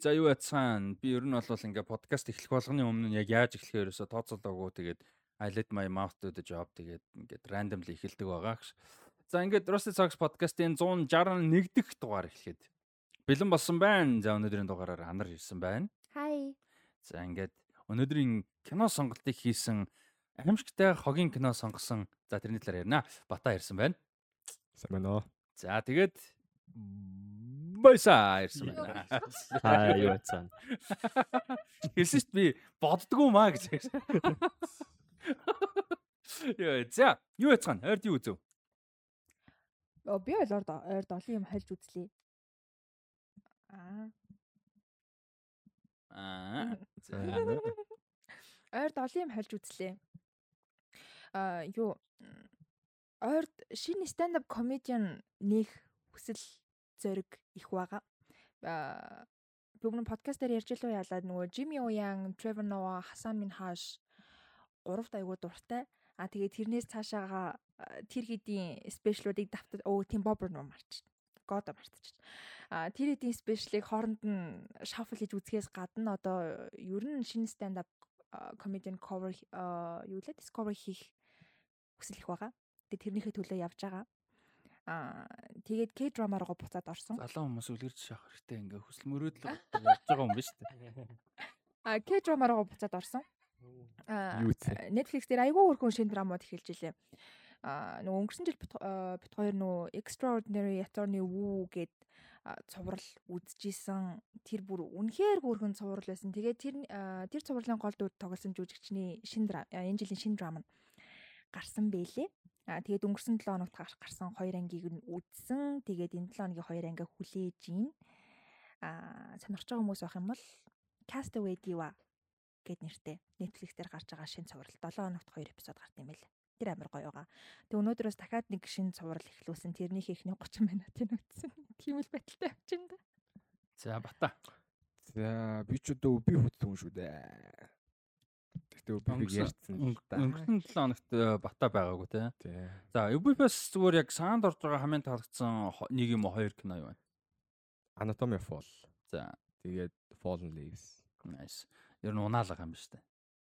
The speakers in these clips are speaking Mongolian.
За юу яцхан би ер нь бол ингээ подкаст эхлэх болгоны өмнө яг яаж эхлэхээр ерөөсө тооцоолоогүй тэгээд I let my mouth do the job тэгээд ингээд randomly эхэлдэг байгаа гэж. За ингээд Rusty Socks podcast-ийн 161 дэх дугаар эхлэхэд бэлэн болсон байна. За өнөөдрийн дугаараар анар ирсэн байна. Хай. За ингээд өнөөдрийн кино сонголтыг хийсэн аимшигтай хогийн кино сонгосон. За тэрний талаар ярина. Бата ирсэн байна. Сайн байна уу? За тэгээд Бойсаа ирсэн байна. Хаа юу яцсан. Хэлсэн шүү дээ би боддгоо маа гэж. Яа, за юу яцхан? Ойрд юу үзв? Оо би орд ойрд олон юм хальж үзлээ. Аа. Аа. Ойрд олон юм хальж үзлээ. Аа юу ойрд шинэ stand up comedian нэх хүсэл зориг их байгаа. Аа бүгд подкастаар ярьж илүү яалаа нөгөө Jimmy Oyan, Trevor Noah, Hasan Minhaj гуравт айгуу дуртай. А тэгээд тэрнээс цаашаага тэр хэдийн спешиалуудыг давтаж өө тийм бобер нуу марч. God мартчих. А тэр хэдийн спешиалыг хооронд нь shuffle хийж үзэхээс гадна одоо ер нь шинэ stand up comedian cover юу лээ discover хийх хүсэл их байгаа. Тэгээд тэрнийхээ төлөө явж байгаа. Аа тэгээд К драма руу буцаад орсон. Залуу хүмүүс үлгэрч шахах хэрэгтэй ингээ хөсөл мөрөөдөл явж байгаа юм биш үү? Аа К драма руу буцаад орсон. Аа? Netflix дээр айгүй өрхөн шинэ драмууд эхэлж илээ. Аа нөгөө өнгөрсөн жил бит хоёр нөгөө Extraordinary Attorney Woo гээд цуврал үзчихсэн. Тэр бүр үнэхээр бүрхэн цуврал байсан. Тэгээд тэр тэр цувралын гол дүр тоглосон жүжигчний шинэ энэ жилийн шинэ драма нь гарсан бэлээ. Аа тэгээд өнгөрсөн 7 хоногт гарсан хоёр ангийг нь үзсэн. Тэгээд энэ 7 хоногийн хоёр ангиа хүлээж ийн. Аа сонирхож байгаа хүмүүс байх юм бол Castaway Diva гэд нэртэй Netflix дээр гарч байгаа шинэ цуврал 7 хоногт 2 эпизод гарт юм байл. Тэр амар гоё байгаа. Тэг өнөөдрөөс дахиад нэг шинэ цуврал эхлүүлсэн. Тэрнийх ихний 30 минутын үтсэн. Тийм л байдалтай авчин да. За бата. За би ч одоо өбий хөтлөн шүү дээ. Тэгтээ өбийг ярьсан л да. Өнгөрсөн 7 хоногт э, бата байгаагүй те. За UBFS зүгээр яг саанд орж байгаа хамгийн таалагдсан нэг юм уу хоёр кино юу вэ? Anatomy of Fall. За Тэгээд Fallen Leaves. nice. Ер нь унаалга юм биш үү?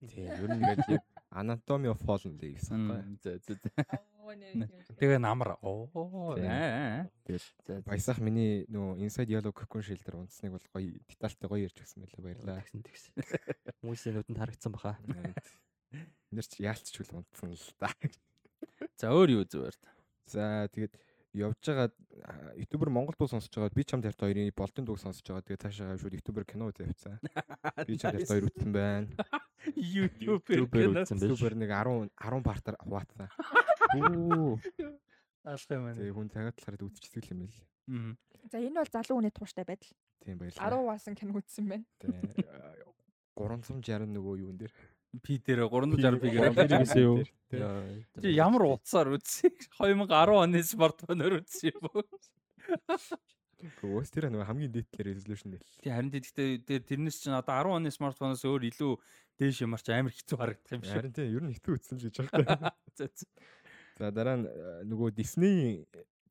Тий. Ер нь ингээд Anatomy of Fallen Leaves. Мм, За за. за. Тэгээ намар. Оо. Тийм. Тэгээд баясах миний нөгөө Inside Yellow Cocoon Shell дээр унтсныг бол гоё детальтай гоё ярьж өгсөн байлаа баярлаа. Тэгсэн тэгсэн. Хүмүүсийн нүдэнд харагдсан баха. Нэр чи яалтч үл унтсан л да. За өөр юу зүгээр. За тэгээд явж байгаа ютубер Монгол дуу сонсож байгаа би чамд харт хоёрын болтын дууг сонсож байгаа тэгээд цаашаа шууд ютубер кино үзээ явцсан. Би чамд харт хоёр үзсэн байна. Үзсэн байж. Ютубер нэг 10 10 партаар хуваацсан. Оо. Алах юм байна. Тэгээ хүн цагаат талаар үзчихсэн юм байл. Мм. За энэ бол залуу хүний тууштай байдал. Тийм 10 баярлалаа. баасан кино үзсэн байна. Тэгээ 360 нөгөө юун дээр. Пи дээр 360 пигээр Гэрээ гэсэн юу? Чи ямар утсаар үзсэн? 2010 оны смартфоноор үзсэн юм уу? Гөөс тэр нөгөө хамгийн дээдлэр resolution дээр. Тий харин тэгэхдээ дээр тэрнээс чинь одоо 10 оны смартфоноос өөр илүү дээш ямарч амар хэцүү харагдах юм шиг. Харин тийм ер нь хитүү үзсэн л гэж байна. За, дараа нь э, нөгөө Disney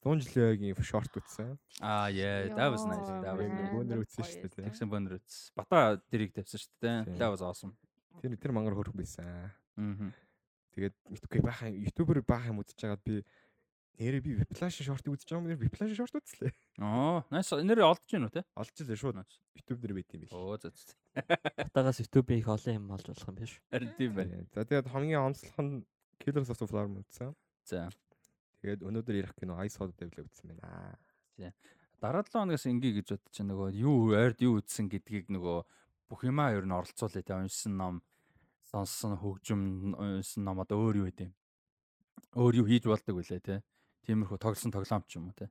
100 жилийн шорт үзсэн. Аа yeah, that was nice. That was Амар үзсэн гоё шүү дээ. Тэгсэн бонор үз. Бата дэрийг тавьсан шүү дээ. That was awesome. Тэр тэр мангар хөрх байсан. Мм. Тэгээд мэдгүй баахан ютубер баахан үзэж байгаад би нэрээ би Whiplash шорт үзэж байгаа юм нэр Whiplash шорт үзлээ. Оо, nice. Нэр олдож гинүү те? Олж илээ шууд. YouTube дээр байт юм бил. Оо, за. за. Батагаас YouTube-ийн их олон юм олж болох юм биш. Харин тийм байна. За тэгээд хамгийн онцлог нь Killers of the Flower Moon үзсэн. За. Тэгээд өнөөдөр ярих кино Ice Hot Devil үзсэн байна. Дараа 7 хоногоос ингээ гэж бодож чинь нөгөө юу ойрд юу үтсэн гэдгийг нөгөө бүх юмаа ер нь оролцуулъя те уншсан ном сонссон хөгжим уншсан ном одоо өөр юу гэдэм өөр юу хийж болдог вүлээ те тиймэрхүү тоглосон тоглоом ч юм уу те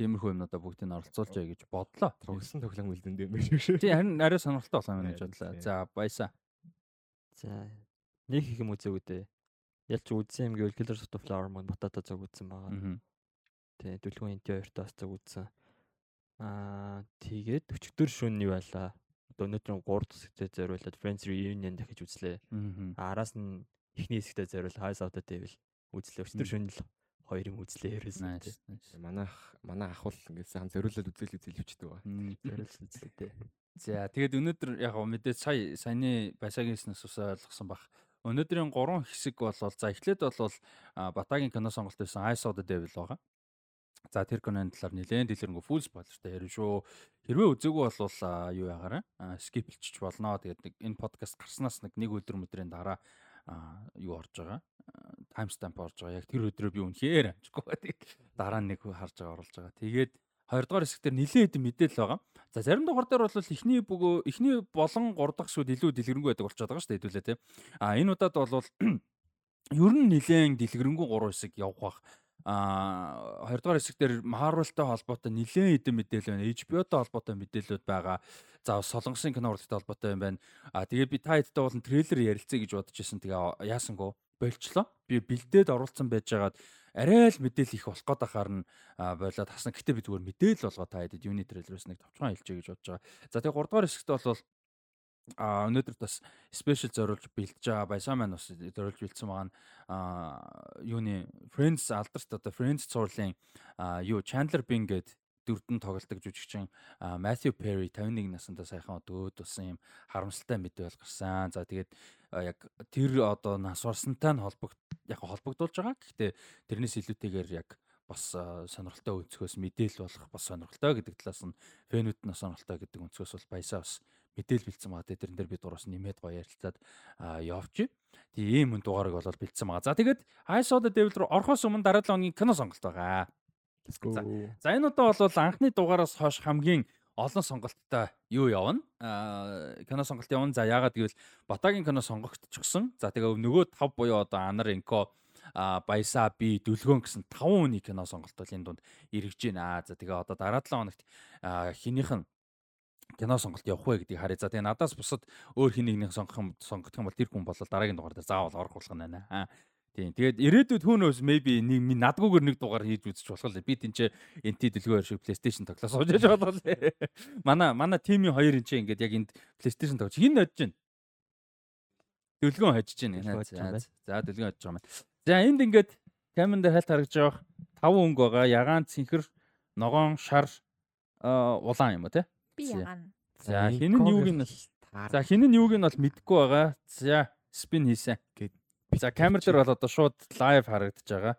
тиймэрхүү юмнуудаа бүгдийг нь оролцуулжээ гэж бодлоо Тогсон тоглоом үлдэн юм биш үү? тий харин арай сонирхолтой болох юм гэж бодлоо за баясаа За. Нэг их юм үзээгүй дээ. Ялч үзсэн юм гэвэл Killers of the Flower Moon батата зог үзсэн байгаа. Тэ дүлгүүн энти хоёртоос зог үзсэн. Аа тэгээд өчигдөр шөнө юу байлаа. Одоо өнөөдөр 3 дахь хэсэгтээ зориулаад Friends Reunion дахиж үзлээ. араас нь эхний хэсэгтээ зориул House of the Devil үзлээ. Өчигдөр Мм. шөнө л хоёр юм үзлээ nice nice Манайх манай ах бол ингээд сайхан зориулаад үзэл үзэл хөвчдөг ба. Зориулсан үзлээ. За тэгээд өнөөдөр яг мэдээ сая саяны байсагийн снэс ус ойлгосон бах. Өнөөдрийн гурван хэсэг бол за эхлээд бол Батагийн кино сонголт байсан I saw the devil байгаа. За тэр киноны талаар нэлээд дэлгэрэнгүй full spoilerтай ярив шүү. Хэрвээ үзээгүй бол а, юу ягаараа скиплчих болно. Тэгээд нэг энэ подкаст гарснаас нэг нэг өдөр өдрийн дараа юу орж байгаа. Таймстамп орж байгаа. Яг тэр өдрөө би үнэхээр амжихгүй. Тэгээд дараа нь нэг харж байгаа оруулж байгаа. Тэгээд хоёрдугаар хэсгээр нэлээд хэдэн мэдээлэл байгаа. За зарим дугаар дээр бол эхний бөгөө эхний болон 3 дахь шүүд илүү дэлгэрэнгүй байдаг болчиход байгаа шүү дээ хэдүүлээ тийм. А энэ удаад бол ер нь нэлээд дэлгэрэнгүй 3 хэсэг явах бах. А хоёрдугаар хэсэгтэр Marvel-тай холбоотой нэлээд хэдэн мэдээлэл байна. HBO-тай холбоотой мэдээлэлүүд байгаа. За солонгосын кино урлагтай холбоотой юм байна. А тэгээд би та хэдтэй болон трейлер ярилцъя гэж бодож исэн. Тэгээ яасангүй болчлоо. Би бэлдээд оруулсан байжгаад арай л мэдээлэл их болох гээд ахаар нь болоод хасна. Гэтэ би зүгээр мэдээлэл болгоо та хэдэд юуны трейлерээс нэг товчхон хэлчихье гэж бодож байгаа. За тэгээ 3 дугаар хэсэгт бол а өнөөдөр бас спешиал зориулж бэлдэж байгаа баясаа маань бас зориулж бэлдсэн байгаа нь юуны Friends алдарт одоо Friends цуурлын юу Chandler Bing гэдэг дөрвөн тоглолтог жүжигчин Matthew Perry 51 наснда саяхан одоо өөд болсон юм харамсалтай мэдээ бол гарсан. За тэгээд яг тэр одоо нас барсантай нь холбогд яг холбогдуулж байгаа. Гэхдээ тэрнээс илүүтэйгээр яг бас сонирхолтой өнцгөөс мэдээлэл болох бас сонирхолтой гэдэг талаас нь фэнүүд нь сонирхолтой гэдэг өнцгөөс бол баясаа бас мэдээл бэлдсэн байгаа. Тэрэн дээр би дураас нэмээд гоё ярилцаад явж. Тийм ийм дугаарыг бол бэлдсэн байгаа. За тэгээд I saw the devil руу орохоос өмнө дараа 7 хоногийн кино сонголт байгаа. За за энэ удаа бол анхны дугаараас хойш хамгийн олон сонголттой юу явна? Аа кино сонголт явна. За яагаад гэвэл Батагийн кино сонгогдчихсон. За тэгээ нөгөө 5 буюу одоо Анар Инко а баясаа би дүлгөөн гэсэн 5 хүний кино сонголт бол энэ дунд эргэж байна. За тэгээ одоо дараа 7 хоногт хинийх нь кино сонголт явах вэ гэдгийг харъя. За тэгээ надаас бусад өөр хин нэгнийг сонгох юм сонгох юм бол тэр хүн бол дараагийн дугаар дээр заавал орох болох нь байна. Тийм. Тэгээд ирээдүйд хүнөөс maybe нэг надгүйгээр нэг дугаар хийж үзэж болох л би тэнцээ NT дэлгүүр шиг PlayStation тоглоо сууж болох л. Манай манай тимийн хоёр энэ чинь ингээд яг энд PlayStation тоглож хин нодж байна. Дэлгүүн хожиж байна. За дэлгүүн хожиж байгаа юм. За энд ингээд камерын дээр хальт харагдж байгаа таван өнгө байгаа. Ягаан цэнхэр, ногоон, шар улаан юм уу те? Би ягаан. За хин нь юуг нь За хин нь юуг нь бол мэдэхгүй байгаа. За спин хийсэн. Гэт За камер дээр бол одоо шууд лайв харагдаж байгаа.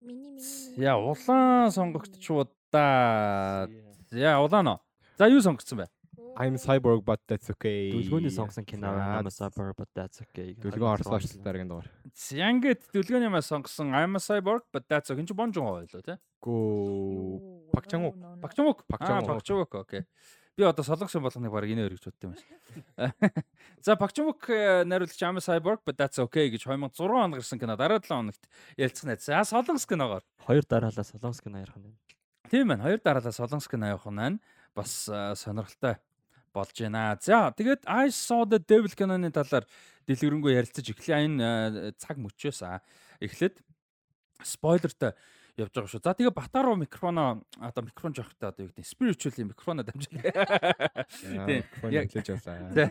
Миний миний. Яа улаан сонгогдчихвоо да. Яа улаан уу. За юу сонгогдсон бэ? I'm cyborg but that's okay. Дүлгөөний сонгосон кино I'm a cyborg but that's okay. Дүлгөө орсон ашлт дараагийн дугаар. Ингээд дүлгөөний маа сонгосон I'm a cyborg but that's okay. Чи бонжон хойлоо тий. Гүү. Пакчангу. Пакчангук. Пакчангук. Пакчангук окей. Би одоо солонгосын болгоныг баг инээ өргөж бодсон юм байна. За Пакчмук найруулагч Amy Cyborg but that's okay гэж 2006 онд гарсан кино дараа 7 хоногт ярилцах найз. За солонгос киногоор. Хоёр дараалал солонгос кино ярих нь. Тийм байна. Хоёр дараалал солонгос кино явах нь бас сонирхолтой болж байна. За тэгээд I saw the devil киноны талаар дэлгэрэнгүй ярилцаж эхлэе. Энэ цаг мөчөөс эхлээд спойлертай явж байгаа шүү. За тэгээ Батар руу микрофоно одоо микрофон жоохтой одоо юу гэдэг spiritual микрофоно дамжуулаа. Тийм. Яг хэлж явлаа. За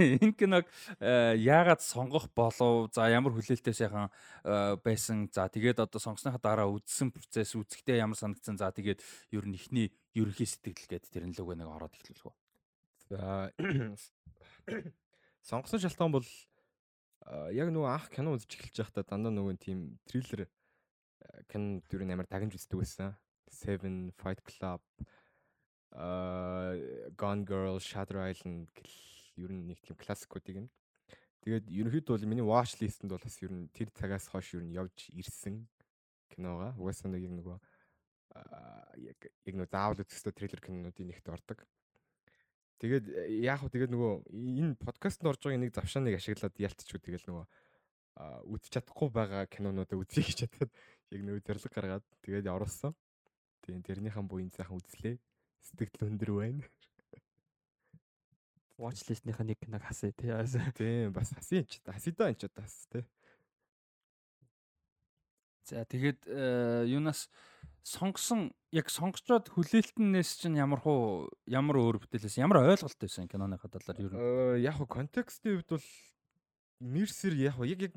энэ киног э, яагаад сонгох болов? За ямар хүлээлттэй сайхан э, байсан. За тэгээд одоо сонгосныхаа дараа үдсэн процесс үзэхдээ ямар санагдсан. За тэгээд ер нь ихний ерөнхий сэтгэл гэдэг тэрэн л үгээ нэг ороод эхлүүлэх үү. За сонгосон шалтгаан бол яг нөгөө анх кино үзэж эхэлж байхдаа дандаа нөгөө тийм триллер кино дүрийн амар дагнж үздэг байсан. Seven, Fight Club, uh Gone Girl, Shutter Island гэл ер нь нэг тийм классикуудыг юм. Тэгээд ерөнхийдөө бол миний watch list-энд бол бас ер нь тэр цагаас хойш ер нь явж ирсэн киногаа. Угаасаа нэг нөгөө яг яг нөгөө заавал үзэхтэй трейлер кинонуудын нэгт ордог. Тэгээд яг хөө тэгээд нөгөө энэ подкастт орж байгаа нэг завшааныг ашиглаад ялтчихгүй тэгээд нөгөө үзэж чадахгүй байгаа кинонуудаа үзье гэж чадаад яг нөө зэрлэг гаргаад тэгээд оруулсан. Тийм тэрнийхэн буян сайхан үзлээ. Сэтгэл өндөр байна. Watch list-ийнхаа нэг киног хасъя тий. Тийм бас хасъя ч хасъя энэ ч бас тий. За тэгээд э, юунаас сонгосон яг сонгочоод хүлээлтнээс чинь ямар хуу ямар өөр бүтээлээс ямар ойлголт байсан киноныхаа талаар ер нь э, яг хуу контекстийн хувьд бол нэрсэр яг яг яг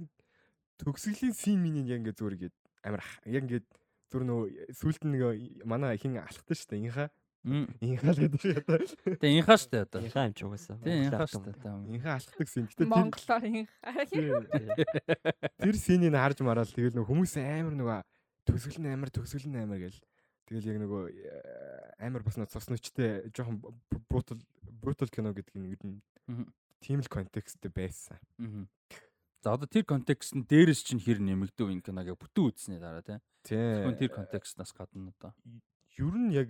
төгсгөлийн син минийг яг ингээ зүгээр ингээд амар яг ингээд зүр нөө сүулт нэг манай хин алхдаг шүү дээ. Инхаа. Инхаа л гэдэг шиг одоо. Тэгээ инхаа штэ одоо. Инхаа юм ч угаасаа. Тийм инхаа штэ. том. Инхаа алхдаг син. Гэтэ Монголоор инх. тэр синийг харж мараад тэгэл нөгөө хүмүүс амар нөгөө төсгөл нь амар төсгөл нь амар гэл. Тэгэл яг нөгөө э, амар бас нөгөө цус нүчтэй жоохон brutal brutal кино гэдэг нь ер нь тийм л контексттэй байсан. Мгм. За одоо тэр контекстн дээрээс чинь хэр нэмэгдэв энэ киног яг бүтэн үзснээр дараа тийм. Тийм. Тэр контекстнаас гадна одоо. ер нь яг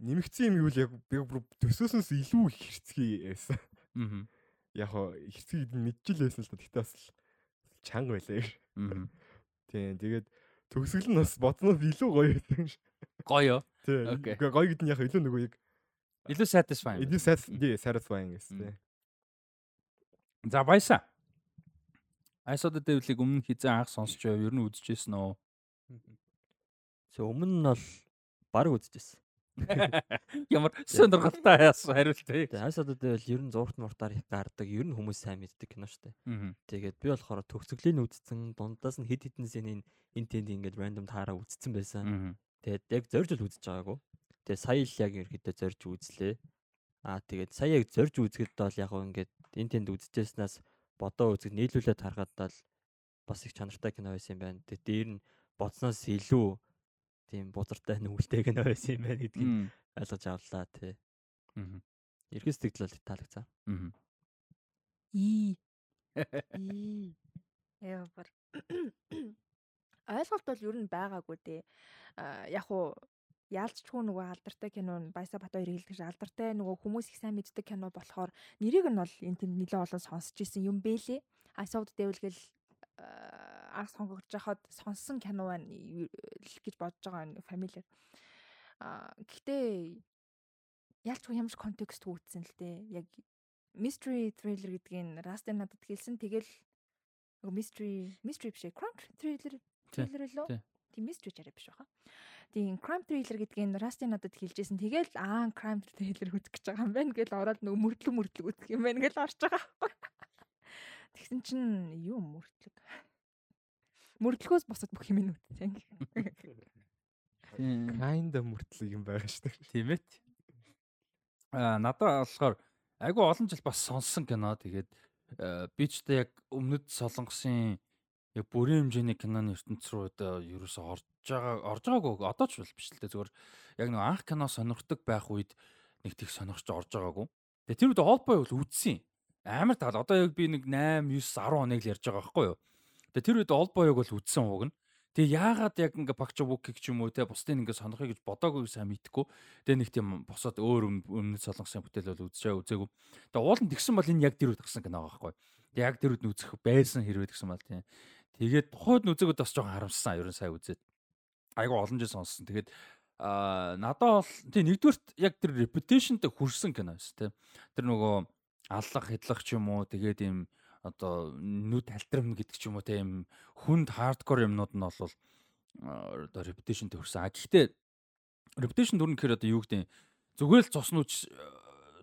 нэмэгдсэн юм юу л яг би бүр төсөөснөөс илүү их хэрцгий байсан. Аа. Яг хоо хэрцгийг мэдчихэл байсан л да. Тэгтээ бас чанга байлаа. Аа. Тийм. Тэгээд төгсгөл нь бас бодноо илүү гоё байсан. Гоё. Тийм. Гоё гэдэг нь яг илүү нөгөө яг Илүү satisfying. илүү satisfying гэсэн. Мм. тийм. За баясаа. Айсод дэвлийг өмнө хизээ анх сонсч байв. Ер нь үзчихсэн үү? So өмнө нь бол баг үзчихсэн. Ямар сонирхолтой яасан хариулт вэ? Тэгээ хайсадад байвал ер нь зургт муртаар их гардаг. Ер нь хүмүүс сайн мэддэг кино штэ. Аа. Тэгээд би болохоор төгсгөлийн үзсэн дундаас нь хэд хэдэн сценийн энэ тэнд ингээд рандом таараа үзсэн байсан. Тэгээд яг зорж л үзэж байгаагүй. Тэгээд сая л яг ерөөдөө зорж үзлээ. Аа тэгээд сая яг зорж үзэхэд бол яг ингээд энэ тэнд үзчихснаас бодоо үзэхэд нийлүүлээд харахад бол бас их чанартай кино байсан юм байна. Тэгээд дээр нь бодсноос илүү тийм бузартай нүгэлтэй кино байсан юм байна гэдгийг Аа. ойлгож авлаа тий. Аа. Ерхий сэтгэл бол таалагдсан. Аа. Ий. Ий. Яа бар. Ойлголт бол ер нь байгаагүй дээ. А яг уу яалчгүй нөгөө алдартай кино нь Баяса Бат хоёр хэлдэг шиг алдартай нөгөө хүмүүс их сайн мэддэг кино болохоор нэрийг нь бол энэ тэнд нэлээд олон сонсч ирсэн юм бэлээ. Асууд дэвлгэл анх сонгогдож хахад сонссон кино байна гэж бодож байгаа энэ фамилиар. А гэхдээ яалчгүй ямар ч контекст үүсэн л дээ. Яг mystery thriller гэдгийг Rust надад хэлсэн. Тэгэл mystery mystery биш crime thriller thriller лөө. тий. Тийм mystery ч арай биш баха. Тийм crime thriller гэдгийг Rust надад хэлжсэн. Тэгэл аа crime thriller үзэх гэж байгаа юм байна гэл ороод нөгөө мөрдлөг мөрдлөг үзэх юм байна гэл орж байгаа байхгүй. Тэгсэн чинь юу мөрдлөг. Мөрдлөгөөс босоод бүх юм нь үзсэн. Kinda мөртлөг юм байгаа шүү дээ. Тийм ээ. Аа надад болохоор айгүй олон жил бас сонссон кино. Тэгээд э, би ч яг өмнөд солонгосын яг бүрийн хэмжээний киноны ертөнц рүү одоо ерөөсө орж байгаа орж байгаагүй одоо ч биш л дээ зүгээр яг нэг анх кино сонирхдаг байх үед нэг тийх сонирхож орж байгаагүй. Тэгээ тэр үед олбой бол үзсэн. Амар тал одоо яг би нэг 8 9 10 хоног л ярьж байгаа байхгүй юу. Тэгээ тэр үед олбойг бол үзсэн уг нь. Тэгээ яагаад яг ингээ багч букик ч юм уу те бусдын ингээ сонирхыг гэж бодоагүй сайн мэдгүй. Тэгээ нэг тийм босоод өөр өм- өмнөд солонгосын бүтээл бол үзчихээ үзээгүй. Тэгээ уулын тэгсэн бол энэ яг тэр үед гсэн кино байхгүй. Яг тэр үед үзэх байсан хэрвээ тэгсэн бол тийм. Тэгээд тухайд үзээгүүд бас жоохон харамссан. Ерөн сайн үзээд. Айгу олон жил сонссон. Тэгээд аа надад бол тийм нэгдүгürt яг тэр reputation-тэй хүрсэн кино байсан тийм. Тэр нөгөө аллах хэдлах ч юм уу тэгээд ийм одоо нүд халтрам гэдэг ч юм уу тийм хүнд хардкор юмнууд нь бол одоо reputation төрсэн. А гэхдээ reputation төрнө гэхээр одоо юу гэдэг зүгээр л цуснууч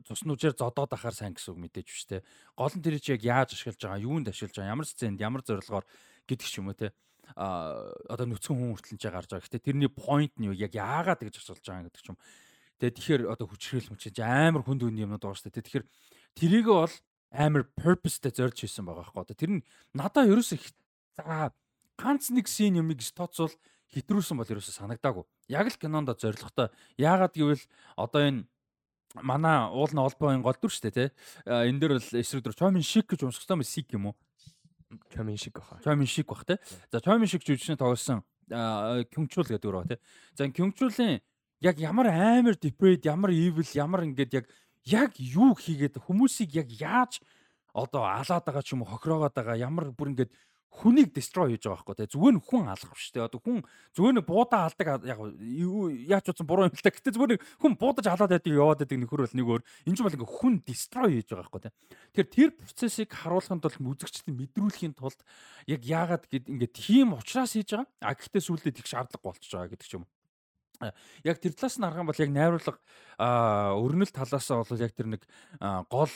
цуснуучаар зодоод ахаар сайн гэсэн үг мэдээж биш те. Гол нь тэр чи яг яаж ашиглаж байгаа, юунд ашиглаж байгаа, ямар сценд, ямар зорилгоор гэдэг ч юм уу те. Одоо нүцгэн хүн хүртэл ч гарч байгаа. Гэтэ тэрний point нь юу яг яагаад гэж асуулж байгаа гэдэг ч юм. Тэгээ тэгэхээр одоо хүчрэл мөчөж амар хүнд үн юмнууд байгаа шүү дээ. Тэгэхээр тэрийг бол амар purposeтэй зорж хийсэн байгаа байхгүй. Одоо тэр нь надаа ерөөсөө за ганц нэг scene юмыг тооцвол хитрүүлсэн бол ерөөсөө санагдаагүй. Яг л кинонд зоригтой. Яагаад гэвэл одоо энэ манай уулна олбоогийн гол дүр шүү дээ тий. А, Энэ дээр бол эсрэг дүр Чомин шик гэж унших юм сик юм уу? Чамин шиг баха. Чомин шик бах тий. За Чомин шик жүжигчний тоглосон Кюнгчул гэдэг ба тий. За Кюнгчулын яг ямар амар depraved, ямар evil, ямар ингээд яг яг юу хийгээд хүмүүсийг яг яаж одоо алаад байгаа ч юм уу хохироогоод байгаа ямар бүр ингээд хүнийг destroy хийж байгаа байхгүй тий зүгээр нь хүн алах биш тий одоо хүн зүгээр нэг буудаа алдаг яг яаж утсан буруу юм л та. Гэтээ зүгээр нэг хүн буудаж алаад байдаг яваад байдаг нөхөр бол нэг өөр. Энэ ч бол ингээд хүн destroy хийж байгаа байхгүй тий Тэгэхээр тэр процессыг харуулахын тулд үзэгчдэд мэдрүүлэхийн тулд яг яагаад гэд ингээд тийм ухраас хийж байгаа? А гэхдээ сүүлдээ тэгш шаардлага болчихж байгаа гэдэг ч юм яг тэр талаас нь харах юм бол яг найруулга өрнөл талаасаа бол яг тэр нэг гол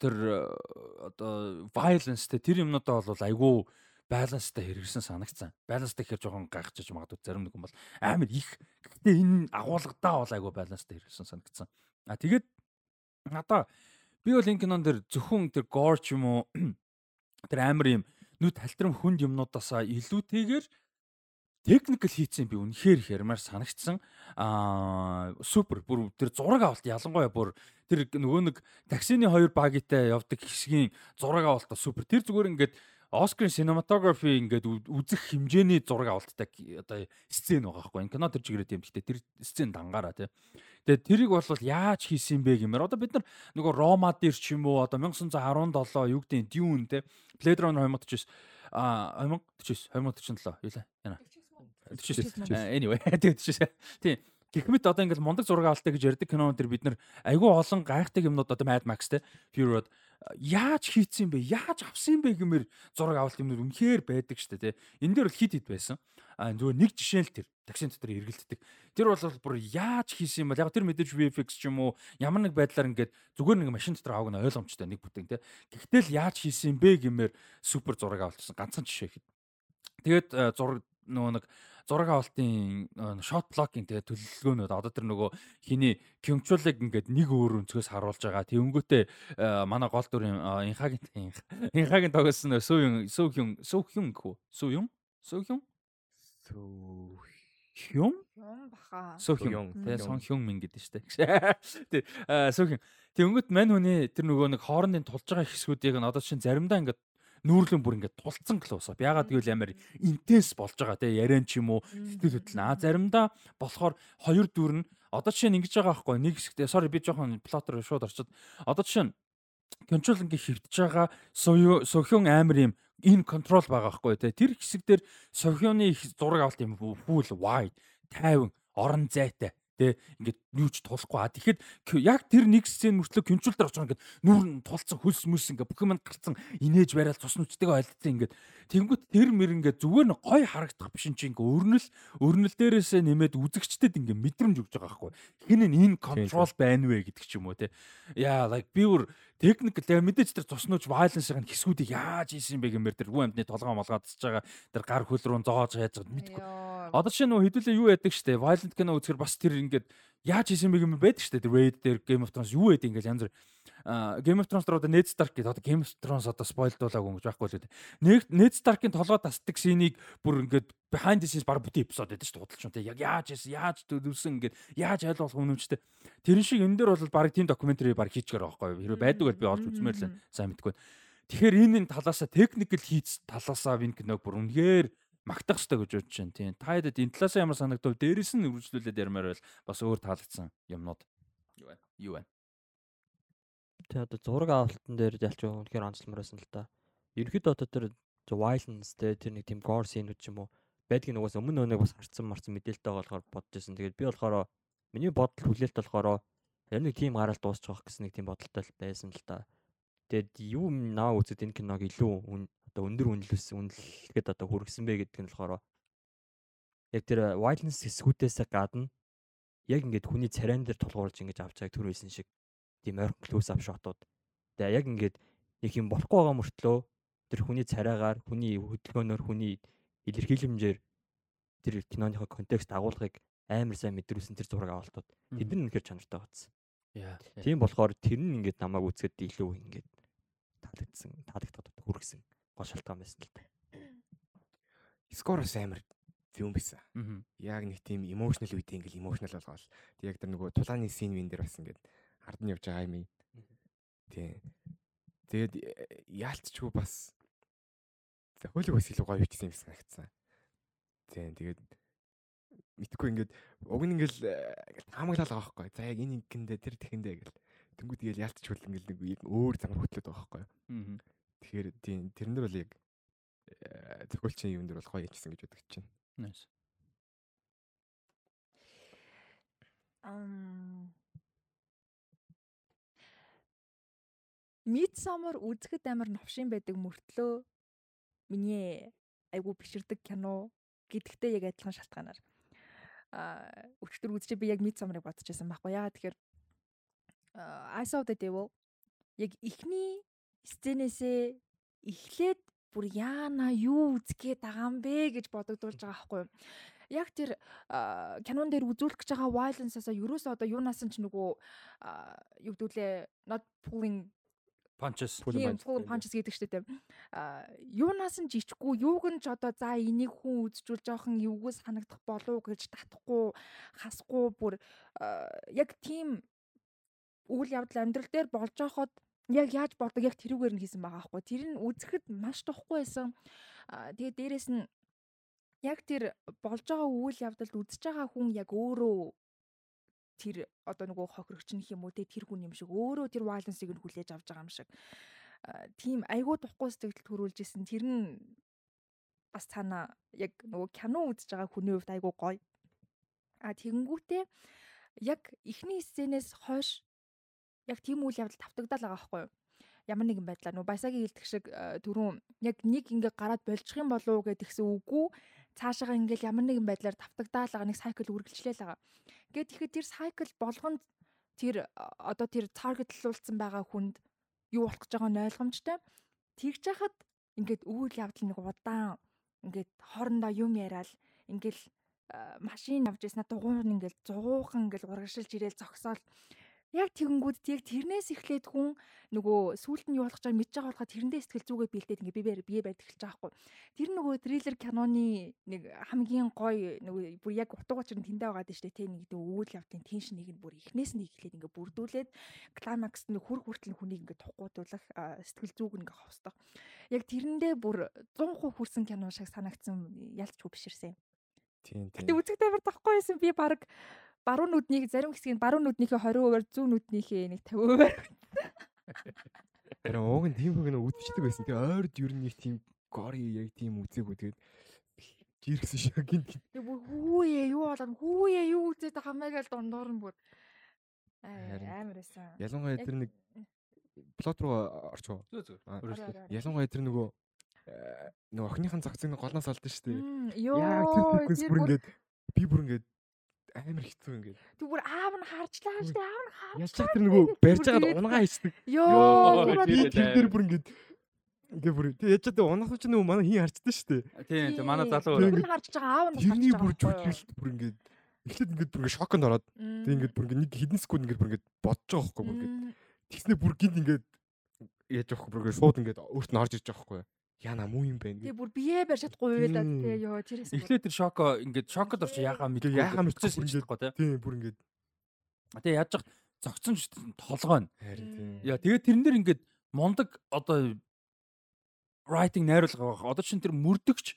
тэр одоо violence те тэр юмнуудаа бол айгүй баланстай хэрэгсэн санагцсан. Баланстай гэхээр жоохон гайхчихж магадгүй зарим нэг юм бол амар их. Гэхдээ энэ агуулгадаа бол айгүй баланстай хэрэгсэн санагцсан. А тэгээд надаа би бол энэ кинон дээр зөвхөн тэр гор ч юм уу тэр амар юм нүд халтрам хүнд юмнуудаасаа илүүтэйгээр техникл хийцэн би үнэхээр их ярмаар санагцсан. Аа супер. Бүр тэр зураг авалт ялангуяа бүр тэр нөгөө нэг таксины хоёр багитай явдаг хэсгийн зураг авалт супер. Тэр зүгээр ингээд Оскарын cinematography ингээд үзэх хэмжээний зураг авалттай одоо сцен байгаа байхгүй. Кино тэр чигээрээ юм. Гэхдээ тэр сцен дангаараа тий. Тэгээ тэрийг бол яаж хийсэн бэ гэмээр одоо бид нар нөгөө Рома дээр ч юм уу одоо 1917 юу гэдэг Dune тий. Blade Runner 2049 а 2049 2047 юу лээ. Яна. 49. Anyway тэгээд тийшээ. Тийм. Гихмит одоо ингээл мундаг зураг авалтай гэж ярьдаг кинонууд төр бид нар айгүй олон гайхдаг юмнууд одоо Mad Max те Fury Road яаж хийцэн бэ? Яаж авсан бэ гэмээр зураг авалт юмнууд үнэхээр байдаг штэ те. Энэ дээр бол хит хит байсан. А зүгээр нэг жишээ л тэр таксин дотор эргэлддэг. Тэр бол бүр яаж хийсэн юм бол яг тэр мэдээж VFX ч юм уу ямар нэг байдлаар ингээд зүгээр нэг машин дотор авах нь ойлгомжтой нэг бүтэн те. Гэхдээ л яаж хийсэн бэ гэмээр супер зураг авалтсан ганцхан жишээ хэд. Тэгээд зураг нөгөө нэг зураг авалтын shot blocking тэгээ төлөвлөгөөнүүд. Одоо тэр нөгөө хиний Кимчулыг ингээд нэг өөр өнцгөөс харуулж байгаа. Тэнгүүтээ манай гол дүрийн инхагийн инхагийн тогсон сүүн сүүхүн сүүхүн хүү? Сүүюн сүүхүн сүүхүн Юм баха. сүүхүн тэгээ сон хюн мин гэдэг штэ. Тэг сүүхүн Тэнгүүт мань хүний тэр нөгөө нэг хоорондын тулж байгаа хэсгүүдийг нь одоо чинь заримдаа ингээд нүүрлэн бүр ингээд тулцсан клоусап. Ягаад гэвэл амар интенс болж байгаа те яриан ч юм уу сэтгэл хөдлөн. А заримдаа болохоор хоёр дүр нь одоо жишээ нь ингэж байгаа байхгүй нэг хэсэгтээ sorry би жоохон плотер шууд орчод. Одоо жишээ нь контрол ингээ хөвтөж байгаа сохион амар юм ин контрол байгаа байхгүй те тэр хэсэг дээр сохионы зураг авалт юм full wide 50 орон зайтай Тэ ингээд юу ч тулахгүй. А тэгэхэд яг тэр нэг сцен мөртлөө контрол дээр очиж ингээд нүүр нь тулцсан хөлс мүс ингээд бүх юм гарцсан инээж барайл цус нүчтэйгээ ойлцсон ингээд тэнгуут тэр мэр ингээд зүгээр нь гой харагдах биш чи ингээд өрнөл өрнөл дээрээсээ нэмээд үзэгчдэд ингээд мэдрэмж өгч байгаа байхгүй. Хин энэ контрол байна вэ гэдэг ч юм уу те. Яа like би өөр техникл тэгээ мэдээж тэр цуснууч violence-ын хэсгүүдийг яаж хийсэн бэ гэмээр тэр хүн амьтны толгоо молгаадсаж байгаа тэр гар хөл рүү зоож яаж байгаа мэдгүй. Одоо чинь нөө хэдүүлээ юу яадаг штэ violent кино үзэхэр бас тэр ингээд яаж хийсэн бэ гэмээр байдаг штэ тэр Raid дээр Game of Thrones юу байдаг ингээд янз бүр Game of Thrones одоо Ned Stark гэдэг одоо Game of Thrones одоо спойлдуулаагүй гэж байхгүй л үү. Нэг Ned Stark-ын толгой тасдаг синийг бүр ингээд behind the scenes баг бүтэн эпизод байдаг шүү дээ худалч үнтэй. Яг яаж хийсэн, яаж төлөвсөн ингээд яаж ойлгох үнэмчтэй. Тэрэн шиг энэ дээр бол баг тийм докюментари баг хийчихээр байхгүй юу. Хэрэв байдгүй бол би олж үзмээр л сайн мэдгүй. Тэгэхээр энэ талаасаа техникэл хийц талаасаа энэ киног бүр үнэхээр магтах хэрэгтэй гэж бодож байна. Тийм. Та хэд энэ талаасаа ямар санагдав? Дээрээс нь үргэлжлүүлээд ярмаар байл бас өөр таалагдсан юмнууд. Юу байна? Юу байна? Тэгээ одоо зураг авалтан дээр ялч үнэхээр онцлмор байсан л та. Ерөнхийдөө одоо тэр violence те тэр нэг тийм gore scene ч юм уу байдгийг нугаас өмнө өнөөг бас харцсан марцсан мэдээлэлтэй болохоор бодож байсан. Тэгээд би болохоор миний бодол хүлээлт болохоор яг нэг тийм гараал дуусчих واخ гэсэн нэг тийм бодолтой байсан л та. Тэгээд юу наа үзэд энэ киног илүү одоо өндөр үнэлээс үнэлгээд одоо хүргэсэн бэ гэдэг нь болохоор яг тэр violence хэсгүүдээс гадна яг ингээд хүний царайн дээр тулгуурж ингэж авч байгааг төр байсан шиг тийм ойрхон close up shotууд. Тэгээ яг ингээд нэг юм болохгүй байгаа мөртлөө тэр хүний царайгаар, хүний хөдөлгөөнөөр, хүний илэрхийлэмжээр тэр киноныхоо контекст агуулгыг амар сайн мэдрүүлсэн тэр зураг авалтууд. Тэд нар үнэхээр чанартай байсан. Яа. Тийм болохоор тэр нь ингээд намайг үзэхэд илүү ингээд таалагдсан, таалагдаад хүргэсэн гол шалтгаан байсан л та. Скороос амар юм байсан. Яг нэг тийм emotional үедээ ингээл emotional болгоол. Тэг яг тэр нөгөө тулааны scene вин дээр бас ингээд ард нь явж байгаа юм. Тий. Тэгээд э, яалтчгүй бас хөлөг бас илүү гоё бичсэн юм санагдсан. Тий. Тэгээд мэдхгүй ингээд уг нь ингээл хамаглал байгаа байхгүй. За яг энэ ингэндээ тэр тэхэндээ гэл. Тэнгүүд тэгэл яалтчгүй ингээл нэг өөр замар хөтлөд байгаа байхгүй. Тэгэхээр тий тэрэн дээр бол яг зөвхөлчин юм дээр бол гоё хийсэн гэж бодож байна. Nice. Ам Midsummer үзэхэд амар новшин байдаг мөртлөө миний айгу биширдэг кино гэдэгтэй яг адилхан шалтгаанаар а өчтөр үзчихээ би яг Midsummer-ыг бодчихсан байхгүй яа тэгэхээр I saw the devil яг ихний сценээсээ эхлээд бүр яана юу үзгээд байгаа юм бэ гэж бодогдуулж байгаа байхгүй юу. Яг тэр кинон дээр үзүүлэх гэж байгаа violence-аас ерөөсөө одоо юунаас нь ч нөгөө юу гэдүүлээ not pulling Punches. тийм full punches гэдэг шүү дээ. А юунаас нь жичгүй юуг нь ч одоо за энийг хүн үзжүүл жоохон эвгүй санагдах болов уу гэж татахгүй хасахгүй бүр яг тийм үйл явдал амьдрал дээр болж байхад яг яаж болдог яг тэрүүгээр нь хийсэн байгаа байхгүй. Тэр нь үзэхэд маш тохгүй байсан. Тэгээ дээрэс нь яг тэр болж байгаа үйл явдалд үзэж байгаа хүн яг өөрөө тэр одоо нөгөө хохирогч нөх юм уу те тэр хүн юм шиг өөрөө тэр violence-ыг нь хүлээж авч байгаа юм шиг тийм айгүй тухгүй сэтгэл төрүүлж исэн тэр нь бас цаана яг нөгөө кино үзэж байгаа хүний хувьд айгүй гоё а тэгэнгүүтээ яг эхний сценээс хойш яг тийм үйл явдал тавтагдал байгаа байхгүй юу ямар нэгэн байдлаар нөгөө баясагийн хэлдэг шиг түрүүн яг нэг ингээ гараад болчих юм болов уу гэдгсэн үгүй цаашаага ингээл ямар нэгэн байдлаар давтагдаал байгаа нэг сайкл үргэлжлээл байгаа. Гэт тэгэхэд тэр сайкл болгонд тэр одоо тэр таргетлуулсан байгаа хүнд юу болох гэж байгааг нь ойлгомжтой. Тэгж яхад ингээд үйл явдал нэг удаан ингээд хоорондоо юм яриад ингээл машин авч ирсэн дугуйн ингээл зугуухан ингээл урагшилж ирээл зогсоол яг тэгэнгүүт яг тэрнээс эхлээд хүн нөгөө сүулт нь юу болох гэж мэдж байгаа болохоо тэрэндээ сэтгэл зүгээ бэлдээд ингээ бие бие барьд эхэлж байгаа хгүй. Тэр нөгөө триллер киноны нэг хамгийн гоё нөгөө бүр яг утга учир нь тэндээ байгаа дээ тэ нэг дэ үйл явдлын теншнийг нь бүр эхнээс нь эхлээд ингээ бүрдүүлээд клаймакс нь хүр хүртэл хүнийг ингээ тухгуудуулах сэтгэл зүг ингээ ховсдог. Яг тэрэндээ бүр 100% хүрсэн кино шиг санагдсан ялцгүй биширсэн. Тийм Гэтэ тийм. үзэг тавир тахгүй байсан би баг баруун нүднийг зарим хэсгийг баруун нүднийхээ 20%-аар зүүн нүднийхээ нэг 50%-аар Тэр ууг нь тийм нэ үдчихдэг байсан. Тэгээ ойрд ер нь нэг тийм гори яг тийм үзээгүй тэгээд жиргсэн шиг гинт гинт. тэг бүр хүүе юу болоод хүүе юу үзээд гэж дундуур нь бүр амар байсан. Ялангуяа тэр нэг плот руу орой. Ялангуяа тэр нөгөө э, нөгөө охиныхан загцыг нэг голноос олдсон шүү дээ. Яг тэр бүр ингээд би бүр ингээд амар хэцүү ингээд. тэг бүр аав нь харчлаа шүү дээ. Аав нь Яаж харчлаа. ч тэр нөгөө барьж байгаад унгаа хийчихдэг. Йоо, Би тэр- дээр бүр ингээд ингээд бүр тэг яаж ч тэр унах ч нөгөө манай хин харчдаг шүү дээ. Тийм тийм манай залуу бүр нь харж байгаа аав нь бас Тэрний харж бүр жүжиглэлт бүр ингээд эхлээд ингээд бүр ингээд шоконд ороод тэг ингээд бүр ингээд нэг хідэн секунд ингээд бүр ингээд бодож байгаа байхгүй бүр ингээд тэгснэ бүр гинт ингээд яаж явахгүй бүр ингээд шууд ингээд өөрт нь орж ирж байгаа байхгүй яна муу юм байна Тэгээ бүр бие барь чадахгүй байлаа тэгээ ёо тэрээс Эхлээд тэр шоко ингээд шокод орч яхаа мэдээ яхаа мэдгүй мэдчихсэн ингээд- чадахгүй тий. тийм бүр ингээд Тэгээ яаж зах зогцсон ч толгой нь. харин тийм. Яа тэгээ тэрэн дээр ингээд мундаг одоо writing найруулга байгаа. Одоо чинь тэр мөрдөгч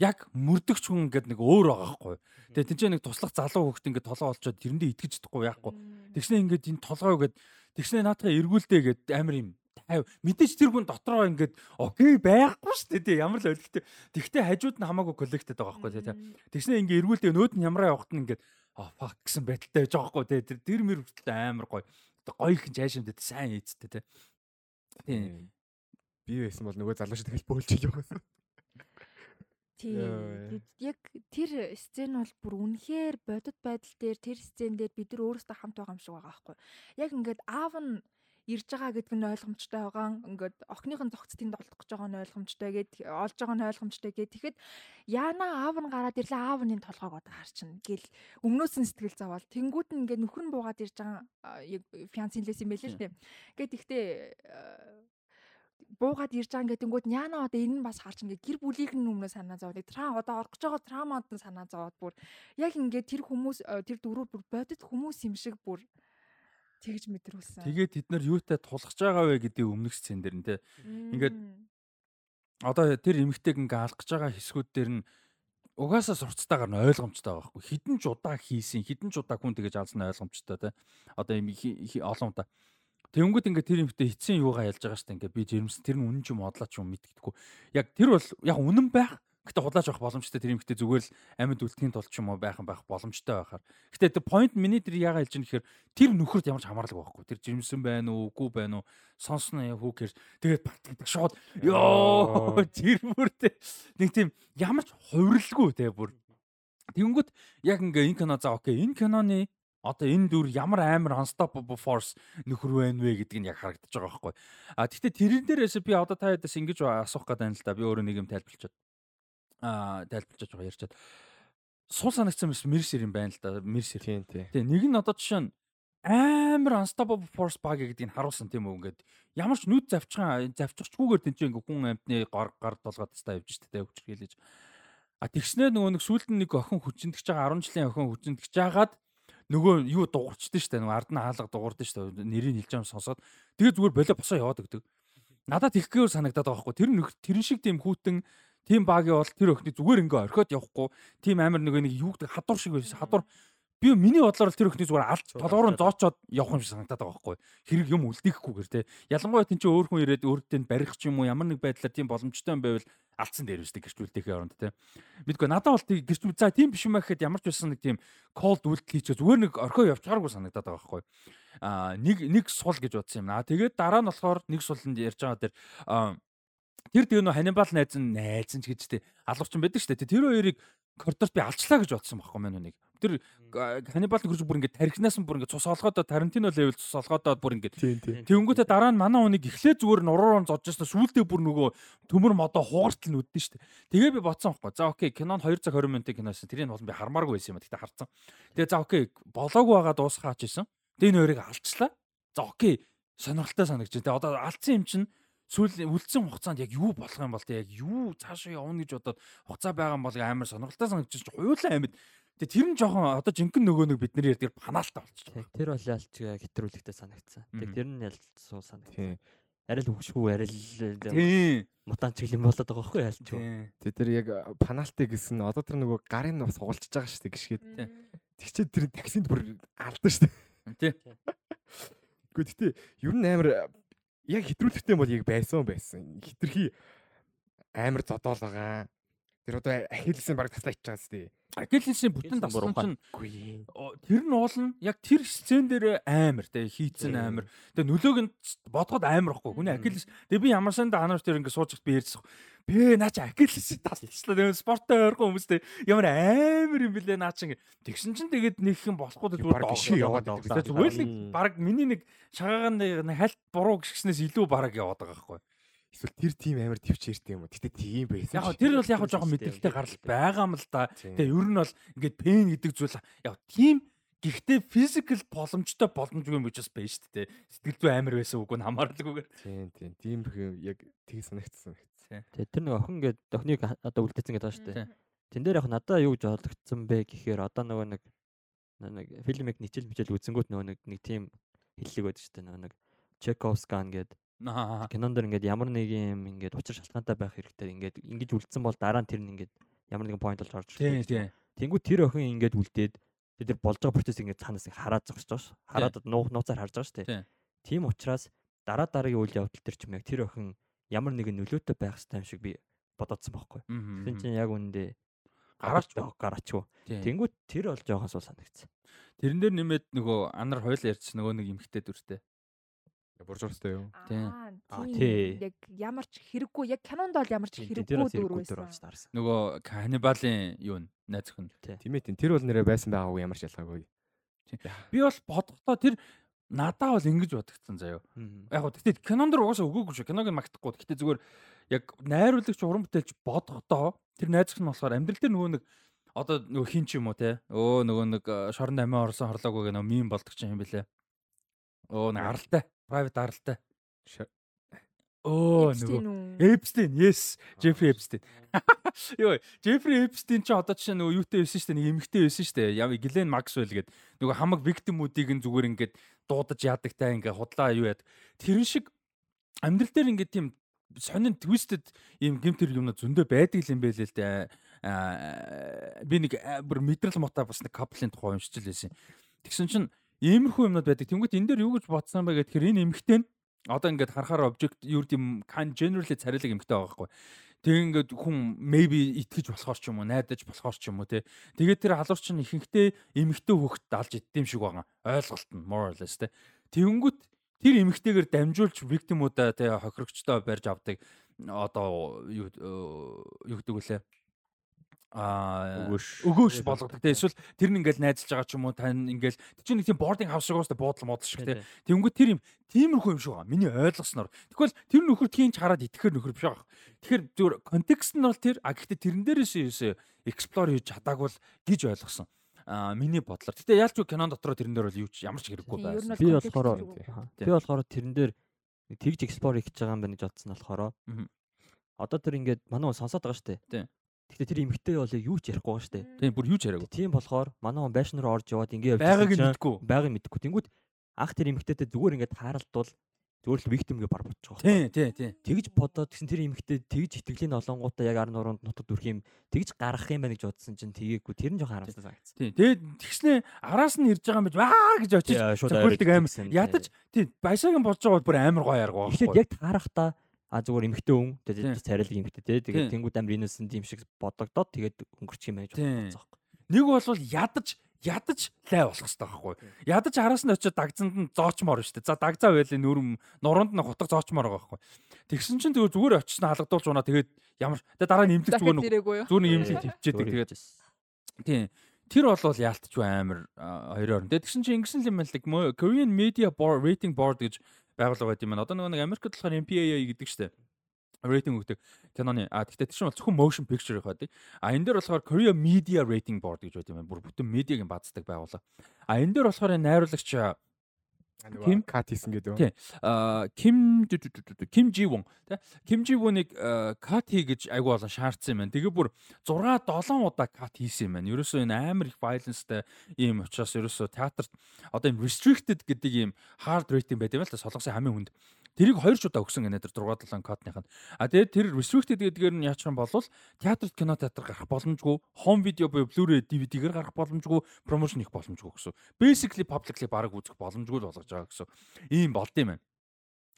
яг мөрдөгч хүн ингээд нэг өөр байгаа байхгүй. Тэгээ тэнцээ нэг туслах залуу хөхт ингээд толгой олцоод тэрэндээ итгэж чадахгүй яахгүй. Тэгснэ ингээд энэ толгой гээд тэгснэ наатаа эргүүлдэ гээд амар юм тайв. Мэдээж тэр хүн дотроо ингээд окей байхгүй шүү дээ тий ямар л өлегтэй. Тэгтээ хажууд нь хамаагүй коллектед байгаа байхгүй тий. Тэгснэ ингээд эргүүлдэ нөөд нь ямраа явахт нь ингээд а фак гэсэн байдалтай байж байгаа байхгүй тий. Тэр тэр мэр хүртэл амар гоё. Гоё их жаашимдээ сайн хийцтэй тий. Тийм. би байсан бол нөгөө залуу шиг тэгэл бөөлж иж байгаа. Тийм. Яг тэр сцен бол бүр үнэхээр бодит байдал дээр тэр сцен дээр бид нар өөрсдөө хамт байгаа юм шиг байгаа байхгүй. Яг ингээд аав нь ирж байгаа гэдэг нь ойлгомжтой байгаа. Ингээд охиныхон зогцтынд олдох гэж байгаа нь ойлгомжтой гэд олж байгаа нь ойлгомжтой гэд. Тэгэхэд яана аав нь гараад ирлээ аав нь толгойг одоо харчин гэл өмнөөс нь сэтгэл завал. Тэнгүүд нь ингээд нөхөр нь буугаад ирж байгаа фианцын лээс юм байл л дээ. Гэт ихтэй буугаад ирж байгаа ингээд тэнгууд яана одоо энэ нь бас харж ингээд гэр бүлийнх нь өмнө санаа зовоод тра одоо орох гэж байгаа траумад нь санаа зовоод бүр яг ингээд тэр хүмүүс тэр дөрөв бүр бодит хүмүүс юм шиг бүр тэгж мэдрүүлсэн. Тэгээд тэд нар юутай тулгаж байгаа вэ гэдэг өмнөх сцен дээр нь тий. ингээд. Одоо тэр эмэгтэйг ингээ алах гэж байгаа хэсгүүд дээр нь угаасаа сурцтайгаар нь ойлгомжтой байгаа байхгүй хідэн ч удаа хийсэн хідэн ч удаа хүн тэгэж алсан ойлгомжтой те одоо юм олон удаа Тэнгүүд ингээ тэр юмхтэй эцсийн юугаа ялж байгаа штэ ингээ би жирэмс тэр нь үнэн ч юм бодлоо ч юм мэддэггүй яг тэр бол яг үнэн байх Гэтэ худлаач авах боломжтой тэр юмхтэй зүгээр л амьд үлдэхийн тулд ч юм уу байхан байх боломжтой байхаар. Гэтэ тэр point миний тэр яага хэлж байгаа гэхээр тэр нөхөрт ямар ч хамаарлаг байхгүй. Тэр жирэмсэн байна уу, үгүй байна уу, сонсно who cares. Тэгээд бат гэдэг шууд ёо тэр бүр нэг тийм ямар ч хувирлгүй тэ бүр. Тэнгүүд яг ингээ энэ кино за окей энэ киноны Одоо энэ дүр ямар амар unstoppable force нөхөр байна вэ гэдг нь яг харагдаж байгаа байхгүй. А гэхдээ тэрэн дээрээс би одоо та ядаас ингэж асуух гэдэг юм л да. Би өөрөө нэг юм тайлбарлачаад аа тайлбарлаж байгаа ярьчаад сул санагцсан биш мерсер юм байна л да. Мерсер. Тийм тий. Тэгээ нэг нь одоо жишээ нь амар unstoppable force баг гэдгийг харуулсан тийм үү ингээд ямар ч нүд завчхан завчихчгүйгээр тэнцээ ингээ хүн амтны гар гар долгоод тастаа явж штэ өвчрхийлэж а тэгснээр нөгөө нэг сүүлд нэг охин хүчиндгэж байгаа 10 жилийн охин хүчиндгэж жагаад нөгөө юу дуурчдээ штэ нөгөө ард нь хаалга дуурдээ штэ нэрийг хэлж байгаа сонсоод тэгээ зүгээр болоо босоо яваад өгдөг надад их гэвэр санагдаад байгаа байхгүй тэр нэг тэрэн шиг тийм хүүтэн тийм багийн бол тэр охины зүгээр ингээ орхиод явахгүй. Тийм амар нөгөө нэг юу гэдэг хадуур шиг байсан. Хадуур би миний бодлоор тэр өхний зүгээр алж толгоор нь зоочоод явах юм шиг санагдаад байгаа байхгүй. Хэрэг юм үлдээхгүйгээр те. Ялангуяа тэн чи өөр хүн ирээд өөртөө барих ч юм уу ямар нэг байдлаар тийм боломжтой юм байвал алдсан дээр үстэй гэрч үлдээхээ оронд те. Мэдгүй надад бол тийм гэрч за тийм биш юм аа гэхэд ямар ч байсан нэг тийм колд үйлдэл хийчихээ. Зүгээр нэг орхио явчихааргүй санагдаад байгаа байхгүй. А нэг нэг сул гэж бодсон юм аа тэгээд дараа нь болохоор нэг суланд ярьж байгаа дээр тэр тэгээ нөө Ханибал найз нь найз нь ч гэж те алуурчин байдаг шүү дээ тэр хоёрыг коридорт би алчлаа гэж бодсон байхгүй мэн үнийг Тэр Ханибал хурж бүр ингээд тархинаас нь бүр ингээд цус олгоод Тарантино левел цус олгоод бүр ингээд тэгэнгүүтээ дараа нь манай хүнийг эхлээ зүгээр нуруур зодж яснаа сүүлдээ бүр нөгөө төмөр модоо хугартал нь үддэн штэ. Тэгээ би бодсон байхгүй. За окей, кинон 2 цаг 20 минутын киноос тэрийг болон би хармааргүй байсан юм. Тэгтээ харцсан. Тэгээ за окей, болоогүй байгаа дуусгаач исэн. Тэгээ энэ хоёрыг алчлаа. За окей, сонирхолтой санагч. Тэгээ одоо алдсан юм чинь сүүл үлдсэн хугацаанд яг юу болох юм бол тэ яг юу цаашаа явна гэж бодоод хугацаа байгаа юм бол амар сонирхолтой санагдчих. Хуйлаа амьд Тэгээ тэр нь жоохон одоо жинхэнэ нөгөө нэг бидний ярьдаг панаалтаа болчихлоо. Тэр бол ялч хэтрүүлэгтэй санагдсан. Тэгээ тэр нь ялч суу санагдсан. Арай л хөвшгүй арай л тийм мутан чиглэн болоод байгаа байхгүй ялч. Тэгээ тэр яг панаалтыг гэсэн одоо тэр нөгөө гарын бас угалчж байгаа шүү дээ гიშгээд. Тэгчээд тэр таксинд бүр алдан шүү дээ. Тийм. Гэхдээ ер нь амар яг хэтрүүлэгтэй бол яг байсан байсан. Хитрхи амар зодоол байгаа. Тэр одоо ахиллсэн баг таслаач байгаа сте. Акелисийн бүтэн дасгал чинь тэр нь уулна яг тэр сцен дээр амар те хийцэн амар. Тэгээ нөлөөг нь бодоход амар ахгүй. Хүний Акелис тэгээ би ямар санда анаар тэр ингэ сууж би ярьсан. Бэ наа чи Акелис таслаа. Тэгээ спорттой ойрхон хүмүүстэй ямар амар юм бэлээ наа чи тэгсэн чинь тэгээд нэг юм болохгүй зүгээр доошоо яваад байдаг. Зүгээр л баг миний нэг шагаагаан хальт буруу гिसгснээс илүү бараг яваад байгаа байхгүй эсвэл тэр тим амар төвчээртэй юм уу. Гэтэ тийм байсан. Яг тэр бол яг жоохон мэдрэлтэй гарал байгаа юм л да. Тэгээ ер нь бол ингээд пен гэдэг зүйл яг тим Гэхдээ физикал боломжтой боломжгүй юм гэж бас байна шүү дээ. Сэтгэл зүй амар байсан үгүй нь хамаарлаггүйгээр. Тийм тийм. Тийм яг тийг санагдсан. Тэгээ тэр нэг охин гээд охиныг одоо үлдээсэн гэдэг байна шүү дээ. Тэн дээр яг надаа юу гэж ойлгогдсон бэ гэхээр одоо нөгөө нэг нэг фильмийг ничэл мичэл үзэнгүүт нөгөө нэг нэг тийм хэллэг байдаг шүү дээ. Нөгөө нэг Чековскан гэдэг Кинон дэр ингээд ямар нэг юм ингээд учир шалтгаантай байх хэрэгтэй. Ингээд ингэж үлдсэн бол дараа нь тэр нь ингээд ямар нэгэн point болж орж ирдэг. Тийм тийм. Тэнгүү тэр охин ингээд үлдээд тэр болж байгаа процесс ингээд цаанаас хараад зогсож байгаа ш. Хараад нуух нууцаар харж байгаа шүү дээ. Тийм учраас дараа дараагийн үйл явдал төр ч юм яг тэр охин ямар нэгэн нөлөөтэй байх хэрэгтэй юм шиг би бодоодсон байхгүй. Тэгсэн чинь яг үндэ гараач гараач юу. Тэнгүү тэр бол жоохон сул санагдсан. Тэрэн дээр нэмээд нөгөө анар хойл ярьж нөгөө нэг эмхтэй дүртэй. Буржуурстай юу? Тийм. Тийм. Яг ямар ч хэрэггүй, яг кинонд бол ямар ч хэрэггүй дүр байсан. Нөгөө Ханибалын юу н найз өхөн. Тийм ээ тийм. Тэр бол нэрээ байсан байгаагүй ямар ч ялгаагүй. Би бол бодохдоо тэр надаа бол ингэж бодогдсон заяо. Яг гоо тэгтээ кинонд дэр угаасаа өгөөгүй шүү. Киног нь магтахгүй. Гэтээ зүгээр яг найруулагч уран бүтээлч бодохдоо тэр найз өхөн болохоор амьдрал дээр нөгөө нэг одоо нөгөө хин ч юм уу те. Өө нөгөө нэг шорон амиа орсон хорлоогүй гэх нөгөө мим болдог ч юм бэлээ. Өө нэг аралтай private аралтай. Оо нөгөө Эпстин, yes, Jeffrey Epstein. Йоо, Jeffrey Epstein ч одоо жишээ нөгөө юутэй байсан шүү дээ, нэг эмэгтэй байсан шүү дээ. Яв Glenn Maxwell гэдэг нөгөө хамаг victim-уудыг нь зүгээр ингээд дуудаж яадаг та ингээ худлаа юу яад. Тэрэн шиг амьдрал дээр ингээд тийм сонин twisted ийм гимтэр юм зөндөө байдаг юм байл л дээ. Би нэг бүр мэдрэл мота бас нэг couple-ын тухай уншиж л байсан. Тэгсэн чинь Иймэрхүү юмнууд байдаг. Тэнгүүт энэ дээр юу гэж бодсон бэ гэхээр энэ эмэгтэй нь одоо ингээд харахаар object юу гэм can generally царилэг эмэгтэй байгаа байхгүй. Тэг ингээд хүн maybe итгэж болохоор ч юм уу, найдаж болохоор ч юм уу те. Тэгээд тэр халуур чинь ихэнхдээ эмэгтэй хөхт алж иддэм шиг байгаа. Ойлголт нь more or less те. Тэнгүүт тэр эмэгтэйгээр дамжуулж victim-уудаа те хохирогчтой барьж авдаг одоо юу юу гэдэг вүлээ аа Өгөөш. болгодог. тий. эсвэл тэр нь ингээл найзалж байгаа ч юм уу тань ингээл тэр чинь нэг тийм boarding house шиг уустай буудлын модал шиг тий. Тэнгүү тэр юм тиймэрхүү юм шиг байгаа. Миний ойлгосноор. Тэгвэл тэр нөхөр тийм ч хараад итгэхэр нөхөр биш байгаа. Тэгэхээр зүгээр контекст нь бол тэр а гэхдээ тэрэн дээрээс юусе explore хийж чадаагүй л гэж ойлгосон. Аа миний бодлоор. Гэтэ яалч кинон дотор тэрэн дээр бол юу ч ямар ч хэрэггүй байсан. Би болохоор би болохоор тэрэн дээр тэгж explore хийж байгаа юм байна гэж бодсон болохоор одоо тэр ингээд манай хүн сонсоод байгаа шүү дээ. Гэхдээ тэр эмгтэй бол юу ч ярихгүй штэ. Тийм бүр юу ч яриагүй. Тийм болохоор манай хүн байшин руу орж яваад ингэ явж байгааг нь мэдгүй. Байгааг нь мэдгүй. Тэнгүүд анх тэр эмгтэйтэй зүгээр ингэ тааралдвал зүгээр л виктимгээ бар бодож байгаа. Тийм тийм тийм. Тэгж бодоод гэсэн тэр эмгтэй тэгж итгэлийн олонгуудаа яг 10 нуруунд нутад үрх юм тэгж гарах юм байна гэж бодсон чинь тгээгүй. Тэр нь жоохон харамсалтай санагдсан. Тийм. Тэгээд тэгснээ араас нь ирж байгаа юм биш аа гэж очиж зөвхөлдөг аим. Ядаж тийм байшаагийн болж байгаа бол бүр амар гоё арга байна. Эхлээд яг таарахтаа а зүгээр эмхтэй хүн тэгээд царайлаг эмхтэй те Тийм. тэгээд тэнгууд амар инээсэн тийм шиг бодогдоод тэгээд өнгөрчих юм байж бодсон байхгүй. Нэг бол ядаж ядаж лай болох хэрэгтэй байхгүй. Ядаж араас нь очиод дагзанд нь зоочмоор шүү дээ. За дагзаа байлаа нүрм нуруунд нь хутаг зоочмоор байгаа байхгүй. Тэгсэн чинь тэгээ зүгээр очиж халагдуулж унаа тэгээд ямар тэгээ дараа нь имлэг зүгээр зүгээр нэг Тий. имлэг төвчээд Зүгээр тэгээд тийм Тэр бол яалтчгүй амар хоёроор. Тэгээд тэгсэн чинь ингэсэн юм байна л Korean Media Board Rating Board гэж байгууллага байт юм байна. Одоо нөгөө нэг Америкт болохоор MPAA гэдэг штеп рейтинг өгдөг киноны а тэгтээ чинь бол зөвхөн motion picture байдаг. А энэ дээр болохоор Korea Media Rating Board гэж байт юм. Бүр бүтэн медиагийн бааздаг байгууллага. А энэ дээр болохоор найруулагч Ким? Ким кат хийсэн гэдэг. Тий. а Ким Ким Живон тий Ким Живоныг кат хий гэж айгу болон шаардсан юм байна. Тэгээ бүр 6 7 удаа кат хийсэн юм байна. Ерөөсөө энэ амар их violenceтэй ийм учраас ерөөсөө театрт одоо ийм restricted гэдэг ийм hard rating байт юм л та солонгосын хамгийн хүнд. Тэрийг 2 удаа өгсөн гэнэ тэр 6 7 катных нь. А тэгээд тэр restricted гэдгээр нь яачих юм бол театрт кино театр гарах боломжгүй, home video буюу Blu-ray DVD-гээр гарах боломжгүй, promotion хийх боломжгүй гэсэн. Basically publicly баг үзэх боломжгүй л болгож байгаа гэсэн. Ийм болд юм байна.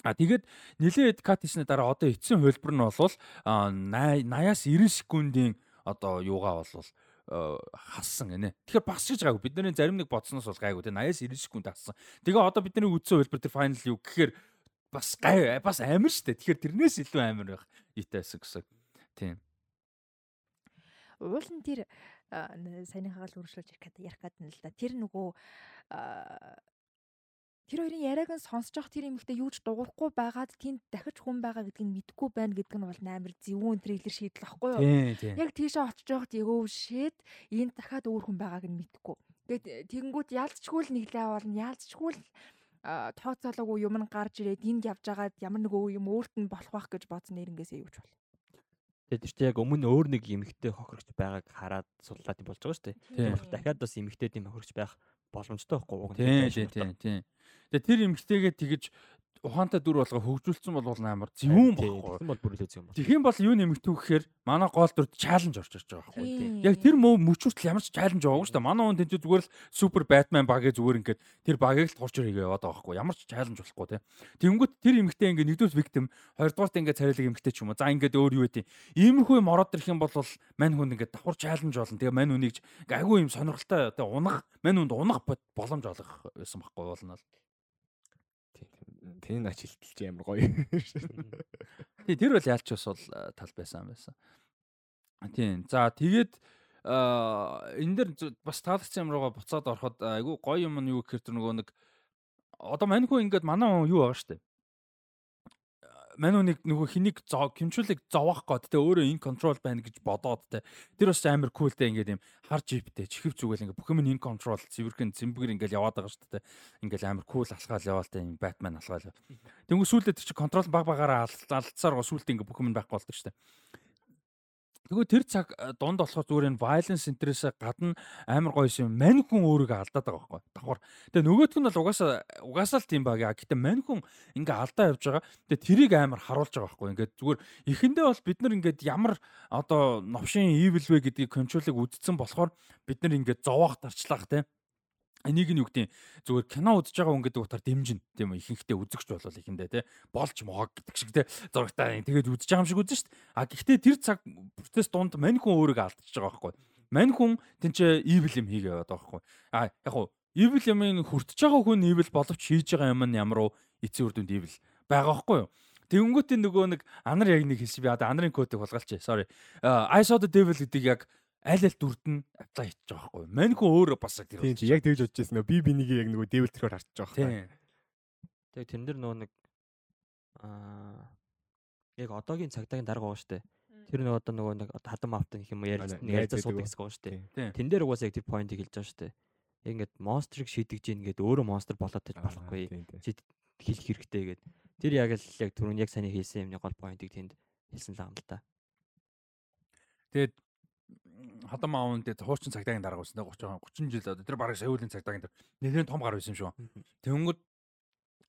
А тэгээд нилээд кат хийсний дараа одоо эцсийн хувилбар нь бол 80-аас 90 секундын одоо юугаа болвол э, хассан гинэ. Тэгэхээр бас гэж гайгүй. Бидний зарим нэг бодсноос бол гайгүй те 80-аас 90 секунд хассан. Тэгээ одоо бидний үдсэн хувилбар тэр файнал юу гэхээр бас гай бас амар штэ. Тэгэхээр тэрнээс илүү амар байх. Итээс гэсэн. Тийм. Уул нь тэр саяны хагаал үргэлжлүүлж ярих гэдэг нь л да. Тэр нөгөө тэр хоёрын яриаг нь сонсож явах тэр юмхтэй юуж дуурахгүй байгаад тэнд дахиж хүн байгаа гэдгийг мэдгүй байна гэдэг нь бол амар зөвүүн трейлер шийдэл واخгүй юу. Яг тийшээ очиж явахд эгөө шээд энд дахиад өөр хүн байгааг нь мэдгүй. Тэгээд тэгэнгүүт яалцчгүй л нэг лай болно. Яалцчгүй л тооцоолоогүй юм нь гарч ирээд энд явж байгаад ямар нэг юм өөрт нь болох байх гэж бодсон нэрнгээсээ юу ч бол. Тэгээд чинь яг өмнө өөр нэг эмэгтэй хохирогч байгааг хараад судлаад болж байгаа шүү дээ. Болохоор дахиад бас эмэгтэй тийм хохирогч байх боломжтой байхгүй нь Тийм тийм тийм тийм. Тэгээ тэр эмгтэйгээ тэгэж ухаантай дүр болго хөгжүүлсэн бол амар зөвүүн Тийм, баггүй. тэгсэн бол бүр илүү зөв юм байна. Тэгэх юм бол юу нэмэгдүү гэхээр манай гол дүрд чаленж орж ирж байгаа байхгүй. Тийм. Яг тэр мөө мөчүүртэл ямар ч чаленж байгаагүй шүү дээ. Манай хүн тэнцээ зүгээр л супер бэтмен багийг зүгээр ингээд тэр багийг л турч ирээ яваад байгаа байхгүй. Ямар ч чаленж болохгүй те. Тэнгүүт тэр эмэгтэй ингээд нэгдүгээр victim, хоёрдугаарт ингээд царайлаг эмэгтэй ч юм уу. За ингээд өөр юу вэ? Иймэрхүү юм ороод ирэх юм бол мань хүн ингээд давхар чаленж болно. Тэгээ мань хүнийг айгүй юм сонирхолтой тэ унах, мань хүнд унах боломж олгох байсан байхгүй болно л. Тэний нач хилтэлж амар гоё. Тий, тэр бол яалч бас бол э, тал байсан байсан. Тийм. За тэгээд аа энэ дэр бас таалагдсан юм руугаа буцаад ороход айгүй гоё юм нь юу гэхээр тэр нөгөө нэг одоо маньхүү ингээд манай хүн юу байгаа штэ. Маньхүү нэг нөгөө хэнийг зов хэмжүүлэг зовоох гээд те өөрөө ин контрол байна гэж бодоод те тэр бас амар култэй ингээд юм хар жиптэй чихв зүгэл ингээд бүх юм ин контрол цэвэрхэн цэмбгэр ингээд яваад байгаа штэ те ингээд амар кул алхаал яваал те бэтмен алхаал Тэнгүү сүүлдээ тэр чи контрол баг багаараа алдсаар гоо сүүлдээ ингээ бүх юм байхгүй болдог штэ. Тэгвэл тэр цаг э, дунд болохоор зүгээр энэ violence интерээс гадна амар гоё юм. Мань хүн өөрийгөө алдаад байгаа байхгүй. Давхар. Тэгээ нөгөөх нь бол угаасаа угаасаа л тийм баг. Гэтэ мань хүн ингээ алдаа явж байгаа. Тэгээ тэрийг амар харуулж байгаа байхгүй. Ингээд зүгээр эхэндээ бол бид нар ингээд ямар одоо новшин evil вэ гэдгийг контролыг үздсэн болохоор бид нар ингээд зовоох тарчлах тийм Энийг нь юу гэдэг зүгээр кино үзэж байгаа хүн гэдэг утгаар дэмжин тийм үү ихэнхдээ үзэгч болол ихэндээ те болж моог гэдэг шиг те зурагтай тэгээд үзэж байгаа юм шиг үзэн дээ. А гэхдээ тэр цаг процесс дунд мань хүн өөрийгөө алдчихж байгаа байхгүй. Мань хүн тэнцээ evil юм хийгээ яваад байгаа байхгүй. А яг хуу evil юм хүртэж байгаа хүн evil боловч хийж байгаа юм нь ямар уу эцсийн үр дүнд evil байгаа байхгүй юу? Тэнгүүтээ нөгөө нэг анар яг нэг хэлсэн би одоо анарын кодыг хулгайлч. Sorry. I saw the devil гэдэг яг аль аль дүрд нь apply хийж байгаа байхгүй. Маньхүү өөрөө бас яг тэр Тийм чи яг тэгж бодож байсан нөө би бинийг яг нөгөө devil трээр харж байгаа байхгүй. Тийм. тэг тэрэн дээр нөгөө нэг аа яг одоогийн цагдаагийн дарга байгаа штэ. Тэр нэг одоо нөгөө нэг хадам автан гэх юм уу ярьж ярьцаа суудаг гэсэн байгаа штэ. Тийм. Тэн дээр угаасаа яг тэр поинтыг хэлж байгаа штэ. Яг ингээд монстрыг шийдэж гин ингээд өөрөө монстр болоод таж болохгүй. Чи хэлэх хэрэгтэй гээд. Тэр яг л яг түрүүн яг саний хэлсэн юмны гол поинтыг тэнд хэлсэн л юм л та. Тэгээд хадам аавн дээр хуучин цагдаагийн дарга байсан. 30 30 жил одоо тэр бараг саяулын цагдаагийн дээр нэлээд том гар байсан юм шүү. Тэнгүүд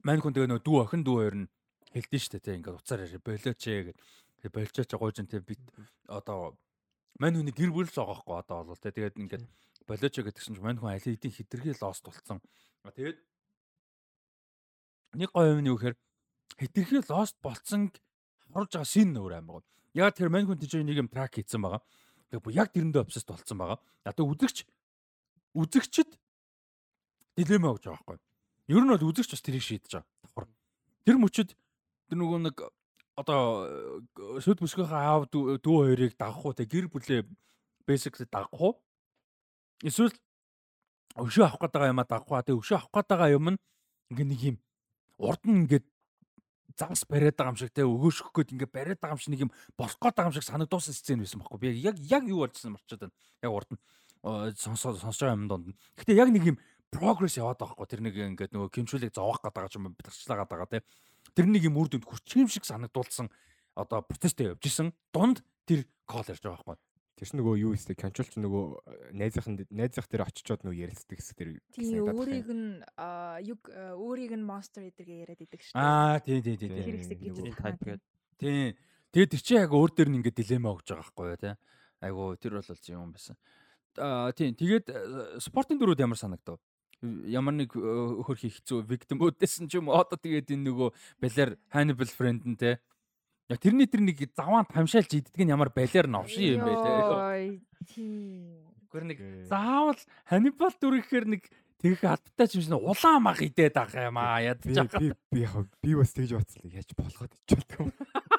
мань хүн тэгээ нөгөө дүү охин дүү хоёр нь хэлдэж штэ тий ингээд уцаар яри болооч ээ гэд. Тэгээ болчооч гойж тий бит одоо мань хүний гэр бүл л байгаа байхгүй одоо бол тий тэгээд ингээд болооч гэдгсэн чинь мань хүн аль хэдийн хитрхи лост болцсон. Тэгээд нэг гоё юм нь юу гэхээр хитрхи лост болцсон харуулж байгаа шин нөр гоо. Яг тэр мань хүн тийч нэг юм трак хийсэн байгаа. Тэгээ бүр яг тэрэндээ обсест болцсон байгаа. Одоо үзэгч үзэгчд дилемма гэж байгаа байхгүй. Ер нь бол үзэгч бас тэрийг шийдэж байгаа. Давхар. Тэр мөчөд тэр нөгөө нэг одоо сүд бүсгийнхаа аав дүү хоёрыг дагах уу те гэр бүлээ basically дагах уу? Эсвэл өшөө авах байгаа юм а дагах уу? Тэ өшөө авах байгаа юм нь ингээ нэг юм урд нь ингээд загас бариад байгаа юм шиг те өгөөшөх гээд ингээ бариад байгаа юм шиг нэг юм болох гээд байгаа юм шиг санагдуулсан сцен байсан байхгүй. Би яг яг юу болжсэн марчаад байна. Яг урд нь сонсоо сонсож байгаа юм донд. Гэтэ яг нэг юм прогресс яваад байгаа байхгүй. Тэр нэг ингээд нөгөө кимшүүлийг зовоох гээд байгаа юм битэрчлээ гээд байгаа те. Тэр нэг юм үр дүнд хүрчих юм шиг санагдуулсан одоо протесттэй явж исэн. Дунд тэр кол ярьж байгаа байхгүй. Тэр чинь нөгөө юу өстэй контрол чинь нөгөө найзынхан найзах дээр очичоод нөгөө ярилцдаг хэсэг тэр Тийм өөрийг нь аа, юг аа, өөрийг нь монстер эдэргээ яриад идэг шүү дээ. Аа тий тий тий Тэр хэсэг гэж Нэг байна. type гээд Тий. Тэгээд тэр чинь яг өөр дээр нь ингээд дилемма өгж байгаа байхгүй юу те. Айгу тэр бол л юм байсан. Аа тий. Тэгээд э, спортын дөрүүд ямар санагдав? Ямар нэг э, хөр хийх хэцүү victim үүдсэн ч юм уу одоо тэгээд энэ нөгөө балер Hannibal friend нь те. Тэрний тэр нэг заваан тамшаалж иддэг нь ямар балер новшин юм бэ те. Гэр нэг заавал Hannibal дүрхээр нэг тэгэх албатай ч юм шиг улаан мах идээд байгаа юм аа би ядаж би би яг би бас тэгж бодсон. Яаж болоход ичүүлдэг юм.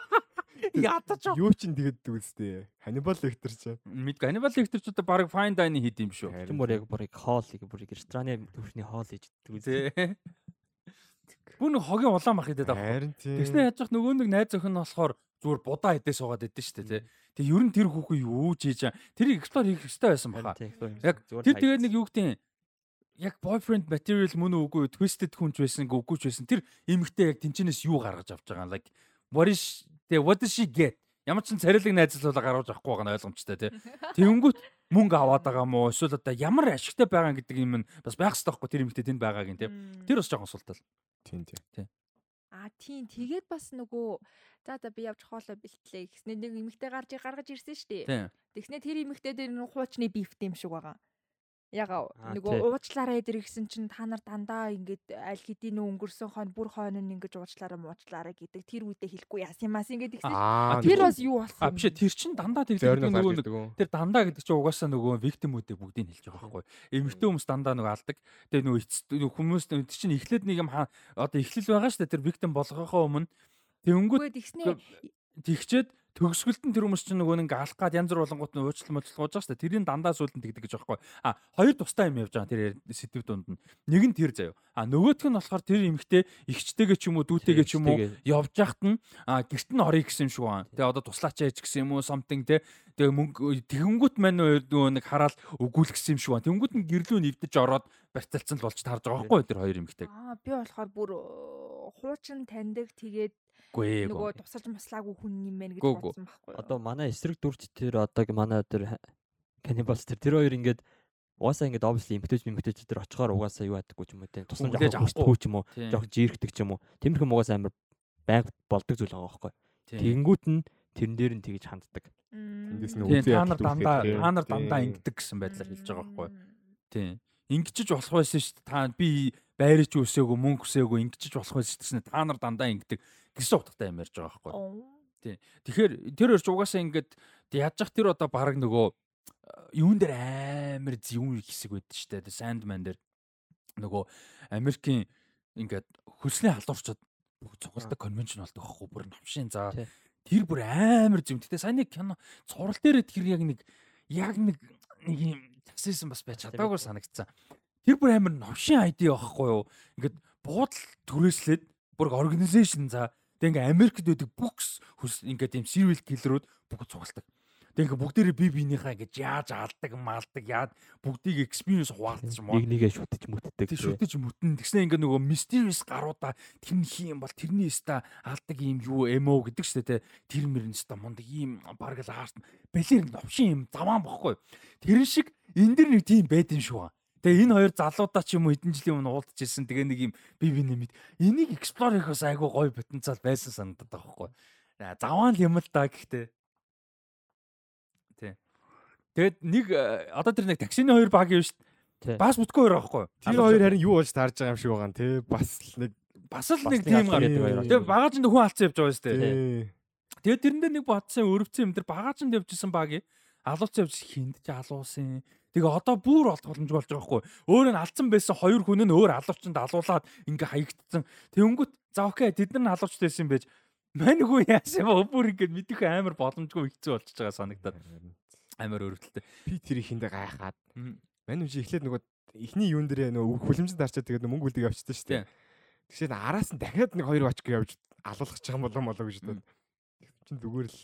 ядаж Юу ч ин тэгдэг үстэй. Ханибал Лектер ч. мэдгүй Hannibal Lecter ч одоо баг fine dining хийд юм шүү. тэр бүр яг бүр яг хоолыг бүр яг рестораны төвшний хоол хийж. Тий. Бүр нэг хогийн улаан мах идээд авах. Харин тийм. Тэгснэ яаж зах нөгөө нэг найз охин нь болохоор зүгээр будаа идээ суугаад идэв шүү дээ тий. Тэг ер нь тэр хүүхэн юу ч хийж. Тэрийг explore хийх хэрэгтэй байсан баха. Яг тэр тэгээд нэг юу гэдэг яг boyfriend material мөн үгүй twisted хүнч байсан үгүй ч байсан. Тэр эмэгтэй яг тэнчнээс юу гаргаж авч байгаа юм like what is тэг what does she get? Ямар ч царилэг найзлуулаа гаргаж авахгүй байгаа нь ойлгомжтой тий. Тэнгүүт мөнгө аваад байгаа мó эсвэл одоо ямар ашигтай байгаа гэдэг юм нь бас байх хэрэгтэй байхгүй тэр эмэгтэй тэнд байгааг нь тий. Тэр бас жоохон султал. Тийм тийм. Аа тийм тэгээд бас нөгөө за за би явж хоолой бэлтлээ гэснээр нэг эмэгтэй гарч гаргаж ирсэн шүү дээ. Тий. Тэгснээр тэр эмэгтэй дээр нэг хуучны бифт юм шиг байгаа. Яг Аа, нөгөө уучлаарай эдэр гисэн чинь та нар дандаа ингээд аль хэдийн өнгөрсөн хойно бүр хойно нь ингэж уучлаарай муучлаарай гэдэг тэр үедээ хэлэхгүй яасан юм аас ингээд гисэн. Аа Тэр бас юу болсон? А биш тэр чин дандаа нь нөгөө нэг тэр дандаа гэдэг чинь угаасаа нөгөө victim-үүдээ бүгдийг хэлж байгаа байхгүй. Эмэгтэй хүмүүс дандаа нөгөө алдаг. Тэгээ нөгөө хүмүүс тэр чинь эхлээд нэг юм одоо эхлэл байгаа шүү дээ тэр victim болгохоо өмнө тэнгүүт Үгүй тэгснээр тэгчээд төгсгөлд нь тэр хүмүүс чинь нөгөө нэг алах гад янз бүр болонгууд нь уучлал мочлол гоож байгаа шүү дээ. Тэрийн дандаа сүлд нь тэгдэг гэж байхгүй. А хоёр тустай юм явж байгаа тэр сэдв дунд нь. Нэг нь тэр заяо. А нөгөөх нь болохоор тэр эмэгтэй ихчтэйгээ ч юм уу дүүтэйгээ ч юм уу явж яхад нь а гэрт нь орё гэсэн юм шиг байна. Тэгээ одоо туслаач яж гэсэн юм уу something те. Тэгээ мөнгө тэгэнгүүт мань нөгөө нэг хараал өгүүлэх гэсэн юм шиг байна. Тэнгүүт нь гэрлүү нэвдэж ороод барьцалцсан л болж таарж байгаа байхгүй тэр хоёр эмэгтэй. аа би болохоор бүр хуучин таньдаг тэгээд. Нөгөө тусалж маслаагүй хүн юм байна гэж бодсон байхгүй юу? Одоо манай эсрэг дүрч тэр одоо манай тэр канибалс тэр тэр хоёр ингээд угаасаа ингээд obviously эмгтэж эмгтэж тэр очихоор угаасаа юу ядаггүй ч юм уу те тусламж авахгүй. ч юм уу жоох жирэгдэг ч юм уу тиймэрхэн угаасаа амар байг болдог зүйл байгаа байхгүй Тийм. тэгэнгүүт нь тэрэн дээр нь тэгж ханддаг Тэндээс нь Тийм, та нар дандаа та нар дандаа ингэдэг гэсэн байдлаар хэлж байгаа байхгүй. Тийм. Ингэчиж болох байсан шүү дээ. Та би байрч үсээгүй мөнгө үсээгүй ингэчиж болох байсан шүү дээ. Та нар дандаа ингэдэг гэсэн утгатай юм ярьж байгаа байхгүй. Оо. Тэгэхээр тэр өрч угаасаа ингээд яаж зах тэр одоо баг нөгөө э, юун дээр амар юм хэсэг байдаг шүү дээ. Sandman дээр нөгөө Америкийн ингээд хөлсний халуурчод бүх цугладаг конвеншн болдог байхгүй бүр навшин за Тий. тэр бүр амар зүм. Гэтэ сайн нэг кино цуврал дээр тэр яг нэг яг нэг нэг юм таксисэн бас байж чадаагүй санагдсан. Тэр бүр амар новшин ID байхгүй юу? Ингээд буудал түрээслээд бүр организашн за тэг ингээ Америкт үүдэг бүкс ингээд юм serial killer-ууд бүгд цугалтдаг. Тэг ингээ бүгдээрээ бие биенийхээ ингээ яаж алдаг, малдаг, яад бүгдийг experience хуваалцаж маа. Нэг нэгээ шүтэж мүтдэг. Тэг шүтэж мүтэн. Тэгснэ ингээ нөгөө mysterious гаруудаа тэр нь хин бол тэрний өста алдаг юм юу эмо гэдэг штэ тэ. Тэр мөрн өста мундаг ийм бараг л хаарт бэлэр новшин юм заваан бохгүй. Тэрэн шиг энэ дэр нэг тийм байд юм шүү. Тэгээ энэ хоёр залуудаа ч юм уу хэдэн жилийн өмнө уулзчихсэн. Тэгээ нэг юм би би нэмэд энийг explore хийх бас айгүй гоё потенциал байсан санагдаад байгаа байхгүй. Заваан л юм л да гэхдээ. Тий. Тэгээд нэг э, одоо тэр нэг таксины хоёр баг юм шүү дээ. Бас бүтгүй хоёр байхгүй. Тэр хоёр харин юу болж таарж байгаа юм шиг байгаа юм те. Бас л нэг Бас л нэг тийм гар. гэдэг хоёр Тэгээ багаж нь хүн алдсан явж байгаа шүү дээ. тий. Тэгээд тэрэндээ нэг бодсон өрөвцөн юм тэр багаж нь явжсэн баг алууцсан явж хинд ч алуусан. Тэгээ одоо бүр олд боломжгүй болж байгаа хгүй. Өөр нь алдсан байсан хоёр хүн нь өөр алуучанд алуулаад ингээ хаягдсан. Тэнгүүт за окей тэд нар нь алуучд байсан юм байж. Мань хүү яасан ба бүр ингээ мэдэх амар боломжгүй хэцүү болчихж байгаа санагдаад амар өрөвдөлтэй. Би тэр ихэндээ гайхаад мань үжи эхлээд нөгөө эхний юун дээрээ нөгөө хүлэмжинд харчаад тэгээд мөнгө үлдэг явчихсан шүү дээ. Тэгшээд араас нь дахиад нэг хоёр бачк явж алуулах гэж байгаа болоо молоо гэж бодоод. Чин зүгээр л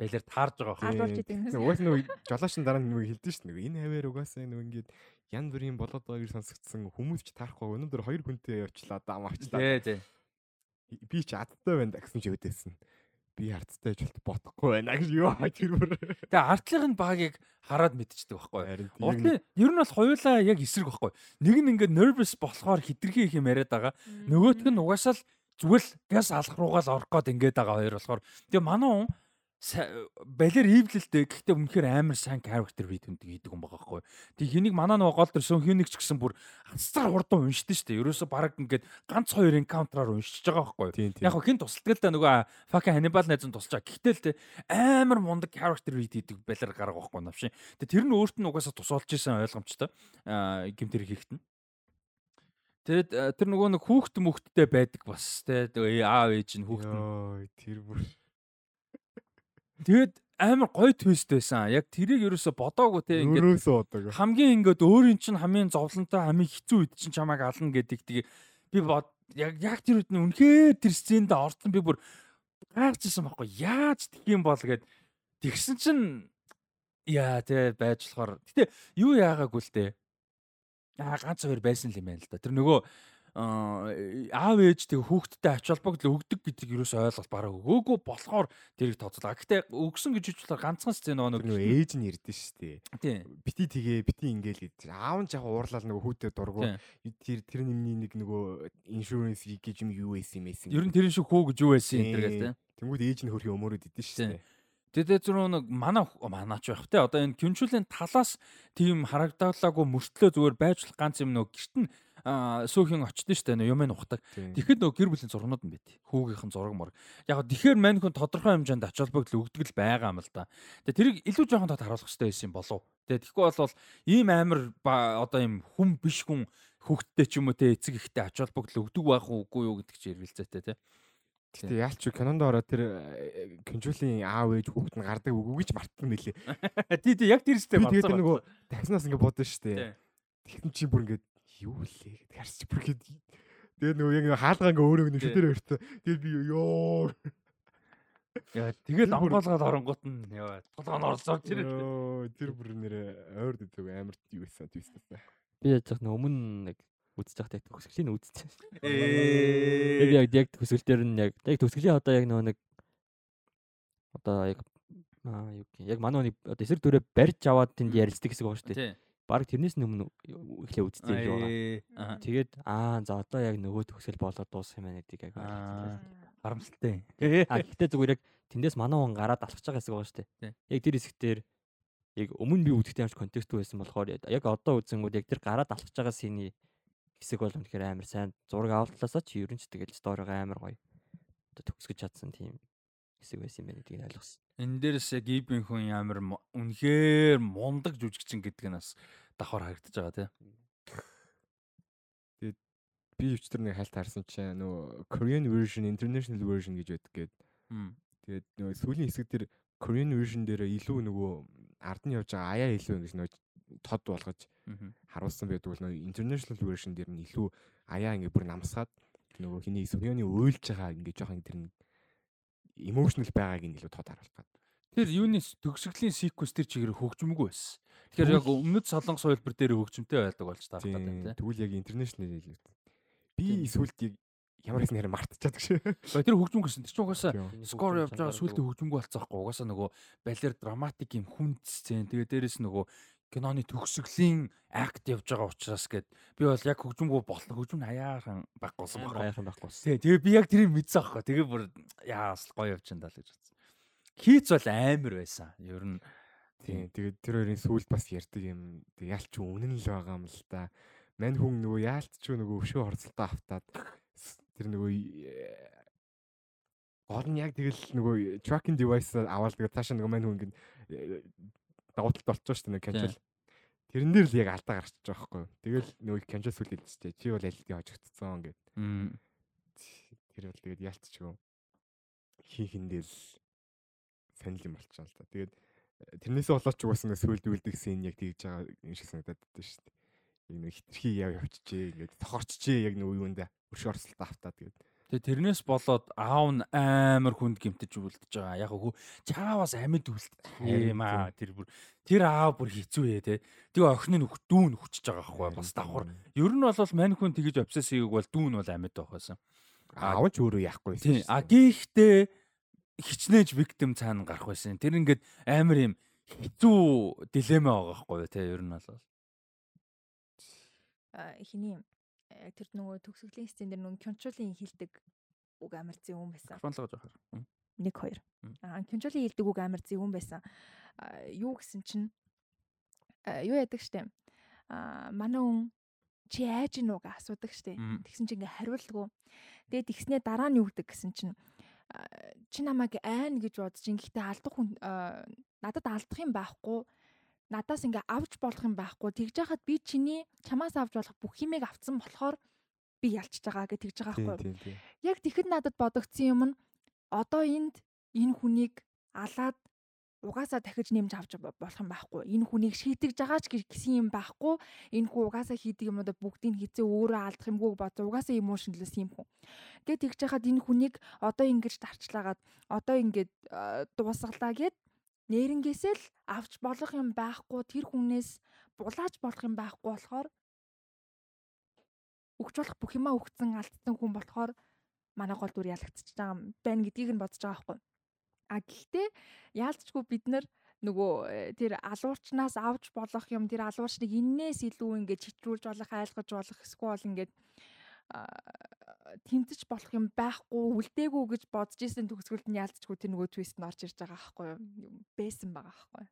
Байлэр таарж байгаа хөө. Угаас нөгөө жолоочн дараа нөгөө хэлдэж шүү дээ. Энэ хаваар угаасаа нөгөө ингээд ян бүрийн болоод байгааг сонсогдсон хүмүүс ч таарахгүй өнөөдөр хоёр хүнтэй явчлаа даа мавчлаа. Тий, тий. Би ч адтай байна гэсэн ч өөдөөсөн. Би хардтай ч болт бодохгүй байна гэж юу тэр бүр. Тэгээ артлын багийг хараад мэдчихдэг байхгүй. Урдлын ер нь бол хоёулаа яг эсрэг байхгүй. Нэг нь ингээд nervous болохоор хитрхи их юм яриад байгаа. Нөгөөх нь угаасаа л зүгээр л газ алах руугаа л орох гээд ингээд байгаа хоёр болохоор. Тэгээ манай хүн балер ивлэлтэй гэхдээ үнэхээр амар сайн character read хүндэг хийдэг юм байгаа байхгүй. Тэгээ хэнийг манай нөгөө гол төрсөн хинэг ч гэсэн бүр хацсаар хурдан уншдаг шүү дээ. Ерөөсө баг ингээд ганц хоёр encounter-аар уншиж байгаа байхгүй. Яг хин тусалдаг л да нөгөө fucking Hannibal найзан тусалж байгаа. Гэхдээ л те амар мундаг character read хийдэг балер гарга байхгүй навшин. Тэгээ тэр нь өөрт нь угаасаа тусалж исэн ойлгомжтой. Аа гимтэр хийхт нь. Тэгэд тэр нөгөө нэг хүүхд мөхттэй байдаг бас те аав ээж нь хүүхд нь. Тэр бүр Тэгээд амар гоё твист байсан. Яг тэрийг ерөөсө бодоогүй те ингээд өөрөөсөө удаг. хамгийн ингээд өөрийн чинь хамгийн зовлонтой хамгийн хэцүү үед чинь чамайг ална гэдэг тийг би бод яг яг тэр үед нь үнэхээр тэр сценд орсон. Би бүр гайхажсэн байхгүй. Яаж тгийм бол гэд тэгсэн чинь яа те байж болохоор. Гэтээ юу яагаагүй л те. Аа ганц хоёр байсан л юм байна л да. Тэр нөгөө аав ээж тэг хүүхдтэй ач холбогдол өгдөг гэдгийг юу ч ойлголт бараг өгөөгүй болохоор тэрийг тооцоолаа. Гэтэ өгсөн гэж болохоор ганцхан сцен нөгөө нэг ээж нь ирдэ штэ. Бити тэгээ бити ингээл гэж. Аав нь яг уурлал нөгөө хүүтэй дургу. Тэр тэр нэмний нэг нөгөө иншүренс гэж юм юу байсан юм байсан. Ер нь тэрэн шиг хөө гэж юу байсан энэ төр гэдэг. Тэнгүүд ээж нь хөрхи өмөрөд идэв штэ. Тэгээд зөв нэг манай манаач байх те одоо энэ кюнчүлийн талаас тийм харагдаалаггүй мөртлөө зүгээр байжлах ганц юм нөгөө гэрт нь сүүхийн очдсон штэ нөө юм ухдаг. Тэгэхэд нөгөө гэр бүлийн зургнууд нь байт. Хүүгийнхэн зураг мөр. Яг тэгэхээр мань хүн тодорхой хэмжээнд ач холбогдол өгдөг л байгаа юм л да. Тэгээ тэрийг илүү жоохон тод харуулах хэрэгтэй байсан юм болов. Тэгээ тэгэхгүй бол ийм амар одоо ийм хүн биш хүн хүүхдтэй ч юм уу те эцэг ихтэй ач холбогдол өгдөг байх уугүй юу гэдэг чинь эргэлзээтэй те. Гэтэ яалч юу кинонд ороо тэр конжулийн аав ээж хүүхд нь гардаг үгүй гэж мартсан мөлий. Тий тий яг тэр сте Би тэгээд нөгөө такснаас ингэ бодсон штэ. Тий. Тэгсэн чи бүр ингээд юу лээ гэд харсч бүр гээд тэгээд нөгөө яг нөгөө хаалгаа ингээ өөрөө нэг Тий. шүтээр өртөө. Тэгээд би ёо Яа тэгэл онгоолгоод оронгууд нь яа толгойн орсоо тэр. тэр бүр нэрээ ойр дэдэг амар юу байсан твист байсан. Би яаж нэг өмнө нэг үзэж байхдаа төсгөлийн. Би Ээ. яг яг төсгөл дээр нь яг яг төсгөлийн одоо яг нөгөө нэг одоо яг аа юу гэх юм, яг манай нэг одоо эсрэг дүрээ барьж аваад тэнд ярилцдаг гэсэн үг шүү дээ. Бараг тэрнээс өмнө эхлээ юм шиг байгаа. Ээ. Аа. Тэгээд аа за одоо яг нөгөө төгсгөл болоод дуусах юм байна гэдгийг яг. Харамсалтай. А гэхдээ зүгээр яг тэндээс манай хүн гараад алхаж байгаа хэсэг байгаа шүү дээ. Яг тэр хэсэгтэр яг өмнө би үзэхдээ ямар ч контекст байсан болохоор яг одоо үзэнгүүд яг тэр гараад алхаж байгаа синий хэсэг бол үнэхээр амар сайн зураг авалтлаасаа ч ерөн ч тэгэл сториго амар гоё. Одоо төгсгөж чадсан тийм хэсэг байсан юм байна гэдгийг ойлгосон. Энэ дээрээс яг ибийн хүн ямар үнэхээр мундаг жүжигчин гэдэг нь бас давхар харагдаж байгаа тий. Би өчтөр нэг хальт харсан чинь нөгөө Korean version, international version гэж байдаг гээд тэгээд нөгөө сүүлийн хэсэг дээр Korean version дээр илүү нөгөө ард нь явж байгаа аяа илүү ингэж нөө тод болгож харуулсан байдаг бол нөө international version дээр нь илүү аяа ингэ бүр намсгаад нөгөө хиний Сөньоны уйлж байгаа ингэ жоохон тэр нэг emotional байгааг нь илүү тод харуулах гэдэг. Тэр юуны төгсгөлийн sequence тэр чигээр хөгжмөгүй байсан. Тэгэхээр яг өмнөд солонгос хувилбар дээр хөгжмөнтэй байдаг болж таарах гэдэг Тийм. Тэгвэл яг international хэлээ. Би эсвэл яг ямар мартчихад гэж. Бай тэр хөгжмөнгө гэсэн. Тэр чинь угаасаа скор явж байгаа сүлдө хөгжмөнгө болцоохгүй. Угаасаа нөгөө балер драматик юм хүнд сцен. Тэгээ дээрэс нөгөө киноны төгсгөлийн акт явж байгаа учраас гээд би бол яг хөгжмөнгөө болно. Хөгжим нь аяахан баггуулсан Амар байна. аяхан байхгүй. Тий, тэгээ би яг тэрийг мэдсэн аахгүй. Тэгээ бүр яас гоё явж энэ л гэж бодсон. Хийц бол амар байсан. Ер нь Тийм. Тэгээд тэр хоёрын сүүлд бас ярьдаг юм. Тэг яалч үнэн л байгаа юм л да. Мань хүн нөгөө яалт ч нөгөө өвшөө хорцолтоо автаад тэр нөгөө э, гол нь яг тэгэл нөгөө tracking device аваад тэгээд цаашаа нөгөө мань хүн ингэ давталт болчихсон шүү дээ нөгөө cancel. Тэрэн дээр л яг алдаа байхгүй. юу. Тэгэл нөгөө cancel сүлд хэлчихжээ. Чи бол аль хожигдсон гэд. Тэр бол тэгээд яалт ч юм хийхэндэл санал юм болчихоо л да. Тэгээд э, тэрнээсээ болоод ч угаасаа сүлд үлдэх сцен яг тэгж байгаа юм шиг санагдаад байдаг шүү дээ. Яг нэг хитрхи яв явчихжээ ингээд тохорчжээ яг нэг үеүндээ өрш орсолт автаа тэгээд Тэгээ тэрнээс болоод аав нь амар хүнд гимтэж үлдэж байгаа. Яг хөө чааваас амьд Харин юм аа тэр бүр тэр аав бүр хэцүү ээ те. Тэгээ охин нь дүүн хүчж байгаа байхгүй бас давхар. Ер нь бол мань хүн тэгэж обсесс хийгээг бол дүүн бол амьд байх байсан. аав ч өөрөө яахгүй Тийм. А гэхдээ хичнээн victim цаана гарах байсан. Тэр ингээд амар юм хэцүү дилемма байгаа байхгүй те ер нь бол. А, хиний тэр нөгөө төгсгөлийн сцен дээр нөгөө Кёнчулын хилдэг үг амар зөвөн байсан. Микрофон л гож байгаа. 1 2. Мм. Аа Кёнчулын хилдэг үг амар зөвөн байсан. А, юу гэсэн чинь юу яадаг штэ. А манай хүн чи айж гин үг асуудаг штэ. Тэгсэн чинь ингээ хариулдаггүй. Тэгээд тэгснээ дараа нь юу гэдэг гэсэн чинь чи намайг айн гэж бодож ин гэхдээ алдах хүн надад алдах юм байхгүй надаас ингээ авч болох юм байхгүй тэгж яхад би чиний чамаас авч болох бүх юмыг авцсан болохоор би ялчж байгаа гэж тэгж байгаа байхгүй яг тэгэхэд надад бодогдсон юм нь одоо энд энэ хүнийг алаад угаасаа дахиж нэмж авч бо- болох юм байхгүй. Энэ хүнийг шийтгэж байгаа ч гэ- гэсэн юм байхгүй. Энэ хүн угаасаа хийдэг юмудаа бүгдийг хизээ өөрөө алдах юмгүй бодсон. Угаасаа emotionless юм хүн. Гэт тэгж яхад энэ хүнийг одоо ингэж дарчлагаад одоо ингэж э, дуусгалаа гэд нэрнгээсээ л авч болох юм байхгүй. Тэр хүнээс булааж болох юм байхгүй болохоор өгч болох бүх юмаа өгцөн алдсан хүн болохоор манай гол дүр ялагдчихж байгаа юм байна гэдгийг нь бодож байгаа байхгүй. А гэхдээ яалтчгүй бид нар нөгөө э, тэр алуурчнаас авч болох юм тэр алуурчныг иннээс илүү ингээд читрүүлж болох айлгаж болох эсвэл ингээд тэмцэж болох юм байхгүй үлдээгүй гэж бодож исэн төгсгөлд нь яалтчгүй тэр нөгөө твист нь орж ирж байгаа байхгүй юу байсан байгаа байхгүй.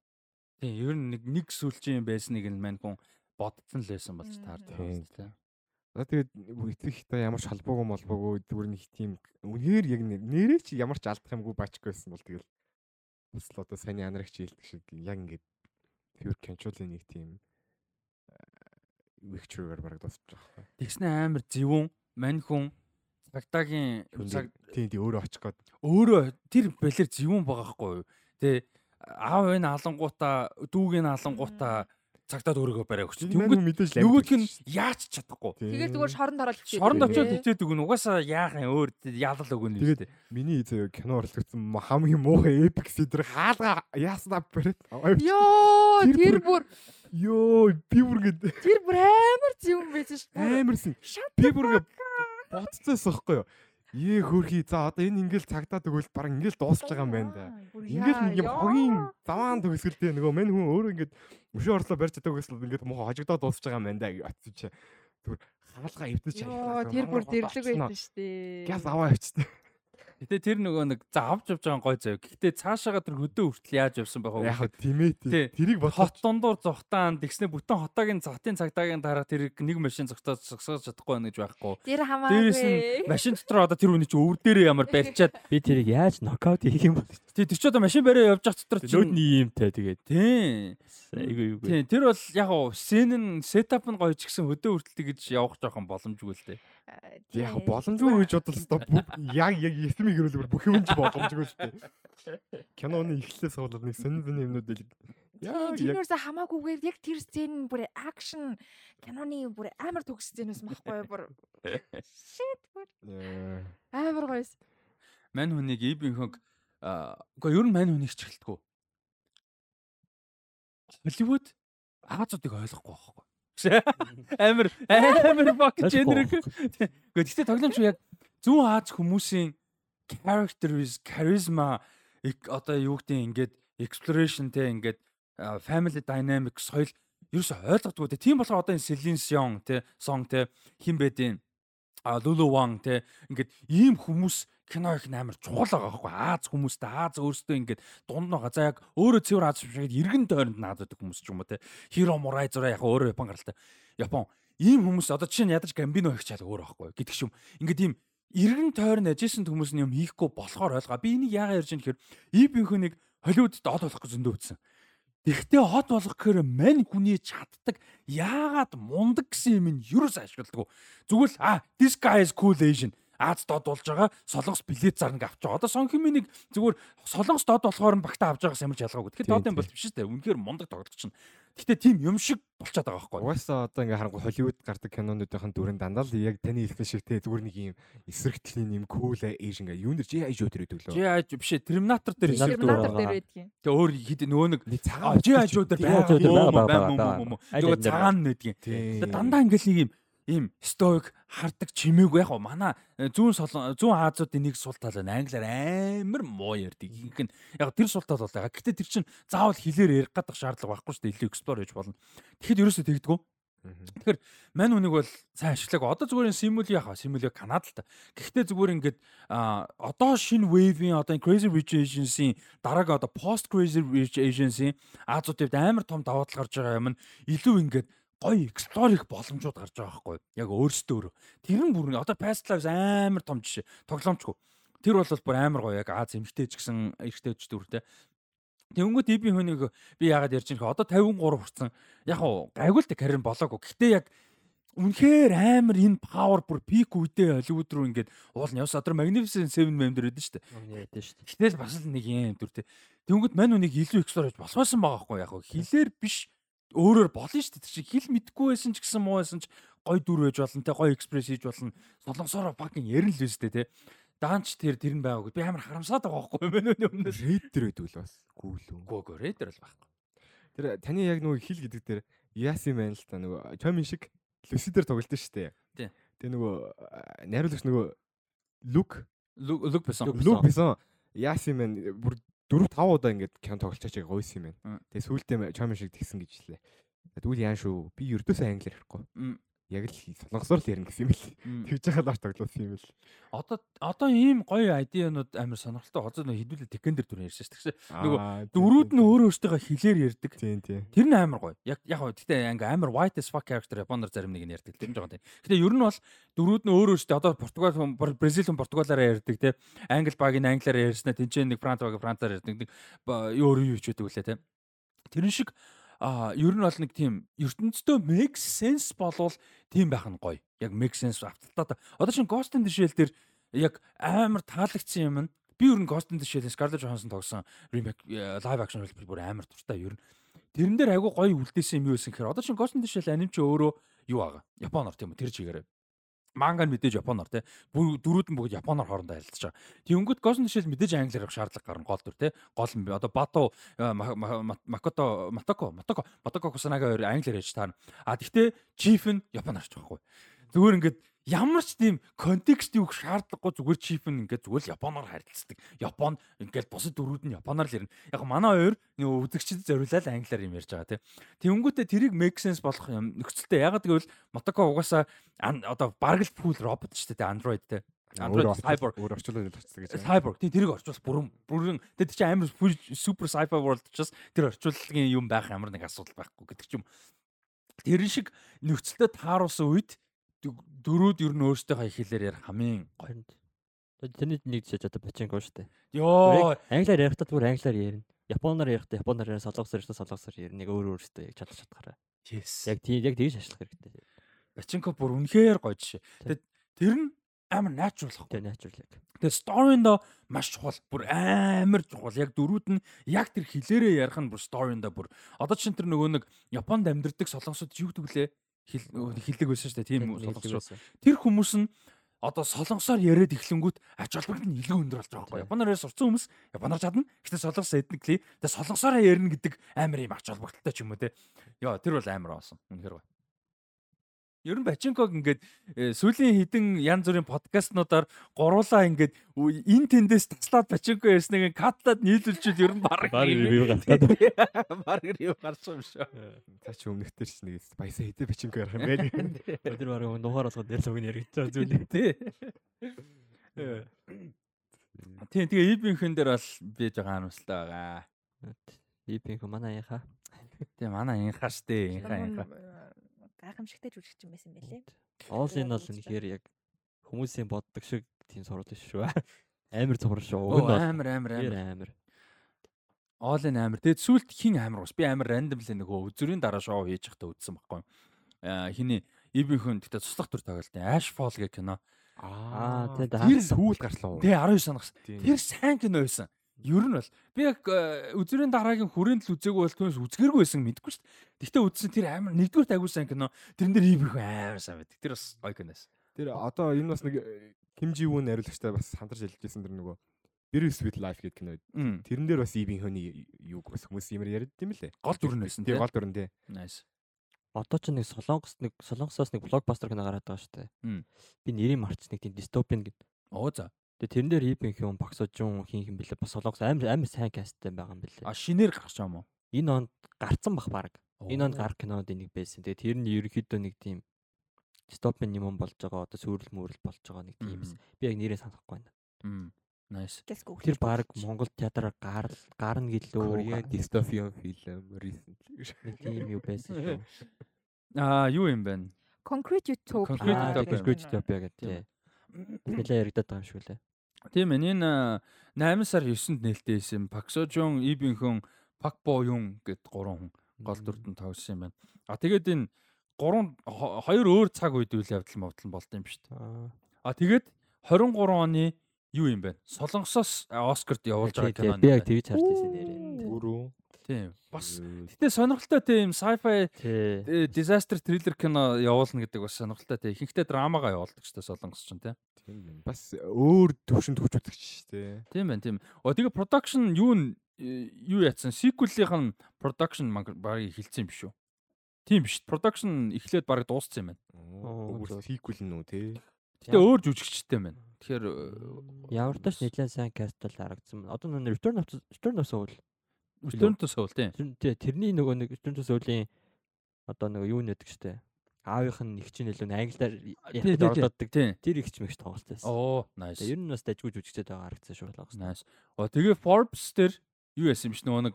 Тийм ер нь нэг нэг сүлжийн байсныг нь мань хүн бодцсон л байсан болж таардаг юм тийм. За тэгээд эцэгтэй ямар ч холбоогүй молбоогүй зүгээр нэг тийм үнээр яг нэ- нэрээ чи ямар ч алдах юмгүй бачгүй байсан бол тэгэл бас л одоо сайн анарагч хэлдэг шиг яг ингээд pure control-ийн нэг тийм Victory-гаар бараг дуусчих واخхой. Тэгснэ амар зөвүүн, мань хүн цагтаагийн цаг тий тий өөрөө очих гээд. Өөрөө тэр балер зөвүүн байгаа хгүй юу? Тэ аав энэ алангуута, дүүг энэ алангуута цагтаад өөрийгөө барай өгч. Тэнгүүд мэдээж л нөгөөдг нь яач чадахгүй. Тэгээд зүгээр шоронд ороод хичээдэг. Шоронд очиод хичээд өгнө. Угаасаа яахан өөр ялал өгнө. Тэгээд миний зөө кино орлогдсон хамгийн муухай эпик сэдр хаалга яаснаа барай. Йоо тэр бүр Йоо, би бүргэд. Тэр бүр амар зүүн байсан шүү. Амарсэн. Би бүргэ бодцоос ихгүй юу. Ээ хөрхий. За одоо энэ ингээл цагдаад өгөөл баг ингээл дуусч байгаа юм байна да. Ингээл юм хогийн заваан төгсгөлтэй нөгөө мань хүн өөрөө ингээд өшөө орлоо барьж чадаагүй гэсэн ингээд мохоо хажигдаад дуусч байгаа юм байна да. Атсан чи. Тэгвэр хаалгаа эвдэж чадлаа. Тэр бүр дэрлэг байсан шүү дээ. Газ аваа авчихсан. Гэтэ тэр нөгөө нэг за авч явж байгаа гой зав. Гэтэ цаашаага тэр хөдөө хүртэл яаж явсан байх вэ? Яг тийм ээ Тий. тэрийг хот бодоход дундуур зогтаан тэгснэ бүтэн хотоогийн цахтын цагтаагийн дараа тэр нэг машин зогтоод зогсоож чадахгүй байна гэж байхгүй. Тэр Дээрээс нь хамаагүй. машин дотор одоо тэр хүний чинь өвөр дээрээ ямар барьчаад Би тэрийг яаж нокаут хийх юм бол тий тэр чинь одоо машин бариа явж явах дотор чинь лөөдний юмтай тэгээд тий айгүй юу тий тэр бол яг уу сцен нь сетап нь гоё ч гэсэн хөдөө хүртэл тэгж явах жоохон боломжгүй л дээ. яг боломжгүй гэж бодлоо бүх яг яг эсмиг гэрүүл бүх юм ч боломжгүй шүү дээ. Киноны эхлэлээс болоод нэг сонин сонин юмнууд тийм яг- тэрнээс хамаагүйгээр яг тэр сцен бүр акшн киноны бүр амар төгс сценээс махгүй бүр shit бүр амар гоёс. Мань хүнийг ибийн хөнг аа үгүй ер нь мань хүнийг ч эхэлтгүү. Холливуд Азуудыг ойлгохгүй байхгүй. Амар амар fuck gender. Гэхдээ гэхдээ тоглоомч яг зүүн Аз хүмүүсийн characters, charisma их одоо юу гэдэг ингээд exploration те ингээд family dynamic соёл ерөөсө ойлгодгүй те. Тийм болохоор одоо энэ Celine Dion те song те хин бэдийн а Lulu Wang те ингээд ийм хүмүүс кино их амар чухал байгаа байхгүй Аз хүмүүстэй Аз өөрсдөө ингээд дунд байгаа. За яг өөрөө цэвэр Аз шиг иргэн тойронд наадаг хүмүүс ч юм уу те. Hiro Murai зураа яг өөрөө Япон гаралтай. Япон. Ийм хүмүүс одоо жишээ нь ядаж Гамбино хийчихэл өөр байхгүй гэдэг юм. Ингээд ийм иргэн тойрон ажижсэн хүмүүс нь юм хийхгүй болохоор ойлгоо. Би энийг яагаад ярьж байгаа гэхээр ибийнхөө нэг Холливуудд од болох гэж зөндөө үтсэн. Тэгтээ хот болох гэхээр мань хүний чаддаг яагаад мундаг гэсэн юм нь юус ашигладаг. Зүгээр л а this guy is cool Asian Аз дод болж байгаа солонгос билет зарнаг авч байгаа. Одоо Сонхимын нэг зүгээр солонгос дод болохоор нь багтаа авч байгаас ямар ч ялгаагүй. Тэгэхээр додын бол биш шүү дээ. Үнэхээр мундаг тоглогч чинь. Гэхдээ тийм юм шиг болчиход байгаа байхгүй. Угаасаа одоо ингээ харангуй Холливуд гардаг кинонуудын дүрэн дандаа л яг таны хэлсэн шиг те зүгээр нэг юм эсрэгтлийн юм cool age ингээ юу нэр чи аж юу тэр өдөглөө. Жи аж биш ээ, Терминатор дээр Terminator хэлсэн. Терминатор байгаа. Тэгээ өөр хэд нөгөө нэг нэг жи аж дээр байгаа, Нөгөө цагаан нэдгийн. Тийм. Тэгээ дандаа ингээл нэг юм ийм стоик хардаг чимээгүй яг манай э, зүүн зүүн Азиудын нэг сул тал байна. Англиар амар муу ярьдаг. Ихэнх нь яг тэр сул тал бол байгаа. Гэтэ тэр чинь заавал хэлээр ярих гадах шаардлага байхгүй шүү дээ. Илүү explore хийж болно. Тэгэхэд ерөөсөө тэгдэггүй. Тэгэхээр мань үнийг бол сайн ашиглаагүй. Одоо зүгээр Simul яхаа, Simul Канад л та. Гэхдээ зүгээр ингээд одоо шинэ wave-ийн одоо Crazy Rich Asians-ийн дараагийн одоо post Crazy Rich Asians-ийн Азуудад амар том давуу тал гарч байгаа юм нь илүү ингээд гоё explore их боломжууд гарч байгаа байхгүй яг өөрсдөө өөрөө. Тэр нь бүр одоо Past Lives амар том жишээ. Тоглоомчгүй. Тэр бол бүр амар гоё яг Аз эмгтээч гэсэн эрэгтэйч дүртэй. Тэнгүүд ибийн хүнийг би яагаад ярьж байгаа одоо 53 хүрсэн. Яг уу гайгүй л карьер болоогүй. Гэхдээ яг үнэхээр амар энэ power бүр peak үедээ Hollywood руу ингээд уул нь явсан. Одоо Magnificent Seven member байдсан шүү дээ. Яа дээ шүү дээ. Гэтэл бас л нэг юм дүртэй. Тэнгүүд мань үнийг илүү explore хийж болохсон байгаа байхгүй яг хилээр биш өөрөөр болно шүү дээ. Тэр чинь хил мэдгүй байсан ч гэсэн муу байсан ч гой дүр байж болно те гой экспресс хийж болно. Солонгосоор fucking ярина л үстэй те. Даанч тэр тэр нь байгаагүй. Би амар харамсаад байгаа байхгүй мань үний өмнөөс. Рейдер өдөл бас гүйлүү. Гөө гөө рейдер л байхгүй. Тэр таны яг нөгөө хил гэдэг дээр Яси мэн л та нөгөө Чомин шиг Люси дээр тоглолт шүү дээ. Тий. Тэгээ нөгөө найруулагч нөгөө Лук Лук байсан. Лук Лук бисэн Яси мэн бүр 4 5 удаа ингээд кино тоглолцооч яг гойс юм байна. Тэгээ сүүлдээ шиг тэгсэн гэж хэллээ. Тэгвэл яан шүү. Би ердөөсөө англиар ярихгүй. Яг л солонгосоор л ярина гэсэн юм л. Мм. Тэгж яхад аш тоглосон юм л. Одоо одоо ийм гоё айдианууд амар сонирхолтой нөө хідүүлээ Tekender дүр ярьсан шүү дээ. Нөгөө Дөрүүд нь өөр өөртөө хэлээр ярьдаг. Тийм тийм. Тэр нь амар гоё. Яг яг гоо гэтээ ингээ амар white as fuck character Японоор зарим нэг нь ярьдаг. Тэр нь жоохон тийм. Гэтээ ер нь бол дөрүүд нь өөр өөртөө одоо Португал хүн Бразил хүн Португалаараа ярьдаг те. Англи баг нь англиараа ярьснаа тэнцээ нэг Франц баг Францаар ярьдаг. Нэг өөр юу ч гэдэг үлээ те. Тэрэн шиг а ер нь бол нэг тийм ертөнцийн make sense болвол тийм байх нь гоё. Яг make sense авталтаа. Одоо чинь Ghost in the Shell дээр яг амар таалагдсан юм нь би ер нь Ghost in the Shell-ийн Scarlett Johansson тогсон remake э, live action хэлбэр бүр амар дуртай ер нь. Тэрэн дээр айгүй гоё үлдээсэн юм юу гэсэн гэхээр одоо чинь Ghost in the Shell аним чи өөрөө юу байгаа. Японоор тийм үү тэр чигээрээ. Манга нь мэдээж японоор. Бүр дөрүүд нь бүгд японоор хоорондоо харилцаж байгаа. Тэнгүүд Ghost in the Shell мэдээж англиар явах шаардлага гарна гол дүр тий. Гол нь одоо Ма- Макото Матоко Матоко Матоко Кусанага хоёр англиар ярьж таарна. А тэгтээ Chief нь японоор ч байхгүй. Зүгээр ингээд ямар ч тийм контекст юу шаардлагагүй зүгээр чип нь ингээд зүгээр л японоор харилцдаг. Япон ингээд бусад дөрүүд нь японоор л ярина. Яг манай хоёр нөгөө үзэгчдэд зориулаад англиар юм ярьж байгаа тийм. Тэнгүүтээ тэрийг make sense болох юм нөхцөлтэй ягаад гэвэл Мотоко угаасаа одоо бараг л full robot шүү дээ Android те. Android cyborg өөр орчлуулж очсон гэж. Cyborg тийм тэрийг орчуул бүрэн бүрэн тэр чинь амар super sci-fi world учраас тэр орчуулгын юм байх ямар нэг асуудал байхгүй гэдэг ч юм. Тэрэн шиг нөхцөлтэй тааруулсан үед дөрүүд ер нь их хэлээр хамгийн гоё. Тэрний нэг жишээ одоо Паченко шүү дээ. Йоо Англиар ярихдаа зүгээр англиар ярина. Японоор ярихдаа японоор ярина, солонгосоор ярихдаа солонгосоор ярина. Нэг өөр өөрөөсөө яг чадах чадхаараа. yes. Яг тийм яг тэгж ашиглах хэрэгтэй. Баченко бүр үнэхээр гоё жишээ. Тийм. Тэгээд тэр нь амар natural ахгүй. Тэгээ natural яг. Тэгээ story-ндоо маш чухал. Бүр амар чухал. Яг дөрүүд нь яг тэр хилээрээ ярих нь бүр story-ндоо бүр. Одоо чинь тэр нөгөө нэг Японд амьдардаг солонгосууд юу гэдэг лээ? Хилдэг байсан шүү дээ. Тийм солонгосууд. Тэр хүмүүс нь одоо солонгосоор яриад эхлэнгүүт ач холбогдол нь илүү өндөр болж байгаа байхгүй. Японоор сурцсан хүмүүс японоор чадна. Гэхдээ солонгос эднэкли тэгээ солонгосоор ярина гэдэг амар юм ач холбогдолтой ч юм уу те. Яа тэр бол амар оосон. Үнэхээр гоё. Ер нь Бачинког ингээд э, сүүлийн хідэн янз бүрийн подкастнуудаар гуруулаа ингээд энэ тэндээс таслаад Бачинко ярьсныг катлаад нийлүүлчихвэл ер нь баг Баг review гаргаад. баг ревю гарсан юм шүү. Цаа чи өмнөхдөр ч нэг баясаа хэдэ бичинг ярих юм бэ. Өдөр баг нухаар осгоод дээр цуг нь яригдж байгаа зүйл. Тий. Тийм тэгээ ибийнхэн дээр бол бийж байгаа харамсалтай байгаа. Ипинх манай яха. Тийм манай инхаа штэ инхаа инхаа. Гайхамшигтай жүжигч юм байсан байлээ. Оолын бол Үзэж үнэхээр яг хүмүүсийн боддог шиг тийм сурал шүү. Амар цуврал шүү. Амар амар амар. амар. Оолын амар. Тэгээд сүлд хин амар ус. Би амар рандомли нөгөө үзүрийн дараа шоу хийж байхдаа үзсэн байхгүй. Аа хиний ибийнхэн тэгтээ цуслах төр тоглолтын Ashfall гэх кино. Аа тийм Тэр сүүл гарчлаа. Тэгээ 19 санагс. Тийм. Тэр сайн кино байсан. Ер нь бол би яг э, үзүрийн дараагийн хүрээнд л үзээгүй бол түүнээс үзгэргүй байсан мэдгүй шүү дээ. Тэгтээ үзсэн тэр амар нэгдүгээр агуу сайн кино. Тэрэн дээр ибийнхэн амар сайн байд. Тэр бас гоё киноос. Тэр одоо энэ бас нэг химжи юу найруулагчтай бас хамтарч хэлжсэн тэр нөгөө Very Sweet Life гэдэг кино. Тэрэн дээр бас ивийн хөний юу бас хүмүүс юмэр яриад юм лээ. Гол дүр нь байсан Тийм тийм. гол дүр нь тий. Nice. Одоо ч нэг солонгос нэг солонгосоос нэг блокбастер кино гараад байгаа шүү дээ. Би нэрийг марч нэг тийм дистопиан гэдэг. Оо за. Тэгээ тэрэн дээр Ипинх юм багсожун хин хин бэлээ бас солонгос амар амар сайн касттай байгаа юм бэлээ. А шинээр гарч байгаа юм уу? Энэ онд гарцсан бах баг. Энэ онд гар кинонууд нэг байсан. Тэгээ тэр нь ерөнхийдөө нэг тийм дистопиан юм болж байгаа. Одоо сүрэл мөрөл болж байгаа нэг тийм юм. Би яг нэрээ санахгүй байна. Nice. Тэр баг Монгол театраар гар гарна гэлөө Korean dystopian film recently. тийм юу байсан шүү. Аа юу юм бэ? Concrete Utopia. Concrete Utopia. Гэдэг. Нилээ яригадаад байгаа юм шүү лээ. Тийм ээ. Энэ 8 сар 9-нд нээлттэйсэн Паксожон, Ибинхэн, Пакбо Юн гэд гурван хүн гол дүрдэн тоглосон юм байна. А тэгээд энэ гурван хо- хоёр өөр цаг үед үйл явдал мовдол болд юм шүү дээ. А тэгээд 23 оны юу юм бэ? Солонгосоос Оскарт явуулж байгаа кино. Би яг тэгж харж байсан нэрээ. Түрүү. Тийм. Бас гэтээ сонирхолтой тийм sci-fi э, disaster thriller кино явуулна гэдэг бас сонирхолтой тийм. Ихэнхдээ драмагаа явуулдаг ч гэсэн солонгос ч тийм. Тийм. Бас өөр төвшөнд хүч үзэгч шүү дээ. Тийм байна, тийм. Оо тэгээ production юу н э, юу яатсан? Sequel-ийнх нь production багыг эхэлсэн юм биш үү? Тийм биш. Production эхлээд баг дууссан юм байна. Sequel нь үү те. Гэтэ өөр жүжигчтэй байна. Тэгэхээр э, Ямар тач нэлээд сайн каст бол харагдсан. байна. Одоо нэг Return of Return of Soul. To Soul тийм. Тэр- тий, тэрний нөгөө нэг of Soul-ийн одоо нөгөө юу нэдэг штэ. Аавынх нь их чинь илүү англиар ярьж оролддог. Тийм. Тэр их ч мэгч тоглолт байсан. Оо, nice. Ер нь бас дажгүй жүжигчтэй байгаа харагдсан шүү болгосон. Nice. Оо тэгээ Forbes дээр юу яасан юм биш нөгөө нэг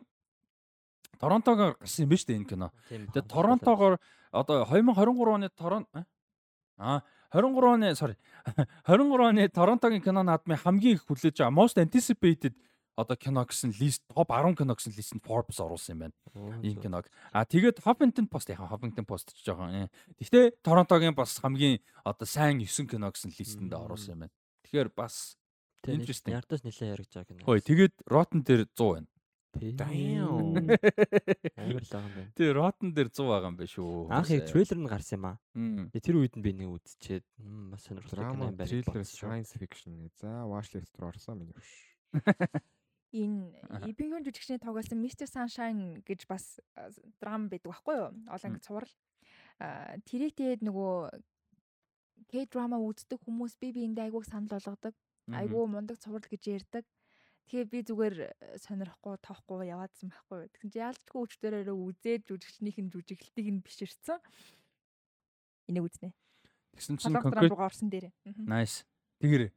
Торонтогоор гарсан юм биш үү энэ кино. Тэгээ Торонтогоор одоо 2023 оны Торонто аа 23 оны sorry 23 оны Торонтогийн кино наадмын хамгийн их хүлээж байгаа most anticipated одоо кино гэсэн лист топ 10 кино гэсэн листэнд Forbes оруулсан юм байна. Энэ киног. А тэгээд Huffington Post яхаа Huffington Post ч жоохон. э. Гэхдээ Торонтогийн бас хамгийн одоо сайн 9 кино гэсэн листэнд оруулсан юм байна. Тэгэхээр бас interesting. Ярдаас нэлээд яригж байгаа кино. Хөөе тэгээд Rotten дээр 100 байна. Тий. Damn. Амар л байгаа юм байна. Тэгээ Rotten дээр 100 байгаа юм байна шүү. Анх яг трейлер нь гарсан юм аа. Тэр үед нь би нэг үзчихээд бас сонирхолтой кино юм байна. шүү. science fiction. За watchlist руу орсон миний хөш. Энэ. Ибинхэн жүжигчний тоглосон Mr Sunshine гэж бас драм байдаг байхгүй юу? Олон ингэ цуврал. Тэрийг тэгээд нөгөө К-драма үздэг хүмүүс би биэндээ айгууг санал болгодог. Айгуу мундаг цуврал гэж ярьдаг. Тэгэхээр би зүгээр э, сонирхгүй тоохгүй яваадсан байхгүй. Тэгсэн чи яалчгүй өчтөрөөрөө үзээд жүжигчнийх нь жүжиглэлтийг нь биширсэн. Энийг үзнэ. Тэгсэн чинь руу орсон дээр. Мгм. nice. Тэгэр.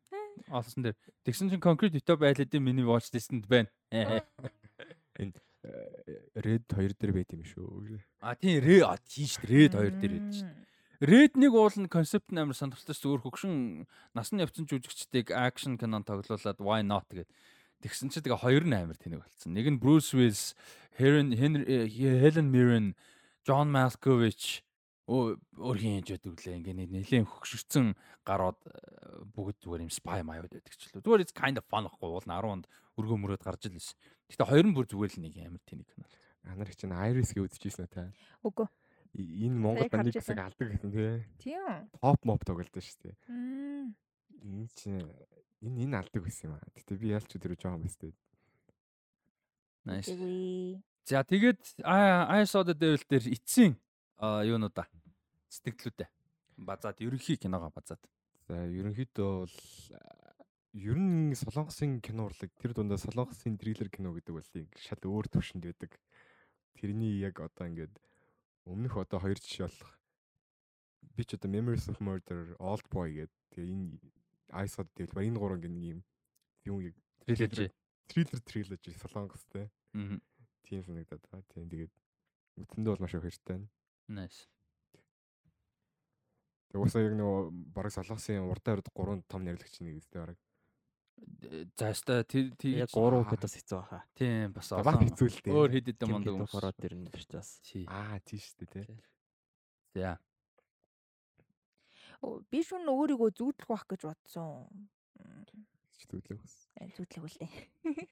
Олсон дээр. Тэгсэн чинь concrete Utopia айлдын миний watch list-энд байна. Э, Red 2 дээр байт юм шүү. А тийм Red тийш Red 2 дээр байдаг шүү. Red нэг уул нь концепт нь амар сонирхолтой зүгээр хөгшин насан явцсан жүжигчдийг акшн кинон тоглуулад why not гэд. Тэгсэн чинь тэгээ хоёр нь амар тэнэг болцсон. Нэг нь Bruce Willis, Helen Henry Helen Mirren, John Malkovich өөр хин хийж байдаг лээ. Ингээ нэлээд хөгшөрцөн гарууд э, бүгд зүгээр юм spy маяуд байдаг ч лээ. Зүгээр it's kind of fun ахгүй уул 10 онд өргөө мөрөөд гарч ил байсан. Гэтэ хоёр нь бүр зүгээр л нэг амар тэнэг кино. Анар чинь Iris-гээ үзчихсэн үү та? Үгүй. Энэ Монгол байсан. алдаг гэсэн тий. Тийм. Топ моп тоглолдог шүү дээ. Энэ чинь энэ энэ алдаг байсан юм аа. Гэтэ би ялч өдөр жоохон байстай. Nice. За тэгээд I saw the devil дээр эцсийн юунуудаа сэтгэлдлүүдээ базаад ерөнхий киногоо базаад. За ерөнхийдөө бол а, ер нь солонгосын кино урлаг тэр дундаа солонгосын триллер кино гэдэг бол шал өөр төвшөнд байдаг. Тэрний яг одоо ингээд өмнөх одоо хоёр жишээ болох би ч одоо Memories of Murder, Old Boy гэдэг тэгээ энэ I saw the devil ба энэ гурван нэг юм юм яг Trilogy. триллер триложи солонгостэй Мгм. тийм санагдаад байгаа. Тийм тэгээд үтэндээ бол маш их хэрэгтэй. Nice. Уусаа яг нөгөө бараг солонгосын урдаа өрд 3 том нэрлэгч нэг үстэй бараг. За өстой тэр Яг тэр 3 хүүхэд бас хэцүү баха. тийм бас олон хэцүүлтэй. өөр хэд хэдэн Кидок хүмүүс. ороод ирнэ биш бас. Аа тийм шүү дээ тий. За. Оо, Би шүн өөрийгөө зүүдлэх байх гэж бодсон. Хэцүүлээ бас. э, Зүүдлэх үлдээ. Аа,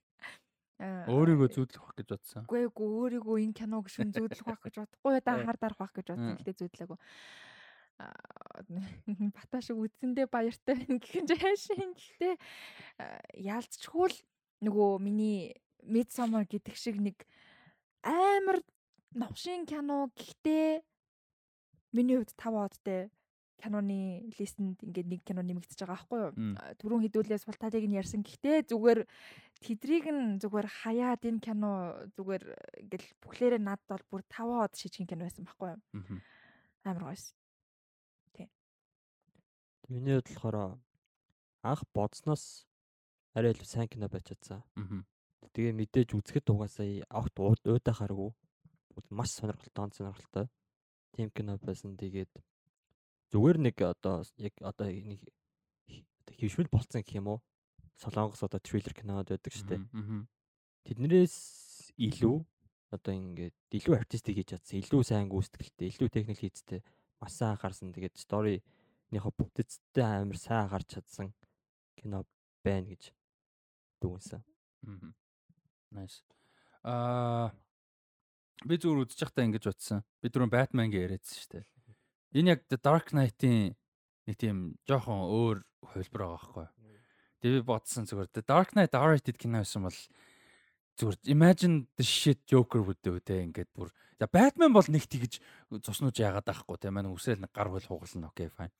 Өөрийгөө зүүдлэх байх гэж бодсон. Үгүй эгүй өөрийгөө энэ киног шүн зүүдлэх байх гэж бодохгүй да хар дарах байх гэж бодсон. Гэтэ зүүдлээгүй. Бата шиг үдсэндээ баяртай байна гэх юм жаашин. Гэтэ аа, яалцчихвол нөгөө миний Midsummer гэдэг шиг нэг амар новшин кино гэхдээ миний хувьд 5 одтэй киноны листэнд ингээд нэг кино нэмэгдэж байгаа байхгүй юу? Түрүүн хідүүлээ султатыг нь ярьсан. Гэхдээ зүгээр тэдрийг нь зүгээр хаяад энэ кино зүгээр ингээл бүхлээрээ над бол бүр 5 од шижгийн кино байсан байхгүй юу? Амар гоёс. Миний хувьд болохоор анх бодсноос арай илүү сайн кино байж чадсан. Тэгээ мэдээж үзэхэд угаасаа огт уудахааргүй. Маш сонирхолтой, он сонирхолтой. Тим кино байсан. Тэгээд зүгээр нэг одоо яг одоо нэг хөвшмөл болцсон гэх юм уу? Солонгос одоо триллер кинод байдаг шүү дээ. Тэднэрээс илүү одоо ингээд илүү артистик хийж чадсан, илүү сайн гүйцэтгэлтэй, илүү техник хийцтэй маш сайн анхаарсан. Тэгээд сторинийхоо бүтцтэй амар сайн анхаарч чадсан кино байна гэж дүгнсэн. Мгм. Nice. Аа би зүгээр үзэж байхдаа ингэж бодсон. Би түрүүн Batman гээ яриадсан шүү дээ. Энэ яг The Dark Knight-ийн нэг тийм жоохон өөр хувилбар байгаа байхгүй? Тэгээ би бодсон зүгээр The Dark Knight R-rated кино байсан бол зүгээр imagine the shit Joker бүдөө те ингээд бүр за Batman бол нэг тэгж цуснууж яагаад байхгүй те манай үсрээл нэг гар хөл хугална окей fine.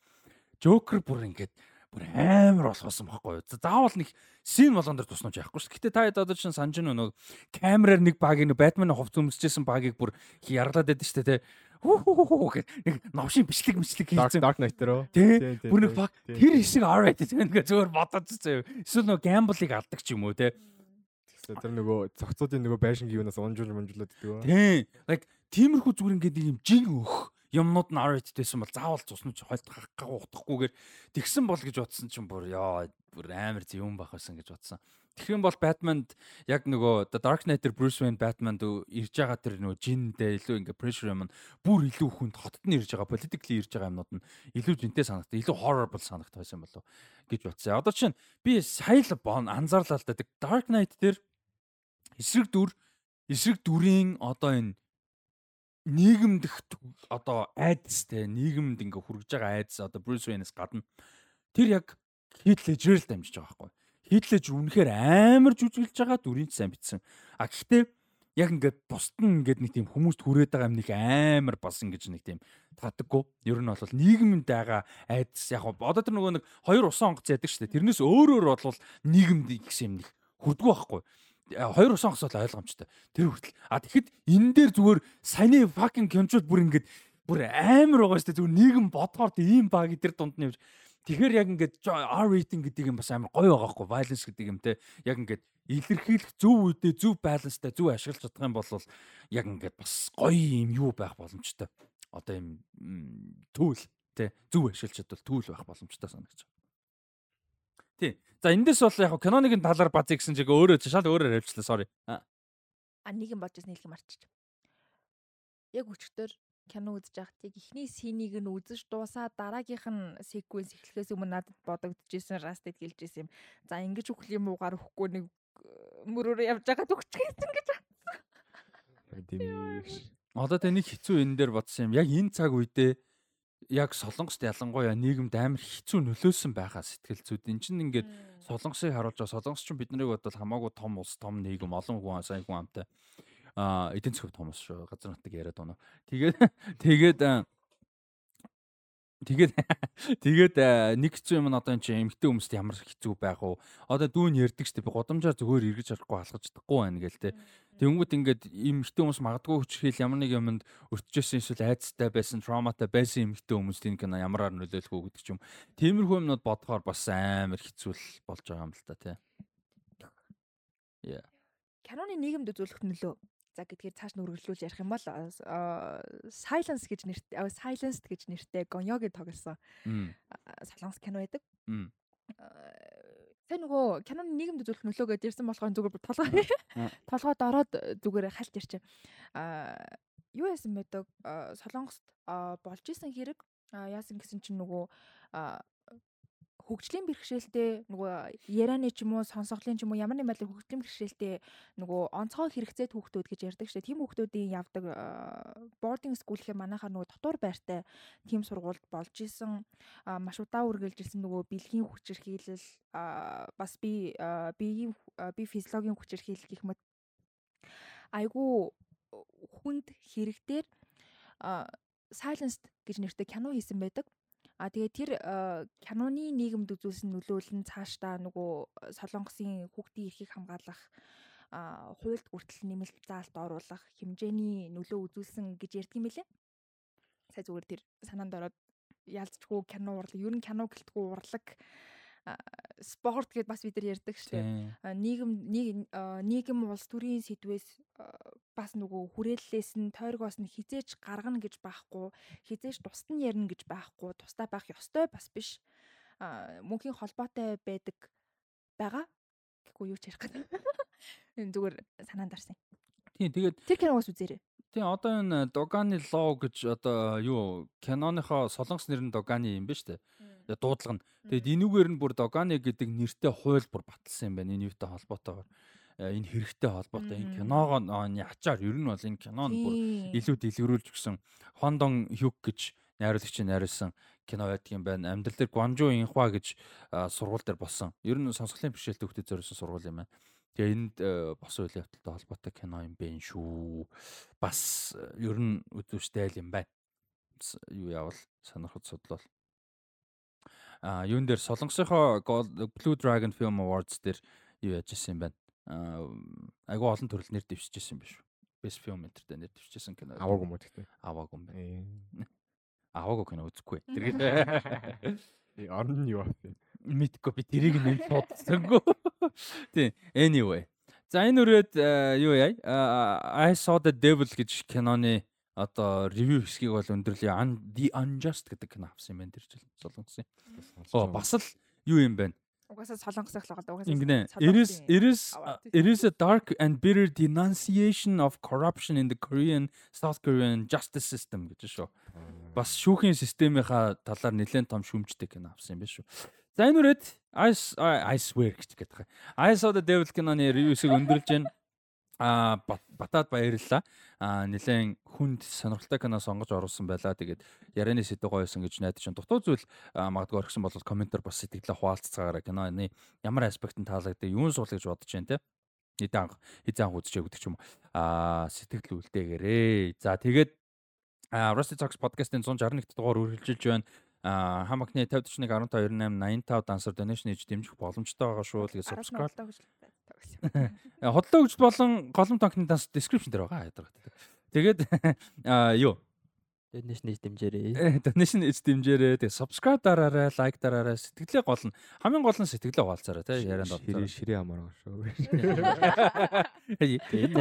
Joker бүр ингээд бүр амар болохсон байхгүй юу. За, Заавал нэг син болгон дээр туснаж яахгүй шүү. Гэтэ та одоо чинь санаж нэг камераар нэг багийг нэг Batman-ы хувц өмсөжсэн багийг бүр ярлаад байдаг шүү те. Хүү гэх нэг новшин бичлэг мичлэг хийсэн. Dark Knight руу. Тэ бүр нэг баг тэр хэсэг R-rated ингээ зөвөр бодож заяа. Эсвэл нөгөө gamble-ыг алдаг ч юм уу те. Тэр нөгөө цогцоодын нөгөө байшин гівнээс унжуул мунжуулаад ддэг. Тийм. Like тиймэрхүү зүгээр ингээд юм жин өөх юмнууд нь R-rated байсан бол заавал цуснаж хойлт гагах утгахгүйгээр тэгсэн бол гэж бодсон чинь бүр яа бүр амар зөв юм байх байсан гэж бодсон. Тэгэх юм бол Batman-д яг нөгөө The Dark Knight-эр Bruce Wayne Batman-д ирж байгаа тэр нөгөө жиндээ илүү ингээ pressure юм бүр илүү хүнд хотод нь ирж байгаа politically ирж байгаа юмнууд нь илүү жинтэй санагдав. Илүү horrible санагдах байсан болов гэж бодсон. Одоо чинь би сая л бон анзаарлаа л да Dark Knight тэр эсрэг дүр эсрэг дүрийн одоо энэ нийгэмдэх тв- одоо айдастэй нийгэмд ингээ хүргэж байгаа айдас одоо Bruce Wayne-с гадна тэр яг Heath Ledger-ээр л дамжиж байгаа байхгүй. Ledger үнэхээр амар жүжиглж байгаа дүрийн сайн бичсэн. А гэхдээ яг ингээд бусд нь ингээд нэг тийм хүмүүст хүрээд байгаа юм нэг амар бас ингэж нэг тийм татдаггүй. Ер нь бол нийгэмд байгаа айдас яг одоо тэр нөгөө нэг хоёр усан онгоц яадаг шүү дээ. Тэрнээс өөрөөр бол нийгэмд гэсэн юм нэг хүрдгүү байхгүй. Хоёр усан онгоц бол ойлгомжтой. Тэр хүртэл. А тэгэхэд энэ дээр зүгээр саяны fucking кинчууд бүр ингээд бүр амар байгаа шүү дээ. Зүгээр нийгэм бодгоор тийм баг тэр дунд нь явж Тэгэхээр яг ингээд R rating гэдэг юм бас амар гоё байгаа хгүй violence гэдэг юм те яг ингээд илэрхийлэх зөв үедээ зөв баланстай зөв ашиглаж чадах юм бол яг ингээд бас гоё юм юу байх боломжтой. Одоо юм түүл те зөв ашиглаж чадвал түүл байх боломжтой санагдаж байна. Тий. За эндээс бол яг киноны талаар базыг гэсэн чиг өөрөө шал өөрөөр авчлаа sorry. А, нэг юм бодож ирсэн хэлхий марчиж. Яг өчтөр кино үзэж байхад яг эхний синийг нь үзэж дуусаа дараагийнх нь секвенс эхлэхээс өмнө надад бодогдчихсэн растед гэлжсэн юм. За ингэж үхэл юм уугаар өгөхгүй нэг э, мөрөөр явж байгаа төгчгээсэн гэж. Тийм. Одоо тэ нэг хэцүү энэ дээр бодсон юм. Яг энэ цаг үедээ яг солонгост ялангуяа нийгэмд амар хэцүү нөлөөсөн байгаа сэтгэл зүйд. Энд чинь ингээд солонгосыг харуулж байгаа. Солонгос ч биднийг бодвол хамаагүй том улс, том нийгэм, олон хүн сайн хүн амтай. Эдийн засгийн том шүү. Газар нутаг яриад байна. Тэгээд тэгээд аа, Тэгээд тэгээд аа, нэг хэцүү юм нь одоо энэ чинь эмгтэй хүмүүст ямар хэцүү байх вэ? Одоо дүүн ярьдаг штеп би годамжаар зүгээр эргэж харахгүй алхаж чадахгүй байна гэл те. Тэнгүүт ингээд эмгтэй хүмүүс магадгүй хүчрхийл ямар нэг юмд өртөжсэн эсвэл айцтай байсан, травматай байсан эмгтэй хүмүүст энэ кино ямараар нөлөөлөх үү гэдэг ч юм. Тиймэрхүү юмнууд бодохоор бас амар хэцүү л болж байгаа юм л та те. Яа. Киноны нийгэмд үзүүлэх нөлөө. За гэдгээр цааш нь үргэлжлүүлж ярих юм бол Silence гэж нэртэй, а, Silenced гэж нэртэй Гоньогийн тоглосон солонгос кино байдаг. Мм. Тэ нөгөө киноны нийгэмд үзүүлэх нөлөө гэдээ ирсэн болохоор зүгээр толгой толгойд ороод зүгээр хальт ирчээ. А юу яасан байдаг? Солонгост болж исэн хэрэг яасан гэсэн чинь нөгөө хөгжлийн бэрхшээлтэй нөгөө ярианы ч юм уу сонсголын ч юм уу ямар нэг байдлаар хөгжлийн бэрхшээлтэй нөгөө онцгой хэрэгцээд хүүхдүүд гэж ярьдаг шүү дээ. Тийм хүүхдүүдийн явдаг boarding school гэхээ манайхаар нөгөө дотор байртай тийм сургуульд болж исэн маш удаа үргэлжилсэн нөгөө бэлгийн хүчирхийлэл бас би биеийн би физиологийн хүчирхийлэл гэх мэт айгүй хүнд хэрэгтэр а, silenced гэж нэртэй кино хийсэн байдаг. А тэгээ тэр а, киноны нийгэмд үзүүлсэн нөлөөлөл нь цаашдаа нөгөө солонгосын хүүхдийн эрхийг хамгаалах хуульд хүртэл нэмэлт заалт оруулах хэмжээний нөлөө үзүүлсэн гэж ярьдаг юм лээ. Сая зүгээр тэр санаанд ороод ялцчгүй кино урлаг, ер нь кино гэлтгүй урлаг спорт гэдээ бас бид нар ярьдаг шүү дээ. Нийгэм нийгэм улс төрийн сэдвээс бас нөгөө хүрээллээс нь тойргоос нь хизээж гаргана гэж байхгүй хизээж тусад нь ярина гэж байхгүй тусдаа байх ёстой бас биш. Мөнхийн холбоотой байдаг байгаа. Гэхгүй юу ч ярих гэдэг. Энэ зүгээр санаанд дарсан. Тийм тэгээд тэр киногоос үзээрэй. Тийм одоо энэ Dogani Law гэж одоо юу киноныхоо солонгос нэр нь Dogani юм ба штэ. Тэгээ дуудлага нь. Тэгээд энүүгээр нь бүр Dogani гэдэг нэртэй хууль бүр баталсан юм байна. Энэ юутай холбоотойгоор. Э, Энэ хэрэгтэй холбоотой. Энэ Мгм. киногоо нь ачаар ер нь бол энэ кино нь бүр илүү дэлгэрүүлж гисэн Хондон Хюк гэж найруулагч найруулсан кино байдаг юм байна. Амьдрал дээр Гуанжу Инхва гэж сургууль дээр болсон. Ер нь сонсголын бэрхшээлтэй хүүхдэд зориулсан сургууль юм байна. Тэгээ энд э, бос үйл явдалтай холбоотой кино юм бэ шүү. Бас э, ер нь үзүүштэй л юм байна. Юу явал сонирхол судлал. А юун дээр Солонгосынхоо Blue Dragon Film Awards дээр юу яаж ирсэн юм байна. Айгу олон төрөл нэр дэвшижсэн юм биш үү? Best Film дээр нэр дэвшижсэн кино. Аваагүй юм уу гэхдээ. Аваагүй юм байна. Аваагүй кино үзэхгүй. Э, Орон нь юу вэ? Мэдгүй би тэрийг нэм бодсонгүй. Тийм. Anyway. За энэ үрээд юу яа? I saw the devil гэж киноны одоо ревю хэсгийг бол өндөрлөе. The Unjust гэдэг кино авсан юм байна тэр жил солонгосын. Оо бас л юу юм бэ? угаасаа солонгосох л байгаа угаасаа Ингэнэ. It is it is аваад. it is a dark and bitter denunciation of corruption in the Korean South Korean justice system гэж шүү. Бас шүүхийн системийнхаа талаар нэлээд том шүмжтэй кино авсан юм биш үү. За энэ үрээд I I swear гэж гэдэг. I saw the devil киноны ревюсыг өндөрлж байна. А батад баярлалаа. А нэлээд хүнд сонирхолтой кино сонгож оруулсан байлаа. Тэгээд ярианы сэдв гоёсон гэж найдаж байна. Дутуу зүйл магадгүй орхисон бол комментор бас сэтгэлээ хуваалццаагаараа киноны ямар аспект нь таалагддаг, юун суул гэж бодож байна те. Хэдэн анх хэзээ анх үзчихээ гэдэг ч юм уу. А сэтгэл үлдээгээрээ. За тэгээд Rusty Talks podcast-ын 161 дугаар үргэлжилж байна. А хамагны 5041 15 98 85 дансар donation хийж дэмжих боломжтой байгаа шүү. Араас нь subscribe Э, Хотлоо хөгжил болон голом тонкны данс description дээр байгаа ядаргатай. Тэгээд юу Donation хийж дэмжээрэй. э, donation эз дэмжээрэй. Тэгээд subscribe дараарай, like дараарай. Сэтгэлээ гол нь хамгийн гол нь сэтгэлээ хуваалцаарай тий ярианд ширээ орцоо. ширээ амар байгаа шүү. Тэгээ энэ.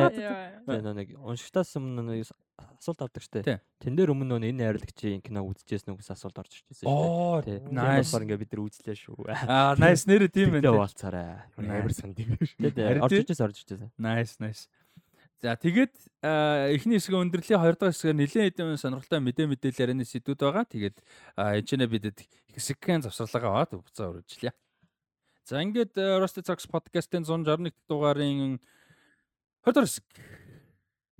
Тэгээ нэг уншигтаас өмнө нэг асуулт авдаг штэ. Тэн дээр өмнө нөө энэ найруулагчийн кино үзчихсэн үгс асуулт орж ирчихсэн штэ. Оо nice. Ингээ бид нар үзлээ шүү. Аа nice нэр тийм Сэтгэлээ байна. хуваалцаарай. Амар санд юм орж ирчихсэн орж ирчихсэн. Nice nice. За тэгээд эхний хэсгийн өндөрлөлийн хоёр дахь хэсгээр нэлээд хэдэн сонирхолтой мэдээ мэдээлэл ярианы сэдвүүд байгаа. Тэгээд эцэнэ бидэд хэсэгхэн завсралгаа аваад буцаа өргөжлээ. За ингээд Rusty Talks podcast-ын 161 дахь дугаарын 20 дахь хэсэг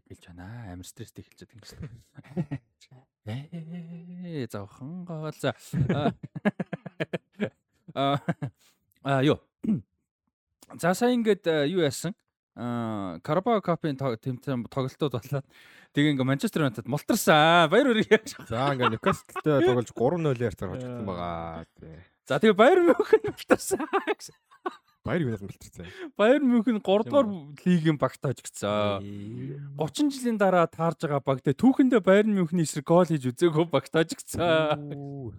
хэлж байна. Амар стресстэй хэлж байгаа юм шиг. Ээ зовхон гол. За. А а юу. За сая ингээд юу яасан? Аа Карабао Капын тэмцээн тоглолтууд болоод тэгээ ингээ Манчестер Юнайтед мултарсан. Баяр хүргэе. За ингээ Ньюкаслтэй тоглож 3-0-аар зархажсан байгаа. Тий. За тэгээ Баяр Мюнхен мултарсан. Баяр юунаас мэлтэрсэн. Баяр Мюнхен 3 дугаар лигийн багтааж гисэн. 30 жилийн дараа таарж байгаа баг тэгээ түүхэндээ Баяр Мюнхний эсрэг гол хийж үзээгөө багтааж гисэн.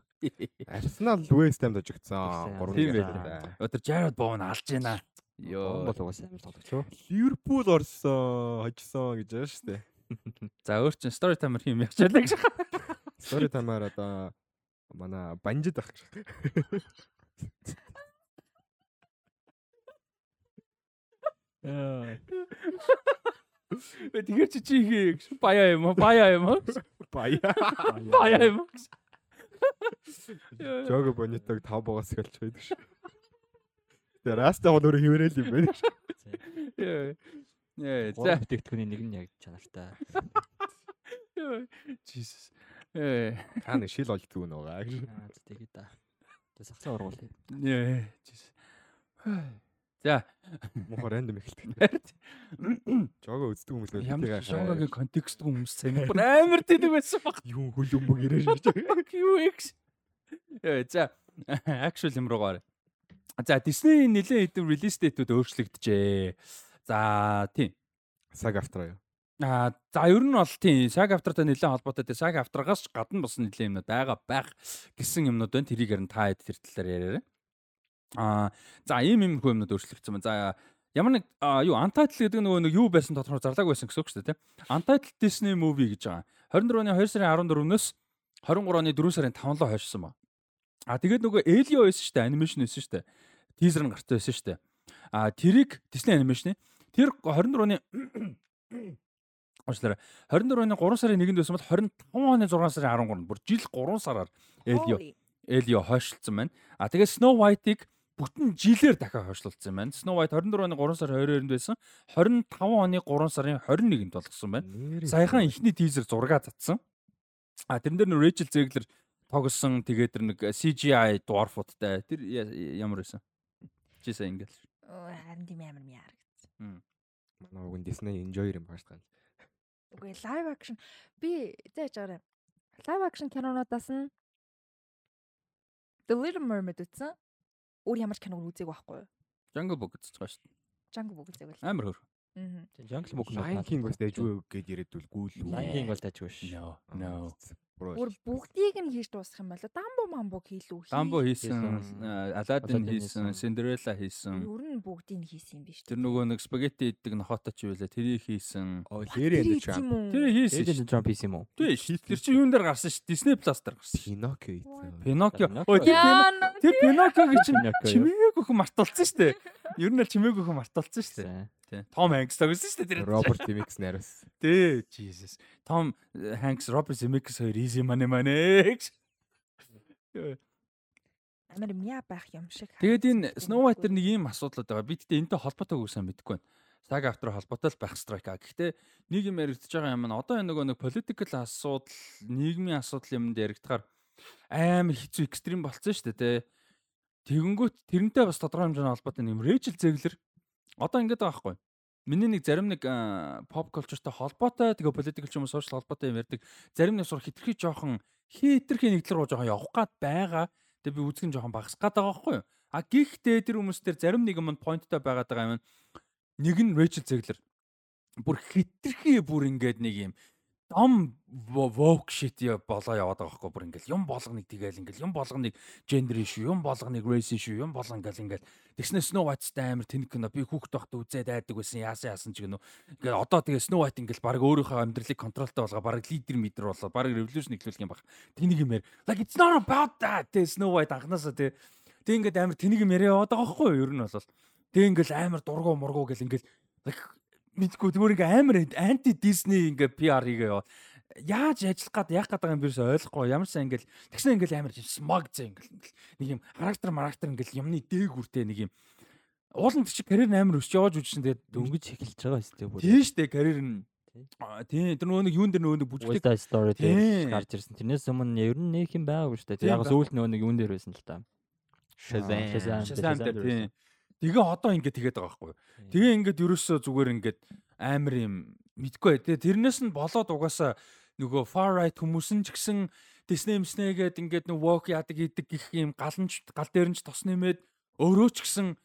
Арсенал West Ham дожигдсан. 3 Тийм байлаа. Өдөр Jared Bowen алж байна. Йоо. бол угаасаа амар тоглогч. Ливерпул орсон, хожсон гэж байна шүү дээ. За өөр чин story timer хийм ягчаалаа гэж. Story time-аар одоо манай банжид ах гэж. Тэгэхээр чи чи хий гэж. Баяа юм? Баяа юм? Баяа. Баяа юм уу? Жого бонитог 5 богоос эхэлж байдаг шүү. Тэр раста бол өөр хിവэрэл юм байна шүү. Яа. Яа. За. Бүтээгдэхүүний нэг нь яг чанартай. Jesus. Э. Та нэг шил олдгүй нуугаа гэж. Аа тэгээ да. Тэгээ сагсаа ургуул. Яа. Jesus. За. Мохо рандом эхэлдэг. Жого үздэг хүмүүс нөө Ямар шоугагийн контекст хүмүүс сайн амар тэнэг байсан баг. юу хөлбөмбөг ирэж шүү. QX. Яа. За. Actual юм руу гараа. За Disney нэлээд хэдэн release date-үүд өөрчлөгдөжээ. За тийм. Саг автра юу? Аа за ер нь бол тийм SAG автортай нэлээд холбоотой тийм SAG ч гадна бас нэлээд юмнууд байгаа байх гэсэн юмнууд байна. Тэрийг харин та хэд тэр талаар яриарай. Аа за ийм юм юмнууд өөрчлөгдсөн байна. За ямар нэг юу Untitled гэдэг нөгөө нэг юу байсан тодорхой зарлаг байсан гэсэн үг шүү дээ тийм. Untitled Disney movie гэж байгаа. 24 оны 2 сарын 14-өөс 23 оны 4 сарын 5-нд хойшсон ба. А тэгээд нөгөө Elio байсан шүү дээ, анимашн байсан шүү дээ. Teaser нь гартай байсан шүү дээ. А тэрийг Disney анимашны тэр 24 оны Уучлаарай. 24 оны 3 сарын 1-нд байсан бол 25 оны 6 сарын 13-нд бүр жил 3 сараар Elio Elio хойшлцсан байна. А тэгээд Snow White-ыг бүтэн жилээр дахиад хойшлуулсан байна. Snow White 24 оны 3 сарын 22-нд байсан. 25 оны 3 сарын 21-нд болгосон байна. Саяхан ихний teaser зураг татсан. А тэрэн дээр нөө Rachel Zegler тогсон тэгээд тэр нэг CGI dwarf-уудтай тэр ямар байсан? Сайн ингээл. Харин тийм амар мяар гэсэн. Манай уг нь Disney enjoy юм бааштай. Үгүй live action би байгаа юм. Live action кинонуудаас нь The Little Mermaid үзсэн. Өөр ямар ч киног үзег байхгүй юу? Jungle Book үзэж байгаа шүү дээ. Jungle Book байл. Амар хөр. Аа. Jungle Book Lion King бас дайжгүй гэж яриад үлгүүл. Lion King бол дайжгүй ш. No. No. Бүр бүгдийг нь хийж дуусгах юм байна. Дамбо мамбог хийлүү. Дамбо хийсэн, Хийсэн. Аладдин Aladdin хийсэн, хийсэн. Cinderella хийсэн. Ер нь бүгдийг нь хийсэн юм биш үү? Тэр нөгөө нэг спагетти иддэг нохотой ч байлаа. Тэрийг хийсэн. Оо ч юм. Тэр хийсэн. Of Jump хийсэн юм уу? Тий, Тэр чинь юун дээр гарсан шүү. Disney Plus дээр гарсан. Pinocchio ийцэн. Pinocchio. Pinocchio. Ой, тэр Яа, Pino- тэр Pinocchio-г чинь Pinocchio чимээг өхөн мартуулсан дээ. Ер нь л чимээг өхөн мартуулсан. За. Тий. Том Hanks тогсон шүү дээ тэр. Роберт Земекис нараас. Дээ, Jesus. Том Hanks, Robert Zemeckis хоёр easy money money. Амар мяа байх юм шиг. Тэгээд энэ Snow White дээр нэг ийм асуудал байгаа. Би тэгтээ энэтэй холбоотойг сайн мэдэхгүй байна. Сага автор холбоотой л байх страйк. Гэхдээ нэг юм яригдчихэж байгаа юм нь одоо энэ нөгөө нэг political асуудал, нийгмийн асуудал юмд яригдахаар амар хэцүү экстрим болцсон шүү дээ, тэ. Тэгэнгүүт тэрнтэй бас тодорхой хэмжээний холбоотой юм Rachel Zegler одоо ингэж байгаа байхгүй. Миний нэг зарим нэг pop culture-тай холбоотой тэгээ political ч юм уу social холбоотой юм ярьдаг. Зарим нэг сур хитрхи жоохон хитрхи нэгдлэр рүү жоохон явах гад байгаа. Тэгээ би үзэх нь жоохон багасах гад байгаа байхгүй юу? А гэхдээ тэр хүмүүс дээр зарим нэг юм pointтай байгаад байгаа юм. Нэг нь Rachel Zegler. Бүр хитрхи бүр ингээд нэг юм дом woke shit болоо яваад байгаа байхгүй бүр ингээл. Юм болгоныг тэгээл ингээл юм болгоныг gender issue юм болгоныг race issue юм болгон ингээл ингээл. Тэгснэ Snow White-тай амар тэнэг кино. Би хүүхэд байхдаа үзээд айдаг байсан яасан яасан ч гэнэ ингээд одоо тэгээ Snow White ингээл баг өөрийнхөө амьдралыг контролтой болгоо баг лидер мидер болоо баг revolution эхлүүлэх юм баг тэнийг юм яар like it's not about that. Тэгээ Snow White анханасаа тэгээ тэг ингээд амар тэнийг юм яриа яваад байгаа байхгүй юу? Ер нь бол. Тэг ингээл амар дургу мургу гэл ингээл мэдгүй зүгээр ингээ амар анти Disney ингээ PR хийгээ яваа. Яаж ажиллах гад яах гэдэг юм бирээс ойлгохгүй. Ямар ч ингээл тэгсэн ингээл амар смог зэ ингээл нэг юм характер характер ингээл юмны дээгүртэй нэг юм уулын чи карьер амар өсч яваж үжсэн тэгээд дөнгөж эхэлж байгаа өстэй бүр. Тийм штэ карьер нь Тийм тэр нөгөө нэг юун дээр нөгөө нэг Side Story дээр гарч ирсэн. Тэрнээс өмнө ер нь нэг юм байгаагүй шүү дээ. Яг сүүлд нөгөө нэг юун дээр байсан л та. Shazam Shazam тийм. Тэгээ одоо ингээд тэгээд байгаа байхгүй. Тэгээ ингээд ерөөсөө зүгээр ингээд амар юм мэдгүй. Тэгээ тэрнээс нь болоод угаасаа нөгөө far right хүмүүс нь ч гэсэн Disney Disney гээд ингээд нэг walk яадаг идэг гэх юм галанч гал дээр нь ч тос нэмээд өөрөө ч гэсэн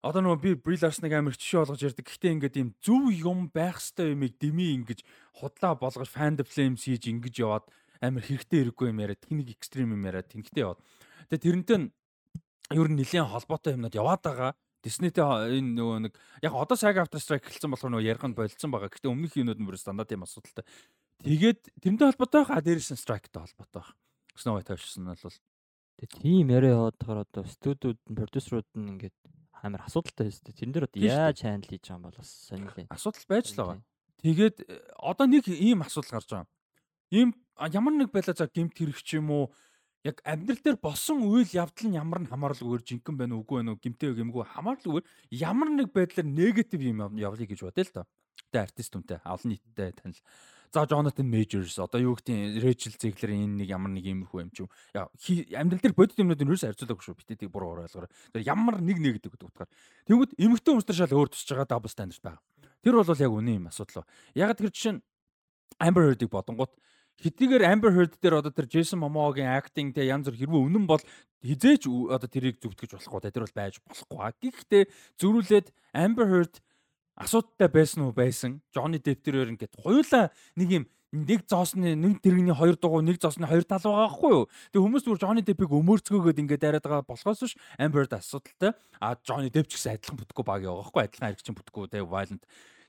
одоо нөгөө би Brie Larson-ыг амар жишээ болгож ярьдаг. Гэхдээ ингээд ийм зөв юм байх хэвээр юмыг дими ингэж худлаа болгож fan flames хийж ингэж яваад амар хэрэгтэй хэрэггүй юм яриад тэнийг экстрим юм яриад тэнгтэй яваад. Тэгээ тэрнтэй ер нь нэлээд холбоотой юмнууд яваад байгаа. Disney-тэй энэ нөгөө нэг яг одоо SAG After Strike эхэлсэн болохоор нөгөө ярих нь болцсон байгаа. Гэхдээ өмнөх юмнууд нь бүр стандарт юм асуудалтай. Тэгээд тэрнтэй холбоотой хаа дээрээс нь Strike-тэй холбоотой байна. Snow White тавьчихсан нь бол тийм яриа яваад байгаа одоо студиуд нь продюсерууд нь ингээд амар асуудалтай байсан. Тэрэн дээр одоо яаж хандл хийж байгаа юм бол бас сонирхолтой. Асуудал байж л байгаа. Тэгээд э, одоо нэг ийм асуудал гарч байгаа. Ийм ямар нэг байлаа за гемт хэрэг ч юм уу яг амьдрал дээр болсон үйл явдал нь ямар нь хамаарлаггүйгээр жинхэнэ байна уугүй байна уу гимтэй гэмгүй хамаарлаггүйгээр ямар нэг байдлаар негатив юм явлыг гэж бодъё л доо. Тэ артист үнтэй олон нийттэй танил. За Jonathan Majors одоо юу гэдэг Rachel Zegler-ийн энэ нэг ямар нэг юм хүү юм яа амьдрал дээр бодит юмнууд нь юусэн харьцуулаагүй шүү битээ тийг буруу ойлгоорой. Тэр ямар нэг нэг гэдэг утгаар. Тэнгүүд эмэгтэй хүмүүс төр шал өөр тусч байгаа double standard байгаа. Тэр бол яг үнэн юм асуудал. Яг тэр жишээ нь Amber Heard-ыг бодонгууд хэдийгээр Amber Heard дээр одоо тэр Jason Momoa-гийн acting те янз бүр хэрвээ үнэн бол хизээч одоо тэрийг зүвтгэж болохгүй те тэр бол байж болохгүй. Гэхдээ зөрүүлээд Amber Heard асуудалтай байсан уу байсан. Johnny Depp тэрээр ингээд хоёулаа нэг юм нэг зоосны нэг тэрэгний хоёр дугуй нэг зоосны хоёр тал байгаа байхгүй юу. Тэгээ хүмүүс зүгээр Johnny Depp-ийг өмөрцгөөгөөд ингээд яриад байгаа болохоос ш Amber Heard асуудалтай. А Johnny Depp ч гэсэн адилхан бүтггүй баг байгаа байхгүй адилхан харигчин бүтггүй те violent.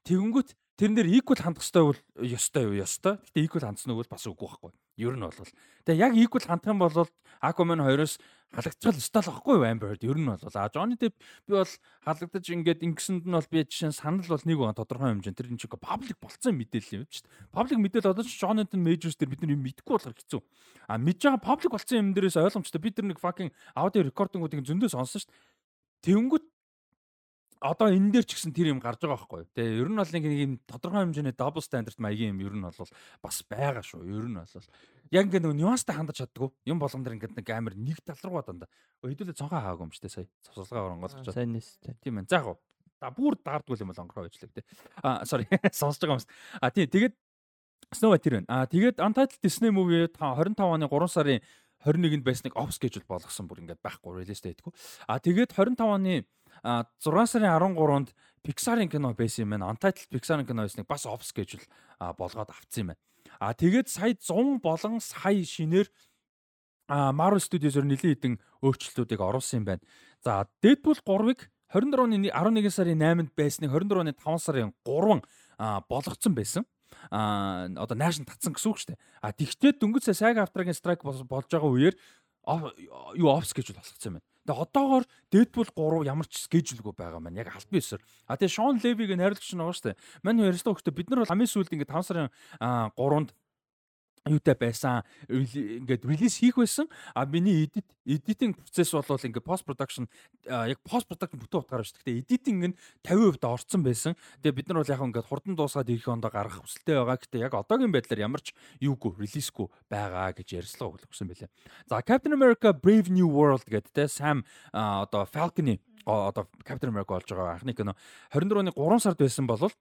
Тэгэнгүүт тэрэн дээр equal хандах хэрэгтэй бол ёстой юу ёстой. Гэтэ equal хандсан үг бол бас үгүй байхгүй. Ер нь бол. Тэгээ яг equal хандах юм бол Aquaman 2-оос халагдчихал ёстой л байхгүй юу Amber Heard ер нь бол. А Johnny Depp би бол халагдаж ингээд ингэсэнд нь бол би жишээ санал бол нэг байгаа тодорхой хэмжээнд тэр чинь public болцсон мэдээлэл юм шүү дээ. Public мэдээлэл одоо ч Jonathan Majors дээр бид нар юм мэдэхгүй болохоор хэцүү. А мэдж байгаа public болцсон юм дээрээс ойлгомжтой бид нар нэг fucking аудио рекордингуудыг зөндөө сонсон шүү дээ. Тэнгүүт одоо энэ дээр ч гэсэн тэр юм гарч байгаа байхгүй. Тэгээ ер нь бол нэг юм тодорхой хэмжээний double standard маягийн юм ер нь бол бас байгаа шүү. Ер нь бол яг ингээд нэг нюанстай хандаж чаддгүй. Юм болгон дээр ингээд нэг амар нэг тал руугаа дандаа. Хэдүүлээ цонхоо хаагүй юм шүү дээ сая. Цавсалгаа оронгоолгож байгаа. Сайн нэстэй. Тийм ээ. За яг да бүр даардгүй юм бол онгороо ижлэг тий. А sorry сонсож байгаа юм. А тий тэгээд Snow White тэр байна. А тэгээд Untitled Disney movie 25 оны 3 сарын 21-нд байсныг off schedule болгосон бүр ингээд байхгүй release date-гүй. А тэгээд 25 оны 6 сарын 13-нд Pixar-ын кино байсан юм байна. Untitled Pixar-ын кино байсныг бас off schedule болгоод авцсан юм байна. А тэгээд сая 100 болон сая шинээр Marvel Studios-оор нэлийн хэдэн өөрчлөлтүүдийг оруулсан юм байна. За Deadpool 3-ыг 24 оны 11 сарын 8-нд байсныг 24 оны 5 сарын 3 болгоцсон байсан. А одоо наашн татсан гэсэн үг шүү дээ. А тэгтээ дөнгөж сая SAG After-гийн strike болж байгаа үеэр юу off schedule болгоцсон юм байна. Тэгээ одоогоор Deadpool 3 ямар ч schedule-гүй байгаа маань яг албан ёсоор. А тэгээ Sean Levy-г нь байгаа шүү дээ. Манай ярьсан хөхтө бид нар бол хамгийн сүүлд ингээд 5 сарын 3-нд юутай байсан ингээд релиз хийх байсан а миний edit editing процесс бол ингээд post production яг post production бүтэн утгаараа шүү. Гэхдээ editing нь 50% орцсон байсан. Тэгээ бид нар бол яг ингээд хурдан дуусгаад ирэх ондоо гаргах хүсэлтэй байгаа. Гэхдээ яг одоогийн байдлаар ямар ч юугүй релизгүй байгаа гэж ярьслаа өгсөн байлаа. За Captain America Brave New World гэдэг те Sam одоо Falcon-ы одоо Captain America болж байгаа анхны кино 24 оны 3 сард байсан болол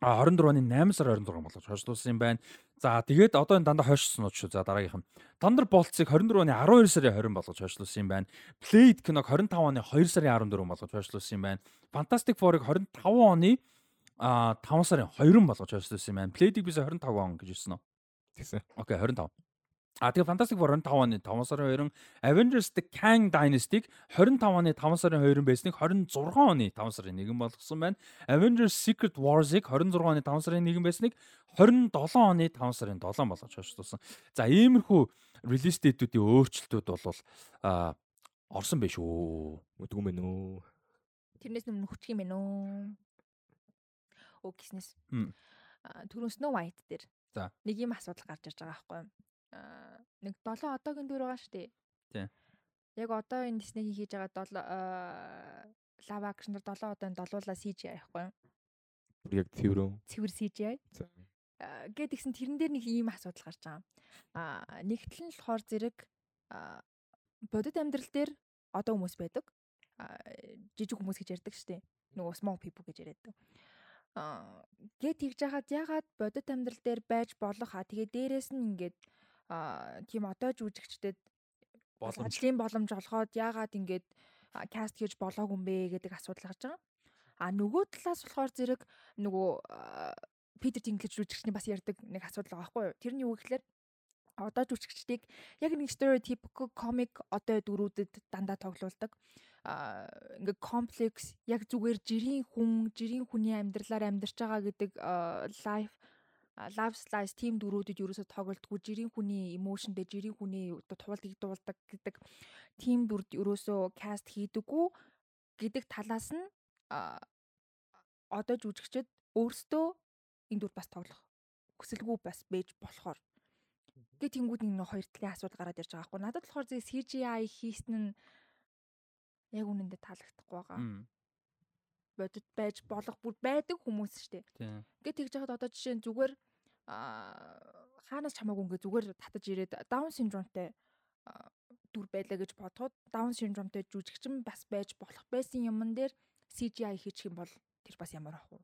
А 24 оны 8 сар 26 болгож хойшлуулсан юм байна. За тэгээд одоо энэ дандаа хойшлсон уу шүү. За дараагийнх нь Thunder Bolt-ыг 24 оны 12 сарын 20 болгож хойшлуулсан юм байна. Blade киног 25 оны 2 сарын 14 болгож хойшлуулсан юм байна. Fantastic Four-ыг 25 оны а 5 сарын 2 болгож хойшлуулсан юм байна. Blade-ийг бисээ 25 он гэж хэлсэн үү? Тэгсэн. Окей 25. А тэгээ Fantastic Four 25 оны 5 сарын 2, Avengers The Kang Dynasty-г 25 оны 5 сарын 2 байсныг 26 оны 5 сарын 1 болгосон байна. Avengers Secret Wars-ыг 26 оны 5 сарын 1 байсныг 27 оны 5 сарын 7 болгож хойшлуулсан. За иймэрхүү release date-үүдийн өөрчлөлтүүд бол а орсон байх шүү. Мэдгүй мэн үү. Тэрнээс өмнө хүчих юм байхгүй гиснээс. Мм. Аа түрүүн Snow White дээр. За. Нэг юм асуудал гарч ирж байгаа байхгүй юу? Аа нэг 7 одоогийн дүр байгаа шүү дээ. Тий. Яг одоо энэ Disney-ийн хийж байгаа 7 аа лав акшн дээр 7 одоонд долуулаа CGI байхгүй юу? Яг цэврөө. Цэвэр CGI. Гэт гисэн тэрэн дээр нэг ийм асуудал гарч байгаа. Аа нэгтэл нь болохоор зэрэг бодит амьдрал дээр одоо хүмүүс байдаг. Жижиг хүмүүс гэж ярьдаг штеп. Нөгөө small people гэж яриад. Аа гэт тэгж яхад ягаад бодит амьдрал дээр байж болох а тэгээ дээрэс нь ингээд тийм одоо жүжигчдэд Боломж. ажлын боломж олгоод яагаад ингээд каст хийж болоогүй юм бэ гэдэг асуудал гарч байгаа. А нөгөө талаас болохоор зэрэг нөгөө Питер Тинклэж жүжигчний бас ярьдаг нэг асуудал байгаа байхгүй юу? Тэрний юу гэхээр одоо жүжигчдийг яг нэг stereotypical comic одоо дөрүүдэд дандаа тоглуулдаг. А ингээ комплекс яг зүгээр жирийн хүн, жирийн хүний амьдралаар амьдарч байгаа гэдэг life love slice team дөрүүдэд ерөөсө тоглолтгүй. Жирийн хүний emotionтэй жирийн хүний туулдыг дуулдаг гэдэг team дүрд ерөөсө cast хийдэггүй гэдэг талаас нь одоо жүжигчд өөрсдөө энэ дүр бас тоглох. Хүсэлгүй бас байж болохоор. Гэ тэнгууд нэг хоёр талын асуудал гараад ирж байгаа хгүй надад болохоор зэ CGI хийсэн нь яг үнэндээ таалагдахгүй байгаа. Бодит байж болох бүр байдаг хүмүүс штэ Тий. Ингээд тэгж яхад одоо жишээ нь зүгээр аа хаанаас ч хамаагүй ингээд зүгээр татаж ирээд даун синдромтой аа, дүр байлаа гэж бодоход даун синдромтой жүжигчин бас байж болох байсан юмн дээр CGI хийчих юм бол тэр бас ямар ах вэ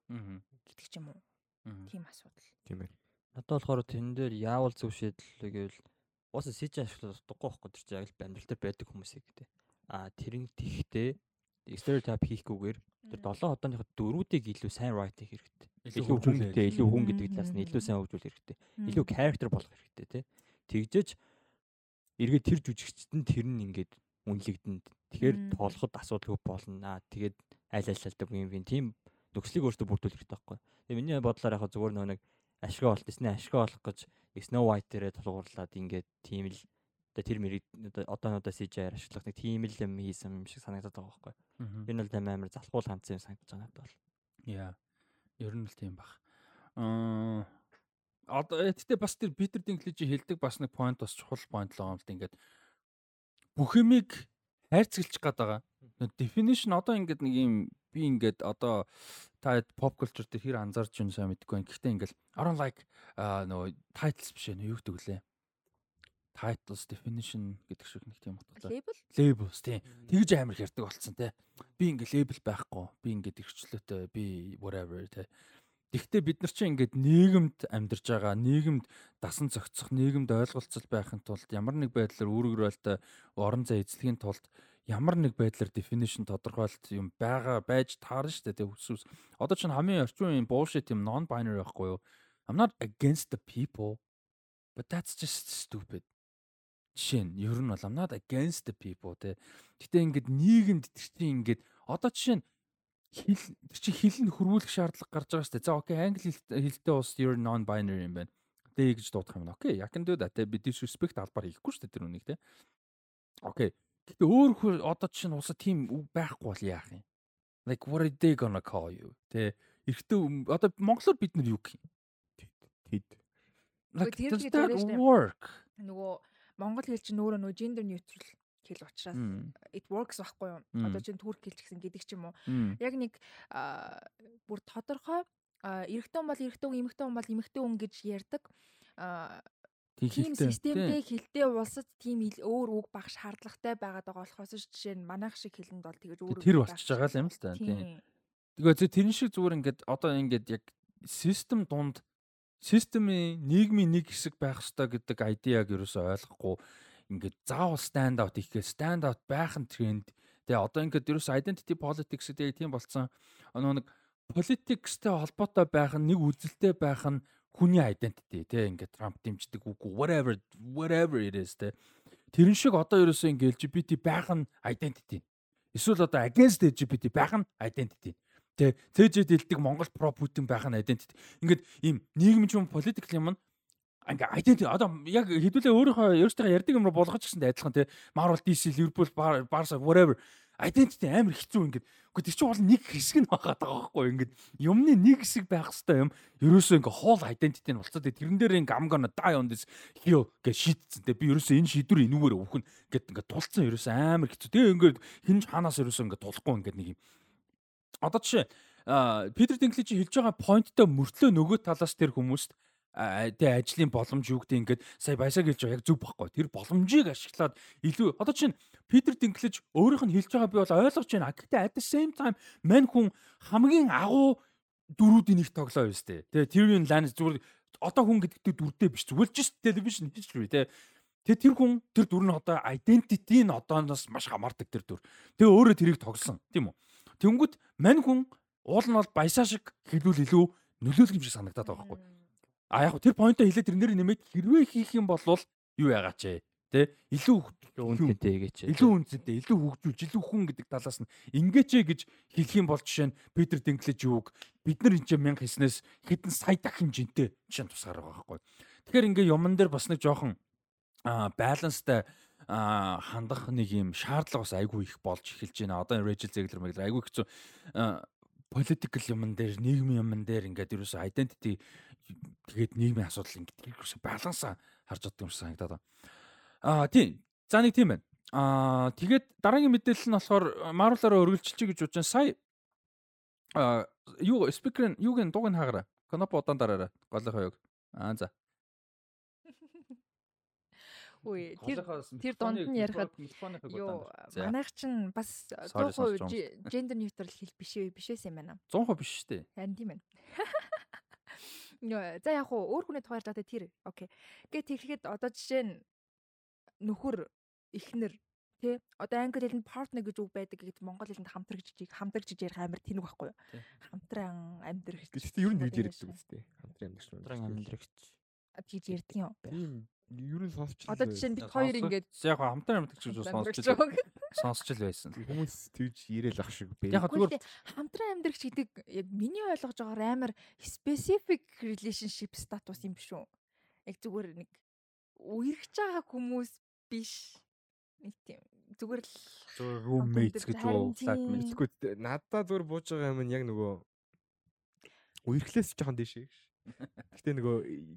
гэдэг ч юм уу. Тийм асуудал. Тийм ээ. Надад болохоор тэн дээр яавал зөв шийдэл гэвэл уусаа сэж ашиглах дуггүй байхгүй тэр чинь яг л амьдрал дээр байдаг хүмүүсийг гэдэг. А тэрэн тэгхтээ стереотип хийхгүйгээр тэр 7 одооных дөрүүдийг илүү сайн writing хэрэгтэй. Илүү Илүү хүн хөгжүүлээ. гэдэг илүү хүн гэдэг талаас нь илүү сайн хөгжүүл хэрэгтэй. Илүү character болох хэрэгтэй тий. Тэгжээж эргээд тэр жүжигчд нь тэр нь ингээд үнэлэгдэнд. Тэгэхээр тоолоход асуудалгүй болно. Аа тэгээд айл айлалдаг юм вин тийм нөхцөлийг өөртөө бүрдүүлэх хэрэгтэй байхгүй. Тэгээ миний бодлоор яг зүгээр нөө нэг ашиг олт эсний ашиг олох гэж Snow White дээрээ тулгуурлаад ингээд тийм л одоо тэр мэрийг одоо одоонуудаа CGI-аар ашиглах нэг тийм л юм хийсэн юм шиг санагдаад байгаа байхгүй. Энэ бол амар амар залхуул хандсан юм санагдаж байгаа надад бол. Яа. Ер нь л тийм баг. Аа одоо гэтээ бас тэр Питер Динклэжи хэлдэг бас нэг point бас чухал point л байгаа юм л ингээд бүх юмыг хайрцаглаж гад байгаа. Definition одоо ингээд нэг юм би ингээд одоо та pop culture дээр хэр анзаарч байна сайн мэдэхгүй байна. Гэхдээ ингээд I don't like нөгөө titles биш ээ юу гэдэг лээ. Titles definition гэдэг шиг нэг тийм утгатай. Label Labels тийм. Тэгж амар хэрдэг болцсон те. Би ингээ лейбл байхгүй. Би ингээ эрхчлөөтэй. Би whatever те. Гэхдээ бид нар чинь ингээд нийгэмд амьдарч байгаа, нийгэмд дасан зохицох, нийгэмд ойлголцол байхын тулд ямар нэг байдлаар үүрэгрэлтэй орон зай эзлэхийн тулд ямар нэг байдлаар definition тодорхойлт юм байгаа байж таарна шүү дээ. Үсвс. Одоо чинь хамгийн орчин үеийн bullshit юм non binary байхгүй юу? I'm not against the people but that's just stupid. Жишээ нь ер нь бол I'm not against the people те. Гэтэ ингээд нийгэмд тэр чинь ингээд одоо жишээ нь хэл тэр чинь хэл нь хөрвүүлэх шаардлага гарч байгаа шүү дээ. За окей англи хэлт- хэлтэй ус you're non binary юм байна. Тэ гэж дуудах юм байна. Окей, I can do that. Тэ би disrespect албаар хийхгүй шүү дээ тэр үнийг те. Окей. Гэтэ өөр одоо жишээ нь усаа тийм үг байхгүй бол яах юм? Like what are they gonna call you? Тэ хүм- одоо монголоор бид нар юу гэх юм? Тэд. Like тэр does that work? нөгөө монгол хэл чинь өөрөө нөгөө gender neutral хэл учраас it works байхгүй юу? Одоо чинь турк хэл ч гэсэн гэдэг ч юм уу. Яг нэг бүр тодорхой эрэгтэй хүн бол эрэгтэй хүн, эмэгтэй хүн бол эмэгтэй хүн гэж ярьдаг. Тийм системтэй хэлтэй улсад тийм өөр үг баг шаардлагатай байгаад байгаа болохоос жишээ нь манайх шиг хэлэнд бол тэгэж өөр Тэр болчихж байгаа юм л та. Тийм. Тийм. Тэгээ зэ тэрэн шиг зүгээр ингээд одоо ингээд яг систем дунд системийн нийгмийн нэг хэсэг байх ёстой гэдэг айдиаг ерөөсөй ойлгохгүй ингээд заавал stand out хийхээ stand out байх нь тренд. Тэгээ одоо ингээд ерөөсөй identity politics гэдэг тийм болцсон. Нөгөө нэг politicsтэй холбоотой байх нь нэг үзэлтэй байх нь хүний identity тий ингээд Трамп дэмждэг үгүй whatever whatever it is тий. Тэрэн шиг одоо ерөөсөй ингээд LGBT байх нь identity. Эсвэл одоо against LGBT байх нь identity. Тэ цэжэд илдэг Монгол про Путин байх нь identity. Ингээд ийм нийгмийн юм political юм ингээ identity. Одоо яг хэдүүлээ өөрийнхөө өөрсдөө ярьдаг юм руу болгож гисэн адилхан те Marvel DC Liverpool Barca whatever. Identity амар хэцүү ингээд. Үгүй тэр чинь бол нэг хэсэг нь байгаа байхгүй ингээд юмны нэг хэсэг байх хэвээр юм. Ерөөсөө ингээд whole identity нь болцоо тэрэн дээр I'm gonna die on this hill гэж шийдсэн те би ерөөсөө энэ шийдвэр энүүгээр өвхөн гэд ингээд тулцсан ерөөсөө амар хэцүү. Тэгээ ингээд хинж ханаас ерөөсөө ингээд тулахгүй ингээд нэг юм одоо жишээ Питер Динклич хэлж байгаа поинттой мөртлөө нөгөө талаас тэр хүмүүст тэ ажлын боломж юу гэдэг ингээд сая баясаг хэлж байгаа яг зүг байхгүй. Тэр боломжийг ашиглаад илүү одоо чинь Питер Динклэж өөрийнх нь хэлж байгаа би бол ойлгож байна. Гэхдээ at the same time мань хүн хамгийн агуу дөрүүдийн нэг тоглоо юм сте. Тэ Tyrion Lannister зүгээр одоо хүн гэдэгтээ дүрдээ биш. Зүгээр just television history тэ. Тэгээ тэр хүн тэр дүр нь одоо identity нь одооноос маш хамаардаг тэр дүр. Тэгээ өөрөө тэрийг тоглосон тийм үү. Тэнгүүд мань хүн уул нь бол баясаа шиг хэлвэл илүү нөлөөлөх юм шиг санагдаад байгаа байхгүй. А яг тэр поинтоо хэлээд тэрнэр нэмээд хэрвээ хийх юм бол юу яагаач ээ тэ? Илүү үнэтэй гэж илүү үнэтэй илүү хөгжүүлж илүү хүн гэдэг талаас нь ингээч ээ гэж хэлэх юм бол жишээ нь Питер Динклэж юуг бид нар энэ мянга хийснээс хэдэн сая дахин жинтэй жишээ нь тусгаар байгаа байхгүй. Тэгэхээр ингээ юмн дээр бас нэг жоохон баланстай хандах нэг юм шаардлага бас айгүй их болж эхэлж байна. Одоо Rachel Zegler мэглэр айгүй хэцүү political юмн дээр нийгмийн юмн дээр ингээд ерөөсөө identity тэгээд нийгмийн асуудал ингээд ерөөсөө балансаа харж чаддаг юм шиг санагдаад байна. Аа тийм. За нэг тийм байна. Аа тэгээд дараагийн мэдээлэл нь болохоор Marvel-аараа өргөлжилчих гэж бодож байна. Сая аа юу нь юуг нь дуг нь хаагаараа. Канап удаан дараараа. Голынхоо юг. Аа за. Үгүй тэр тэр дунд нь ярихад юу манайх чинь бас 100% gender neutral хэл биш ээ биш ээ юм байна. 100% биш шүү дээ. Харин тийм байна. За яг уу өөр хүний тухай ярьж байгаа тэр окей. Гэт тэгэхэд одоо жишээ нь нөхөр эхнэр тий одоо англи хэлэнд партнер гэж үг байдаг гэд монгол хэлэнд хамтрагч хамтрагч ярих амар тэнэг байхгүй юу? Хамтран амьдрагч. Гэхдээ ер нь тэгж ярьдаг үстэй. Хамтран амьдрагч. Хамтран амьдрагч. Тэгж ярьдаг юм. Ер нь сонсч Одоо жишээ нь бид хоёр ингээд яг хамтран амьдаг гэж сонсч сонсч л байсан. Хүмүүс тэгж ирээл ах шиг бэ. Яг зүгээр хамтран амьдрагч гэдэг яг миний ойлгож байгаагаар амар specific relationship status юм биш үү? Яг зүгээр нэг үерхэж байгаа хүмүүс биш. Нэг тийм зүгээр л зүгээр roommates гэж уу flatmates. Тэгэхгүй надад зүгээр бууж байгаа юм яг нөгөө үерхлээс жоохон дэшээ гэж Гэтэ нөгөө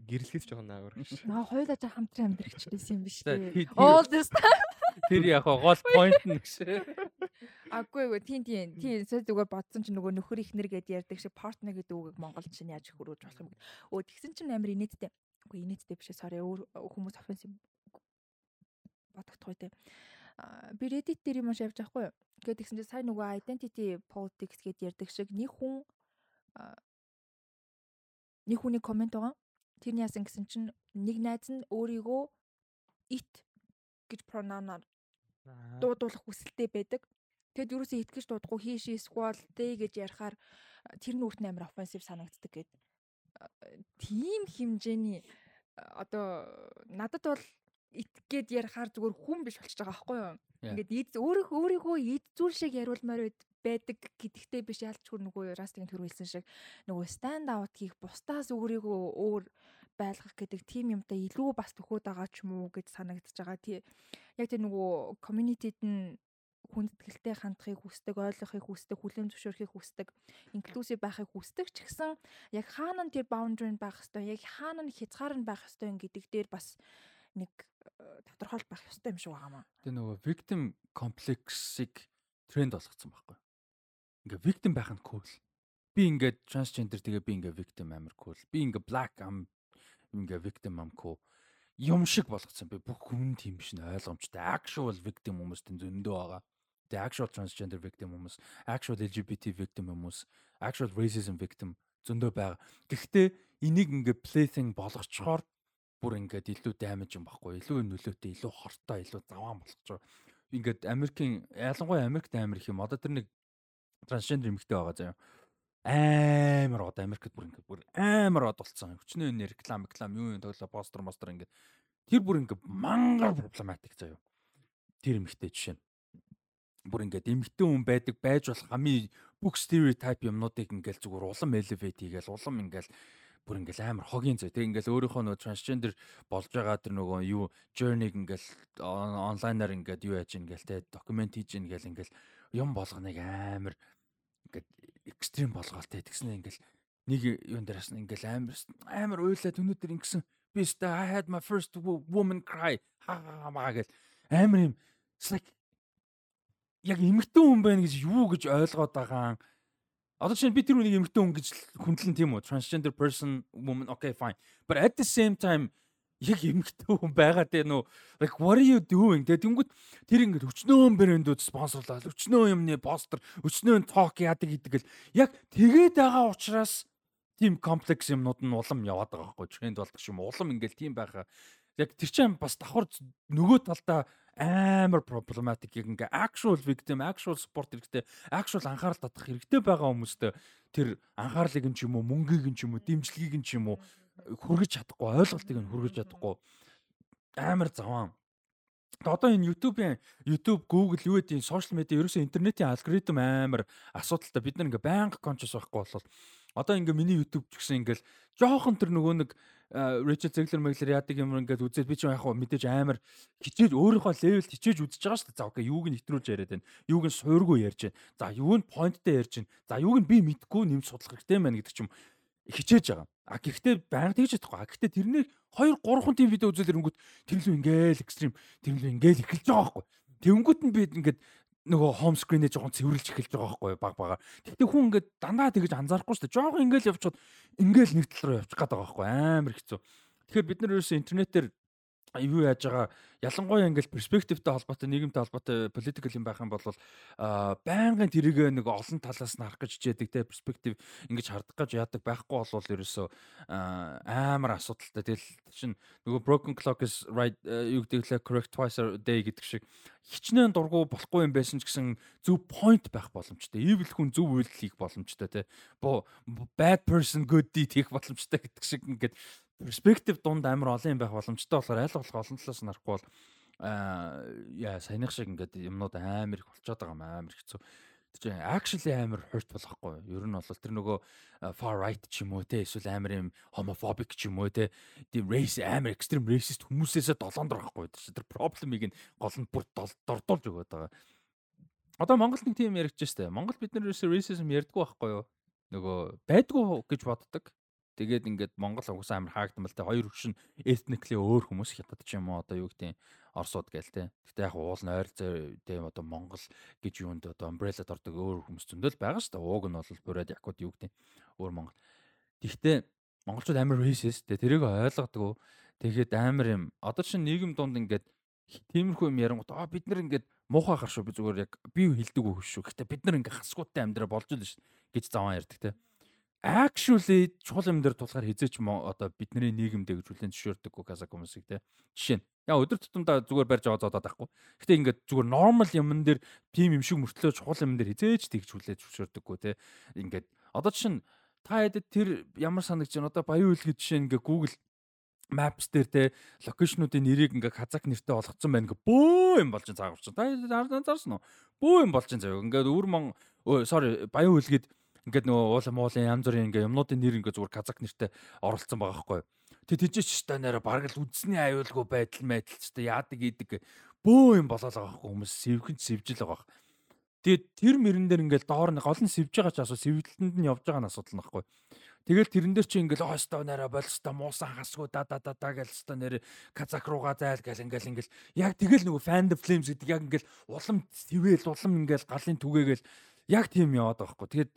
гэрлэхээс жоохон наагур гэж. Наа хоёулаа жаа хамтран амьдрагч байсан юм биш үү? All this Тэр яг гол point нь гэж. Аггүй гоо тийм тийм тийм сая зүгээр бодсон чинь нөгөө нөхөр ихнэр гэд ярьдаг шиг партнер гэдэг үгийг монголд чинь яаж хөрөөж болох юм бэ? Өө тэгсэн чинь амар инээдтэй. Үгүй инээдтэй биш sorry өөр хүмүүс офенс бодогдохгүй те. Би Reddit дээр юм шавж байхгүй юу? Тэгээд тэгсэн чинь сая нөгөө identity politics гэд ярьдаг шиг нэг хүн нэг хүний комент байгаа. Тэр нь яасан гэсэн чинь нэг найз нь өөрийгөө it гэж pronoun-аар дуудуулах хүсэлтэй байдаг. Тэгэд юусэн it гэж дуудахгүй she squall they гэж ярихаар тэр нь үртэн амар offensive санагддаг гэд. Тийм хэмжээний одоо надад бол it гэд ярихаар зүгээр хүн биш болчихж байгаа байхгүй юу? Ингээд өөрийнхөө өөрийнхөө эд зүйл шиг яриулмаар байдаг гэдэгтэй биш ялчгүй нөгөө Растигийн төр хэлсэн шиг нөгөө stand out хийх бусдаас өөрийгөө өөр байлгах гэдэг тийм юмтай илүү бас төхөөд байгаа ч юм уу гэж санагдаж байгаа. Тий яг тэр нөгөө community-д нь хүндэтгэлтэй хандахыг хүсдэг, ойлгохыг хүсдэг, хүлээн зөвшөөрөхийг хүсдэг, инклюзив байхыг хүсдэг ч гэсэн яг хаана нь тэр boundary нь байх хэвээр, яг хаана нь хязгаар нь байх хэвээр гэдэг дээр бас нэг э, тодорхойлт байх ёстой юм шиг байгаа маа. Тэгээ нөгөө victim complex-ыг тренд болгоцсон байхгүй ингээ victim байх нь cool. Би ингээд transgender тэгээ би ингээ victim амар cool. Би ингээ black am ингээ victim am cool. Юм шиг болгоцсон. Би бүх хүн тийм биш нэ ойлгомжтой. Actual victim хүмүүс тэнд зөндөө байгаа. Тэгээ actual transgender victim хүмүүс, actual LGBT victim хүмүүс, actual racism victim зөндөө байгаа. Гэхдээ энийг ингээ plaything болгочхоор бүр ингээд илүү damage юм баггүй. Илүү нөлөөтэй, илүү хортой, илүү заваан болгоч. Ингээд Америкийн ялангуяа Америкт амар их юм. Одоо тэр нэг трансгендер эмэгтэй байгаа заяа. Амар одоо Америкт бүр ингээд бүр амар од болцсон. Хүчнээ энэ реклам реклам юу юм тоглоо постэр мостер ингээд тэр бүр ингээд мангар проблематик заяа. Тэр эмэгтэй жишээ нь бүр ингээд эмэгтэй хүн байдаг байж болох хамгийн бүх стереотип юмнуудыг ингээд зүгээр улам elevate хийгээл улам ингээд бүр ингээл амар хогийн зөө. Тэг ингээл өөрийнхөө нөгөө трансгендер болж байгаа тэр нөгөө юу journey-г ингээл онлайнаар ингээд юу яаж ингээл те документ хийж ингээл ингээл юм болгоныг амар экстрим болгоолтой тэгснэ ингээл нэг юун дээрээс нь ингээл амар амар уйлаад өнөөдөр ингэсэн би өстө I had my first wo- woman cry. Хаа гэл. Амар юм. Like яг эмэгтэй хүн байна гэж юу гэж ойлгоод байгаа Одоо чинь би тэр үнийг эмэгтэй хүн гэж хүндлэн тийм үү? Transgender person woman okay fine. But at the same time яг эмэгтэй хүн байгаа дээ нөө. Like what are you doing? Тэгээ тэнгууд тэр ингээд өчнөө брэндүүд спонсорлаад өчнөө юмны постэр өчнөө ток яадаг гэдэг л. Яг тэгээд байгаа учраас тийм комплекс юмнууд нь улам яваад байгаа байхгүй тренд болдог юм улам ингээд тийм байхаа. Яг тэр чинь бас давхар нөгөө талдаа амар проблематик яг ингээ actual victim actual support хэрэгтэй actual анхаарал татах хэрэгтэй байгаа хүмүүст тэр анхаарлыг нь ч юм уу мөнгийг нь ч юм уу дэмжлэгийг нь ч юм уу хүргэж чадахгүй ойлголтыг нь хүргэж чадахгүй амар заван Одоо энэ YouTube-ийн YouTube, Google юу гэдэг сошиал медиа ерөөсөө интернетийн алгоритм амар асуудалтай. Бид нар ингээ байнга conscious байхгүй болол одоо ингээ миний YouTube ч гэсэн ингээл жоохон тэр нөгөө нэг Rachel Zegler мэглэр яадаг юм ингээд үзээд би ч яг хаа мэдээж амар хичээж өөрийнхөө левелд хичээж үзэж байгаа шүү дээ. За окей, юуг нь нэвтрүүлж яриад байна. Юуг нь суургүй ярьж байна. За юуг нь поинттэй ярьж байна. За юуг нь би мэдгүй нэмж судлах хэрэгтэй байна гэдэг ч юм хичээж байгаа. А гэхдээ байнга тэгж чадахгүй. А гэхдээ тэрнийг 2 3 тийм видео үзэл ирэнгүүт тэр лүү ингээл экстрим тэр лүү ингээл эхэлж байгаа байхгүй. Тэнгүүт нь би ингээд нөгөө home screen-ээ жоохон цэвэрлж эхэлж байгаа байхгүй баг бага. Тэгтээ хүн ингээд дандаа тэгж анзаарахгүй шүү дээ. Жоохон ингээл явчиход ингээл нэг тал руу явчих гээд байгаа байхгүй амар хэцүү. Тэгэхээр бид нар ерөөсөө интернетээр юу яаж байгаа? Ялангуяа ингээл перспективтэй холбоотой нийгэмтэй холбоотой политикл юм байх юм бол байнгын тэрийг нэг олон талаас нь харах гэж хичээдэг те перспектив ингэж хардах гэж яадаг байхгүй болвол ерөөсөө амар асуудалтай. Тэгэл чин нөгөө broken clock is right юу гэдэг лээ correct twice a day гэдэг шиг. Хичнээн дургу болохгүй юм байсан ч гэсэн зөв point байх боломжтой. Evil хүн зөв үйлдэл хийх боломжтой те. Bad person good deed хийх боломжтой гэдэг шиг ингээд перспектив дунд амар олон юм байх боломжтой болохоор айл болох олон талаас нь харахгүй бол аа яа саяных шиг ингээд юмнууд амар их болчиход байгаа юм амар хэцүү. Тэр чинь actually амар хурд болохгүй. Ер нь бол тэр нөгөө far right ч юм уу те эсвэл амар юм homophobic ч юм уу те тийм race амар extreme racist хүмүүсээсээ долоондор байхгүй. Тэр проблемыг нь гол нь бүр дордуулж өгöd байгаа. Одоо Монголд нэг тийм яригч штэ. Монгол бид нар racism ярьдгүй байхгүй юу? Нөгөө байдгүй гэж боддог. Тэгээд ингээд Монгол угсаа амар тэ хоёр хүчин ethnically өөр хүмүүс хятад ч юм уу одоо юу гэдэг Оросууд гээл тэ. Гэтэ яг уул нь ойролцоо тэ одоо Монгол гэж юунд одоо umbrella дордог өөр хүмүүс зөндөл байгаа шүү дээ. Ууг нь бол бурайд якууд юу гэдэг өөр Монгол. Тэгтээ монголчууд амар racist тэ тэрийг ойлгодог. Тэгэхэд амар юм. Одоо чинь нийгэм дунд ингээд тиймэрхүү юм ярангууд аа бид нар ингээд муухай хар шүү би зүгээр яг би хэлдэг үү шүү. Гэтэ бид нар ингээд хасгуутай амьдраа болж л шүү гэж заван ярьдаг тэ actually чухал юм дээр тулахаар хизээч одоо бидний нийгэмдээ гэж хүлэн зөвшөөрдөггүй казак хүмүүсийг те. Жишээ нь яа өдөр тутамдаа зүгээр барьж аваад зодоод байхгүй. Гэтэ ингээд зүгээр нормал юмн дээр тим юм шиг мөртлөө чухал юм дээр хизээч тэгж хүлээж зөвшөөрдөггүй те. Ингээд одоо чинь та хэдэд тэр ямар санагч байна одоо баян үлгэд жишээ ингээ Google Maps дээр те локейшнуудын нэрийг ингээ казак нэртэй болгоцсон байна гэ бөө юм болж цаагавч. Та зарсан уу? Бөө юм болж заяа. Ингээд өвөр мон sorry баян үлгэд ингээд нөгөө уулын муулын янз бүрийн ингээд юмнуудын нэр ингээд зүгээр казак нэртэй оролцсон байгаа байхгүй. Тэг тийч ч та нэрэ бараг л үдсний аюулгүй байдал байдал ч та яадаг идэг бөө юм болоод байгаа байхгүй хүмүүс сэвхэн сэвжил байгаа. Тэгээд тэр мөрөн дээр ингээд доор нь гол нь сэвж байгаа ч асуу сэвдэлтэнд нь явж байгаа нь асуудал нөхгүй. Тэгэл тэрэн дээр чи ингээл оостой нэрэ болстой муусан хасгүй да да да да гэл өстой нэр казак руугаа зайл гэл ингээл ингээл яг тэгэл нөгөө fan the flames гэдэг яг ингээл улам сэвэл улам ингээл галын түгээгээл яг тийм яваад байгаа хгүй. Тэгээд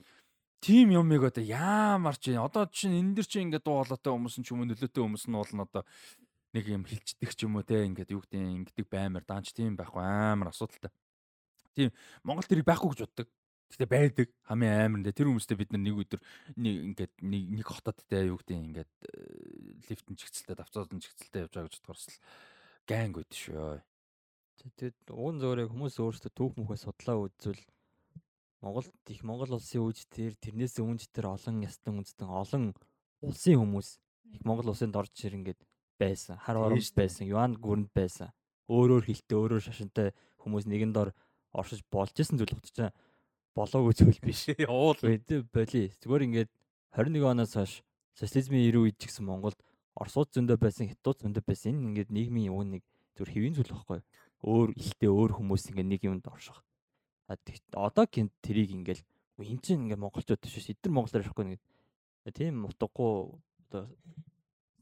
тийм юмыг одоо яамар чи одоо чинь энэ дэр чи ингээд дуу хоолойтой хүмүүс ч юм уу нөлөөтэй хүмүүс нь бол одоо нэг юм хилчдэг ч юм уу те ингээд юу гэдэг ингэдэг баймар даанч тийм байхгүй амар асуудалтай. Тийм Монгол тэрийг байхгүй гэж боддог. Гэтэ байдаг хамгийн амар нэ тэр хүмүүстэй бид нар нэг өдөр нэг ингээд нэг нэг хотод те юу гэдэг ингээд лифтэн чигцэлтэй давцаалан чигцэлтэй явж байгаа гэж бодохоор л ганг байд шүү. Тэгээд уун зөөрэй хүмүүс өөрсдөө түүх мөхөө судлаа үзвэл Монголд их Монгол улсын үүчтэр тэрнээс өмнө тэр олон ястан үндэстэн олон улсын хүмүүс их Монгол улсынд орж ирэнгээд байсан. Хар оромж байсан, юан гүрэнд байсан. Өөрөөр хилтэй, өөрөөр шашинтай хүмүүс нэгэн дор оршиж болж исэн зүйл утчаа болоогүй зүйл биш. Уул боли. Зүгээр ингээд 21 оноос хойш социализмын ирүү үед ч гэсэн Монголд Оросууд зөндөө байсан, Хятад зөндөө байсан. Энэ ингээд нийгмийн юун нэг зүгээр хэвийн зүйл байхгүй. Өөр ихтэй өөр хүмүүс ингээд нэг юмд орших А тэгт- одоогийн тэрийг ингээл "Үгүй, энэ чинь ингээ монголчууд биш. Эдгээр монголоор ярихгүй нэг тийм утгагүй одоо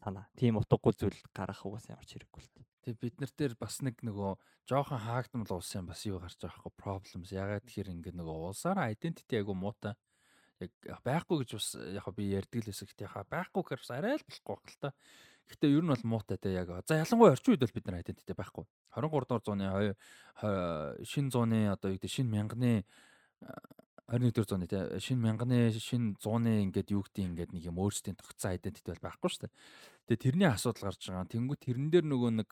санаа. Тийм утгагүй зүйл гаргах угаасаа ямар ч хэрэггүй л дээ. Тэгээ бид нар дээр бас нэг нөгөө жоохон хаагдмал улсын бас юу гарч байгаа хөө problems. Ягаад тэгэхээр ингээд нөгөө улсаараа identity айгу муутай. Яг байхгүй гэж бас яг би ярьдаг л байсан. Гэтэ яхаа байхгүй гэхээр бас арай л болохгүй байх л та. Гэтэ ер нь бол муутай те яг. За ялангуяа орчин үед бол бид нар identity байхгүй. 23 дугаар зууны шин зууны одоо юу гэдэг шин мянганы 21-р зууны те шинэ мянганы шинэ зууны ингээд юу гэдэг ингээд нэг юм өөрсдийн тогтсон identity бол байхгүй шүү дээ. Тэгээ тэрний асуудал гарч байгаа. Тэнгүү тэрэн дээр нөгөө нэг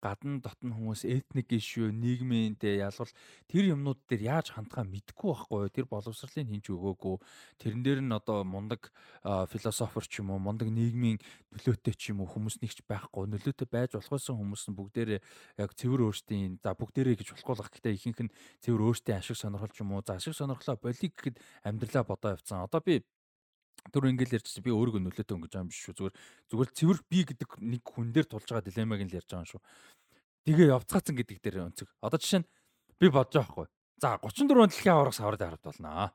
гадна дотн хүмүүс этник ишүү нийгмийн тэ ялгал тэр юмнууд дээр яаж хандхаа мэдэхгүй байхгүй тэр боловсролын хинч өгөөгүй. Тэрэн дээр нь одоо мундаг философер ч юм уу мундаг нийгмийн нөлөөтэй ч юм уу хүмүүс нэгч байхгүй. Нөлөөтэй байж болох байсан хүмүүс нь бүгдээрээ яг цэвэр өөрсдийн за бүгдээрээ гэж болохгүй л гэхдээ ихэнх нь цэвэр өөрсдийн ашиг сонирхол ч юм уу за ашиг сонирхлоо болиг гэхэд амьдралаа бодоо явцсан. Одоо би түр ингээл ярьж би өөрийгөө нөлөөтэй өнгөж байгаа юм биш шүү. Зүгээр зүгээр цэвэр би гэдэг нэг хүн дээр тулж байгаа дилеммаг нь л ярьж байгаа юм шүү. Тэгээ явцгаацсан гэдэг дээр өнцөг. Одоо жишээ нь би бодож байгаа хгүй. За 34 дэлхийн аврагс авраад хараад болно.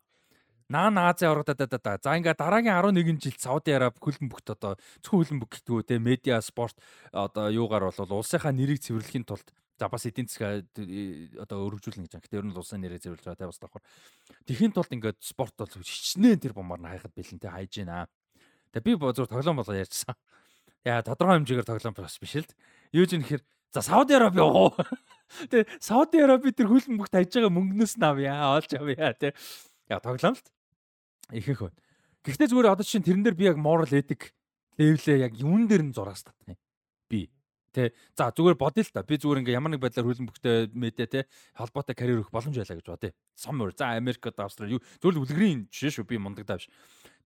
Наан Азийн аврагт да. За ингээ дараагийн 11 жилд Сауди Араб хөлбөм бөхт одоо зөвхөн хөлбөм бөхтгөө те медиа спорт одоо юугаар бол улсынхаа нэрийг цэвэрлэхийн тулд За бас эдийн засаг одоо өргөжүүлнэ гэж байна. Гэтэ ер нь улсын нэрээ зөвлөж байгаа те бас давхар. Тэхийн тулд ингээд спорт бол хичнээн тэр бомбаар нь хайхад бэлэнтэй хайж байна. Тэгээ би зөв тоглоом болго ярьжсан. Яа тодорхой хэмжээгээр тоглоом бас биш л. Юу ч юм нэхэр за Сауди Араби яваа. Тэгээ Сауди Араби тэр хөлн бүгд хайж байгаа мөнгнөөс нь авъя. Олж авъя те. Яа тоглоом л. Ихэнх байна. Гэхдээ зүгээр одоо чинь тэрэн дээр би яг moral ethic левлээ яг юун дээр нь зураас татна. Тэ. За зүгээр бодъё л та. Би зүгээр ингээ ямар нэг байдлаар хөлн бөхтэй медиа те холбоотой карьер өгөх боломж байлаа гэж бодъё. Somewhere. За Америкт, Австрали юу зөвл үлгэрийн жишээ шүү. Би мундагдаа биш.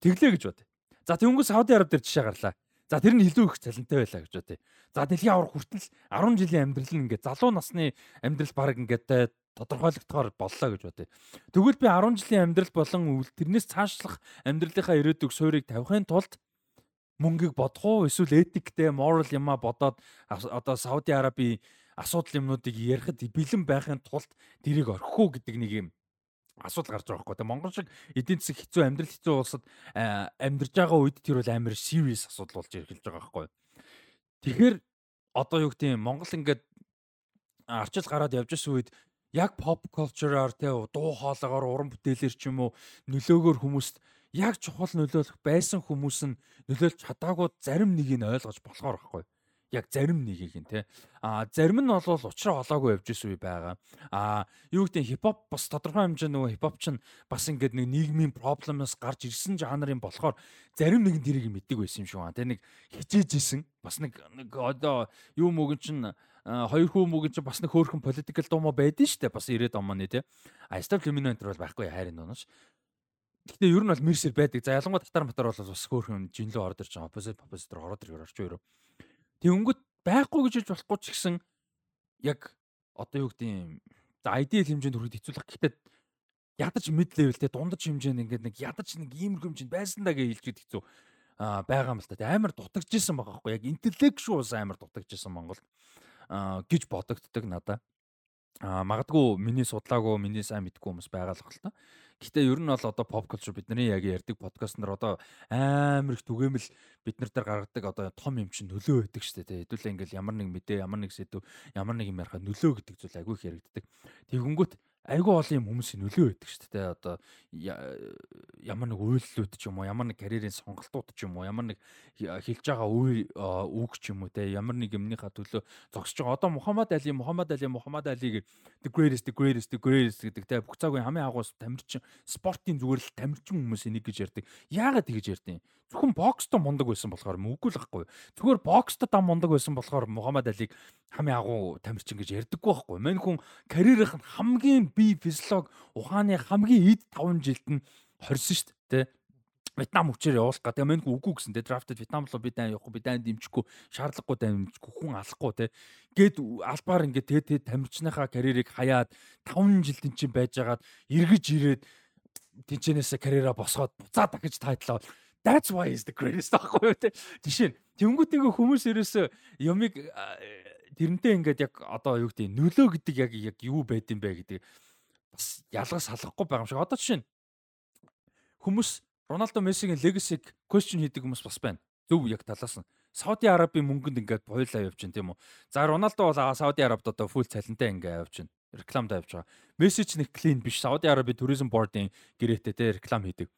Тэглээ гэж бодъё. За тэнгүү Сауди Араб дээр жишээ гарлаа. За тэр нь илүү их цалинтай байлаа гэж бодъё. За дэлхийн аврах хүртэл 10 жилийн амьдрал нь ингээ залуу насны амьдрал баг ингээ тодорхойлогдохоор боллоо гэж бодъё. Тэгвэл би 10 жилийн амьдрал болон тэрнээс цаашлах амьдралынхаа ирээдүг суурийг тавихын тулд мөнгийг бодох уу эсвэл этиктэй moral юмаа бодоод одоо Сауди Араби асуудал юмнуудыг ярихад бэлэн байхын тулд дэрийг орхих уу гэдэг нэг юм асуудал гарч байгаа байхгүй. Тэгээ Монгол шиг эдийн засаг хэцүү амьдрал хэцүү улсад амьдарч байгаа үед тэр бол амар serious асуудал болж ирэлж байгаа байхгүй. Тэгэхээр одоо юу гэдэг юм Монгол ингээд арчил гараад явж исэн үед яг pop culture-аар те дуу хоолойгоор уран бүтээлэр ч юм уу нөлөөгөөр хүмүүст яг чухал нөлөөлөх байсан хүмүүс нь нөлөөлж чадаагүй зарим нэгийг нь ойлгож болохоор байхгүй яг зарим нэгийг нь те а зарим нь бол учраа олоогүй явж исэн үе байгаа. А юу гэдэг хипхоп бас тодорхой хэмжээ нөгөө хипхоп чинь бас ингээд нэг нийгмийн проблемоос гарч ирсэн жанрын болохоор зарим нэгэн дэрийг мэддэг байсан юм шиг байна те нэг хичээж исэн бас нэг нэг одоо юу мөгөн чинь хоёр хүү мөгөн чинь бас нэг хөөрхөн политикал дуумаа байдэн штэ бас 90-ад он маань те а стаб люминантер бол байхгүй хайрын дунаш Гэхдээ ер нь бол Мерсер байдаг. За ялангуяа татар матар бол бас хөөхөн жинлүү ороод ирж байгаа. Оппозит оппозитор ороод иргээр орч өөрөө. Тэнгөт байхгүй гэж хэлж болохгүй ч гэсэн яг одоо юу гэдэг юм. За ideal хэмжээнд хүрэхэд хэцүүлэх. Гэхдээ ядаж mid level те дундаж хэмжээнд ингээд нэг ядаж нэг иймэрхүү хэмжээнд байсан даа гэж хэлж хэцүү а байгаа юм л та. Амар дутагдчихсан байгаа хгүй. Яг интеллектуал амар дутагдчихсан Монголд а гэж бодогддог надаа. А магадгүй миний судлаагүй, миний сайн мэдгүй хүмүүс байгаа л хэл та. Гэхдээ ер нь бол одоо pop culture бидний яг ярьдаг подкаст нар одоо амар их түгээмэл бид нар дээр гаргадаг одоо том юм чинь нөлөө өгдөг шүү дээ. Хэдүүлээ ингээл ямар нэг мэдээ, ямар нэг сэдв, ямар нэг юм ярихад нөлөө гэдэг зүйл айгүй их яригддаг. Тэгэнгүүт айгүй олон юм хүмүүсийн нөлөө өгдөг шүү дээ. Одоо ямар нэг үйллүүд ч юм уу, ямар нэг карьерийн сонголтууд ч юм уу, ямар нэг хэлж байгаа үе үг ч юм уу те ямар нэг юмныхаа төлөө зогсож байгаа. Одоо Мухаммад Али, Мухаммад Али, Мухаммад Алиг the greatest, the greatest, the greatest гэдэг те бүх цагийн хамгийн агуус тамирчин спортын зүгээр л тамирчин хүмүүсийн нэг гэж ярьдаг. Яагаад тэгэж ярьдیں۔ Зөвхөн боксто мундаг байсан болохоор үгүй л байхгүй. Зүгээр боксто дам мундаг байсан болохоор Мухаммад Алиг хамгийн агуу тамирчин гэж ярьдаггүй байхгүй. Мань хүн карьерийнх нь хамгийн бие физиолог ухааны хамгийн эд 5 жилд нь хорсон шүү дээ. Вьетнам хүчээр явуулах гэдэг. Мэн хүн үгүй гэсэн те драфтад Вьетнам руу би дан явахгүй би дан дэмжихгүй шаардлагагүй дан дэмжихгүй хүн алахгүй те. Гэт албаар ингээд тэгээд тэгээд тамирчныхаа карьерийг хаяад 5 жил тэнцэн байжгаад эргэж ирээд тэнцэнээсээ карьераа босгоод буцаад дахиж тайтлаа That's why is the greatest ахгүй юу те. Жишээ нь тэнгуүтэйгээ хүмүүс ерөөсөө юмыг тэрнтэй ингээд яг одоо юу гэдэг нөлөө гэдэг яг яг юу байд юм бэ гэдэг бас ялгаж салгахгүй байгаа юм шиг. Одоо жишээ нь хүмүүс Роналдо Мессигийн легасиг question хийдэг хүмүүс бас байна. Зөв яг талаас нь. Сауди Арабын мөнгөнд ингээд бойлоо явж байна тийм үү. За Роналдо бол Сауди Арабд одоо фул цалинтай ингээд явж байна. Рекламд явж байгаа. Месси ч нэг клин биш. Сауди Арабын туризм бордын гэрээтэй те реклам хийдэг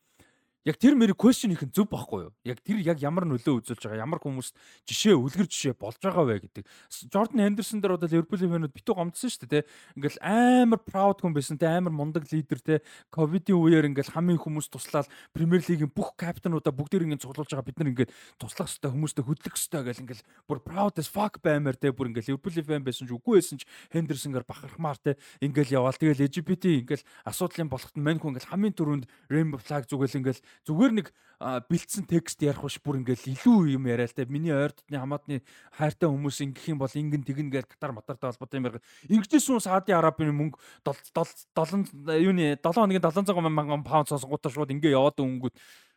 яг тэр мэрийг question хийх нь зөв байхгүй юу? Яг тэр яг ямар нөлөө үзүүлж байгаа, ямар хүмүүст жишээ үлгэр жишээ болж байгаа вэ гэдэг. Jordan Henderson дээр одоо Liverpool-ийн фэнүүд битүү гомдсон шүү дээ, тэ. Ингээл амар proud хүн байсан, тэ амар мундаг лидер, тэ. Ковидын үеэр ингээл хамгийн хүмүүс туслаад Premier League-ийн бүх капитануудаа бүгдээр ингээд цуглуулж байгаа бид нар ингээд туслах хэрэгтэй, хүмүүстэй хөдлөх хэрэгтэй гэл ингээл бүр proud as fuck баймаар тэ. Бүр ингээл Liverpool-ийн фэн байсан ч үгүй байсан ч Henderson-гаар бахархмаар тэ. Ингээл яваал. Тэгэл LGBT ингээл асуудлын болохт нь мань хүн ингээл хамгийн түрүүнд Rainbow flag зүгэл ингээл зүгээр нэг бэлдсэн текст ярих биш бүр ингээл илүү юм яриа л те миний ойр дотны хамаатны хайртай хүмүүс ингэх юм бол ингэн тэгнэ гэж катар матартай холбоотой юм байна. Ингэжсэн Сауди Арабын мөнгө 7 юуны 7 хоногийн 700 мянган паунд сонсгоотоо шууд ингээ яваад өнгөд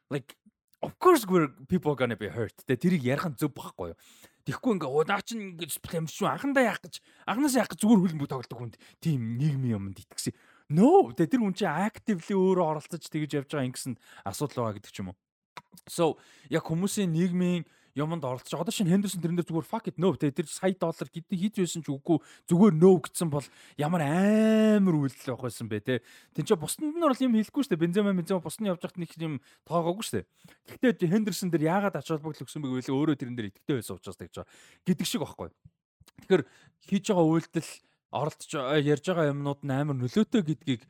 like of course we're people gonna be hurt. Тэ тэрийг ярих нь зөв байхгүй юу? Тэгэхгүй ингээ оо наа чин ингэж племшүү анхандаа яах гэж анханаас яах гэж зүгээр хөлбөмбөг тоглодог хүнд тийм нийгмийн юмд итгэсэн. No, тэ тэр хүн чинь actively өөрөө оролцож тэгж явж байгаа ингэсэн асуудал байгаа гэдэг ч юм уу. So яг хүмүүсийн нийгмийн юмд оролцож байгаа. Одоо шинэ Хендерсон тэрэн дээр зүгээр fuck it no тэ тэр сая доллар гэдэг хийж байсан ч үгүй зүгээр no гэсэн бол ямар амар үйлдэл байх байсан бэ те. Тин ч бусдад нь бол юм хэлэхгүй дээ. Бензема бензема бусдын явж байхад нэг юм тоогоогүй дээ. Гэхдээ Хендерсон дээр яагаад ач холбогдол өгсөн бэ гэвэл өөрөө тэрэн дээр итгэдэг байсан учраас тэгж байгаа. Гэдэг шиг байхгүй. Тэгэхээр хийж байгаа үйлдэл оролдож ярьж байгаа юмнууд нь амар нөлөөтэй гэдгийг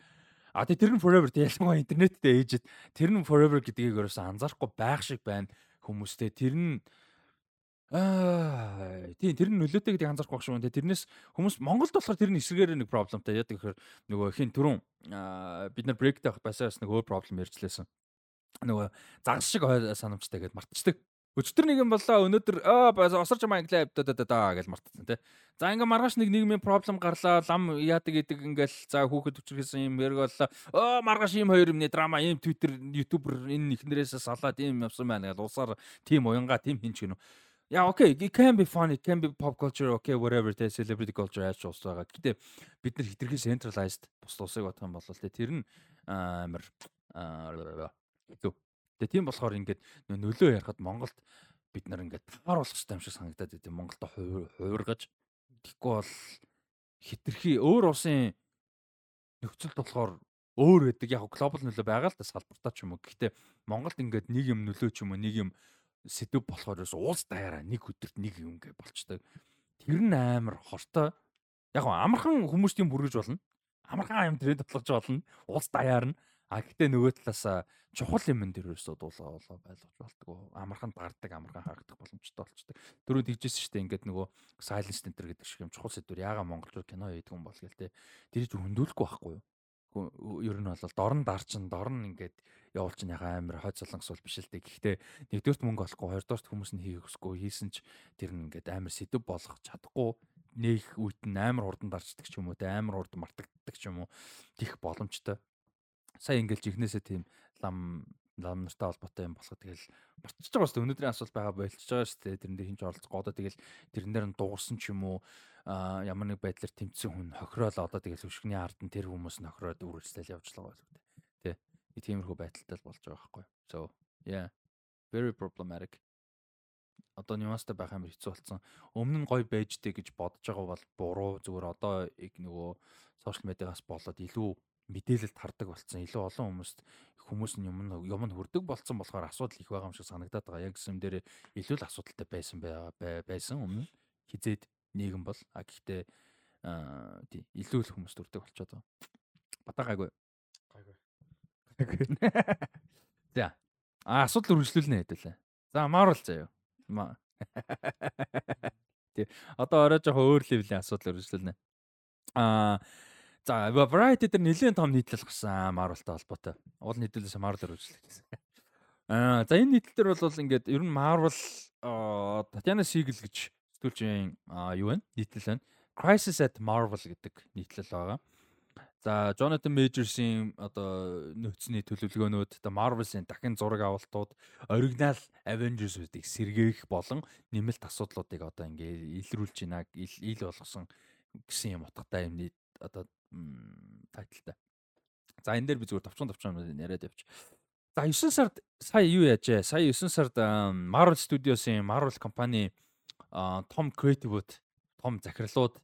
а тэр нь forever ялангуяа интернеттэй ээжэд тэр нь forever гэдгийг ерөөсөө анзаарахгүй байх шиг байна хүмүүстэй тэр нь Аа тийм тэр нь нөлөөтэй гэдгийг анзаарахгүй шүү. Тэрнээс хүмүүс Монголд болохоор тэр нь эсрэгээр нэг проблемтай. Яг тэгэхээр нөгөө хин түрүүн бид нар брейктэй байх байсаас нэг өөр проблем ярьжлээсэн. Нөгөө загас шиг санамжтай гэдээ мартчихдаг. Өчтөр нэг юм боллоо өнөөдөр осорч англиа да да да гэж мартсан тий. За ингээ маргааш нэг нийгмийн проблем гарлаа лам яадаг гэдэг ингээл за хүүхэд өчрхсэн юм яриг боллоо. Оо маргааш ийм хоёр юмны драма ийм Twitter YouTuber энэ ихнэрээс салаад ийм явсан байна гэж усаар тийм уянга тийм хин ч гэнэ. Yeah, okay, it can be fun, it can be pop culture, okay, whatever, тэ celebrity culture яаж ус байгаа. Гэтэ бид нар хитрхи centralized бус усыг бодох юм бол тэр нь амар аа Тэгээ тийм болохоор ингээд нөлөө ярахад Монголд бид нар ингээд тааруулах хэрэгтэй юм шиг санагдаад байт. Монголд хуургаж тэгэхгүй бол хитрхи өөр улсын нөхцөлд болохоор өөр байдаг. Яг глобал нөлөө байгаа л да салбартаа ч юм уу. Гэхдээ Монголд ингээд нэг юм нөлөө ч юм уу, нэг юм сэдв болохоор улс даяараа нэг өдөрт нэг юм гэ болчтой. Тэр нь амар хортой. Яг амархан хүмүүс тийм бүргэж болно. Амархан юм тэр дотлогч болно. Улс даяар нь А гэхдээ нөгөө талаас чухал юм дээр ерөөсөө дуулаа болоо байлгаж болтгоо. Амархан гардаг, амархан харагдах боломжтой болчтой. Дөрөв тэгжсэн шүү дээ. Ингээд нөгөө silence center гэдэг шиг юм чухал сэдвэр яага монголчууд кино хийдэг юм бол гээл те. Тэр чинь хөндөөлөхгүй байхгүй юу? Ер нь бол дорн дарчин, дорн ингээд явуул чинь яга амар хойд солонгос бол биш л дээ. Гэхдээ нэгдүгürt мөнгө олохгүй, хоёрдугürt хүмүүс нь хийх хүсгүй хийсэн ч тэр нь ингээд амар сэдв болгох чадахгүй нэг үйт нь амар хурдан дарчдаг ч юм уу те амар хурдан мартагддаг ч юм уу тийх боломжтой сая ингээл жихнээсээ тийм лам лам нартай холбоотой юм болоход тэгэл мартчихж байгаа шүү дээ. Өнөөдрийн асуулт байгаа болчихж байгаа шүү дээ. Тэрэн дээр хинч оролцох одоо тэгэл тэрэн дээр нь дуурсан ч юм уу ямар нэг байдлаар тэмцсэн хүн хохироол одоо тэгэл өшгний ард нь тэр хүмүүс нь хохироод үргэлжлэл явж байгаа байлгүй дээ. Тэ. Тиймэрхүү байдалтай болж байгаа байхгүй. So yeah. Very problematic. Одоо нюанстай байх амар хэцүү болсон. Өмнө нь гоё байж дээ гэж бодож байгаа бол буруу. Зүгээр одоо нөгөө сошиал медиагаас болоод илүү мэдээлэлд хардаг болсон. Илүү олон хүмүүст хүмүүс нь юм юм нь хүрдэг болсон болохоор асуудал их байгаа юм шиг санагдаад байгаа. Яг юм дээр илүү л асуудалтай байсан байсан өмнө хизээд нийгэм бол а гэхдээ тий илүү л хүмүүс дүрдэг болчиход байгаа. Батагаагүй. Гайгүй. Гайгүй. За. А асуудал үргэлжлүүлнэ хэдүүлээ. За Marvel заяа. Тий. Одоо орой жоохон өөр левлийн асуудал үргэлжлүүлнэ. Аа За Variety дээр нэлээд том нийтлэл гарсан Marvel-тай холбоотой. Уул нийтлэлээс Marvel-аар үзлээ. Аа за энэ нийтлэл дээр бол ингээд ер нь Marvel Татьяна Сигл гэж сэтгүүлчийн юу вэ? Нийтлэл байна. Crisis at Marvel гэдэг нийтлэл байгаа. За Jonathan Majors-ийн одоо нөөцний төлөвлөгөөнүүд одоо Marvel-ийн дахин зураг авалтууд оригинал Avengers-уудыг сэргээх болон нэмэлт асуудлуудыг одоо ингээ илрүүлж байна, ил болгосон гэсэн юм утгатай юм одоо тайлтай. За энэ дээр би зүгээр товчхон товчхон яриад явчих. За 9 сард сая юу яажээ? Сая 9 сард Marvel Studios-ийн Marvel компани том креативуд, том захирлууд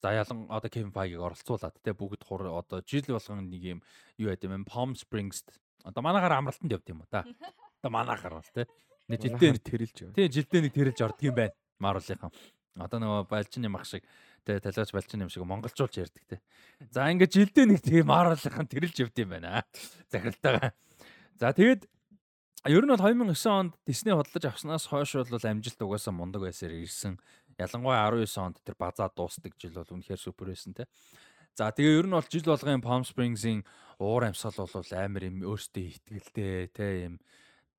за ялан одоо Kevin Feige-г оролцуулаад те бүгд хур одоо жил болгон нэг юм юу яд юм Palm Springs одоо манайхаар амралтанд явд юм уу та. Одоо манайхаар бол те. Нэг жилдээ нэг тэрэлж байна. тий жилдээ нэг тэрэлж ордог юм байна. Marvel-ийнхан. Одоо нөгөө балжины мах шиг тэ талаач балчин юм шиг монголчуулж ярьдаг те. За ингээд жилдээ нэг тийм Marvel-ийнхан тэрэлж явд юм байна. Захиралтайгаа. За тэгээд ер нь бол 2009 онд Disney хөдөлж авснаас хойш бол амжилт угаасаа мундаг байсаар ирсэн. Ялангуяа 19 онд тэр базаа дуустдаг жил бол үнэхээр супер байсан те. За тэгээ ер нь бол жил болгоны Palm Springs-ийн уур амьсгал бол амар юм өөртөө ихтгэлтэй те юм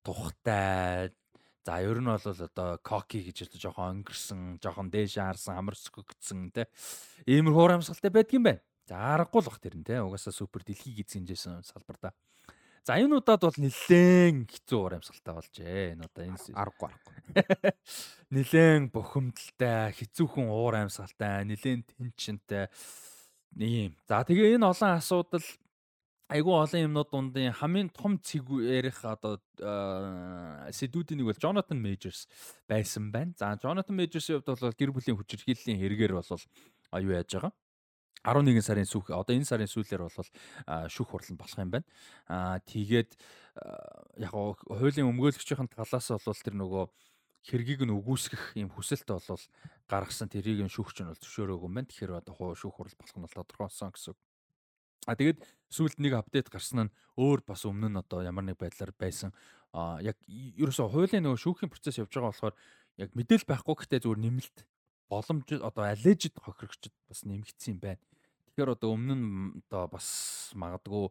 тухтай За ер нь бол одоо коки гэж хэлдэг жоохон өнгөрсөн, жоохон дээш хаарсан, амар скөгцсөн те. Иймэрхүү уур амьсгалтай байдаг юм байна. За аргагүй л бах тэр нь те. Угаасаа супер дэлхийг эзэмжсэн салбар да. За энэ удаад бол нэлээд хэцүү уур амьсгалтай болжээ. Энэ удаа энэ аргагүй аргагүй. нэлээд бухимдалтай, хэцүүхэн уур амьсгалтай, нэлээд тэнцэнтэй ийм. За тэгээ энэ олон асуудал айгүй олон юмнууд дундын хамгийн том цэг ярих одоо сэдвүүдийн нэг бол Jonathan Majors байсан байна. За Jonathan Majors-ийн хувьд бол гэр бүлийн хүчирхийллийн хэрэгээр бол аюу яаж байгаа. 11 сарын сүүх одоо энэ сарын сүүлээр бол шүүх хурлан болох юм байна. Аа тэгээд яг хуулийн өмгөөлөгчийн талаас бол тэр нөгөө хэргийг нь үгүйсгэх юм хүсэлт бол гаргасан тэрийг нь шүүгч нь бол зөвшөөрөөг юм байна. Тэгэхээр одоо шүүх хурал болох нь бол тодорхой болсон гэсэн. А тэгээд сүүлд нэг апдейт гарсан нь өөр бас өмнө нь одоо ямар нэг байдлаар байсан. А яг ерөөсөө хуулийн нөгөө шүүхийн процесс явж байгаа болохоор яг мэдээл байхгүй гэхдээ зүгээр нэмэлт боломж одоо аллежид хохирогчд бас нэмэгдсэн юм байна. Тэгэхээр одоо өмнө нь одоо бас магадгүй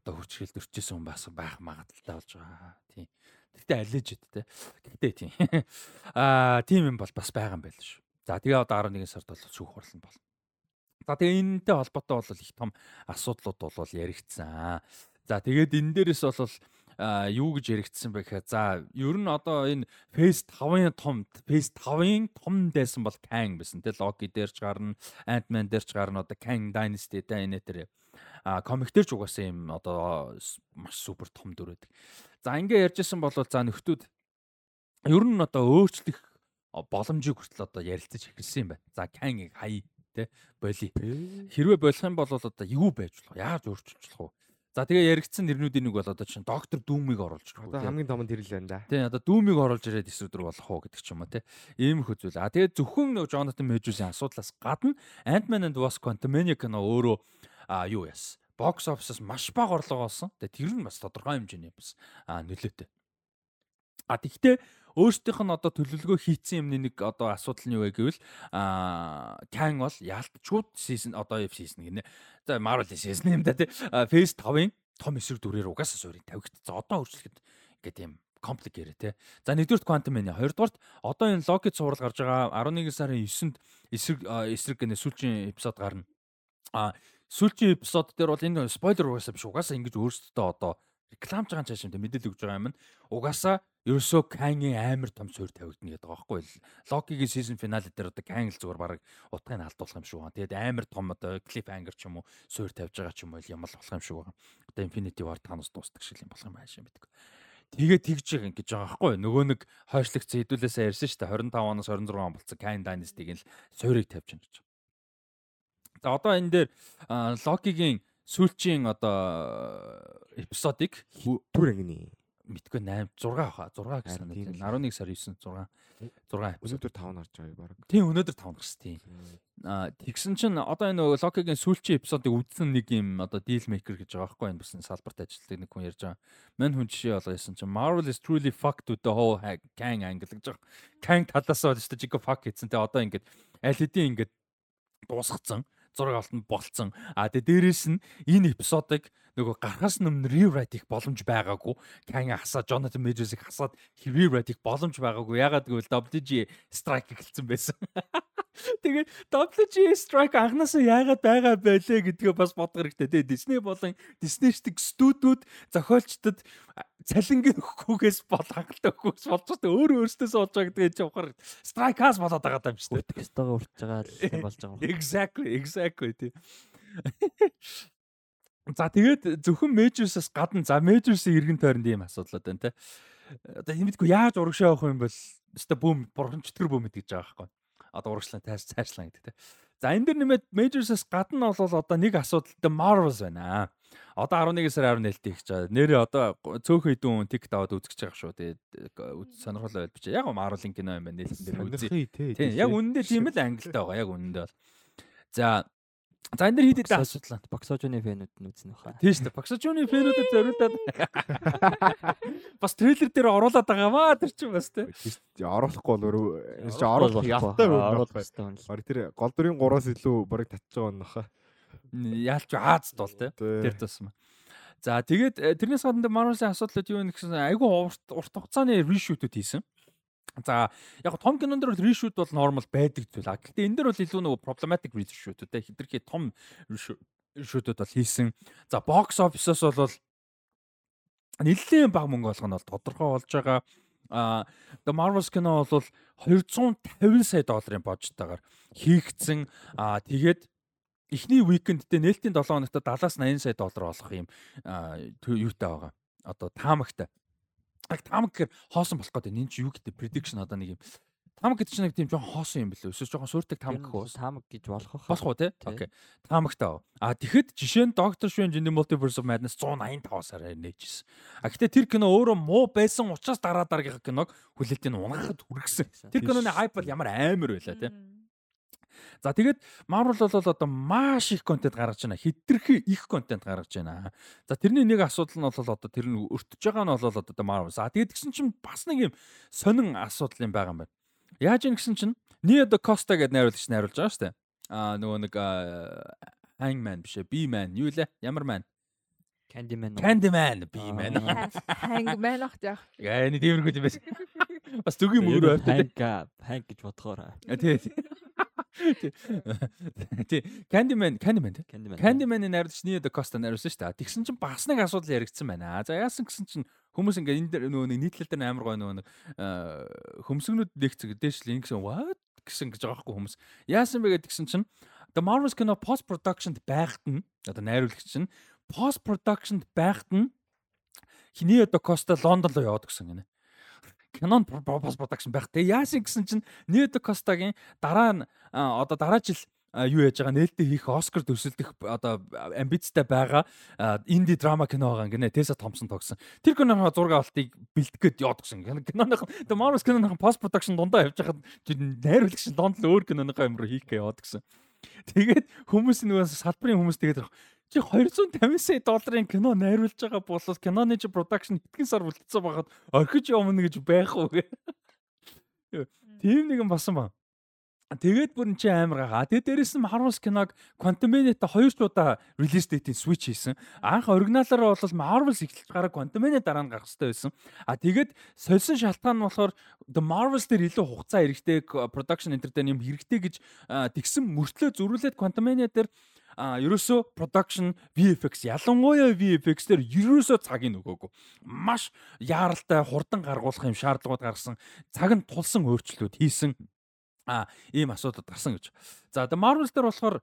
одоо хүчрэл дөрчсэн хүн бас байх магадaltaй болж байгаа. Тийм. Гэхдээ аллежид те. Гэхдээ тийм. Аа тийм юм бол бас байгаа юм байл шүү. За тэгээ одоо 11 сард бол шүүх хурлан болно. За тэгээ энэтэй холбоотой бол их том асуудлууд бол яригдсан. За тэгээд энэ дээрээс бол юу гэж яригдсан бэ гэхээр за ер нь одоо энэ Phase 5-ын том Phase 5-ын том дайсан бол Kang байсан те Loki дээрч гарна Ant-Man дээрч гарна одоо Kang Dynasty те энэ тэр а комик дээр ч угаасаа юм одоо маш супер том дүр байдаг. За ингээ ярьжсэн бол за нөхдүүд ер нь одоо өөрчлөх боломжийг хүртэл одоо ярилцаж эхэлсэн юм байна. За Kang-ыг хай те боли. Хэрвээ болох юм бол одоо юу байж болох? Яаж өөрчилж болох вэ? За тэгээ яригдсан нэрнүүдийн нэг бол одоо чинь доктор Дүүмийг оруулж ирэх. Одоо хамгийн том нь тэр л байна да. Тий, одоо Дүүмийг оруулж ирээд дистрибьютор болох уу гэдэг ч юм уу тий. Ийм их үзүүл. А тэгээ зөвхөн нэг Jonathan Majors-ийн асуудлаас гадна Ant-Man and Wasp Quantumania кино өөрөө а юу яс. Box office-аас маш бага орлого олсон. Тэгээ тэр нь бас тодорхой хэмжээний бас а нөлөөтэй. А тэгвэл өөрсдийнх нь одоо төлөвлөгөө хийцэн юмны нэг одоо асуудал нь юу вэ гэвэл аа Kang бол яалтчууд season одоо season гинэ. За Marvel season юм да тий. Phase 5-ын том эсрэг дүрээр угаасаа суурийг тавигдсан. Одоо өөрчлөхөд ингээд юм компликэрэ те. За нэгдүгürt Quantum Mania, хоёрдугаарт одоо энэ Loki цуврал гарч байгаа 11 сарын 9-нд эсрэг эсрэг гэнэ сүүлчийн эпизод гарна. А сүүлчийн эпизод дээр бол энэ спойлер угаасаа биш угаасаа ингэж өөрсдөө одоо рекламж байгаа ч юм те мэдээлэл өгж байгаа юм. Угаасаа ерөөсөө Кангийн амар том суурь тавигдана гэдэг байгаа байхгүй. Локигийн season finale дээр одоо Кан л зүгээр баг утгыг алдуулах юм шиг байна. Тэгээд амар том одоо cliffhanger ч юм уу суурь тавьж байгаа ч юм уу юм л болох юм шиг байна. Одоо Infinity War танаас дуустдаг шиг юм болох юм байна шиг мэддэг. Тэгээ тэгж байгаа гэж байгаа байхгүй. Нөгөө нэг хойшлогц хэдүүлээсээ ярьсан шүү дээ. 25 оноос 26 он болцсон Kang Dynasty-г л суурийг тавьж байгаа гэж. За одоо энэ дээр Локигийн сүүлчийн одоо эпизодыг түр ангины мэдгүй 8 6 хаа 6 гэсэн үү 11 сар 9 6 6 өнөөдөр 5 нарж байгаа баг. Тийм өнөөдөр 5 гарсан тийм. Аа тэгсэн чинь одоо энэ нөгөө Локигийн сүүлчийн эпизодыг үзсэн нэг юм одоо deal maker гэж байгаа байхгүй энэ бас салбарт ажилладаг нэг хүн ярьж байгаа. Мань хүн жишээ болоо ясан чинь Marvel is truly fucked with the whole Kang angle гэж байгаа. Kang талаас нь дээ жиг fuck гэсэн. Тэгээ одоо ингээд аль хэдийн ингээд дуусгацсан зураг алтанд болцсон. А тэгээ дээрэс нь энэ эпизодыг нөгөө гарахаас өмнө rewrite хийх боломж байгаагүй. Кан хасаа Jonathan Majors-ыг хасаад rewrite хийх боломж байгаагүй. Ягаад гэвэл WG strike эхэлсэн байсан. Тэгээд WG strike анханасаа яагаад байгаа байлээ гэдгээ бас бодох хэрэгтэй. Тэгээ Disney болон Disney-шдэг студиуд зохиолчдод цалингийн өгөхгүйгээс бол хангалттай өгөхгүйс болж байгаа. Өөр өөртөөс болж байгаа гэдэг чинь ухаар strike-аас болоод байгаа юм шүү дээ. Өстөгөө уртж байгаа л болж байгаа. Exactly, exactly тий. За тэгээд зөвхөн Majors-аас гадна за Majors-ийн иргэн тойронд ийм асуудлууд байна те. Одоо хэмэдгүй яаж урагшаа авах юм бол өстө бөөм бурхан чөтгөр бөөм гэж байгаа байхгүй. Одоо урагшлаа тайс цаашлаа гэдэг те. За энэ дэр нэмээд Majors-аас гадна бол одоо нэг асуудалтай Marvels байна. Одоо 11 сарын 17-нд их чаа. Нэрээ одоо цөөхөн хэдэн хүн TikTok аваад үзэж байгаа шүү. Тэгээд сонирхол байл бичээ. Яг Marvel-ийн кино юм байна. Нээлтэн дээр үзье. Тийм яг үнэндээ тийм л ангилтай байгаа. Яг үнэндээ бол. За За энэ дэр хэд хэдэн асуудал. Боксожны фэнүүд нь үзнэ хаа. Тийм шүү дээ. Боксожны фэнүүдэд зориулаад бас трейлер дээр оруулаад байгаа маа тэр чинь бас тийм. Оруулахгүй бол энэ чинь оруулах ялтай оруулах хэрэгтэй. Бараг тэр гол дүрийн 3-аас илүү бараг татчих байгаа юм нөхө. Яалч Аазд бол тийм. Тэр тусмаа. За тэгээд э, тэрнээс гадна Marvel-ийн асуудлууд юу вэ гэсэн айгүй урт хугацааны reshoot-үүд хийсэн. За яг том кинон дээр бол reshoot бол нормал байдаг зүйл. Гэхдээ энэ дээр бол илүү нөгөө problematic reshoot те хитрхи том reshoot-ууд бол хийсэн. За box office-оос бол нэлээд бага мөнгө олох нь бол тодорхой болж байгаа. А The Marvels кино бол 250 сая долларын бажтайгаар хийгдсэн. А тэгээд эхний уикендтэй нээлтийн 7 хоногт 70-аас 80 сая доллар олох юм юутай байгаа. Одоо таамагтай. Яг таамаг гэхээр хоосон болох гэдэг. Энэ чи юу гэдэг prediction одоо нэг юм. Таамаг гэдэг чинь нэг тийм жоохон хоосон юм билээ. Эсвэл жоохон сууртаг таамаг гэх үү? Таамаг гэж болох? Болох уу те? Окей. Таамагтай. А тэгэхэд жишээ нь Doctor Strange in the Multiverse of Madness 185 сараар нээжсэн. А гэтээ тэр кино өөрөө муу байсан учраас дараа дараагийнх киног хүлээлтийг унгахад хүргэсэн. Тэр киноны хайп бол ямар амар байлаа те? За тэгээд Marvel бол одоо маш их контент гаргаж байна. Хитрхи их контент гаргаж байна. За тэрний нэг асуудал нь бол одоо тэр нь өртөж байгаа нь бол одоо Marvel. За тэгээд тэгсэн чинь бас нэг юм сонин асуудал юм байгаа юм байна. Яаж юм гэсэн чинь Nia Da Costa гэдэг найруулагч найруулж байгаа шүү дээ. Аа нөгөө нэг Hangman биш ээ, B-man юу лээ? Ямар man? Candyman. Candyman B-man. Hangman ах яах. Яа, нэг тиймэрхүү юм байсан. Бас төгөө мөнгөөр ойртой. Hang hang гэж бодохоор. Тий. Тий. Candyman, Candyman тий. Candyman-ы найруулагч Nia Da Costa найруулсан шүү дээ. Тэгсэн чинь бас нэг асуудал яригдсан байна. За яасан гэсэн чинь хүмүүс ингээ энэ дээр нөгөө нэг нийтлэл дээр амар гой нөгөө хөмсгнүүд нэгцэг дээш л ингэсэн what гэсэн гэж байгаа хгүй хүмүүс. Яасан бэ гэдгсэн чинь The Marvels кино post production байхад нь одоо найруулагч чинь post production байхад нь Nia Da Costa Лондон руу яваад гэсэн гинэ кинон пост продакшн байх. Тэгээ яасан гэсэн чинь Нед Костагийн дараа нь одоо дараа жил юу яаж байгаа нээлттэй хийх Оскар төсөлдөх одоо амбицтай байгаа инди драма кино байгаа гинэ Теса Томсон тогсон. Тэр киноны зураг авалтыг бэлтгэхэд яваад гсэн. Киноных The Marvel's киноных пост продакшн дундаа явж байхад найруулагч донд л өөр киноныхоо юм руу хийх гэж яваад гсэн. Тэгээд хүмүүс нөгөө салбарын хүмүүс тэгээд чи 250 сая долларын кино найруулж байгаа бол киноны чи production хэдхэн сар үлдсэн байхад орхиж явна гэж байх уу. Тийм нэгэн басан ба. Тэгээд бүр эн чи амар гахаа. Тэгээд дээрэс нь Marvel киног Quantumania-та хоёр ч удаа release date-ийн switch хийсэн. Анх оригиналаараа бол Marvel эхэлж гараа Quantumania дараа нь гарах хэрэгтэй байсан. А тэгээд сольсон шалтгаан нь болохоор The Marvels дээр илүү хугацаа хэрэгтэй production entertain юм хэрэгтэй гэж тэгсэн мөртлөө зөрүүлээд Quantumania дээр а ерөөсөө production VFX ялангуяа VFX дээр ерөөсөө цагийг нөгөөгүй. Маш яаралтай хурдан гаргуулах юм шаардлагууд гаргасан. Цаг нь тулсан өөрчлөлтүүд хийсэн а ийм асуудал гарсан гэж. За одоо Marvel дээр болохоор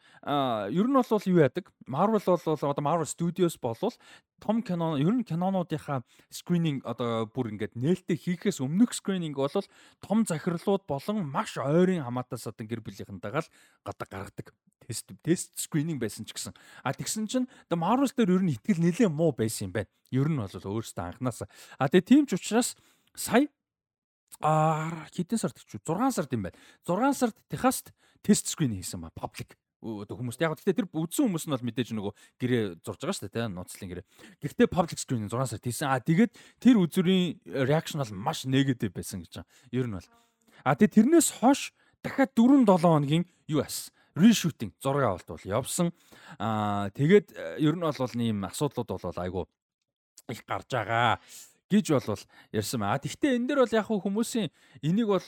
ер нь бол юу яадаг? Marvel бол одоо Marvel Studios болвол том кино ер нь кинонуудынхаа скрининг одоо бүр ингээд нээлттэй хийхээс өмнөх скрининг бол том захирлууд болон маш ойрын хамаатаас одоо гэр бүлийнхэнтэйгээ л гадаг гаргадаг тест тест скрининг байсан ч гэсэн. А тэгсэн чинь The Marvels дээр ер нь ихтгэл нэлээд муу байсан юм байна. Ер нь бол өөрөөсөө анханасаа. А тэгээ тийм ч учраас сая Аа хэдэн сард ч 6 сард юм байна. 6 сард Техаст тест скрин хийсэн ба паблик хүмүүст яг гэхдээ тэр үзсэн хүмүүс нь бол мэдээж нөгөө гэрээ зурж байгаа шүү дээ тийм нууцлын гэрээ. Гэхдээ public screening 6 сард хийсэн. Аа тэгээд тэр үзүрийн reaction бол маш negative байсан гэж байна. Ер нь бол. Аа тэгээд тэрнээс хойш дахиад 4 7 хоногийн юу ас reshooting зураг авалт бол явсан. Аа тэгээд э, ер нь бол ийм асуудлууд бол айгу их гарч байгаа гэж болвол ярьсан маа. Гэхдээ энэ дээр бол яг хүмүүсийн энийг бол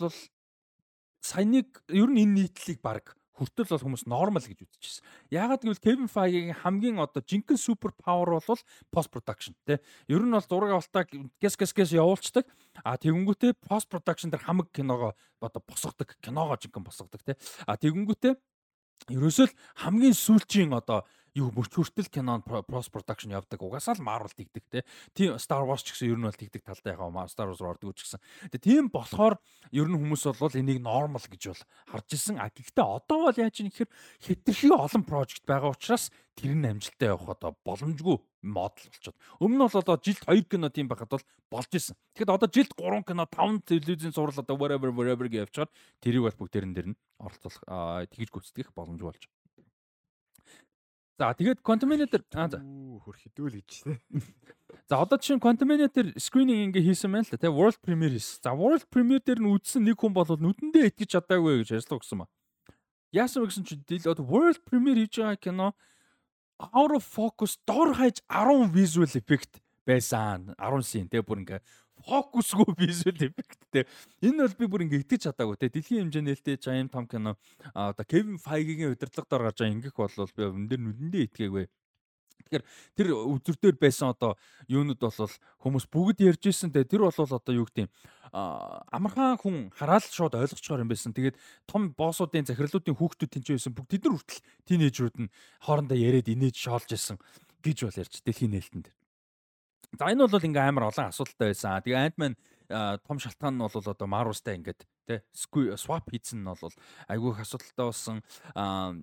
саяныг ер нь энэ нийтлэлийг баг хүртэл бол хүмүүс нормал гэж үзчихсэн. Яагаад гэвэл Kevin Feige-гийн хамгийн одоо жинхэнэ супер павер бол пост production тий. Ер нь бол зураг авалтаа гэс гэс гэс явуулцдаг. А тэгэнгүүтээ пост production дээр хамаг киногоо одоо босгодог, киногоо жинхэнэ босгодог тий. А тэгэнгүүтээ ерөөсөө л хамгийн сүүлчийн одоо юу мөрч хүртэл кинон post production явдаг. Угаасаа л Marvel тэгдэг те. Тийм Star Wars ч гэсэн ер нь бол тэгдэг талтай яхаа Star Wars ордог ч гэсэн. Тэгээ тийм болохоор ер нь хүмүүс бол энийг normal гэж бол харж исэн. А гэхдээ одоо бол яаж юм гэхээр хэтэрхий олон project байгаа учраас тэр нь амжилттай явах одоо боломжгүй модел болчиход. Өмнө нь бол одоо жилд 2 кино тийм байхад бол болж исэн. Тэгэхэд одоо жилд 3 кино, 5 телевизийн зураг одоо whatever whatever гэж явчихаар тэрийг бол бүгдээрэн дээр нь оролцуулах тэгж гүйцэтгэх боломжгүй болж. За тэгээд Contaminator аа за хөр хідүүл гэж тий. За одоо чинь Contaminator screening ингээ хийсэн байна л да тий World Premiere хийсэн. За World Premiere дээр нь үзсэн нэг хүн бол нүдэндээ итгэж чадаагүй гэж ярьслаа гэсэн ба. Яасан гэсэн чинь дил одоо World Premiere хийж байгаа кино out of focus дор хаяж 10 visual effect байсан 10 scene тий бүр ингээ фокусгүй visual effectтэй. Энэ бол би бүр ингээ итгэж чадаагүй те. Дэлхийн нээлттэй James Tom кино одоо Kevin Feige-гийн удирдлагаар гарч байгаа ингэх бол би энэ дэр нүдэндээ итгээгүй. Тэгэхээр тэр үзүртээр байсан одоо юунууд бол хүмүүс бүгд ярьж ирсэн те. Тэр бол одоо юу гэдэг юм амархан хүн хараал шууд ойлгочоор юм байсан. Тэгээд том боссуудын захирлуудын хүүхдүүд тэнцээ байсан. Бүгд тэд нар хүртэл тинейжрүүд нь хоорондоо яриад инээж шоолж исэн гэж бол ярьж дэлхийн нээлтэнд. За энэ бол ингээм амар олон асуудалтай байсан. Тэгээ Ant-Man том шалтгаан нь бол одоо Marvel-стай ингээд тий swap хийсэн нь бол айгүй их асуудалтай болсон.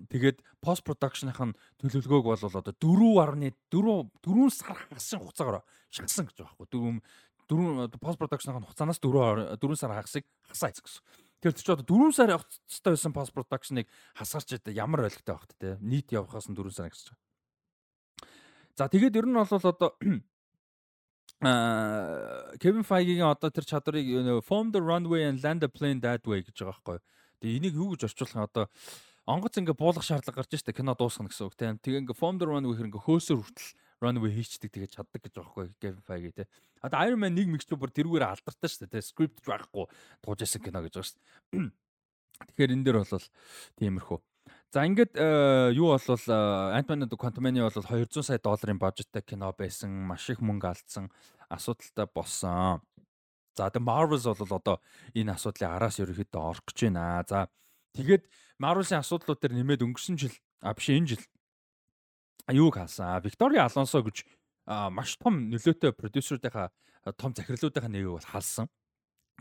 Тэгээд post production-ийнх нь төлөвлөгөөг бол одоо 4.4 4 сар хагасан хугацаагаар шахсан гэж байгаа байхгүй. 4 4 post production-ийн хугацаанаас 4 4 сар хагасыг хасаа хийсэн гэсэн. Тэр чи одоо 4 сар явах хэрэгтэй байсан post production-ыг хасгарч ямар ойлгохтой багт те нийт явахаас нь 4 сар байгаа. За тэгээд ер нь бол одоо аа Kevin Feige-гийн одоо тэр чадрыг form the runway and land the plane that way гэж байгаа байхгүй. Тэгээ энийг юу гэж орчуулах нь одоо онгоц ингээ буулгах шаардлага гарч штэ кино дуусгах гэсэн үг тийм. Тэгээ ингээ form the runway хэр ингээ хөөсөр хүртэл runway хийчдэг тэгээ чаддаг гэж байгаа байхгүй Kevin Feige те. Одоо Iron Man 1 мэгч бүр тэрүүгээр алдартай штэ тийм. Script байхгүй тууж исэн кино гэж байгаа штэ. Тэгэхээр энэ дэр бол тиймэрхүү. За ингээд э, юу болвол э, Ant-Man and the Quantumania бол 200 сая долларын бажеттай кино байсан. Маш их мөнгө алдсан. Асуудалтай болсон. За тэгээ Marvels бол одоо энэ асуудлыг араас ерөөхдөө орох гэж байна. За тэгээд Marvel-ийн асуудлууд төр нэмээд өнгөрсөн жил а биш энэ жил юуг хаасан. Victoria Alonso гэж маш том нөлөөтэй продюсеруудынхаа том захирлуудынхаа нэгийг бол халсан.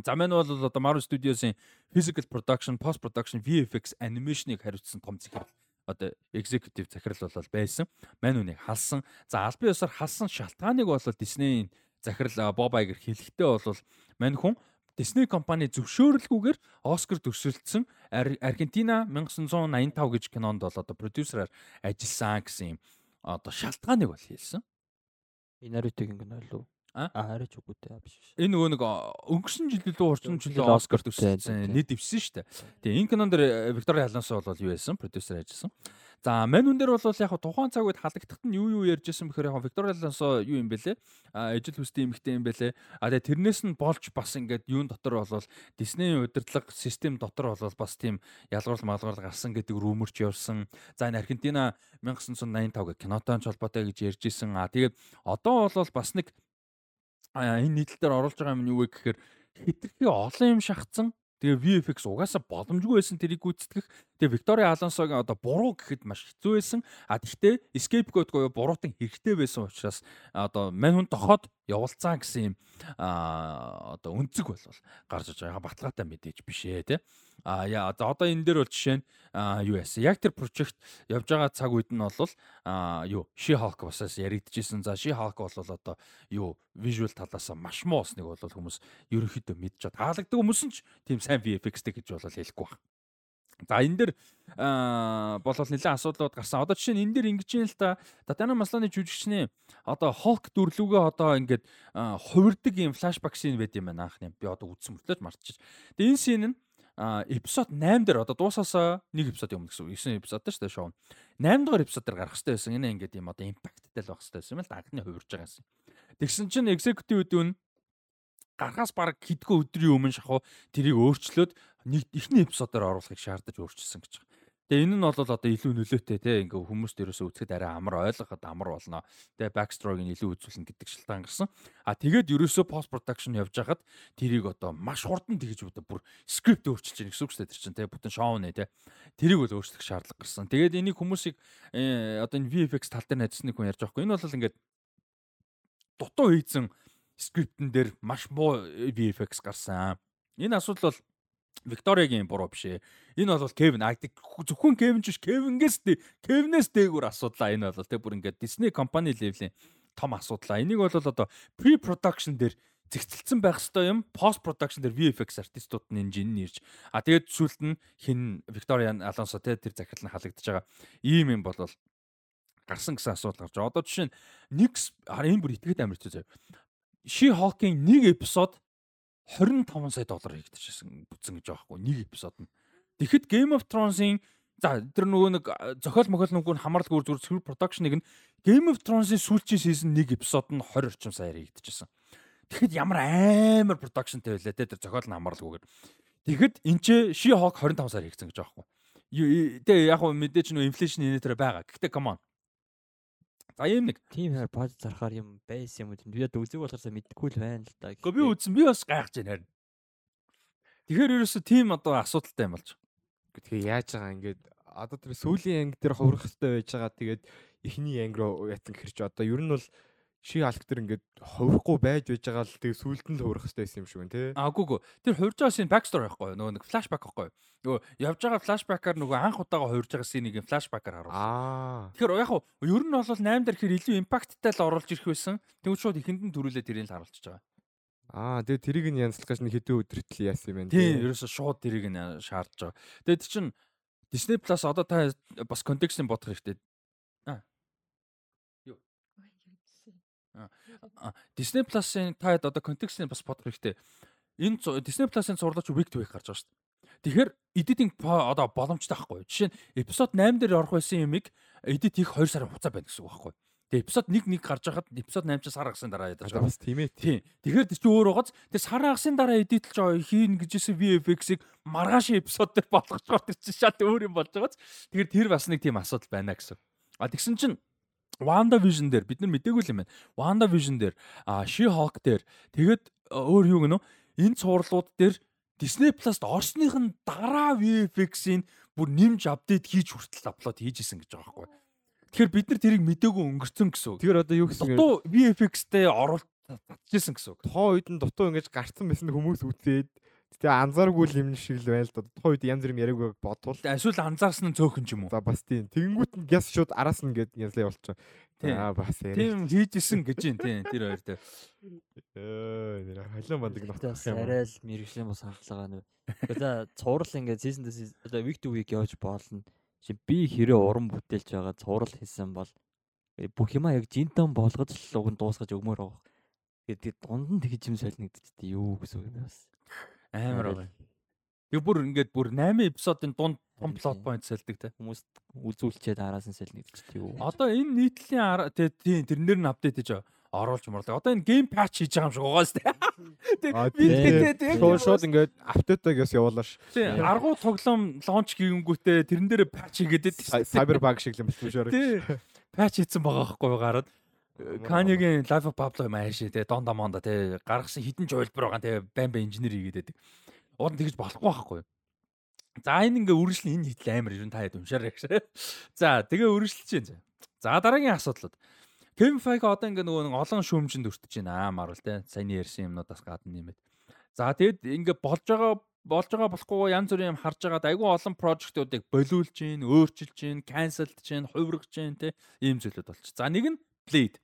За мань бол одоо Marvel Studios-ийн physical production, post production, VFX, animation-ыг хариуцсан том захирал одоо executive захирал бол байсан. Мань үнийг халсан. За албан ёсоор халсан шалтгааныг бол Disney-ийн захирал Bob Iger хэлэхдээ бол мань хүн Disney компани зөвшөөрөлгүйгээр Оскар төвшөлдсөн Аргентина 1985 гэж кинонд бол одоо продюсераар ажилласан гэсэн юм одоо шалтгааныг бол хэлсэн. Инаритигийн кино лөө. А? Арайч үгүй дээ биш биш. Энэ нөгөө нэг өнгөрсөн жил лөө орчин жил Оскар төсөлсөн нийт дэвсэн шүү дээ. Тэгээ энэ кинон дээр Виктория Алонсо бол юу байсан? Продюсер ажилласан. За мань хүн дээр бол яг тухайн цаг үед халагдахад нь юу юу ярьжсэн бэхээр яг Виктория Алонсо юу юм бэлээ? А ижил хүстэй эмэгтэй юм бэлээ. А тэгээ тэрнээс нь болж бас ингээд юун дотор бол Диснейн удирдлага систем дотор бол бас тийм ялгуурл малгуурл гарсан гэдэг румерч явсан. За энэ Аргентина 1985 гэх кинотой холбоотой гэж ярьжсэн. А тэгээд одоо бол бас нэг энэ нийтлэл дээр оруулж байгаа юм юу вэ гэхээр хитрхи олон юм шахацсан. Тэгээ VFX угаасаа боломжгүй байсан тэрийг гүйцэтгэх. Тэгээ Виктория Алонсогийн одоо буруу гэхэд маш хэцүү байсан. А тэгтээ code буюу буруутан хэрэгтэй байсан учраас одоо мань хүн тохоод явуулцсан гэсэн юм а одоо өнцөг болвол гарч иж байгаа баталгаатай мэдээж биш ээ тий. А яа одоо энэ дээр бол жишээ нь юу яасан. Яг тэр прожект явж байгаа цаг үед нь бол юу She Hulk басаас яригдчихсэн. За She Hulk бол одоо юу visual талаас маш муу усныг бол хүмүүс ерөнхийдөө мэдж чад. Таалагддаг хүмүүс нь ч тийм сайн VFX-тэй гэж бол хэлэхгүй байна. За энэ дэр болол нэлээд асуудлууд гарсан. Одоо жишээ нь энэ дэр ингэж юм л та Татана Масланы жүжигчний одоо Hulk дүрлүүгээ одоо ингээд хувирдаг юм флашбак шин байд юм байна анхны. Би одоо үзсэн мөртлөөж мартчих. Тэгээ энэ шин нь эпизод 8 дээр одоо дуусаасаа нэг эпизод юм гэсэн үг. 9 эпизод шүү дээ шоу. 8 дугаар эпизод дээр гарах хэрэгтэй байсан. Энэ ингээд юм одоо импакттай л байх хэрэгтэй байсан юм л анхны хувирж байгаа юм. Тэгсэн чинь executive үн гарахаас баг хэдгөө өдрийн өмнө шахуу тэрийг өөрчлөөд нэг ихний эпизодоор оруулахыг шаардаж өөрчилсөн гэж байна. Тэгээ энэ нь бол одоо илүү нөлөөтэй те ингээ хүмүүст ерөөсөө үзэхэд арай амар ойлгоход амар болно. Тэгээ backstroke-ыг илүү үзүүлнэ гэдэг шалтгаан гарсан. А тэгээд ерөөсөө post production явж хахад тэрийг одоо маш хурдан тэгж одоо бүр скрипт өөрчилж байгаа гэсэн үг шүү дээ чинь те бүтэн шоу нэ те. Тэрийг бол өөрчлөх шаардлага гарсан. Тэгээд энийг хүмүүсийг э, одоо энэ VFX тал дээр найзсны хүн ярьж байгаа хгүй. Энэ бол ингээд дутуу хийцэн скриптэн дээр маш муу VFX гарсан. Энэ асуудал бол Викториагийн буруу биш ээ. Энэ бол Кевин Айдаг зөвхөн Кевин ч биш Кевингээс Кевинээс дээгүүр асуудлаа энэ бол тэг бүр ингээд Disney компани левлийн том асуудлаа. Энийг бол одоо pre-production дээр зэгцэлсэн байх хэвээр юм. Post production дээр VFX артистууд нь жин нэрж. А тэгээд сүүлд нь хин Виктория Алонсо те тэр захирал нь халагдаж байгаа. Ийм юм бол гарсан гэсэн асуудал гарч. Одоо жишээ нь нэг энэ бүр итгэхэд амар хэцүү заяа. She Hawking нэг эпизод 25 сая доллар хийгдчихсэн бүтсэн гэж байгаа хгүй нэг эпизод нь. Тэгэхэд Game of Thrones-ийн за тэр нөгөө нэг зохиол мохол нүгүүн хамаарлаг үр зүр production-ыг нь Game of Thrones-ийн сүүлчийн season нэг эпизод нь 20 орчим саяар хийгдчихсэн. Тэгэхэд ямар амар production-тэй байлаа те тэр зохиол нь хамаарлаггүйгээр. Тэгэхэд энэ ч She Hulk 25 саяар хийгдсэн гэж байгаа хгүй. Тэгээ яг хөө мэдээж нөө инфляшн энэ дээр байгаа. Гэхдээ come on За ийм нэг тийм хайр бод зарахаар юм байсан юм уу? Би одоо үзег болохоор мэдгүй л байна л да. Гэхдээ би үзсэн би бас гайхаж байна харин. Тэгэхээр ерөөсө тийм одоо асуудалтай юм болж. Тэгээ яаж байгаа ингээд одоо тэр сүүлийн анги дээр хуврах хэрэгтэй байж байгаа. Тэгээд эхний анги руу ятан гэрч одоо ер нь бол ши алктер ингээд хуврахгүй байж байж байгаа л тэгээ сүулт нь л хуврах хэрэгтэй байсан юм шиг байна тий. Аа үгүй үгүй. Тэр хувирж байгаа шин backstory байхгүй юу? Нөгөө нэг flashback байхгүй юу? Нөгөө явж байгаа flashback-аар нөгөө анх удаага хувирж байгаа сценийг flashback-аар харуулсан. Аа. Тэгэхээр яг хуу ер нь бол 8 дээр хэр илүү импакттай л оруулж ирэх байсан. Тэгвэл шууд ихэнд нь төрүүлээ тэрийг л харуулчихж байгаа. Аа тэгээ тэрийг нь янзлах гэж нэг хэдэн өдрөтл яасан юм бэ? Тийм, ерөөсө шууд тэрийг нь шаардж байгаа. Тэгээд чинь Disney Plus одоо та бас контекстыг бодох хэрэгтэй. Disney Plus-ын та одоо контекстыг бас бодох хэрэгтэй. Энэ Disney Plus-ын зурлаач week to week гарч байгаа шүү дээ. Тэгэхээр editing одоо боломжтой байхгүй. Жишээ нь эпизод 8 дээр орох байсан юмыг edit хийх 2 сарын хугацаа байна гэсэн үг байхгүй. Тэгээ эпизод 1 1 гарч байхад эпизод 8 ч сар агасын дараа ядаж байгаа. Бас тийм ээ. Тийм. Тэгэхээр чи өөр байгааз тэгээ сар агасын дараа байгаа хийн гэжсэн VFX-ийг маргааш эпизод дээр болгочгоор тэр чи шат өөр юм болж байгааз. Тэгэхээр тэр бас нэг тийм асуудал байна гэсэн. А тэгсэн чинь Wanda Vision дээр бид нар мдээгүй л юм байна. Wanda Vision дээр а She Hulk дээр тэгээд өөр юу гэнэ энэ цуурлууд дээр Disney Plus-д орсных нь дараа VFX-ийн бүр нэмж апдейт хийж хүртэл апплод хийжсэн гэж байгаа байхгүй. Тэгэхээр бид нар тэрийг мдээгүй өнгөрцөн гэсэн үг. Тэгэхээр одоо юу гэсэн? Дутуу VFX-тэй оруулалт татчихсан гэсэн үг. Тоо үед нь дутуу ингэж гарцсан байсан хүмүүс үзээд Тэгээ анзааргүй юм шиг л байл да. Тухайн үед янз бүрийн яриаг бодвол эсвэл анзаарсан нь цөөхөн ч юм уу. За бас тийм. Тэгэнгүүт нь гяс шууд араас нь гээд янзлаа болчих. Аа бас яа. Тийм хийжсэн гэж юм тийм тэр хоёр дээр. Өө нэр халуун бандаг нотох юм. Арай л мэрэгжлийн бас хандлага нэ. За цуврал ингээд season to одоо week to week явж боолно. Би хэрэг уран бүтээлж байгаа цуврал хийсэн бол бүх юма яг жинтон болгож л уг нь дуусгаж өгмөр байгаа. Тэгээд дунд нь тэгж юм солигдчихтэй юу гэсэн үг бас. Амар байгаа. Тэг бүр ингээд бүр 8 эпизодын дунд том плот point сэлдэг те. Хүмүүс үзүүлчихэд араас нь сэлнэгдчихтэй юу. Одоо энэ нийтлийн тийм тэрнэр нь апдейт хийж оруулж морлоо. Одоо энэ гейм патч хийж байгаа юм шиг угаас те. Тэг шууд шууд ингээд апдейтаг яс явуулаа ш. Тийм аргуу тоглоом лонч хийгэнгүүтээ тэрэн дээр патч хийгээд сайбер баг шиг юм биш үү. Тийм патч хийсэн байгаа байхгүй гараад Канигийн Life of Pablo юм ааши те Донда Монда те гаргасан хідэн жуулбар байгаа те байн байн инженер хийгээд байдаг. Уул нь тэгж болохгүй байхгүй. За энэ ингээ үргэлжлэн энэ хитл амар ирэн та хэд уншаарай гэж. За тэгээ үргэлжлэж чинь. За дараагийн асуудлууд. Kevin Feige одоо ингээ нөгөө олон шүүмжинд өртөж байна аа марвал те. Саяны ярьсан юмнуудаас гадна нэмээд. За тэгэд ингээ болж байгаа болж байгаа болохгүй янз бүрийн юм харж байгаад айгүй олон прожектуудыг болиулж гин, өөрчилж гин, канселд гин, хувиргаж гин те ийм зүйлүүд болчих. За нэг нь Blade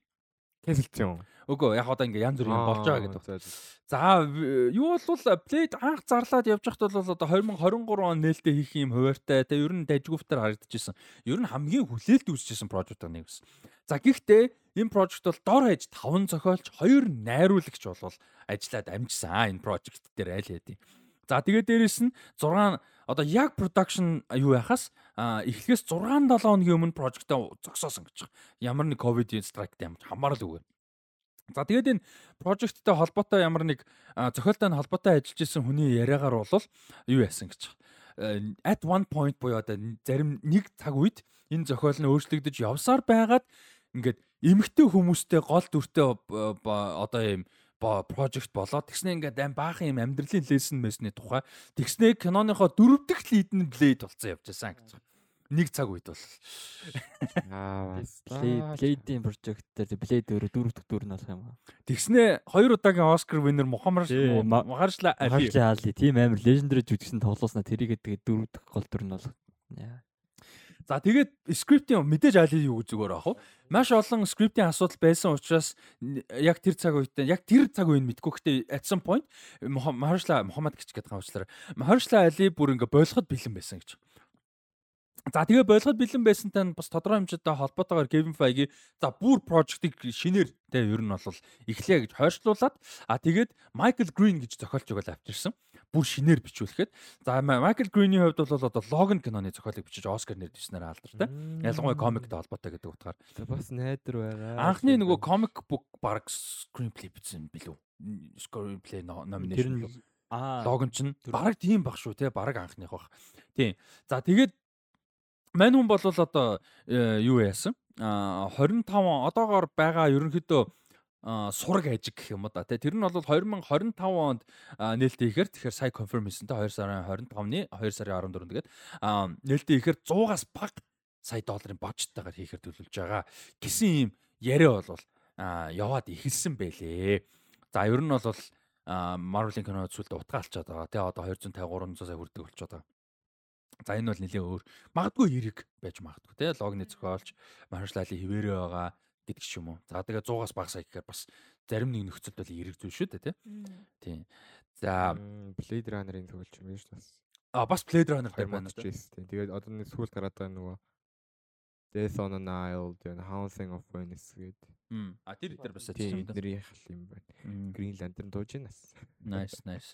Кэнселсэн. Үгүй яг одоо ингээ янз бүрийн болж байгаа гэдэг. За юу бол Blade анх зарлаад явж байхад бол одоо 2023 он нээлттэй хийх юм хуваартай. Тэгээ ер нь дажгүйфтер харагдчихсан. Ер нь хамгийн хүлээлт үүсчихсэн прожект нэг байсан. За гэхдээ энэ прожект бол дор хаяж 5 зохиолч 2 найруулагч болвол ажиллаад амжсан. Энэ прожект дээр аль хэдийн. За тэгээ дээрэс нь 6 одоо яг production юу яхаас эхлээс 6 7 хоногийн өмнө прожектаа зогсоосон гэж байна. Ямар нэг ковидын страйктэй ямар хамаарал үгүй. За тэгээд энэ прожекттай холбоотой ямар нэг зохиолтой холбоотой ажиллаж исэн хүний яриагаар бол юу яасан гэж байна. э, at one point буюу одоо зарим нэг цаг үед энэ зохиол нь өөрчлөгдөж явсаар байгаад ингээд эмгтэй хүмүүстэй гол дүртэй б- одоо юм project болоод тэгснэ ингээд аим баахан юм амьдралын лесэн мэсний тухай тэгснэ киноныхоо дөрөв дэх лид нь блейд болсон явж байсан гэж. Нэг цаг үед бол. Аа Blade-ийн project дээр Blade өөрөө дөрөв дэх дүр нь болох юм аа. Тэгснэ хоёр удаагийн Оскар winner Мухаммад Махаршла Али Харшли хаалли тийм амар legendary жүжигчин тоглоосноо тэрийгээ тэгээ дөрөв дэх гол дүр нь болох. За тэгээд скриптийн мэдээж али юу зүгээр аах уу. Маш олон скриптийн асуудал байсан учраас яг тэр цаг үедээ яг тэр цаг үед мэдгүй гэхдээ at some point Махаршла Мухаммад гэж гэдэг хамаачлаараа Махаршла Али бүр ингээ бойлоход бэлэн байсан гэж. За тэгээ бойлоход бэлэн байсантай нь бас тодорхой хэмжээтэй холбоотойгоор Kevin Feige за бүр project-ыг шинээр тэ ер нь бол эхлэе гэж хойшлуулад а тэгээд Michael Green гэж зохиолч өгөл авчирсан. Бүр шинээр бичүүлэхэд за Ма- Michael Green-ийн хувьд бол одоо Logan киноны зохиолыг бичиж Оскар нэр дэвснээр алдартай. Ялангуяа комиктэй холбоотой гэдэг утгаар бас найдар байгаа. анхны нөгөө comic book баг screenplay бичсэн билүү? Screenplay nomination аа логон чинь бараг тийм баг шүү те бараг анхных бах. Тийм. За тэгээд мань хүн бол одоо э, юу яасан? А 25 одоогоор байгаа ерөнхийдөө сураг ажиг гэх юм да. Тэ тэр нь бол 2025 онд нээлттэй ихээр тэгэхээр сая конфирм хийсэн те 2 сарын 25-ны 2 сарын 14 тэгээд а, нээлттэй ихээр 100-аас бага сая долларын бажеттайгаар хийхээр төлөвлөж байгаа гэсэн юм яриа бол яваад эхэлсэн байлээ. За ер нь бол Marvel-ийн кино зүйлдэ утга алчаад байгаа. Тэ одоо 250 300 сая хүрдэг болчиход байгаа. За энэ бол нэлээд өөр. Магадгүй эрэг байж магадгүй те логны зохиолч Marshall-ийн хിവэрэ байгаа гэдэг ч юм уу. За тэгээ 100-аас бага сая гэхээр бас зарим нэг нөхцөлд бол эрэг зүйл шүү дээ те. Тийм. За Blade Runner-ын төгөлч юм биш бас. а бас Blade Runner дээр байна. 2000 жийс тийм. Тэгээд одоо нэг сүүл гараад байгаа нөгөө Death on an Isle, тэгээд Haunting of Venice гэдэг. А тэр дээр бас Тийм эднэрийн хал юм байна. Green Lantern дууж байна. Nice, nice.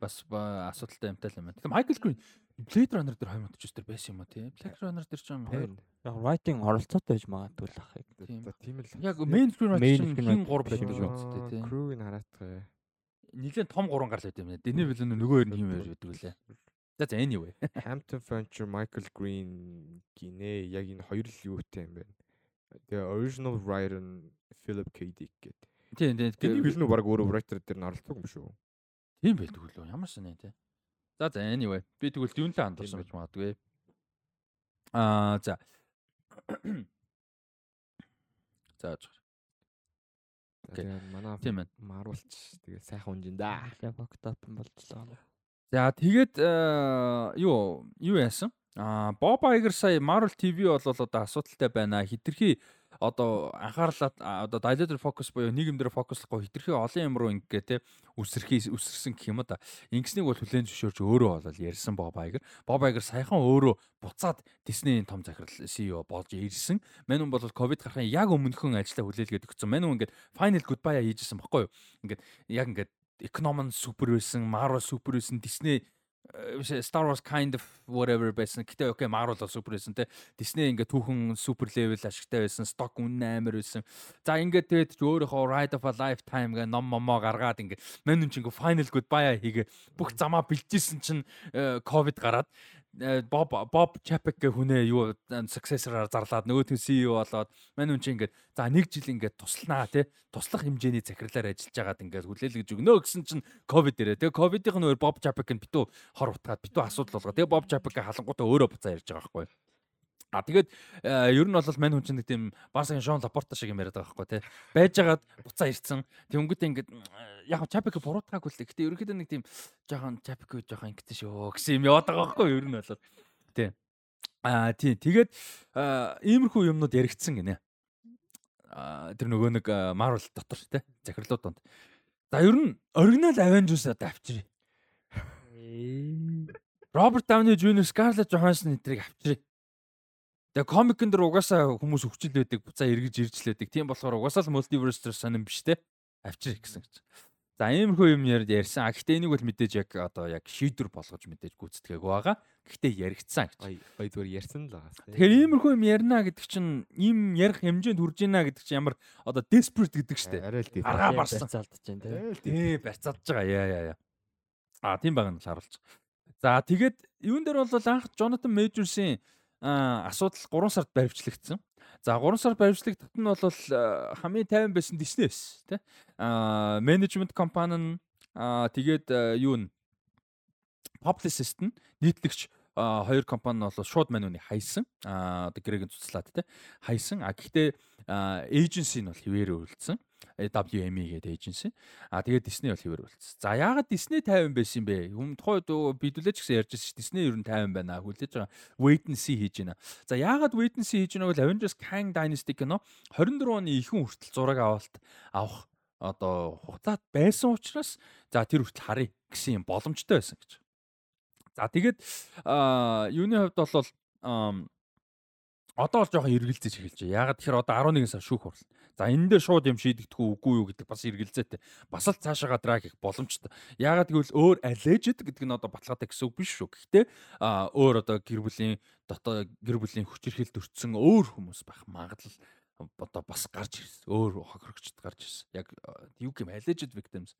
Бас ба- асуудалтай юмтай л юм байна. Michael Green Blade Runner дээр 2009 дээр байсан юм уу те? Blade Runner дээр ч юм хоёр яг writing оролцоотой байж магадгүй л ахыг. Тийм. Л. яг main screen Main чинь screen хин 3 writer байдаг биш үү? үсттэй те. Crew-г хараатгаа. Нилээн том 3 гар л байт юм байна. Дэний билэн нөгөө хоёр нь юм байж байдаг үлээ. За за anyway. Hampton Fancher, Michael Green гинэ яг энэ хоёр л юутай юм байна. Тэгээ original writer нь Philip K. Dick гэдэг. Тийм тийм. Тэний би- хэл нь баг өөрөө writer дээр нь оролцдог юм шүү. Тийм байдаг үлээ. Ямар сони те. За за anyway. Би тэгвэл дүүнтэй хандсан гэж магадгүй. Аа за. За жоо. За, Окей. Тэгээ манай Тийм байна. Marvel-ч тэгээ сайхан унжин да. Яг октоп юм болчихлоо. За тэгээд э, юу юу яасан? Аа Bob Iger сая Marvel TV бол одоо асуудалтай байна. Хитрхи одоо анхаарлаа одоо dilator focus буюу нийгэм дээр фокуслохгүй хитрхи олон юм руу ингээ те үсэрхий үсэрсэн гэх юм да. Ингэснийг бол хүлэн зөвшөөрч өөрөө бол ярьсан Bob Iger. Bob Iger саяхан өөрөө буцаад Disney-ийн том захирал CEO болж ирсэн. Мань хүн бол ковид гарахын яг өмнөхөн ажлаа хүлээлгээд өгсөн. Мань хүн ингээд final goodbye хийжсэн баггүй юу? Ингээд яг ингээд Economon супер байсан, Marvel супер байсан, Disney биш ээ, Star Wars kind of whatever байсан. Гэтэ окей, Marvel бол супер байсан те. Disney ингээ түүхэн супер левел ашигтай байсан, stock үнэн амар байсан. За ингээ тэгээд ч өөрийнхөө Ride of a Lifetime гэ ном момоо гаргаад ингээ мань хүн чинь ингээ final goodbye хийгээ бүх замаа бэлжсэн чинь э, ковид гараад э, Боб Боб Чапек гэх хүнээ юу successor-аар зарлаад нөгөөтгөө CEO болоод мань хүн чинь ингээд за нэг жил ингээд тусланаа те туслах хэмжээний захирлаар ажиллаж байгаад ингээд хүлээлгэж өгнө гэсэн чинь ковид ирээ. Тэгээ ковидын нөр Боб Чапек нь битүү хор утгаад битүү асуудал болгоо. Тэгээ Боб Чапек халангуудаа өөрөө буцаа ярьж байгаа байхгүй. А тэгээд э, ер нь бол мань хүн чинь тийм Барсагийн Шон Лапорта шиг юм яриад байгаа байхгүй те. Байжгаад буцаа ирсэн. Тэнгүүтээ ингээд э, яг Чапек буруутгаагүй л. Гэтэ ерөөхдөө нэг тийм жоохон Чапек жоохон ингэсэн шүү гэсэн юм яваад байгаа байхгүй ер нь бол. Тий. Аа тий. Тэгээд аа, иймэрхүү юмнууд яригдсан гинэ. Аа тэр нөгөө нэг Marvel дотор те захирлууд донд. За ер нь оригинал Avengers одоо авчирээ. Роберт Дауни Jr. Scarlett Johansson эдрийг авчирээ. Тэгээ комикэн дээр угаасаа хүмүүс өвчл байдаг, буцаа эргэж ирж лээдэг. Тийм болохоор угаасаа л multiverse дээр сонирн биш те. Авчирээ гэсэн гэж. За иймэрхүү юм яриад ярьсан. А гэхдээ энийг бол мэдээж яг одоо яг шийдвэр болгож мэдээж гүйцэтгээг байгаа. Гэхдээ яригдсан гэж. Гай зүгээр ярьсан л байгаа. Тэгэхээр иймэрхүү юм ярина гэдэг чинь ийм ярих хэмжээнд хүрж ийна гэдэг чинь ямар одоо desperate гэдэг штэ. арай л тийм. Аргаа барсан. Залдаж байна те. Л. Тий барьцаадж байгаа. Яа яа яа. А тийм байгаа нь л харуулж. За тэгээд юун дээр бол анх Jonathan Majors-ийн асуудал 3 сард баривчлагдсан. За 3 сар баривчлагдахад нь бол хамгийн тайван байсан Disney байсан тий. Аа менежмент компани нь тэгээд юу н publicist нь нийтлэгч хоёр компани нь бол шууд мань үний хайсан. Аа одоо гэрээгийн цуцлаад тий. Хайсан. А гэхдээ эйженси нь бол хിവэрэ өрөлдсөн. WME гэдэг эйженси. А тэгээд Disney бол хിവэр үлдсэн. За яагаад Disney 50 байсан бэ? Хүм тухайд бидүүлээч гэсэн ярьж байсан ш. Disney ер нь 50 байна. Хүлээж байгаа. Wait and see хийж байна. За яагаад Wait and see хийж байгааг бол Avengers Kang Dynasty кино 24 оны ихэнх хүртэл зураг авалт авах одоо хугацаад байсан учраас за тэр хүртэл харъя гэсэн юм боломжтой байсан гэж. За тэгээд юуны хувьд бол одоо бол жоохон эргэлзэж эхэлж байна. Ягаад тэгэхээр одоо 11 сар шүүх хурлаа. За энэ дээр шууд юм шийдэгдэх үгүй юу гэдэг бас эргэлзээтэй. Бас л цаашаагаа драг хийх боломжтой. Ягаад гэвэл өөр alleged гэдэг нь одоо баталгаатай гэсэн үг биш шүү. Гэхдээ а өөр одоо гэр бүлийн дотоо гэр бүлийн хүчирхэлд өртсөн өөр хүмүүс байх магадлал одоо бас гарч ирсэн. Өөр хохирогчд гарч ирсэн. Яг юу гэм alleged victims.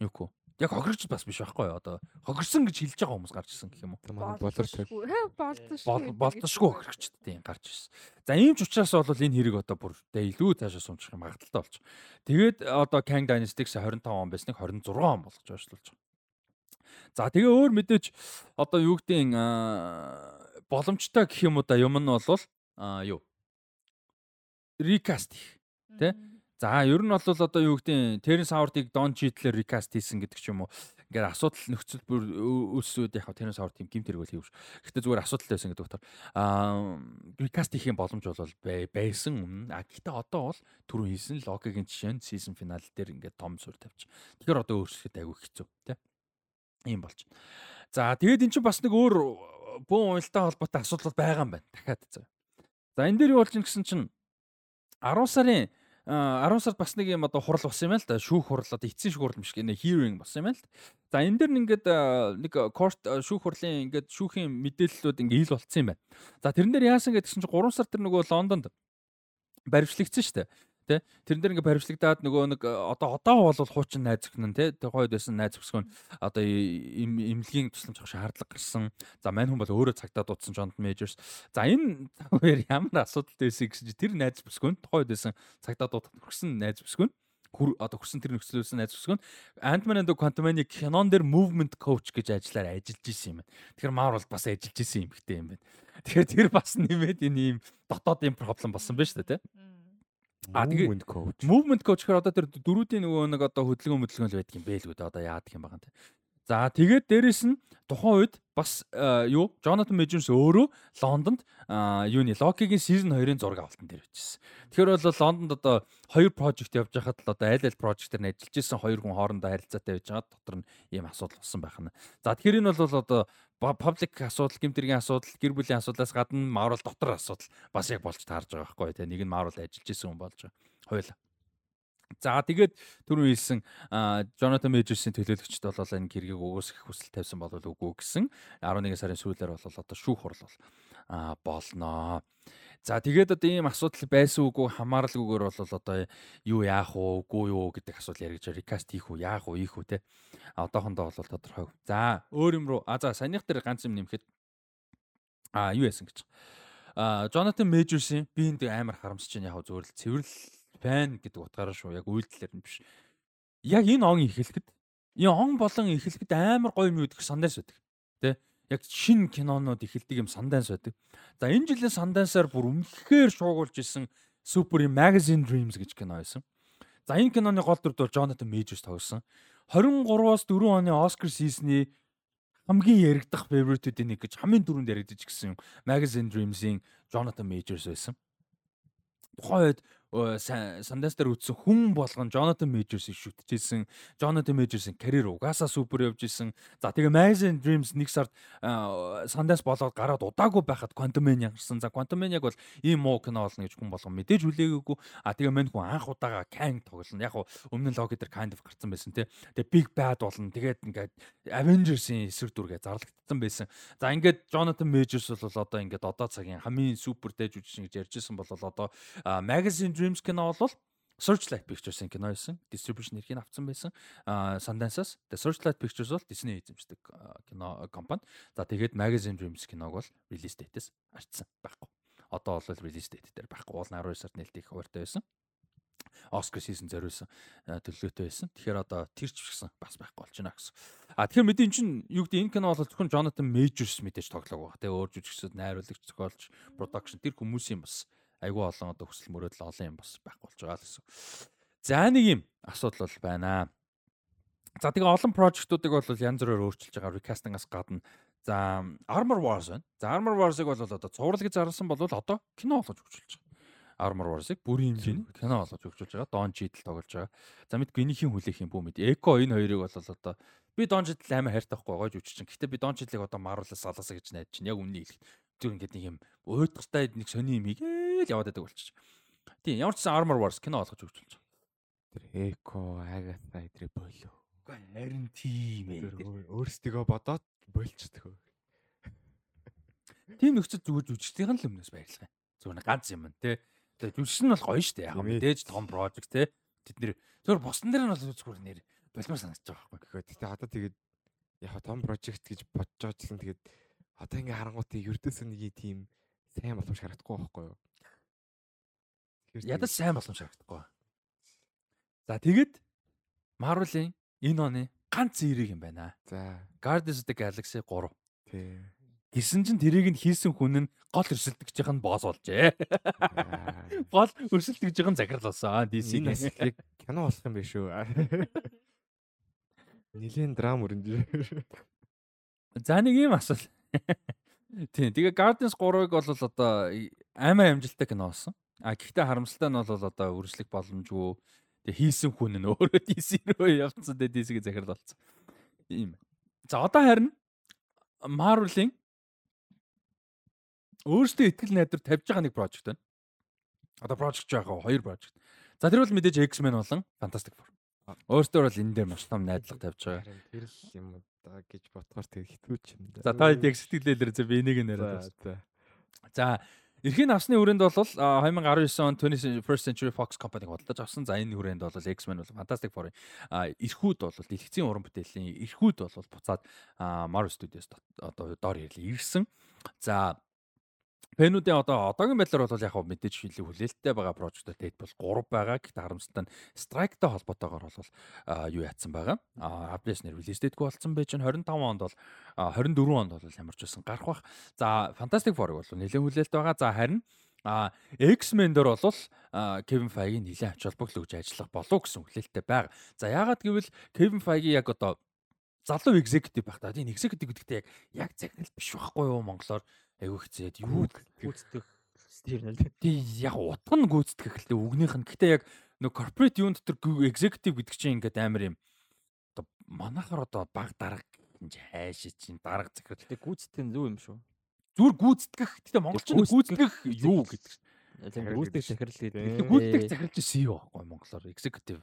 Юу гоо яг хохирогч бас биш байхгүй одоо хохирсон гэж хэлж байгаа хүмүүс гарч ирсэн гэх юм уу. Манай болор тал. Болдошгүй. Болдошгүй хохирогчдтэй гарч ирсэн. За ийм ч учраас бол энэ хэрэг одоо бүр илүү цаашаа сумчих юм магадaltaй болж. Тэгээд одоо Kang Dynasty-г 25 он байсныг 26 он болгож ойшлуулж байгаа. За тэгээ өөр мэдээж одоо юу гэдгийг боломжтой гэх юм уу да юм нь бол юу recast тий За ер нь бол одоо юу гэдэг Terence Howard-ыг Don Cheadle-ээр recast хийсэн гэдэг ч юм уу. Ингээд асуудал нөхцөл бүр өссүүд яг Terence Howard тийм гимт хэрэг бол хийвш. Гэхдээ зүгээр асуудалтай байсан гэдэг утгаар аа recast хийх боломж бол байсан өмнө. А гэхдээ одоо бол түрүү хийсэн Loki-гийн жишээ нь season finale дээр ингээд том сур тавьчих. Тэгэхээр одоо өөрчлөхөд айгүй хэцүү тий. Ийм болж байна. За тэгээд эн чинь бас нэг өөр бүүн уялдаа холбоотой асуудал байгаа юм байна. Дахиад заа. За энэ дээр юу болж ин гэсэн чинь 10 сарын 10 сард бас нэг юм одоо хурал болсон юм л да. Шүүх хурал одоо эцсийн шүүх хурал биш гэнэ hearing болсон юм л. За энэ дэр ингээд нэг court шүүх хурлын ингээд шүүхийн мэдээллүүд ингээд ил болцсон юм байна. За тэрэн дээр яасан гэдгсэн чинь 3 сар тэр нөгөө Лондонд баримтлагдсан шүү дээ. Тэ тэрэн дээр ингээ баримтлагдаад нөгөө нэг э, одоо одоо бол хуучин найз өхнөн тэ тэр хойд байсан найз өсгөн одоо имлэгийн тусламж авах шаардлага гарсан. За мань хүн бол өөрөө цагтаа дуудсан Jonathan Majors. За энэ хоёр ямар асуудалтай байсан гэсэн тэр найз өсгөн хойд байсан цагтаа дуудах хүрсэн найз өсгөн хүр одоо хүрсэн тэр нөхцөлөөсөн найз өсгөн Ant-Man and the Quantumania кинон дээр movement coach гэж ажиллаар ажиллаж исэн юм байна. Тэгэхээр Marvel бас ажиллаж исэн юм хтэй юм байна. Тэгэхээр тэр бас нэмээд энэ ийм дотоод ийм проблем болсон байна шүү дээ, тэ. А тэгээ movement coach. Гэхээр одоо тэр дөрүүдийн нөгөө нэг одоо хөдөлгөөн хөдөлгөөн л байдаг юм бэ л үү одоо яадаг юм байгаа юм те. За тэгээд дээрэс нь тухайн үед бас юу Jonathan Majors өөрөө Лондонд юуны Loki-гийн season 2-ын зураг авалтан дээр бичсэн. Тэгэхээр бол Лондонд одоо хоёр project явж байхад л одоо аль аль project-ээр нь ажиллаж исэн хоёр хүн хоорондоо харилцаатай байж байгаа дотор нь ийм асуудал болсон байх нь. За тэгэхээр энэ бол одоо паблик асуудал, гэмтэргийн асуудал, гэр бүлийн асуудлаас гадна Marvel дотор асуудал бас яг болж таарж байгаа байхгүй тий. Нэг нь Marvel ажиллаж исэн хүн болж байгаа. Хоёул. За тэгээд түрүү хэлсэн Jonathan Majors-ийн төлөөлөгчд бол энэ гэргийг угсах хүсэл тавьсан болов уу үгүй гэсэн 11 сарын сүүлээр бол одоо шүүх хурал бол болноо. За тэгээд одоо ийм асуудал байсан үгүй хамааралгүйгээр бол одоо юу яах вэ, үгүй юу гэдэг асуудал яригч рекаст хийх үү, яах вэ, ийх үү те. Одоохондоо бол тодорхой. За өөр юм руу а за саяных дээр ганц юм нэмэхэд а юу яасан гэж. А Jonathan Majors-ийн би энэ амар харамсаж байна яг зөвөр л цэвэрлэл фэн гэдэг утгаараа шүү яг үйлдэлэр нь биш. Яг энэ он ихэлэхэд энэ он болон ихэлэхэд амар гоё юм юу гэдэг сандаас байдаг. Тэ яг шин кинонууд эхэлдэг юм Sundance байдаг. За энэ жилийн Sundance-аар бүр үнэхээр шуугуулж исэн Super Magazine Dreams гэж кино байсан. За энэ киноны гол дүрд бол Jonathan Majors тоглосон. 23-аас 4 оны Oscar season-ы хамгийн яригдах favorite-үүдийн нэг гэж хамгийн түрүүнд яригдж гисэн Magazine Dreams-ийн Jonathan Majors байсан. Тухайн үед Sundance дээр үтсэн хүн болгон Jonathan Majors-ийг шүтчихсэн. Jonathan Majors-ийн карьер угаасаа супер явж исэн. За тэгээ Imagine Dreams нэг сард Sundance болоод гараад удаагүй байхад Quantum Mania гарсан. За Quantum Mania бол ийм муу кино болно гэж хүн болгон мэдээж хүлээгээгүй. А тэгээ мань хүн анх удаага Kang тоглоно. Яг өмнө нь Loki дээр kind of гарсан байсан тий. Тэгээ Big Bad болно. Тэгээд ингээд Avengers-ийн эсрэг дүргээ зарлагдсан байсан. За ингээд Jonathan Majors бол одоо ингээд одоо цагийн хамгийн супер дэж үжиж гэж ярьжсэн бол одоо Magazine Dreams кино бол Searchlight Pictures-ийн кино байсан. Distribution эрхийг авсан байсан. Аа Sundance-аас. Тэгээ Searchlight Pictures бол Disney эзэмшдэг кино компани. За тэгээд Magazine Dreams киног бол release date-с арчсан байхгүй. Одоо бол release date дээр байхгүй. Уул нь 12 сард нээлтэх хуваартай байсан. Оскар season зориулсан аа, төлөвлөлтөй байсан. Тэгэхээр одоо тэр ч гэсэн бас байхгүй болж байна гэсэн. А тэгэхээр мэдээ чинь юу гэдэг энэ кино бол зөвхөн Jonathan Majors мэдээж тоглоог байгаа. Тэгээ өөр жүжигчд, найруулагч, зохиолч, production тэр хүмүүсийн бас айгүй олон одоо хүсэл мөрөөдөл олон юм бас байхгүй болж байгаа л гэсэн. За нэг юм асуудал бол байна. За тэгээ олон прожектуудыг бол янз бүрээр өөрчилж байгаа recasting-аас гадна за Armor Wars байна. За Armor Wars-ыг бол одоо цуврал гэж зарласан бол одоо кино болгож хөгжүүлж байгаа. Armor Wars-ыг бүрийн хэмжээний кино болгож хөгжүүлж байгаа. Don Cheadle тоглож байгаа. За мэд гинийхийн хүлээхийн бүү мэд. Echo энэ хоёрыг бол одоо би Don Cheadle амар хайртай байхгүй үчиж чинь. Гэтэ би Don Cheadle-ыг одоо Marvel-аас салаасаа гэж найдаж чинь. Яг үнний хэлэх. Зүр ингээд нэг юм уйдгартай нэг сони юм игээл яваад байдаг болчих. Тийм ямар ч сан Armor Wars кино болгож хөгжүүлж байгаа. Тэр Эко, Агата эдрээ болоо. Үгүй харин тийм ээ. Өөрсдөө бодоод болчихдог. Тийм нөхцөл зүгээр жүжигчдийн л өмнөөс баярлах юм. Зүгээр нэг ганц юм те. Тэгээ жүжигч нь бол гоё дээ. Яг мэдээж том project те. Тэд нэр зүгээр босдон дээр нь бол зүгээр нэр болмоор санагдаж байгаа байхгүй. Гэхдээ одоо тэгээд яг том project гэж бодож байгаажсэн тэгээд одоо ингээ харангуутыг ердөөсөө нэг тийм сайн боломж харагдахгүй байхгүй юу? Ядаж сайн боломж харагдахгүй. За тэгээд Marvel-ийн энэ оны ганц зэрэг юм байна. За Guardians of the Galaxy 3. тий. Гисэн чинь тэрийг нь хийсэн хүн нь гол өрсөлдөгчийнх нь босс болжээ. Гол өрсөлдөгчийнх нь захирал болсон. DC Энэ асуулыг кино болох юм биш үү? Нилийн драм өрнж. За нэг юм асуул. Тийм. Тэгээ Guardians 3-ыг бол одоо аймаа амжилттай кино болсон. А гэхдээ харамсалтай нь бол одоо үржлэх боломжгүй. Тэгээ хийсэн хүн нь өөрөө DC рүү явцсан дээ DC-ಗೆ захирал болсон. Ийм. За одоо харин Marvel-ийн өөрсдөө ихтгэл найдвар тавьж байгаа нэг project байна. Одоо project жаахаа хоёр project. За тэр бол мэдээж X-Men болон Fantastic Four. Өөрсдөө бол энэ дээр маш том найдлага тавьж байгаа. Тэр л юм да гэж бодохоор тэр хитүүч юм да. За та хэд яг сэтгэлээр зөв энийг нэрээд За, байна. за. Эрхийн авсны хүрээнд бол а, 2019 он 21st Century Fox компаниг бодлож авсан. За энэ хүрээнд бол X-Men бол Fantastic Four-ын эрхүүд бол дэлгэцийн уран бүтээлийн эрхүүд бол буцаад Marvel Studios одоо доор ирлээ ирсэн. За Пэнүүдийн одоо одоогийн байдлаар бол яг мэдээж шилээ хүлээлттэй байгаа прожекттой Deadpool 3 байгаа. Гэхдээ харамсалтай нь Strike-тай холбоотойгоор бол юу яатсан байгаа. А Apple нэр release date-гүй болсон байж чинь 25 онд бол а, 24 онд бол ямар ч байсан гарах бах. За Fantastic Four-ыг бол нэлээд хүлээлт байгаа. За харин а X-Men дээр бол Kevin Feige нэлээд ач холбогдол өгж ажиллах болов гэсэн хүлээлттэй байгаа. За яагаад гэвэл Kevin Feige яг одоо залуу executive байх та. Тийм executive гэдэгтээ яг яг захирал биш байхгүй юу монголоор айгүй хэцээд юу гүйцэтгэх стил нэл. тий яг утга нь гүйцэтгэх хэлтэй үгнийх нь. Гэтэ яг нөө corporate юун дотор executive гэдэг чинь ингээд амар юм. Одоо манайхаар одоо баг дарга гэж хайшаа чинь дарга захирал Тэг гүйцэтгэх нь зөв юм шүү. зүгээр гүйцэтгэх. Гэтэ монголчин гүйцэтгэх юу гэдэг. Захирал гүйцэтгэх гэдэг захирал гэдэг. Гүйцэтгэх захирал чинь CEO байхгүй монголоор executive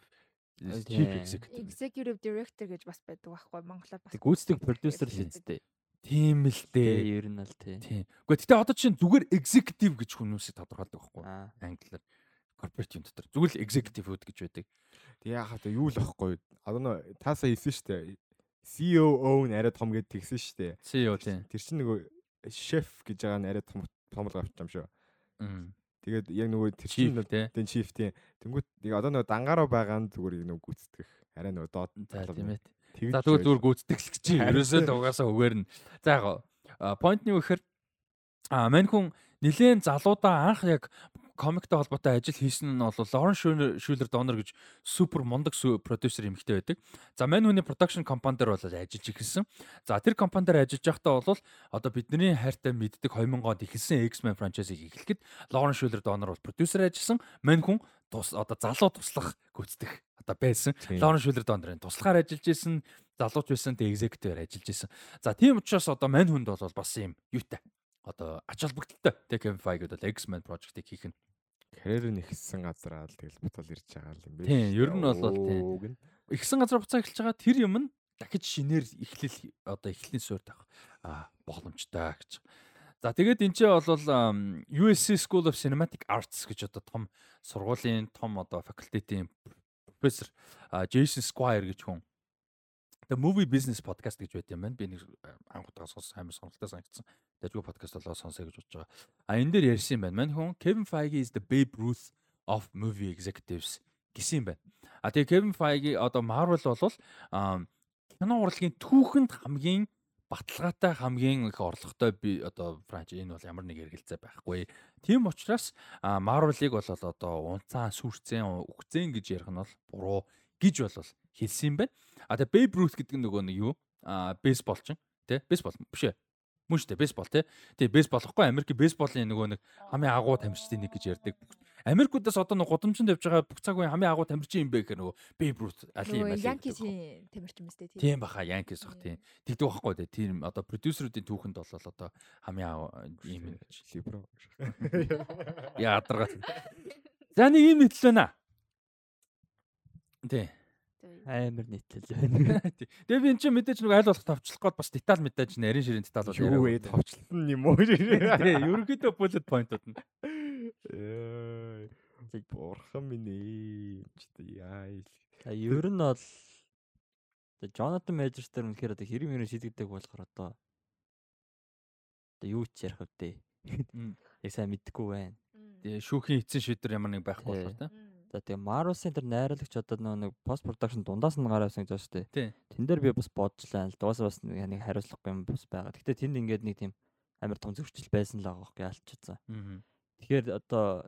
executive. Director гэж бас байдаг байхгүй монголоор бас. Гүйцэтгэх продюсер л үстэй. Тийм л дээ. ер нь л тий. Тийм. Гэхдээ гэтэ одоо чинь зүгээр executive гэж хүмүүсийг тодорхойлдог байхгүй Аа. англиар. Corporate юм дотор зүгээр л executive-үүд гэж байдаг. Тэг яа хаа юу л ахгүй. Одоо нөө таасаа хэлсэн штэ. COO нь арай том гэд тэгсэн штэ. CEO тийм. Тэр чинь нөгөө шеф гэж байгаа нь арай том томлог авчих юм шүү. Тэгээд яг нөгөө тэр Chief чинь тэн чиф тийм. Тэнгүүт яг одоо нөгөө дангаараа байгаа нь зүгээр нөгөө гүцэтгэх. Арай нөгөө доод талаар тийм ээ. За тэгвэл зүгээр гүйцэтгэл гэж чинь ерөөсөө л угаасаа үгээр нь. За яг point нь юу гэхээр а мань хүн нилээн залуудаа анх яг комиктэй холбоотой ажил хийсэн нь бол Лорен Шүлер Донор гэж супер мундаг продюсер эмэгтэй байдаг. За мань хүний production компани дээр бол ажиллаж эхэлсэн. За тэр компани дээр ажиллаж байхдаа бол одоо бидний хайртай мэддэг 2000 онд эхэлсэн X-Men franchise-ыг эхлэхэд Лорен Шүлер Донор бол продюсер ажилласан. Мань хүн тус одоо залуу туслах гүйцэтгэх одоо байсан. Лорен Шүлер Донорын туслахаар ажиллаж исэн, залууч байсан, тэг executive ажиллаж исэн. За тийм учраас одоо мань хүнд бол бас юм юутай. Одоо ач холбогдолтой. Тэг Kevin Feige бол X-Men project-ыг хийх нь. карьер нь ихсэн газараа л тэгэл бутал ирж байгаа юм биш. Тийм, ер нь бол тийм. Ихсэн газар буцаа эхэлж байгаа тэр юм нь дахиж шинээр эхлэл одоо эхлэлийн суурь тавих боломжтой гэж. За тэгээд энэ ч бол USC School of Cinematic Arts гэж одоо том сургуулийн том одоо факультетийн профессор Jason Squire гэж хүн. The Movie Business Podcast гэж байт юм байна. Би нэг а, анх удаа сонссон амар сонирхолтой санагдсан. Тэжгүй подкаст болоо сонсоё гэж бодож байгаа. А энэ дээр ярьсан юм байна. Мань хүн Kevin Feige is the Babe Ruth of movie executives гэсэн юм байна. А тэгээ Kevin Feige одоо Marvel ам, кино урлагийн түүхэнд хамгийн баталгаатай хамгийн их орлоготой би одоо франчайз энэ бол ямар нэг эргэлзээ байхгүй. Тийм учраас Marvel-ыг бол одоо унцаан сүрцэн үгцэн гэж ярих нь бол буруу гэж бол хэлсэн юм байна. А тэгээ Babe Ruth гэдэг нь нөгөө нэг юу? А бейсболчин тий? Бейсбол биш ээ. Мөн шүү дээ бейсбол тий. Тий бейсбол ихгүй Америк бейсболын нөгөө нэг хамгийн агуу тамирчдын нэг гэж ярьдаг. Америкуудаас одоо нэг гудамжинд явж байгаа бүх цаг үеийн хамгийн агуу тамирчин юм бэ гэхээр нөгөө Babe Ruth али юм али. Янкисийн тамирчин мэт тий. Тийм баха Янкис бах тийм. Тэгдэг байхгүй дээ. Тийм одоо продюсеруудын түүхэнд бол одоо хамгийн агуу юм гэж. Либро. Яа адаргаа. За нэг юм нийтлэл байна. Тий. Амар нийтлэл байна. Тэгээ би эн чинь мэдээж нэг аль болох товчлох гээд бас деталь мэдээж нарийн ширийн деталь бол Юу вэ? Товчлон юм уу? Тий, ерөнхийдөө bullet point-ууд нь. Яа. Бурхан минь ээ. Чи яа. Ер нь бол Jonathan Majors дээр үнэхээр одоо хэрэв мөрөнд шийдэгдэг болохоор одоо одоо юу ч ярих. Мм. Яг сайн мэдэхгүй байна. Тэгээ шүүхийн эцсийн шийдвэр ямар нэг байхгүй болохоор тий. За тэгээ Marvel-ын тэр найруулагч одоо нэг пост production дундаас нь гараа явсан гэж байна шүү дээ. Тий. Тэн дээр би бас бодж лаа л дуусаа бас нэг хариуцлахгүй юм бас байгаа. Гэтэ тэнд ингээд нэг тийм амар том зөрчил байсан л байгаа байхгүй алччихсан. Аа. Тэгэхээр одоо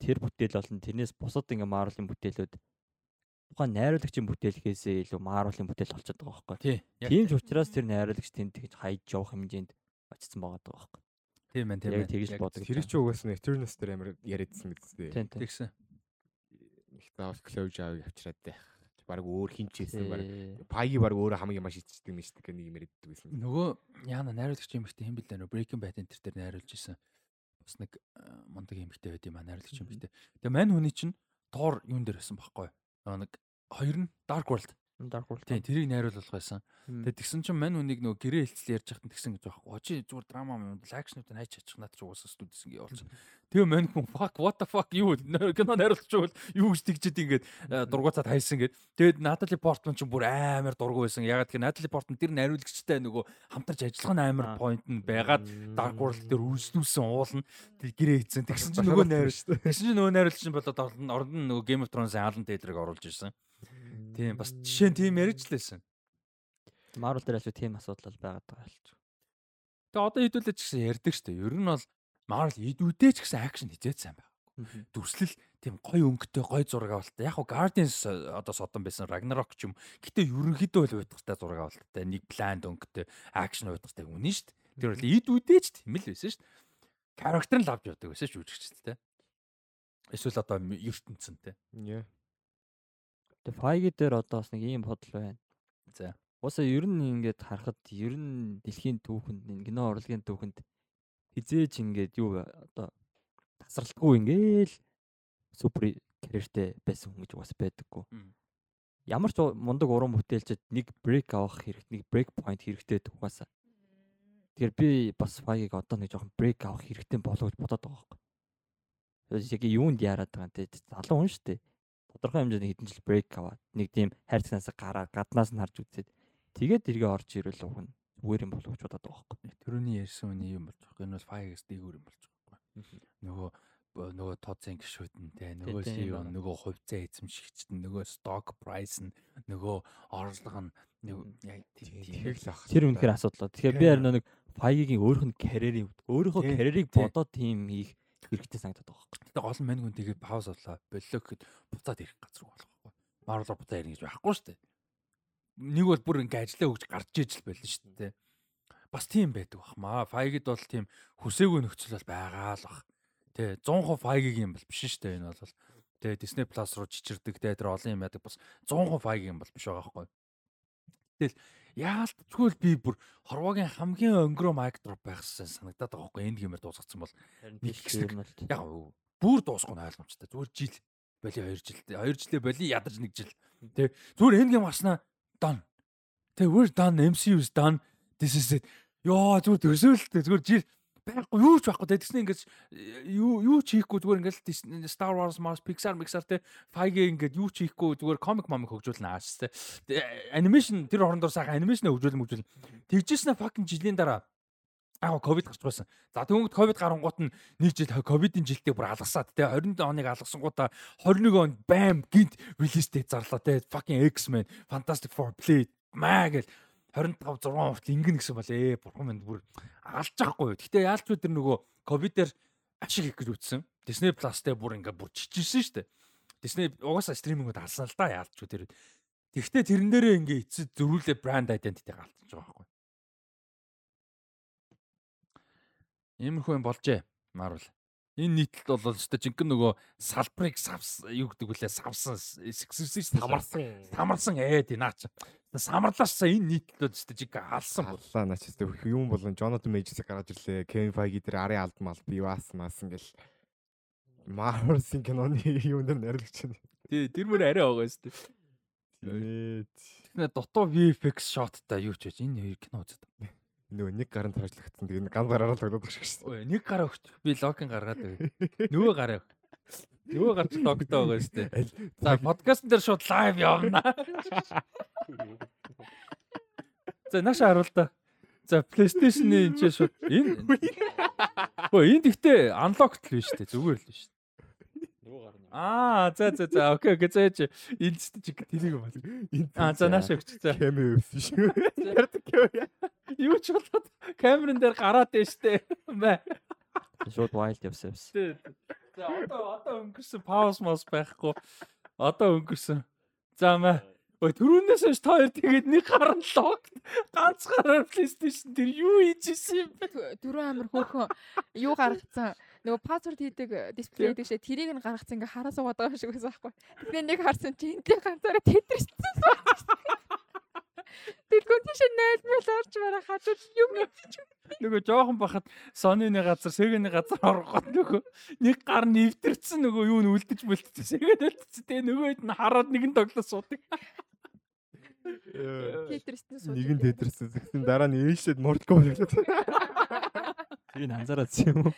тэр бүтээл болон тэрнээс бусад ингээ Marvel-ын бүтээлүүд тухайн найруулагчийн бүтээлхээсээ илүү Marvel-ын бүтээл болчиход байгаа байхгүй. Тийм ч учраас тэр найруулагч тэнд тэгж хайж явах хэмжээнд очсон байгаа байхгүй. Тийм байна, тийм байна. тэгж бодог. Тэр чи угаасаа Eternals дээр амар яриадсан мэт дээ. Тийм тийм. Тэгсэн. Их заавал close аав авчираад дээ. Бараг өөр хинчээсэн бараг. Тий. Паги бараг өөрөө хамгийн маш ичдэг юм шиг нэг юм яриаддаг байсан. Нөгөө яана найруулагч юм ихтэй хэм бэлээ нөө Breaking Bad энэ төр найруулж исэн. Бас нэг э, мундаг юм ихтэй байд юм а найруулагч юм ихтэй. Тэгээ мань хүний чинь Thor юун дээр байсан. Нөгөө нэг хоёр нь Dark World. Dark World. Тийм тэрийг найруулах байсан. Мм. Тэгээ тэгсэн чинь мань хүнийг нөгөө гэрээ хэлцэл ярьж хахад тэгсэн гэж байхгүй. Очи зүгээр драма юм акшнууд нь хайч чадчих надад ч уусаа студис ингэ явуулсан. Тэгээ мань хүн fuck what the fuck юу кино найруулах чиг бол юу гэж тэгчихэд ингээд дургуцаад хайсан гээд. Тэгээд Натали Портман ч бүр амар дургу байсан. Ягаад гэхээр Натали Портман тэр найруулагчтай нөгөө хамтарч ажиллах нь амар point нь байгаад Dark World дээр үргэлжлүүлсэн уулна. Тэг гэрээ хийцэн. Тэгсэн чинь нөгөө найруулагч. Тэгсэн чинь нөгөө найруулагч нь болоод орон нь нөгөө Game of Thrones-ын Alan Taylor-ыг оруулж ирсэн. Тийм бас жишээ нь тийм ярьж лээсэн. Marvel дээр альва тийм асуудал байгаад байгаа л ч. Тэгээ одоо хэдүүлээ ч гэсэн ярьдаг шүү дээ. Ер нь бол Marvel идүүдээ ч гэсэн акшн хизээд сайн байна. Дүрслэл тийм гоё өнгөтэй гоё зураг авалт. Яг хуу Guardians э, одоо содон байсан Ragnarok ч юм. Гэтэ ерөнхийдөө л байдахтай зураг авалттай. Нэг планд өнгөтэй акшн байдахтай үнэн шүү дээ. Тэр бол идүүдээ ч тийм л байсан шүү дээ. Характер нь л авч явдаг байсан шүү жүжигчтэй. Эсвэл одоо ертөнцөнтэй. Яа. Тэгээ Feige дээр одоо бас нэг ийм бодол байна. За. Уусаа ер нь ингээд харахад ер нь дэлхийн түүхэнд кино урлагийн түүхэнд хизээч ингээд юу одоо тасралтгүй ингээл супер карьертэй байсан хүн гэж бас байдаггүй. Ямар ч мундаг уран бүтээлчд нэг брейк авах хэрэгтэй, нэг брейк point хэрэгтэй угаасаа. Тэгэхээр би бас Feige-г одоо нэг жоохон брейк авах хэрэгтэй болов гэж бодоод байгаа. Тэгэхээр яг юунд яарад байгаа юм те залуу хүн шүү дээ. Тодорхой хэмжээний хэдэн жил брейк аваад нэг тийм хайрцагнаас гараад гаднаас нь харж үзээд тэгээд эргээ орж ирвэл уг нь зүгээр юм болов гэж бодоод байгаа байхгүй. Төрөний ярьсан үний юм болж байгаа. Энэ бол Fire-гээс дээгүүр юм болж байгаа байхгүй. Нөгөө нөгөө тооцын гişүүдэн те нөгөө CEO нөгөө хувьцаа эзэмшигчд нь нөгөө stock price нь нөгөө орлого нь яг тийм Тэгэхэл л ах. Тэр үнэхээр асуудал. Тэгэхээр би харин нэг Feige-гийн өөрөх нь карьерийн хувьд өөрийнхөө карьерийг бодоод тийм хийх хэрэгтэй санагдаад байгаа байхгүй. Гэтэ гол нь мань хүн тэгээд пауз авлаа. Боллоо гэхэд буцаад ирэх газар болох байхгүй. Marvel буцаад ирнэ гэж байхгүй шүү дээ. Нэг бол бүр ингээ ажиллаа өгч гарч ижил байлаа шүү дээ. Бас тийм байдаг бахмаа. Fire-гд бол тийм хүсээгүй нөхцөл бол байгаа л бах. Тэ 100% Fire-гийн юм бол биш шүү дээ энэ бол. Тэ Disney Plus руу чичирдэг тэ тэр олон юм яадаг бас 100% Fire-гийн юм бол биш байгаа байхгүй. Тэгэл яалтчгүй л би бүр хорвоогийн хамгийн өнгөрөө майк дроп байхсан санагдаад байгаа байхгүй. Энд гэмээр дуусгацсан бол тийш хэсэг. яг бүр дуусах нь ойлгомжтой. Зүгээр жил боли 2 жил. 2 жилээ боли ядаж 1 жил. Тэ зүгээр энд гэм гарснаа done. Тэ we're done MCU's done. This is it. Йоо зүгээр төсөөлөлтэй зүгээр жил байхгүй юу ч байхгүй тэгснэ ингээд юу юу ч хийхгүй зүгээр ингээд Star Wars Mars Pixar Pixar те. Feige ингээд юу ч хийхгүй зүгээр комик момик хөгжүүлнэ ааш те анимашн тэр орондор сайхан анимашн хөгжүүлэн хөгжүүлэн. Тэгжсэн fucking жилийн дараа Аа ковид гарч байсан. За тэгвэл ковид гарангуут нь нэг жил ковидын жилдээ бүр алгасаад те. 20 оныг алгасангуудаа 21 онд бам гинт релиз дate зарлаа те. Fucking X-Men Fantastic Four Blade маа гэл 25 6 хүртэл ингэнэ гэсэн бол ээ бурхан минь бүр алж юу. Гэтэ яалч бид тэр нөгөө ковидээр ашиг хийх гэж үтсэн. Disney Plus-тэй бүр ингээ бүр чичсэн шүү дээ. Disney угаасаа стримингүүд алсан л да яалч тэр. Тэгтээ тэрэн дээрээ ингээ эцэд зөрүүлээ брэнд identity галтж байгаа байхгүй. Иймэрхүү юм болжээ. Marvel. Энэ нийтлэл бол өстой жинхэнэ нөгөө салбарыг савс юу гэдэг вүлээ савсан сексэрсэн шүү дээ. Самарсан. Самарсан ээ тий наач. Самарлаашсаа энэ нийтлэл өстой жиг алсан бол. Аллаа наач юм болон Jonathan Majors гараад ирлээ. Kevin Feige дээр арын алдмал би бас мас ингээл Marvel-ийн киноны юм дээр нарилагч нь. Тий тэр мөр арай байгаа шүү дээ. Тэгээд Тэгэхээр дутуу VFX shotтай юу ч гэж энэ хоёр кино үзээд. Нөгөө нэг гарын тоочлогдсон. Тэгээд гам гараараа л тоглоод байгаа шүү Ой нэг гараа өгч би логин гаргаад байв. Нөгөө гараа. Нөгөө гарч логтой байгаа шүү дээ. За подкаст дээр шууд лайв явна. За наша харуул та. За PlayStation-ы энэ шууд энэ Ой энэ гэхдээ unlocked л биш үү зүгээр л биш. Аа за за за окей окей за чи энэ ч чиг тэлэг юм байна. дээ. Аа за нааш өгч за. Кэми өвсөн шүү. Ярддаг кэми. Юу ч болоод камерын дээр гараад штэ. Мэ. Шууд wild явсан явсан. За одоо одоо өнгөрсөн пауз мос байхгүй. Одоо өнгөрсөн. За мэ. Ой түрүүнээс хойш та хоёр тэгээд нэг гаран лог ганц гараар PlayStation дээр юу хийж исэн юм бэ? Дөрөв амир хөөхөн юу гаргацсан нөгөө пассворд хийдэг дисплей гэдэг шиг тэрийг нь гаргацсан ингээ хараа суугаад байгаа шиг байсан байхгүй. Тэгэхээр нэг харсан чи энтэй ганцаараа тетриссэн. Тэргүүн тийш найлмал орж барах хажууд юм Нөгөө жоохон бахад Sony-ны газар, Sega-ны газар ороход нөгөө нэг гар нэвтэрсэн нөгөө юу нь үлдэж мүлдчихсэн. Sega үлдчихсэн. Тэгээ нөгөөд нь хараад нэгэн тоглож суудаг. тетриссэн сууж. Нэгэн тетэрсэн. Тэгсэн дараа нь ээшэд Kombat хэлээд. Тэрийг анзаараад юм уу?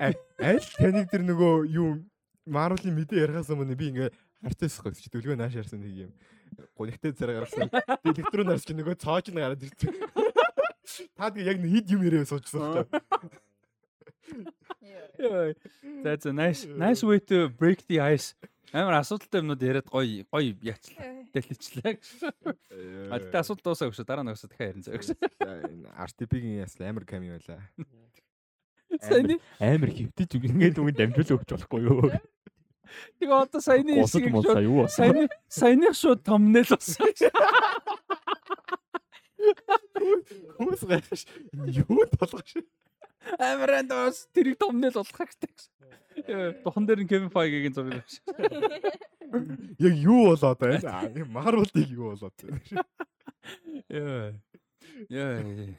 Аль таныг тэр нөгөө юу Marvel-ийн мэдээ ярихаас өмнө би ингээ харцаасахгүй чи дүлгөө нааш ярьсан нэг юм. Гонигтэй царай гаргасан. Электрон нарч нөгөө цоож нь гараад ирсэн. Та тэгээ яг нэг юм яриа суучсан. Яа. За за nice nice way to break the ice. Амар асуудалтай юмнууд яриад гоё гоё яачлаа. Дэлгэчлээ. А тэгтээ асуудал дуусаа өгшө дараа нь өгсө дахиад ярина зөө өгшө. RTP-гийн яс амар ками байла. Амар хөвтөж ингээд үгэнд дамжуул өгч болохгүй юу? Тэгээ одоо саяны хэсгийг шууд саяны саяны шууд томнэл болсон. Хүмүүс гайхаш. Юу толгош. Амаранд бас тэрийг томнэл болох хэрэгтэй Духан дээр нь Kevin Feige-гийн зураг авчих. Яг юу болоод байна? Marvel-ийг юу болоод байна? Яа. Яа.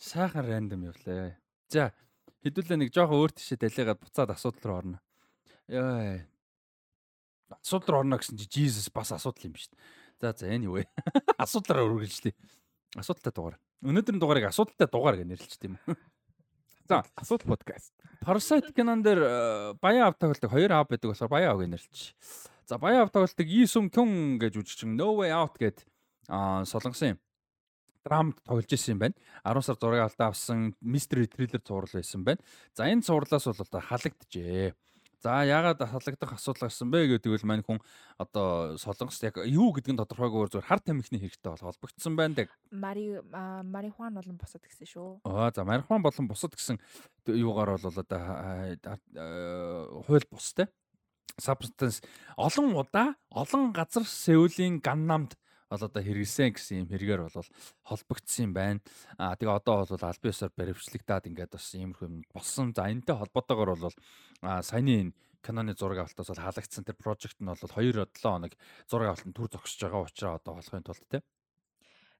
Сайхан рандом явлаа. За, хэдүүлээ нэг жоохон өөр тишээ далигаад буцаад асуудал руу орно. Яа. Асуудал орно гэсэн чи Jesus бас асуудал юм биш. За, за anyway. Асуудлаараа үргэлжлэе. Асуудалтай дугаар. Өнөөдрийн дугаарыг асуудалтай дугаар гэж нэрлэлчихдээ юм. За, Асуудал подкаст. Parasite кинон дээр э, баян ав тоглолтыг хоёр ав байдаг болохоор баян ав гэж нэрлэж. За баян ав тоглолтыг Lee Sung Kyung гэж үжигчин No Way Out гэд аа солонгосын драмд тоглож исэн юм байна. 10 сар зураг алдаа авсан mystery thriller зураг байсан байна. За энэ зурлаас бол халагдчихэ. За яагаад халагдах асуудал гарсан бэ гэдэг бол мань хүн одоо солонгос яг юу нь тодорхойгүйгээр зүгээр хар тамхины хэрэгтэй бол холбогдсон байна. Мари марихуан болон босод гэсэн шүү. Аа за марихуан болон бусад гэсэн юугаар бол одоо хууль бустай substance олон удаа олон газар Сеулийн Ганнамд бол одоо хэрэгсэн гэсэн юм хэрэгээр бол холбогдсон юм байна. Аа тэгээ одоо бол аль биесээр баримтлагдаад ингээд бас иймэрхүү юм болсон. За энэтэй холбоотойгоор бол а, саяны энэ киноны зураг авалтаас бол халагдсан тэр project нь бол 2-7 хоног зураг авалт нь төр зогсож байгаа учраас одоо болохын тулд те.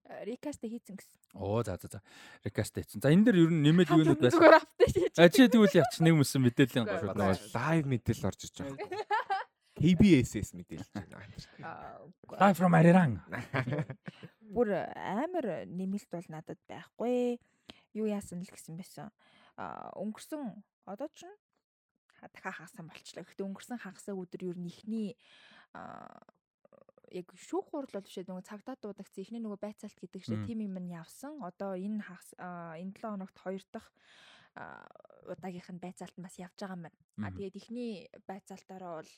Рикаст хийцэн гэсэн. Оо за за за. Рекаст хийсэн. За энэ дээр ер нь нэмэл юунууд байсан. Зүгээр апдейт хийж. А чи тэгвэл яач нэг юмсан мэдээллийн гол лайв мэдээлэл орж иж байгаа. KBS-с мэдээлж байна. Live from Arirang. бүр амар нэмэлт бол надад байхгүй. юу яасан л гэсэн байсан. Өнгөрсөн одоо ч дахиад хагасан болчлаа. Гэхдээ өнгөрсөн хагасаа өдөр ихний а яг шүүх хурал бол бишээ нөгөө цагдаа дуудагц ихний нөгөө байцаалт гэдэг Мм. тим юм нь явсан. Одоо энэ хагас энэ 7 хоногт хоёр дахь удаагийнх нь байцаалт нь бас явж байгаа юм байна. А тэгээд ихний байцаалтаараа бол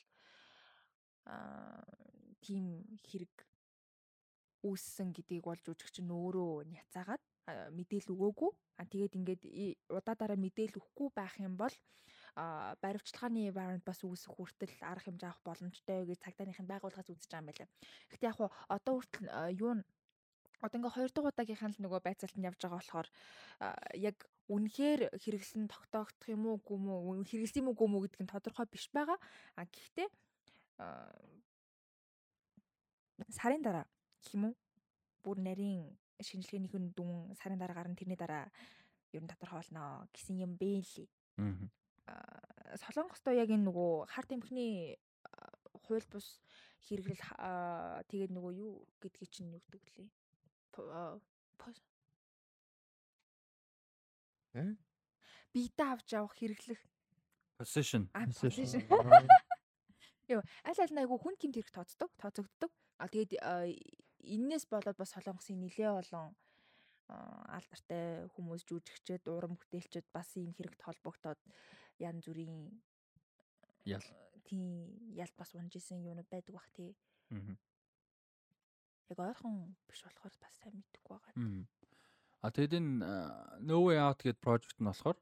а тийм хэрэг үүссэн гэдгийг бол жүжигч нь өөрөө няцаагаад а, мэдээлэл өгөөгүй. А тэгээд ингээд удаа дараа мэдээлэл өгөхгүй байх юм бол а баримтчилгааны warrant бас үүсэх хүртэл арга хэмжээ авах боломжтой гэж цагдааных нь байгууллагаас үзэж байгаа юм байна. Гэхдээ яг хуу одоо хүртэл юу н одоо ингээ хоёр дахь удаагийнхан л нөгөө байцаалт нь явж байгаа болохоор яг үнэхээр хэрэглэн тогтоогдох юм уу юм уу хэрэглэсэн юм уу үгүй юм уу гэдг нь тодорхой биш байгаа. А гэхдээ сарын дараа гэх юм уу бүр нарийн шинжилгээнийх нь дүн сарын дараа гарна тэрний дараа ер нь тодорхой болно гэсэн юм бэ лээ. Аа, Солонгостой яг энэ нөгөө харт эмхний аа, хууль бус хэрэглэл тэгээд нөгөө юу гэдгийг чинь юу гэдэг лээ. Э? Биетэ авч явах хэрэглэх Possession. а Юу аль аль нь айгу хүн гимт хэрэг тооцдог, тооцогддог. А тэгээд аа, энээс болоод бас солонгосын нилээ олон аа, алдартай хүмүүс жүжигчд, уран бүтээлчд бас ийм хэрэгт холбогдоод янз бүрийн Ял. тийм ялт бас унж исэн юмуд байдаг бах тий. Мгм. Яг ойрхон биш болохоор бас сайн мэдэхгүй байгаа. Мгм. А тэгээд энэ No Way Out гэдэг project нь болохоор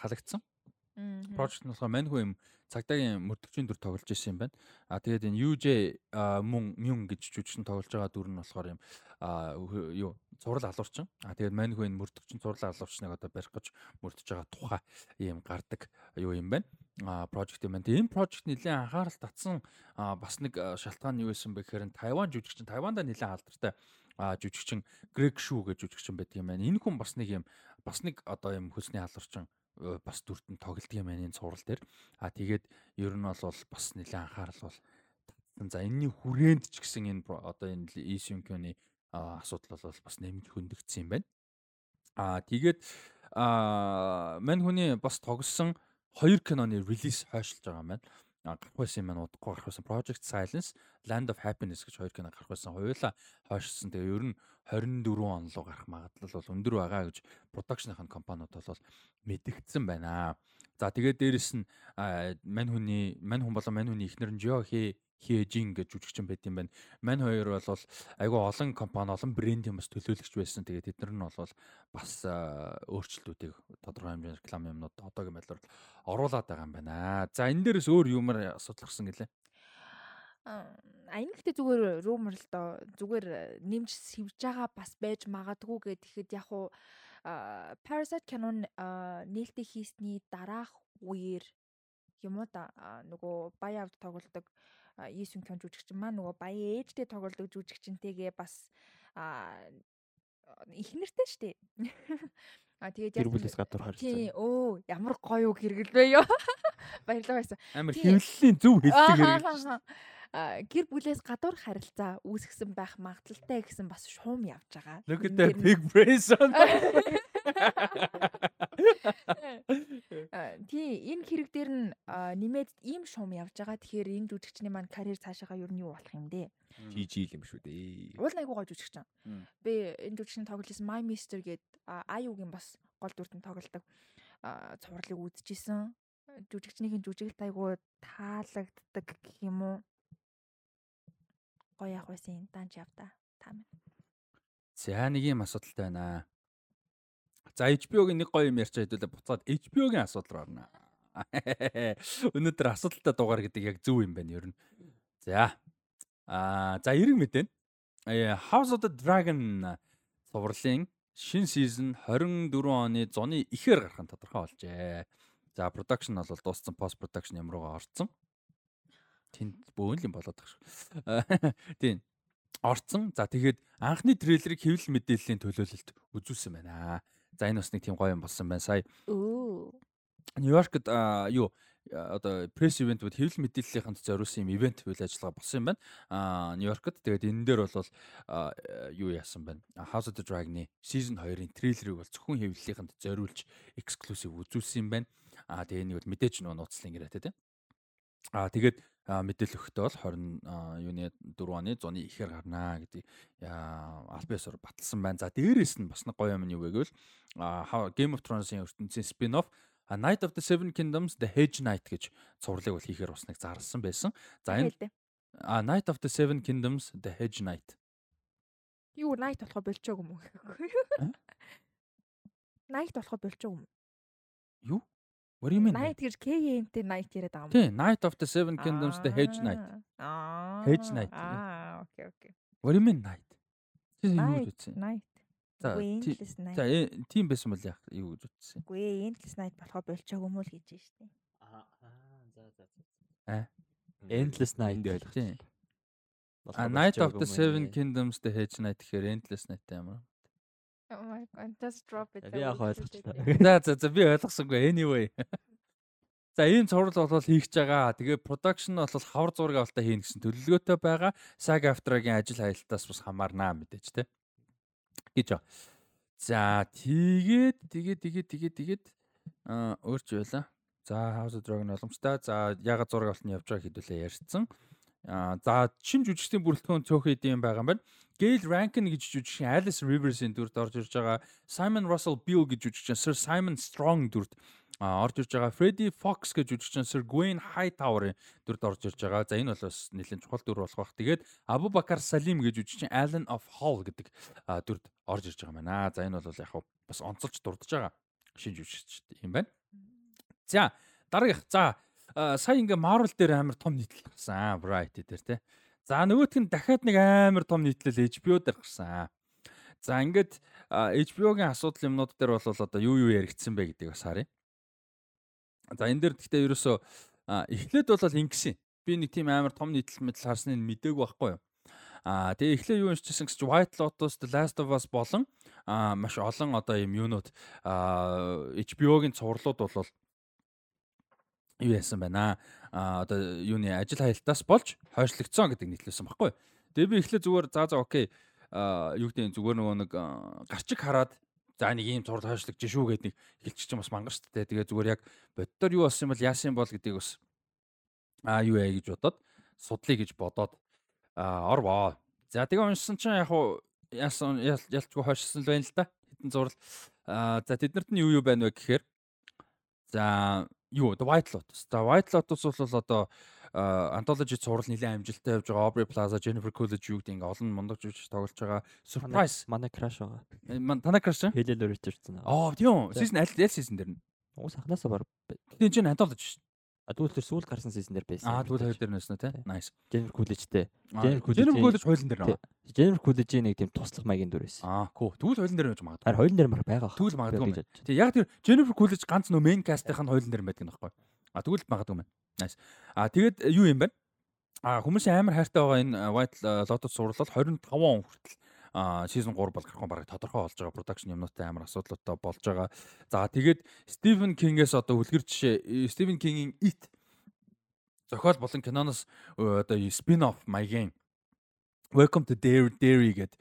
халагдсан. Project нь болохоор маньхүү юм цагдаагийн мөрдөгчийн дүр тоглож исэн юм байна. А тэгээд энэ UJ мөн Мюн гэж жүжигчин тоглож байгаа дүр нь болохоор юм юу зураг алуурчин. А тэгээд маньхүү энэ мөрдөгчийн зураг алуурчныг одоо барих гэж мөрдөж байгаа тухай ийм гардаг юу юм байна. А project юм байна. Энэ project нэлээд анхаарал татсан бас нэг шалтгаан нь юу байсан бэ гэхээр Тайван жүжигчин Тайванда нэлээд алдартай а жүжигчин Грег Шу гэж жүжигчин байдаг юм байна. Энэ хүн бас нэг юм бас нэг одоо юм хөлсний халуурчин бас дүртэн тоглолт юм энэ цуврал дээр. А тэгээд ер нь бол бас нэлээд анхаарал бол татсан. За энэний хүрээнд ч гэсэн энэ одоо энэ Исюнкёны асуудал бол бас нэмж хөндөгдсөн юм байна. А тэгээд а мань хүний бас тогссон хоёр киноны релиз хойшлж байгаа юм байна. Гарах байсан юм байна удахгүй гарах байсан Project Silence, Land of Happiness гэж хоёр кино гарах байсан. Хоёулаа хойшлсон. Тэгээ ер нь 24 он руу гарах магадлал бол өндөр байгаа гэж production-ын компаниуд бол мэдгдсэн байна. За тэгээд дээрэс нь мань хүний мань хүн болон мань хүний эхнэр нь Жо Хэ Хежин гэж жүжигчин байт юм байна. Мань хоёр бол айгүй олон компани, олон брендийн бас төлөөлөгч байсан. Тэгээд тэд нар нь бол бас өөрчлөлтүүдийг тодорхой хэмжээний реклам юмнууд одоогийн байдлаар оруулаад байгаа юм байна. За энэ дээрээс өөр юмар асуудал гарсан гэлээ. Аа, А энэ гэхдээ зүгээр rumor л доо зүгээр нэмж сэвж байгаа бас байж магадгүй гэхэд яг уу Parasite кинон нээлттэй хийсний дараах үеэр юм уу да нөгөө баян авд тоглолдог Исүн кон жүжигчин маань нөгөө баян ээжтэй тоглолдог жүжигчнтэйгээ бас а, ихнэртэй штэ. А тэгээд яг бүлээс гадуур Тий, харилцаа. өө ямар гоё хэрэгэлвэ ёо. Баярлалаа байсан. Амар Тий. хөвлөлийн зөв хэлдэг хэрэг. Аа, а, гэр бүлээс гадуур харилцаа үүсгэсэн байх магадлалтай гэсэн бас шуум явж байгаа. Look at that big. А, Тий, энэ хэрэг дээр нь нэмээд ийм шуум явж байгаа. Тэгэхээр энэ жүжигчний маань карьер цаашаага ер нь юу болох юм бэ? GG л юм шүү дээ. Уул айгуу гоё жүжигчин. Мм. Би энэ жүжигчний тоглосон My Mister гээд Аюугийн бас гол дүртэн тоглодог а, цувралыг үзчихсэн. Жүжигчнийхээ жүжиглэлт айгуу таалагддаг гэх юм уу? Гоё явах байсан данч явда. Та минь. За нэг юм асуудалтай байна. За HBO-гийн нэг гоё юм ярьчаа хэдүүлээ буцаад HBO-гийн асуудал руу орно. Өнөөдөр асуудалтай дугаар гэдэг яг зөв юм байна ер нь. За. Аа за эрг мэдэн. Э, House of the Dragon цувралын шинэ сизон 24 оны зуны ихээр гарах нь тодорхой болжээ. За production бол дууссан post production юм руугаа орцсон. Тэнд бөөнл юм болоод байгаа шүү. Тийм орцсон. За тэгээд анхны трейлерыг хэвлэл мэдээллийн төлөөлөлт үзүүлсэн байна. За энэ бас нэг тийм гоё юм болсон байна. Сая. Нью-Йоркд аа, юу одоо пресс ивентүүд хэвлэл мэдээллийнхэнд зориулсан юм ивент үйл ажиллагаа болсон юм байна. Аа Нью-Йоркт тэгээд энэ дээр бол юу яасан байна? House of the Dragon-ы season 2-ын трейлерыг бол зөвхөн хэвлэлийнхэнд зориулж эксклюзив үзүүлсэн юм байна. Аа тэгээ энийг бол мэдээж нөгөө нууцлан гэрээ тэ. Аа тэгээд мэдээлэл өгөхдөө бол 20 а, юуны 4 оны зуны ихээр гарнаа гэдэг альбиасор баталсан байна. За дээрээс нь бас нэг гоё юм юу вэ гэвэл Game of Thrones-ийн ертөнцийн спин-офф A Night of the Seven Kingdoms The Hedge Knight гэж цувралыг бол хийхээр бас нэг зарласан байсан. За энэ. A Night of the Seven Kingdoms The Hedge Knight. Юу night болохоо болчоог юм уу? А? Night болохоо болчоог юм? Юу? What do you mean? Night гэж KM-тэй night яриад байгаа юм. Тий, Night of the Seven Kingdoms The Hedge Knight. Аа. Hedge Knight. Аа, окей, окей. What do you mean night? Чи юу гэж Night, үзсэн? night. За endless night. за э, тийм байсан бол яах юу гэж үзсэн? Үгүй endless night болохоо болчоог юм уу л гэж штеп. Аа за за за. Аа. Endless Night. Ойлгох. Тий. A Night of the Seven ээ. Kingdoms The Hedge Knight гэхээр Endless Night ямар. Oh my god, just drop it. Би яг ойлгочлаа. За за за би ойлгосонгүй anyway. За ийм цуврал бол хийх гэж байгаа. Тэгээ production бол хавар зураг авалтаа хийн гэсэн төлөвлөгөөтэй байгаа. SAG AFTRA-гийн ажил хаялтаас бас хамаарнаа мэдээж те. гэж байгаа. За тэгээд тэгээд тэгээд тэгээд тэгээд аа өөрч байла. За House of Dragon боломжтой. За ягаад зураг авалтны явж байгааг хэдүүлээ ярьсан. Аа за шин жүжигчдийн бүрэлдэхүүн цөөхөн идэм байгаа юм байна. Gail Rankin гэж жүжигчин Alice Rivers-ийн дүрд орж ирж байгаа. Simon Russell Beale гэж жүжигчин Sir Simon Strong дүрд орж ирж байгаа. Freddie Fox гэж жүжигчин Sir Gwen Hightower-ын дүрд орж ирж байгаа. За энэ бол бас нэлээд чухал дүр болох бах. Тэгээд Abu Bakar Salim гэж жүжигчин Alan of Hall гэдэг дүрд орж ирж байгаа байна. За энэ бол яг бас онцолж дурдж байгаа шинж жүжигч юм байна. За дараагийнх. За сая ингээ Marvel дээр амар том нийтлэл гарсан. Variety дээр те. За нөгөөх нь дахиад нэг амар том нийтлэл HBO дээр гарсан. За ингээд HBO-гийн асуудал юмнууд дээр бол одоо юу юу яригдсан бэ гэдгийг бас харъя. За энэ дээр гэхдээ ерөөсөө эхлээд бол ингэсэн. Би нэг тийм амар том нийтлэл мэдл харсныг мдээгүй байхгүй юу. Аа тэгээ эхлээ юу уншижсэн гэж White Lotus, The Last of Us болон маш олон одоо юм юунууд HBO-гийн цувралууд бол юу яасан байна аа одоо юуны ажил хаялтаас болж хойшлогдсон гэдэг нийтлүүлсэн баггүй. Тэгээ би эхлээ зүгээр за за окей аа юу гэдэг зүгээр нөгөө нэг гарчиг хараад за нэг ийм цуврал хойшлогдож шүү гэдэг нэг хэлчих чинь бас мангар шүү дээ. Тэгээ зүгээр яг боддоор юу болсон юм бол яасан юм бол гэдгийг бас аа юу яа гэж бодоод судлаа гэж бодоод аа орвоо. За тэгээ уншсан чинь яг уу яасан ял- ялчгүй хойшсон л байна л да. Хитэн зурал. Аа за тэднэрт нь юу юу байна вэ гэхээр за юу White Lotus. За White Lotus бол одоо а, anthology цуврал нэлээд амжилттай явж байгаа. Aubrey Plaza, Jennifer Coolidge юу гэдэг олон мундаг жүжигч тоглож байгаа. Surprise. Манай краш байгаа. Э, ман- Танаа краш чинь? Хэлэл Richardson. Аа тийм. Season аль аль season дээр нь? Уус анханасаа баг. Тийм чинь anthology шүү. А тэгвэл тэр сүүл гарсан season дээр байсан. Аа тэгвэл хоёр дээр нэснэ. Тий. Nice. Jennifer Coolidge-тэй. Аа, Jennifer Jennifer Coolidge-ийн- Coolidge хойлон дээр Тий. нөө. Jennifer Coolidge-ийн нэг тийм туслах маягийн дүр байсан. Аа, cool. Тэгвэл хойлон дээр байж магадгүй. Харин хоёулын дээр мар байгаа. Тэгвэл магадгүй юм Тэг яг тэр Jennifer Coolidge ганц нөө main cast-ийн хойлон дээр байдаг нөхгүй. А тэгвэл магадгүй юм байна. Nice. А тэгээд э, юу юм бэ? А хүмүүсийн амар хайртай байгаа энэ э, White Lotus сурлал 25 он хүртэл season 3 бол гарах нь бараг тодорхой болж байгаа production юмнуудтай амар асуудалтай болж байгаа. За тэгээд Stephen King-ээс одоо үлгэр жишээ э, Stephen King-ийн It зохиол болон киноноос э, одоо spin-off маягийн Welcome to Dairy Dairy гэдэг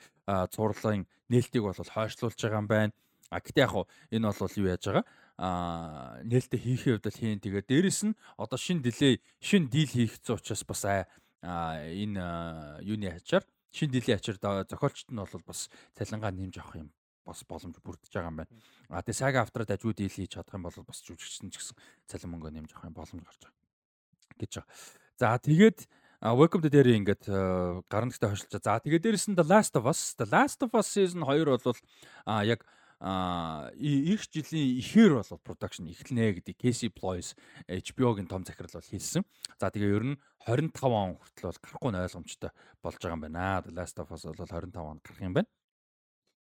цуурлын нээлтийг бол хойшлуулж байгаа юм байна. А гэтээ яг энэ бол юу яаж байгаа? А нээлттэй хийхээ хувьд л хийн. Тэгээд дээрэс нь одоо шин дилей, шин дийл хийх гэсэн учраас бас а энэ юуны ачаар шин дилийн ачаар зохиолчт нь бол бас цалингаа нэмж авах юм бас боломж бүрдэж байгаа юм байна. А тэгээ сага авторад ажгүй дийл хийж чадах юм бол бас жүжигчсэн ч гэсэн цалин мөнгө нэмж авах юм боломж гарч байгаа гэж байгаа. За тэгээд Welcome to Dairy ингээд а, гарнагтай хойшлж байгаа. За тэгээд дээрэс нь The Last of Us, The Last of Us season 2 бол а яг их жилийн ихээр бол production эхлэнэ гэдэг Casey Ploys HBO-гийн том захирал бол хэлсэн. За тэгээ ер нь 25 он хүртэл бол гарахгүй нь ойлгомжтой болж байгаа юм байна. The Last of Us бол 25 онд гарах юм байна.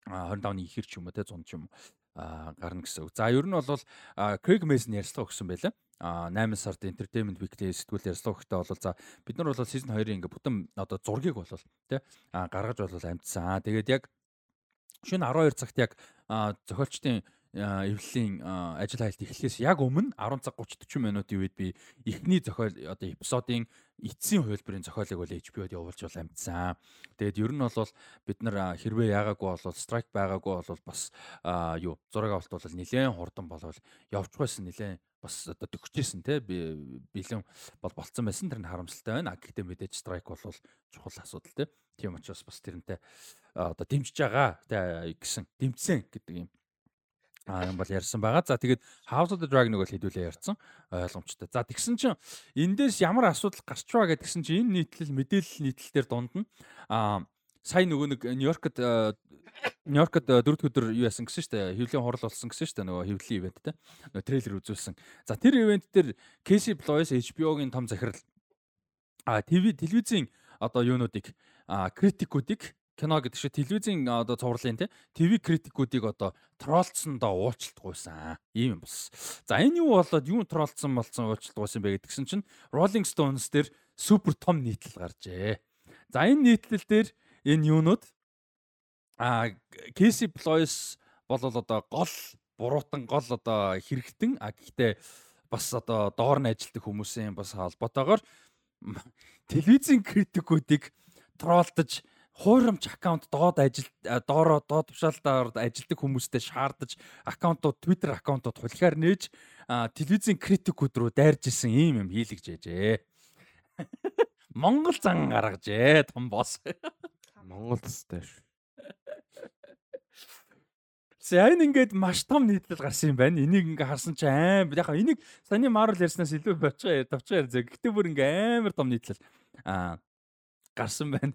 А 25-ны ихэр ч юм уу те 100 ч юм а гарна гэсэн үг. За ер нь бол Craig Mason ярьцлага өгсөн байлаа. А 8 сард Entertainment Weekly сэтгүүл ярьцлага өгөхдөө бол за бид нар бол season 2-ын ингээ бүтэн одоо зургийг бол те а гаргаж бол амжсан. Тэгээд яг шөнө 12 цагт яг зохиолчдын эвлэлийн ажил хайлт эхлэхээс яг өмнө 10 цаг 30 40 минутын үед би эхний зохиол одоо эпизодын эцсийн хувилбарын зохиолыг бол HBO-д явуулж бол амжсан. Тэгээд ер нь бол бид нар хэрвээ яагаагүй бол страйк байгаагүй бол бас юу зураг авалт бол нэлээд хурдан болол явж байсан нэлээд бас одоо төгчжсэн те бэлэн бол болцсон байсан тэр нь харамсалтай байна. Гэхдээ мэдээж страйк бол чухал асуудал те. Тийм учраас бас тэрнтэй одоо дэмжиж байгаа те гэсэн дэмжсэн гэдэг юм А юм бол ярьсан байгаа. За тэгээд House of the Dragon-ыг бол хэдүүлээ ярьсан. Ойлгомжтой. За тэгсэн чинь эндээс ямар асуудал гарч байгаа гэдгсэн чинь энэ нийтлэл мэдээлэл нийтлэлээр дунд нь а сая нөгөө нэг Нью-Йоркд Нью-Йоркд дөрөв өдөр юу яасан гэсэн шүү дээ. Хөвлийн хурал болсон гэсэн дээ. Нөгөө хөвлийн ивент те. Нөгөө трейлер үзүүлсэн. За тэр ивент дээр Casey Bloys HBO-гийн том захирал а ТV телевизийн одоо юунуудыг критикуудыг кино гэдэг шиг телевизийн одоо цувралын тий ТV критикүүдийг одоо троллцсондоо уулчлалтгүйсэн. Ийм юм бас. За энэ юу болоод юу троллцсон болцсон уулчлалтгүйсэн бэ гэдгсэн чинь Rolling Stones дээр супер том нийтлэл гарчээ. За энэ нийтлэл дээр энэ юунууд а Casey Bloys бол одоо гол буруутан гол одоо хэрэгтэн а гэхдээ бас одоо доор нь ажилтдаг хүмүүсийн бас холбоотойгоор телевизийн критикүүдийг троллдож хуурамч аккаунт доод ажил доороо доод тушаалтаар ажилдаг хүмүүстэй шаардаж аккаунтууд Twitter аккаунтууд хулихаар нээж телевизийн критикүүд рүү дайрж исэн ийм юм хийлгэж яжээ. Монгол зан гаргажээ том босс. Монгол тастай шүү. Энэ ингээд маш том нийтлэл гарсан юм байна. Энийг ингээ харсан чи аим. Яг энийг саний Marvel ярьснаас илүү бочоо товчоо ярьзаа. Гэтэ бүр ингээ амар том нийтлэл аа гарсан байна.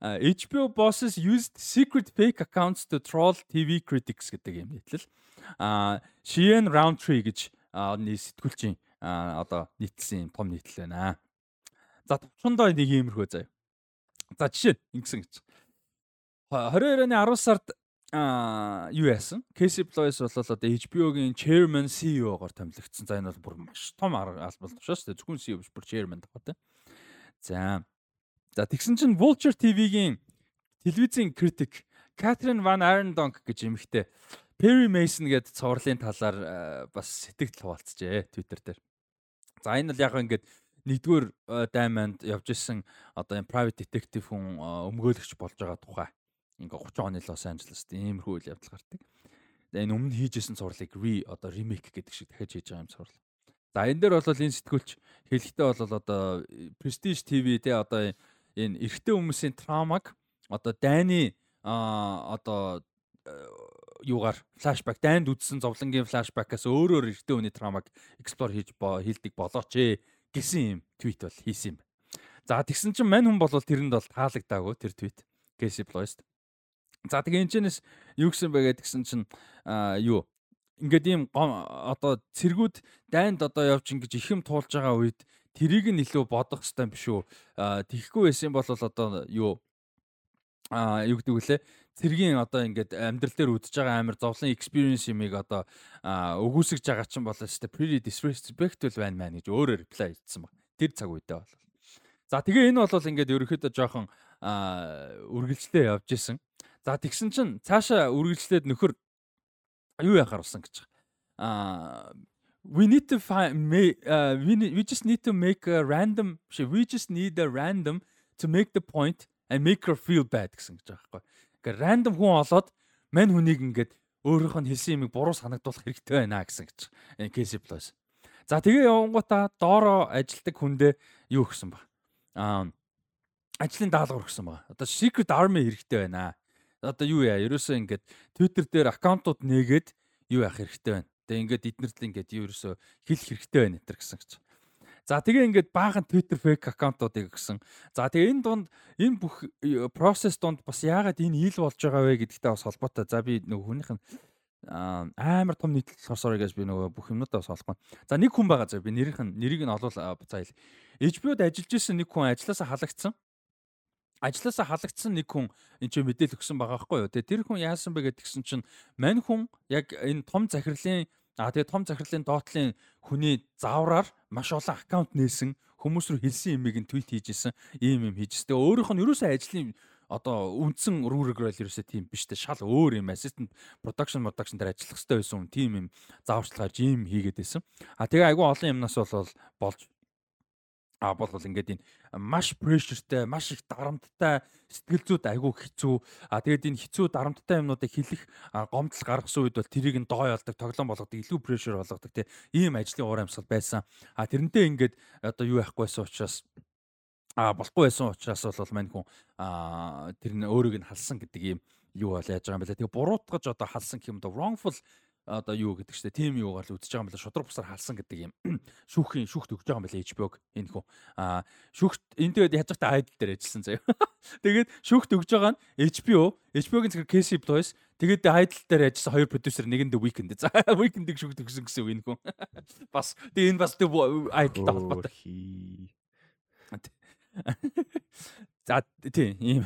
HBO bosses used secret fake accounts to troll TV critics гэдэг юм нийтлэл. А Sheehan Roundtree гэж сэтгүүлчийн одоо нийтлсэн том нийтлэл байна. За товчондоо нэг иймэрхүү заяа. За жишээ ингэсэн гэж. 22 оны 10 сард юу яасан? Casey Bloys бол одоо HBO-гийн chairman CEO-гоор томилогдсон. За энэ бол бүр маш том албал тушаа шүү дээ. Зөвхөн CEO биш бүр chairman тахтай. За За тэгсэн чинь Vulture TV-гийн телевизийн критик Катрин Ван Арендонг гэж эмэгтэй Perry Mason гэдэг цувралын талаар э, бас сэтгэл хуваалцжээ Twitter дээр. За энэ бол яг ингээд нэгдүгээр э, дайманд явж исэн одоо энэ private detective хүн э, өмгөөлөгч болж байгаа тухай. Ингээ 30 оны Лос Анжелест иймэрхүү үйл явдал гардаг. Энэ өмнө хийжсэн цувралыг re одоо remake гэдэг шиг дахиж хийж байгаа юм цуврал. За энэ дээр бол энэ сэтгүүлч хэлэхдээ бол одоо Prestige TV те одоо энэ эрэгтэй хүмүүсийн травмаг одоо дайны одоо э, юугаар флашбек дайнд үдсэн зовлонгийн флашбекаас өөрөөр эрэгтэй хүний травмаг эксплор хийж хийлдэг болооч ээ гэсэн юм твит бол хийсэн юм. За тэгсэн чинь мань хүн бол тэрэнд бол таалагдаагүй тэр твит. Casey Bloist. За тэгээ энэчнээс юу гэсэн бэ гэдгсэн чинь юу ингээд ийм одоо цэргүүд дайнд одоо явж ингэж их юм туулж байгаа үед тэрийг нь илүү бодох хэрэгтэй биш үү? Тэгэхгүй байсан бол одоо юу а юу гэдэг вүлээ цэргийн одоо ингээд амьдрал дээр үдэж байгаа амар зовлон experience юмыг одоо өгөөсгөж байгаа чинь болоо дээ pretty disrespectful байна маа гэж өөрөөр reply хийсэн баг. Тэр цаг үедээ бол. За тэгээ энэ бол ингээд ерөөхдөө жоохон үргэлжлээ явж исэн. За тэгсэн чинь цаашаа үргэлжлээд нөхөр юу яхаар болсон гэж. Аа we need to find uh, we need, we just need to make a random we just need a random to make the point and make her feel bad гэсэн гэж байгаа байхгүй. Ингээ random хүн олоод мань хүнийг ингээд өөрийнх нь хэлсэн юмыг буруу санагдуулах хэрэгтэй байна гэсэн гэж. Энэ Casey Plus. За тэгээ явангуудаа доороо ажилтдаг хүндээ юу гэсэн баг. Аа ажлын даалгавар өгсөн баг. Одоо Secret Army хэрэгтэй байна. Одоо юу яа, ерөөсөө ингээд Twitter дээр аккаунтууд нээгээд юу яах хэрэгтэй байна Тэгээ ингээд эднэрт л ингээд ерөөсө хэлэх хэрэгтэй байна энэ гэсэн гэж. За тэгээ ингээд баахан Twitter fake аккаунтуудыг өгсөн. За тэгээ энэ дунд энэ бүх процесс дунд бас яагаад энэ ил болж байгаа вэ гэдэгтэй бас холбоотой. За би нөгөө хүнийх нь амар том нийтлэл sorry guys би нөгөө бүх юмнуудаа бас олохгүй. За нэг хүн байгаа заа би нэрийнх нь нэрийг нь олвол за хэл. HBO-д ажиллаж исэн нэг хүн ажилласаа халагдсан ажилласаа халагдсан нэг хүн энэ ч мэдээлэл өгсөн байгаа байхгүй юу. Тэгээ тэр хүн яасан бэ гэдгсэн чинь мань хүн яг энэ том захирлын а тэгээ том захирлын доотлын хүний заавраар маш олон аккаунт нээсэн хүмүүс рүү хэлсэн имийг нь твит хийжсэн ийм юм хийжсэн. Тэгээ өөрийнх нь ерөөсөө ажлын одоо үндсэн Rurik Roll ерөөсөө тийм биш те шал өөр юм assistant production production дээр ажиллах хэрэгтэй байсан юм тийм юм зааварчилгаар жим хийгээд байсан. А тэгээ айгүй олон юмнаас бол болж а бол ингээд энэ маш прешертэй, маш их дарамттай сэтгэл зүйд айгүй хэцүү. А тэгээд энэ хэцүү дарамттай юмнуудыг хэлэх гомдол гаргасан үед бол тэрийг нь доо ялдаг, тоглоом болгодог, илүү прешер болгодог тийм ийм ажлын уур амьсгал байсан. А тэрнтэй ингээд одоо юу яахгүйсэн учраас а болохгүй байсан учраас бол мань хүн а тэр нь өөрийг нь халсан гэдэг ийм юу бол яаж байгаа юм бэ? Тэгээ буруутгаж одоо халсан гэх юм да wrongful одоо юу гэдэг чтэй тим юугаар л үзэж байгаа юм байна шудраг бусаар халсан гэдэг юм. Шүүхийн шүүхт өгж байгаа юм байна HBO-г энэ хүү. А шүүхт энэ тэгээд яаж та айдл дээр ажилласан заяа. Тэгээд шүүхт өгж байгаа нь HBO HBO-гийн зэрэг Casey Bloys тэгээд айдл дээр ажилласан хоёр продюсер нэг нь The Weeknd. За Weeknd-ийг шүүхт өгсөн гэсэн үг энэ хүү. Бас тэгээд энэ бас айдл холбоотой. За тийм ийм.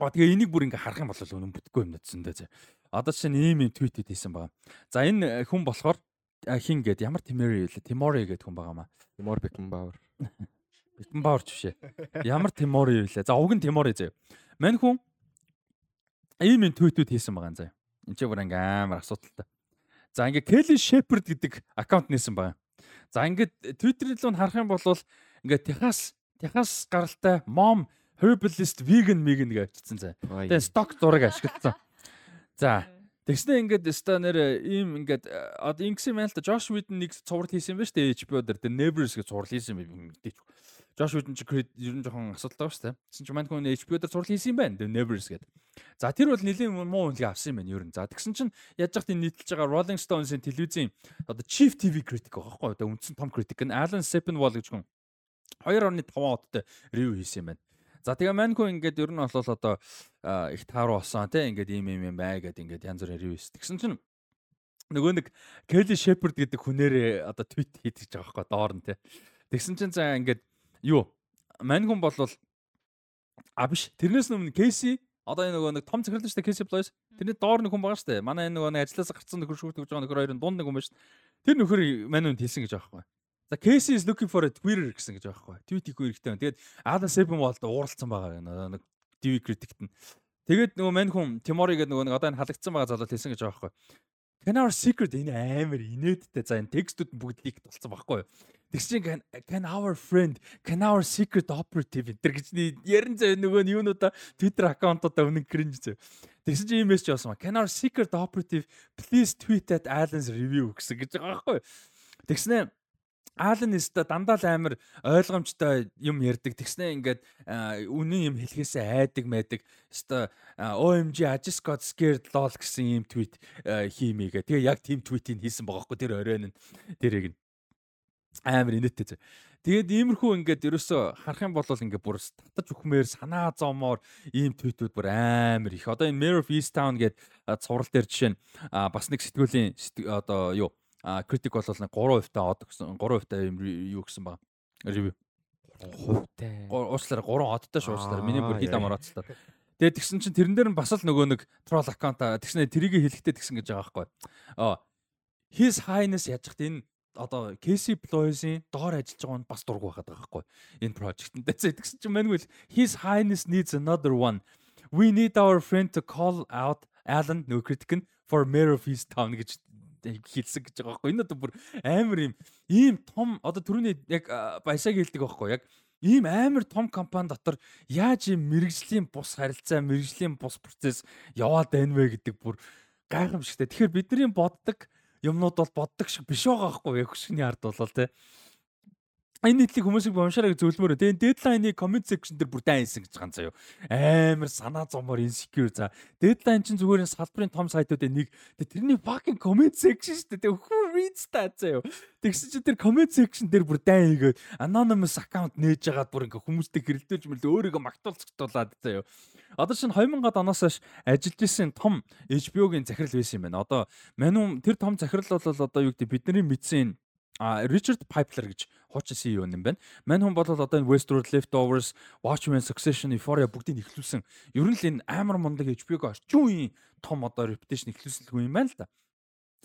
А тэгээ энийг бүр ингээ харах юм бол үнэн бүтггүй юм надсан даа. Одоо чинь ийм юм твит хийсэн байгаа. За энэ хүн болохоор хин гээд ямар Тимори вэ? Тимори гэдэг хүн байгаа маа. Тимор Бекенбауэр. Бекенбауэр ч бишээ. Ямар Тимори вэ? За уг нь Тимори заяа. Мань хүн ийм юм твитүүд хийсэн байгаа заяа. Энд чи бүр ингээ амар асуудалтай. За ингээ Kelly Shepard гэдэг аккаунт нээсэн байгаа. За ингээд Twitter рүү харах юм бол ингээ Техас Техас гаралтай mom herbalist vegan vegan гэж бичсэн заяа. Тэгээ сток зураг ашигласан. За Тэгснэ ингээд өстой нэр ийм ингээд одоо ингэсэн юм байна л да. Josh Whedon нэг цуврал хийсэн байна шүү дээ. HBO дээр тэр Nevers гэж цуврал хийсэн юм мэдээч. Josh Whedon ч ер нь жоохон асуудалтай ба шүү дээ. Тэгсэн чинь манайх хүн HBO дээр цуврал хийсэн юм байна. Тэр Nevers гэдэг. За тэр бол нэлийн муу үнэлгээ авсан юм байна ер нь. За тэгсэн чинь яаж яхад энэ нийтэлж байгаа Rolling Stones-ийн телевизийн одоо Chief TV critic байхгүй одоо үндсэн том critic нь Alan Sepinwall гэж хүн 2.5 оттой ревю хийсэн юм байна. За тэгээ маньку ингээд ер нь бол одоо их тааруу болсон тий ингээд ийм ийм юм бай гэд ингээд янз бүрийн ревюс. Тэгсэн чинь нөгөө нэг Kelly Shepard гэдэг хүнээрээ одоо твит хийдэг гэж байгаа байхгүй доор нь тий. Тэгсэн чинь за ингээд юу маньгун бол а биш тэрнээс өмнө Casey одоо энэ нөгөө нэг том захирлын штэ Casey Bloys тэрний доор нэг хүн байгаа штэ манай энэ нөгөө нэг ажилласаа гарцсан нөхөр шүүгдэж байгаа нөхөр хоёрын дунд нэг хүн байна штэ тэр нөхөр маньунд хэлсэн гэж байгаа байхгүй За Casey is looking for a Twitter гэсэн гэж байхгүй. Tweet хийх хэрэгтэй. Тэгээд Adam Sepinwall ууралцсан байгаа нэг TV critic нь. Тэгээд нөгөө мань хүн Timori гэдэг нөгөө нэг одоо энэ халагдсан байгаа залуу хэлсэн гэж байгаа байхгүй. Can our secret энэ амар инээдтэй. За энэ текстүүд бүгд ликт болсон байхгүй юу? Тэгс чинь can, our friend, can our secret operative энэ гэж ярин зөө нөгөө нь юунуудаа Twitter аккаунтуудаа өмнө кринж зөө. Тэгсэн чинь ийм мессеж авсан. Can our secret operative please tweet at Alan's review гэсэн гэж байгаа байхгүй юу? Тэгснэ Ален нэстэ дандаа л амар ойлгомжтой юм ярьдаг. Тэгснэ ингээд үнэн юм хэлхээсээ айдаг майдаг. Өстө OMG I just got scared lol гэсэн юм твит хиймээгээ. Тэгээ яг тийм твитийг хийсэн байгаа хгүй тэр оройн нь тэрийг нь амар инээдтэй. Тэгээд иймэрхүү ингээд ерөөсө харах юм бол ингээд бүр татаж үхмээр санаа зовмоор ийм твитүүд бүр амар их. Одоо энэ Mayor of Easttown гээд цуврал дээр жишээ нь бас нэг сэтгүүлийн одоо юу А критик бол нэг 3% та од гэсэн 3% та юу гэсэн баг. Ревю. Хувтай. Уучлаарай 3 одтой шуучлаарай. Миний бүр хил амар оцлоо. Тэгээд тэгсэн чинь тэрэн дээр нь бас л нөгөө нэг troll аккаунт тэгснэ тэрийг хэлэхдээ тэгсэн гэж байгаа байхгүй. Аа his highness яаж хат энэ одоо Casey Bloys-ийн доор ажиллаж байгаа нь бас дургу байгаад байгаа байхгүй. Энэ project. Тэгсэн чинь манайгүй his highness needs another one. We need our friend to call out Alan нөгөө критик нь for mayor of his town гэж хэлсэн гэж байгаа байхгүй. Энэ одоо бүр амар юм ийм том одоо түрүүний яг баясаг хэлдэг байхгүй яг ийм амар том компани дотор яаж ийм мэрэгжлийн бус харилцаа, мэрэгжлийн бус процесс яваад байна вэ гэдэг бүр гайхамшигтай. Тэгэхээр бидний боддог юмнууд бол боддог шиг биш байгаа байхгүй яг хөшгний ард бол тий энэ нийтлэг хүмүүсийг уншаараа зөвлөмөр. Тэгээ дедлайны comment section дээр бүр дайнсан гэж байгаа заяо. Амар санаа зомоор insecure за. Дедлайн чинь зүгээр салбарын том сайтуудын нэг. Тэрний fucking comment section шүү дээ. Хүү reads та заяо. Тэгсэн чинь тэр comment section дээр бүр дайн хийгээд anonymous account нээж агаад бүр ингээ хүмүүстэй хэрэлдэж мэл өөрийгөө магтуулцгтуулаад заяо. Одоо чинь 2000-ад оноос хойш ажиллаж исэн том HBO-гийн захирал байсан юм байна. Одоо манайм тэр том захирал бол одоо юу гэдэг бидний мэдсэн а Ричард Пайплер гэж хуучин CEO юм байна. Мань хүн бол одоо энэ Westworld, Leftovers, Watchmen, Succession, Euphoria бүгдийг ихлүүлсэн. Ер нь л энэ амар мундаг HBO-го орчин үеийн том одоо reputation ихлүүлсэн хүн юм байна л да.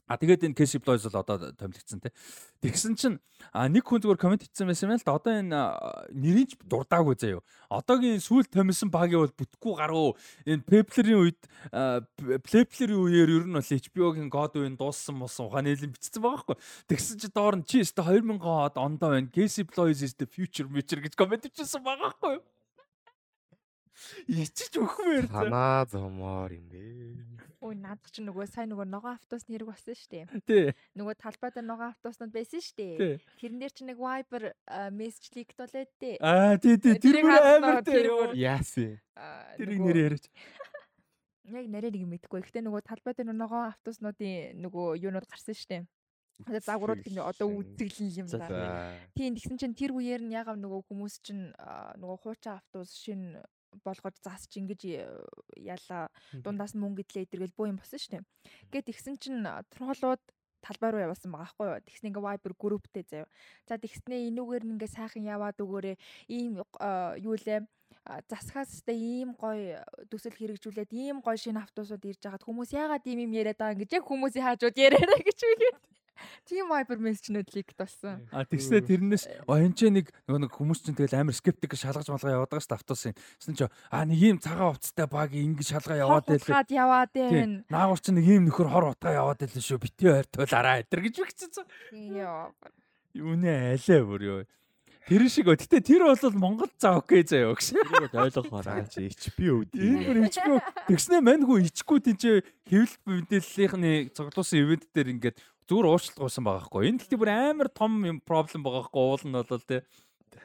А тэгээд энэ Casey Bloys бол одоо томилогдсон те. Тэгсэн чинь а нэг хүн зүгээр комент хийсэн байсан юм л да. Одоо энэ а, нэрийг ч дурдаагүй заяо. Одоогийн сүүл томилсон багийн бол бүтггүй гарав. Энэ Pepler-ийн үед Pepler-ийн үеэр ер нь бол HBO-гийн God үеийн дууссан болсон ухааны хэлэн бичсэн байгаа байхгүй. Тэгсэн чи доор нь чи өстө 2000 онд байна. Casey Bloys is the future future гэж комент хийсэн байгаа байхгүй. Ичиж өгмээр заа. Санаа зомоор юм бэ. Ой наад чи нөгөө сайн нөгөө ногоон автобус нэрэг болсон шүү дээ. Тий. Нөгөө талбай дээр ногоон автобуснууд байсан шүү дээ. Тэрэн дээр чи нэг Viber мессеж лигтуулээд дээ. Аа тий тий тэр бүр амар тэр. Яасан. Тэрийг нэр яриач. Яг нарийн нэг мэдгүй. Гэхдээ нөгөө талбай дээр ногоон автобуснуудын нөгөө юунууд гарсан шүү дээ. Одоо загварууд гэнэ одоо үзэглэн юм За, да. за. Тийм тэгсэн чинь тэр үеэр нь ягаад нөгөө хүмүүс чинь нөгөө хуучин автобус шин болгож засч ингэж э, яла дундаас нь мөнгө идлээ идэргээл боо юм болсон шүү дээ. Гэт тэгсэн чинь а, троллууд талбай руу явуулсан байгаа байхгүй юу. Тэгснэ ингээ Viber групптэй заяа. За тэгснэ энүүгээр ингээ сайхан яваад өгөөрэй. Ийм а, юу лээ өстэй ийм гоё төсөл хэрэгжүүлээд ийм гоё шинэ автобусууд ирж хагаад хүмүүс яагаад ийм юм яриад байгаа ингэж яг хүмүүсийн хаажууд яриараа гэж үгээд. Тийм Viber мессежнүүд ликт болсон. А тэгснэ тэрнээс энэ ч нэг нэг хүмүүс чинь тэгэл амар скептик шалгаж малгай яваад байгаа шүү дээ автобусын. Тэсэн чи аа нэг ийм цагаан хувцастай баг ингэж шалгаа яваад байлээ. Хаад яваад байна. Наагур чинь нэг ийм нөхөр хор утгаа яваад байлээ шүү. Битээ ойртуулаараа эдэр гэж бигцсэн. Йоо. Юунэ айлаа бүр юу. Тэр шиг өө. Гэтэ тэр бол Монгол заа окей заяа гэсэн. Тэрийг бол ойлгохоор За чи HBO Энэ үү. бүр ичгүй. Тэгснэ маньгүй ичгүй тийч хэвлэл мэдээллийнхний цуглуулсан ивент дээр ингээд зүгээр уучлалгүйсэн байгаа хгүй. Энэ гэхдээ бүр амар том юм проблем байгаа хгүй. Уул нь бол тий.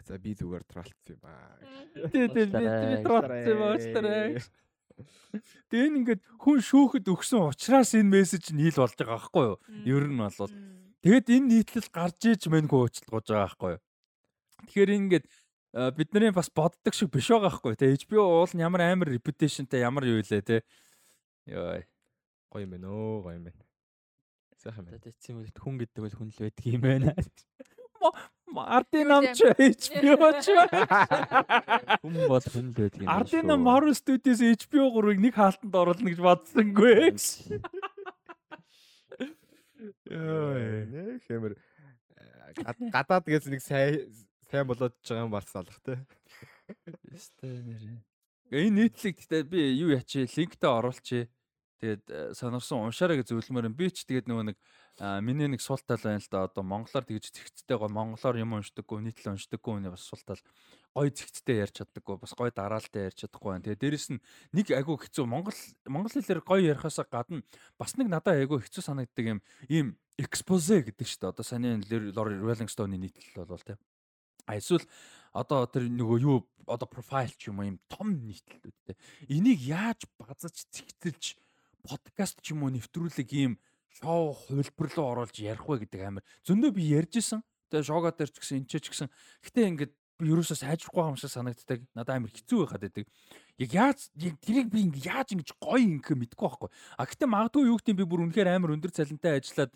За би зүгээр троллцсон юм аа. Тий тий би Уучлаарай. тротсон уучлаарай. Тэгээ энэ ингээд хүн шүүхэд өгсөн учраас энэ мессеж нь хийл болж байгаа байхгүй юу? Ер нь бол тэгээд энэ нийтлэл гарч иж мэнгүй уучлалгууж байгаа байхгүй юу? Тэгэхээр ингээд э, бидний бас боддог шиг биш байгаа байхгүй тий. HBO уул нь ямар амар reputationтэй ямар юу илээ тий. Йой. Гоё юм байна өө, гоё юм байна. Сайхан байна. Тэцсэн юм хүн гэдэг бол хүн л байдаг юм байна. Ардын Юу намч HBO ч. Хүн бол хүн л байдаг юм. Ардын нам Marvel Studios HBO 3-ыг нэг хаалтанд оруулна гэж бодсонгүй. Йой. Нэ хэмэр гадаад гэж нэг сайн сайн болоод байгаа юм барс алах те. Өстэй нэрээ. Энэ нийтлэг гэхдээ би юу ячи линктэй оруулчи. Тэгээд сонирсон уншаарай гэж зөвлөмөр юм. Би ч тэгээд нөгөө нэг миний нэг сул тал байна л да. Одоо монголоор тэгж зэгцтэй гоо монголоор юм уншдаггүй, нийтлэл уншдаггүй үнэ бас сул тал гой зэгцтэй ярьж чаддаггүй, бас гой дараалтай ярьж чадахгүй байна. Тэгээд дээрэс нь нэг айгу хэцүү монгол монгол хэлээр гой ярихаасаа гадна бас нэг надад айгу хэцүү санагддаг юм ийм экспозе гэдэг шүү дээ. Одоо саний Lord Rolling Stone-ийн нийтлэл бол тийм. А эсвэл одоо тэр нөгөө юу одоо профайл ч юм уу юм том нийтлэлүүд те. Энийг яаж базаж зэгцэлж подкаст ч юм уу нэвтрүүлэг ийм шоу хувилбар руу оруулж ярих вэ гэдэг амар. Зөндөө би ярьж исэн. Тэгээ шоуга дээр ч гэсэн энэ ч гэсэн. Гэтэ ингээд би ерөөсөө сайжрахгүй юм шиг санагддаг. Надад амар хэцүү байхад байдаг. Яг яаж яг тэрийг би ингээд яаж ингэж гоё ингэх мэдгүй байхгүй. А гэтэ магадгүй юу гэдэг би бүр үнэхээр амар өндөр цалинтай ажиллаад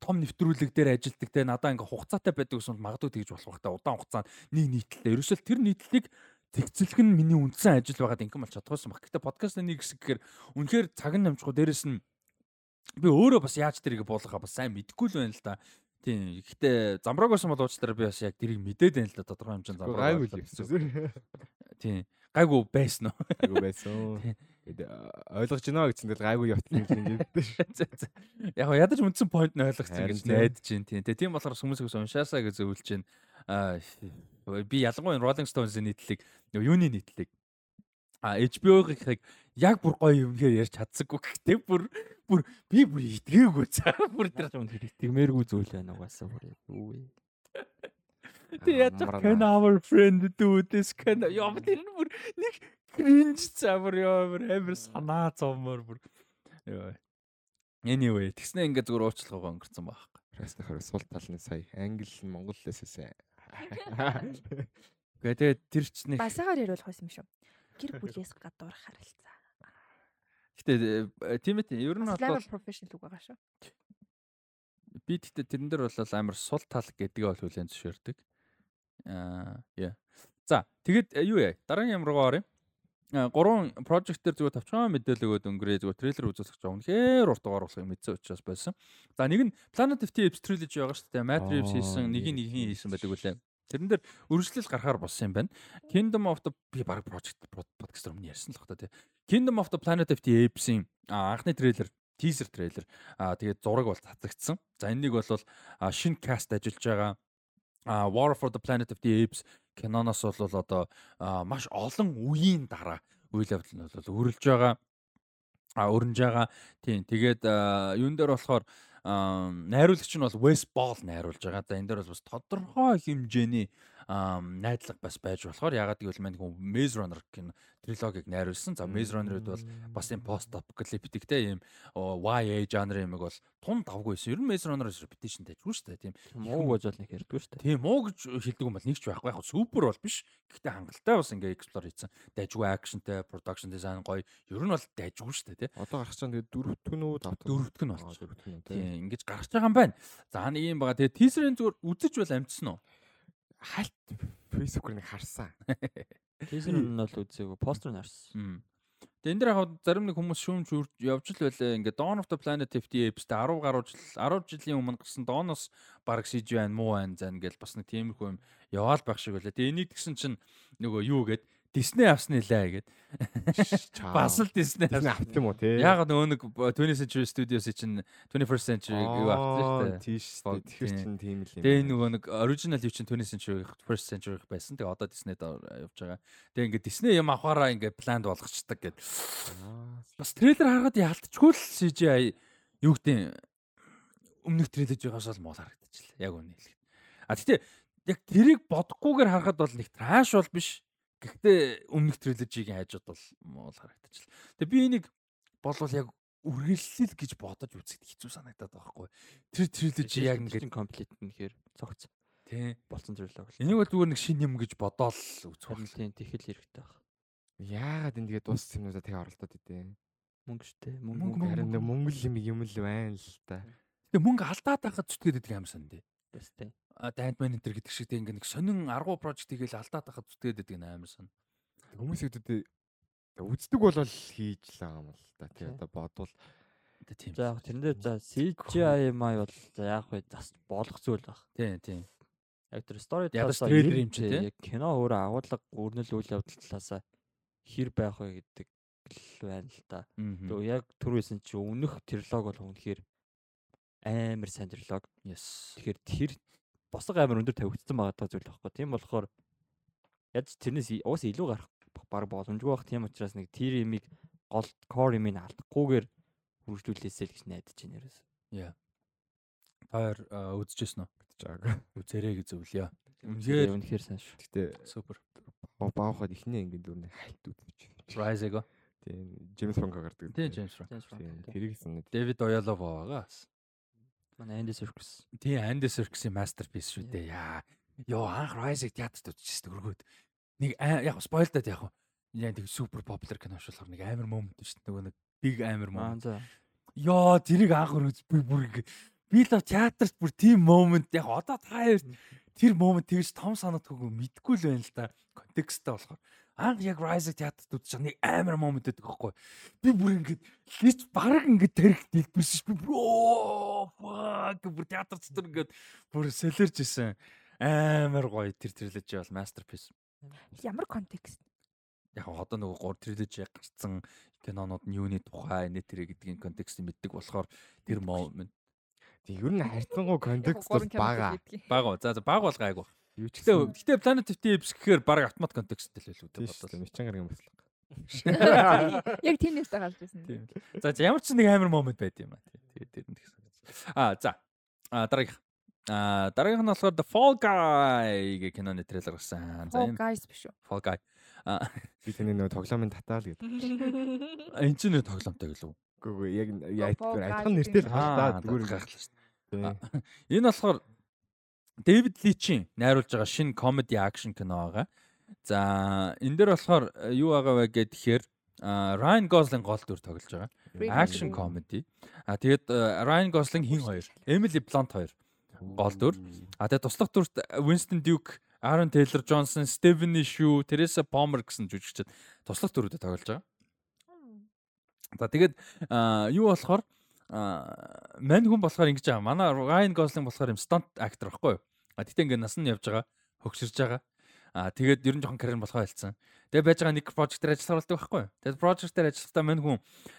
том нэвтрүүлэг дээр ажилтдаг те надаа ингээ хугацаатай байдаг гэсэн магадгүй тэгж болох та удаан хугацаанд нэг нийтлэлтэй. Ерөөсөл тэр нийтлэлийг тэгцэлэх нь миний үндсэн ажил байгаад инкэм болж чадчихсан баг. Гэтэ подкастны нэг хэсэг гэхээр үнэхээр цаг нь намжгүй дээрэс нь би өөрөө бас яаж тэрийг буулгахаа бас сайн мэдэхгүй л байна л да. Тийм. Гэтэ замбрааг байсан бол уучлаарай би бас яг тэрийг мэдээд байна л да тодорхой хэмжээнд замбрааг. Гайгүй хэцүү. Тийм. Гайгүй байсан уу? Айгу байсан. Тий. Ойлгож байна гэсэн дээр гайгүй явтсан юм. За, за. Яг ядаж үндсэн point нь ойлгоцсон гэж найдаж байна тийм. Тэгээ тийм болохоор хүмүүсээс уншаасаа гэж зөвлөж байна. Аа би ялангуяа Rolling Stones-ийн нийтлэлийг нөгөө юуны нийтлэлийг а HBO-ыг яг бүр гоё юмхээр ярьж чадсаггүй гэхдээ бүр бүр би бүр итгээгүй цаа бүр тэр Тэр тэгмээргүй зүйл байна угаасаа бүр юу вэ? Тэг яаж can our friend do this can яа тэр бүр нэг cringe цаа бүр яа бүр амар санаа зовмор бүр ёо Anyway, тэгснэ ингээд зүгээр уучлахаа өнгөрцөн байхгүй. Растахаар сул талны сая англи монгол лээсээ сайн. Гэхдээ тэгээд тэр ч нэг Басаагаар яриулах байсан юм шүү. Гэр бүлээс гадуур харилцаа. Гэтэ тийм ээ ер нь бол профешнл үг байгаа шүү. би тэгтээ тэрэн дээр бол амар сул тал гэдгээ бол хүлэн зөвшөөрдөг. Аа яа. За тэгэд э, юу яа дараагийн юм руугаа оръё. а, гурван project дээр зүгээр тавчхан мэдээлэл өгөөд өнгөрөө зүгээр трейлер үзүүлэх гэж үнэхээр урт оруулах юм мэдсэн учраас байсан. За нэг нь Planet of the Apes trilogy байгаа шүү дээ. Matt Reeves хийсэн, нэг нь нэгэн хийсэн байдаг үлээ. Тэрэн дээр үргэлжлэл гарахаар болсон юм байна. Kingdom of the би баг project podcast өмнө ярьсан л бах та тий. Kingdom of the Planet of the Apes-ийн анхны трейлер teaser трейлер аа тэгээд зураг бол цацагдсан. За энэнийг бол а, шинэ каст ажиллаж байгаа а War for the Planet of the Apes киноноос бол одоо маш олон үеийн дараа үйл явдал нь бол өрөлж байгаа а өрнж байгаа. Тийм. Тэгээд юун дээр болохоор найруулагч нь бол Wes Ball найруулж байгаа. За энэ дээр бол бас тодорхой хэмжээний найдлага бас байж болохоор ягаад гэвэл мань хүн Maze Runner гэх трилогиг найруулсан. За Maze Runner-д бол бас юм пост апокалиптик те оо, YA жанрын юм бол тун давгүйсэн. Ер нь Maze Runner-ос repetition дайжгүй шүү дээ. Тийм. Муу гэж бол нэг ярьдгүй шүү дээ. Тийм муу гэж хэлдэг юм бол нэг ч байхгүй. Яг супер бол биш. Гэхдээ хангалттай бас ингээ explore хийсэн. Дайжгүй actionтэй, production design гоё. Ер нь бол дайжгүй шүү дээ, тий. Одоо гарах чинь тэгээд дөрөвтгөн үү тавтгөн Дөрөвтг нь Аа, болчих. дөрөвтгөн үү, тий. Тийм ингэж гарч байгаа юм байна. За нэг юм байгаа. Тэгээ teaser-ын зүгээр үзэж бол амжсан уу? Хальт фейсбүүкээр нэг харсан. Тийзер нь бол үзээгүй постэр нь харсан. Тэгээ энэ дэр яг зарим нэг хүмүүс шүүмж явж л байлаа. Ингээ Dawn of the Planet FT Apes-тэй 10 гаруй жил 10 жилийн өмнө гарсан Dawn-оос баг CG байна, муу байна зан гэл бас нэг тиймэрхүү юм яваал байх шиг байлаа. Тэгээ энийг тэгсэн чинь нөгөө юу гээд Disney авсны лээ гээд бас л Disney Тэсний авсан. юм уу те? Яг нөгөө нэг 20th Century Studios чинь 21st Century юу авсан шүү дээ. Тийш Бол- дээ. Тэгэхээр чинь тийм л юм. Тэгээ нөгөө нэг original юу чинь 20th Century First Century байсан. Тэгээ одоо Disney-д явж байгаа. Тэгээ ингээ Disney юм авахаараа ингээ планд болгочдаг гэд. Бас трейлер харахад яалтчгүй л CGI юу гэдэг өмнөх трейлержээс бол мол харагдчихлаа. Яг үнэ хэлэхэд. А тэгтээ яг тэрийг бодохгүйгээр харахад бол нэг траш бол биш. Гэхдээ өмнөх трилежигийн хажууд бол мол харагдчихлаа. Тэгээ би энийг болвол яг үргэлжлэл гэж бодож үзэхэд хэцүү санагдаад байгаа хгүй. Тэр трилежи яг ингээд комплит нэхэр цогц тий. болсон трилог л. Энийг бол зүгээр нэг шин юм гэж бодоол үзэх байх. тийм тэхэл хэрэгтэй баг. Яагаад энэ тэгээд ус юмнуудаа тэгээ оролдоод идэв. Мөнгө штэ. Мөнгө. Харин нэг мөнгө юм юм л байна л та. Тэгээ мөнгө алдаад байхад зүтгээд идэг юм сан тий. Dantman энэ гэдэг шиг тийм нэг сонин аргу прожект хийгээл алдаад байхад зүтгээд нь амар сан. Хүмүүс үүдээ үздэг бол хийж л байгаа юм л та. Тий. Одоо бодвол тийм. За яг тэрнээ за CGI май бол за яг вэ бас болох зүйл баг. Тийм тийм. Яг тэр story талаас трейлер юм чи, тий? яг кино өөрөө агуулга өрнөл үйл явдал талаасаа хэр байх вэ гэдэг л байна л та. Мгм. Тэгээ яг түрүүсэн чи өмнөх трилог бол үнэхээр амар сайн трилог. Yes. Тэгэхээр тэр босго амар өндөр тавигдсан байгаа даа зүйл байхгүй. Тийм болохоор яаж тэрнээс уус илүү гарах баг боломжгүй байх. Тийм учраас нэг тэр имийг гол core имийг алдахгүйгээр хөрвжлүүлээсэй л гэж найдаж байна ерөөс. Яа. Таар үзчихсэн үү? жааг. Үзэрэй гэж зөвлөё. Үнэхээр Үнэхээр сайн шүү. Гэтэ супер. баахад ихнээ ингээд дүр нэг хальт үзэж. Rise-го. Тийм Джеймс Франко гардаг. Тийм James Franco. Тийм тэрийг санаад. David Oyelowo байгаа. Манай Andy Serkis. Тийм Andy Serkis-ийн masterpiece шүү дээ. Яа. Йоо анх Rise-ыг театрт үзчихсэн өргөөд. Нэг яг спойлдаад яг. Яг нэг супер популяр кино шуулахаар нэг амар момент шүү дээ. Нөгөө нэг big амар за. Йоо тэрийг анх үз би бүр ингэ би л театрт бүр тийм момент яг одоо та хоёр тэр момент тэгж том санагдахгүй мэдгүй л байна л да контексттэй болохоор анх яг Rise театрт үзэж байгаа нэг амар момент гэдэг байхгүй би бүр ингэ лич бараг ингэ тарих дэлбэрсэн ш би бүр оо fuck бүр театр дотор ингэ бүр сэлэрж исэн амар гоё тэр трилежи бол masterpiece Ямар контекст? яг одоо нөгөө гур трилежи гарцсан кинонууд нь юуны тухай нэ тэр гэдгийн контекстыг мэддэг болохоор тэр момент Тийм ер нь хайрцангуй контекст бол бага. баг уу. За за баг бол гайгүй. Юу ч гэсэн гэтэ Planet of the Apes гэхээр баг автомат контексттэй л байлгүй тийм дээ шүү дээ. бодлоо. Яг тиймээс гарч ирсэн. Тийм. За ямар ч нэг амар момент байд юм аа. Тэгээд тэр нь тэгсэн. Аа за. Аа дараагийнх. Аа дараагийнх нь болохоор The Fall Guy гэх киноны трейлер гарсан. За Fall энэ Guys биш үү? Fall Guy. Аа Би тэний нөгөө тоглоомын татаал гэдэг. энэ ч нэ тоглоомтой гэлөө. Үгүй яг яг Fall Guy адилхан нэртэй л та. Зүгээр гайхалтай шүү Тийм. дээ. Энэ болохоор Дэвид Личийн найруулж байгаа шинэ comedy action кино байгаа. За энэ дээр болохоор э, юу байгаа вэ гэхээр Ryan Gosling гол дүр тоглож байгаа. Action comedy. А тэгээд э, Ryan Gosling хин хоёр, Emily Blunt хоёр гол дүр. А тэгээд туслах дүрт Winston Duke Aaron Taylor Johnson, Stephanie Shu, Teresa Palmer гэсэн жүжигчид туслах төрүүдэд тоглож байгаа. За тэгээд юу болохоор мань хүн болохоор ингэж байгаа. Манай Ryan Gosling болохоор юм stunt actor байхгүй юу? А тэгтээ ингээд нас нь явж байгаа, хөгширж байгаа. А тэгээд ер нь жоохон карьер болохоо хэлсэн. Тэгээд байж байгаа нэг project дээр ажиллах болдог байхгүй юу? Тэгээд project дээр ажиллахдаа мань хүн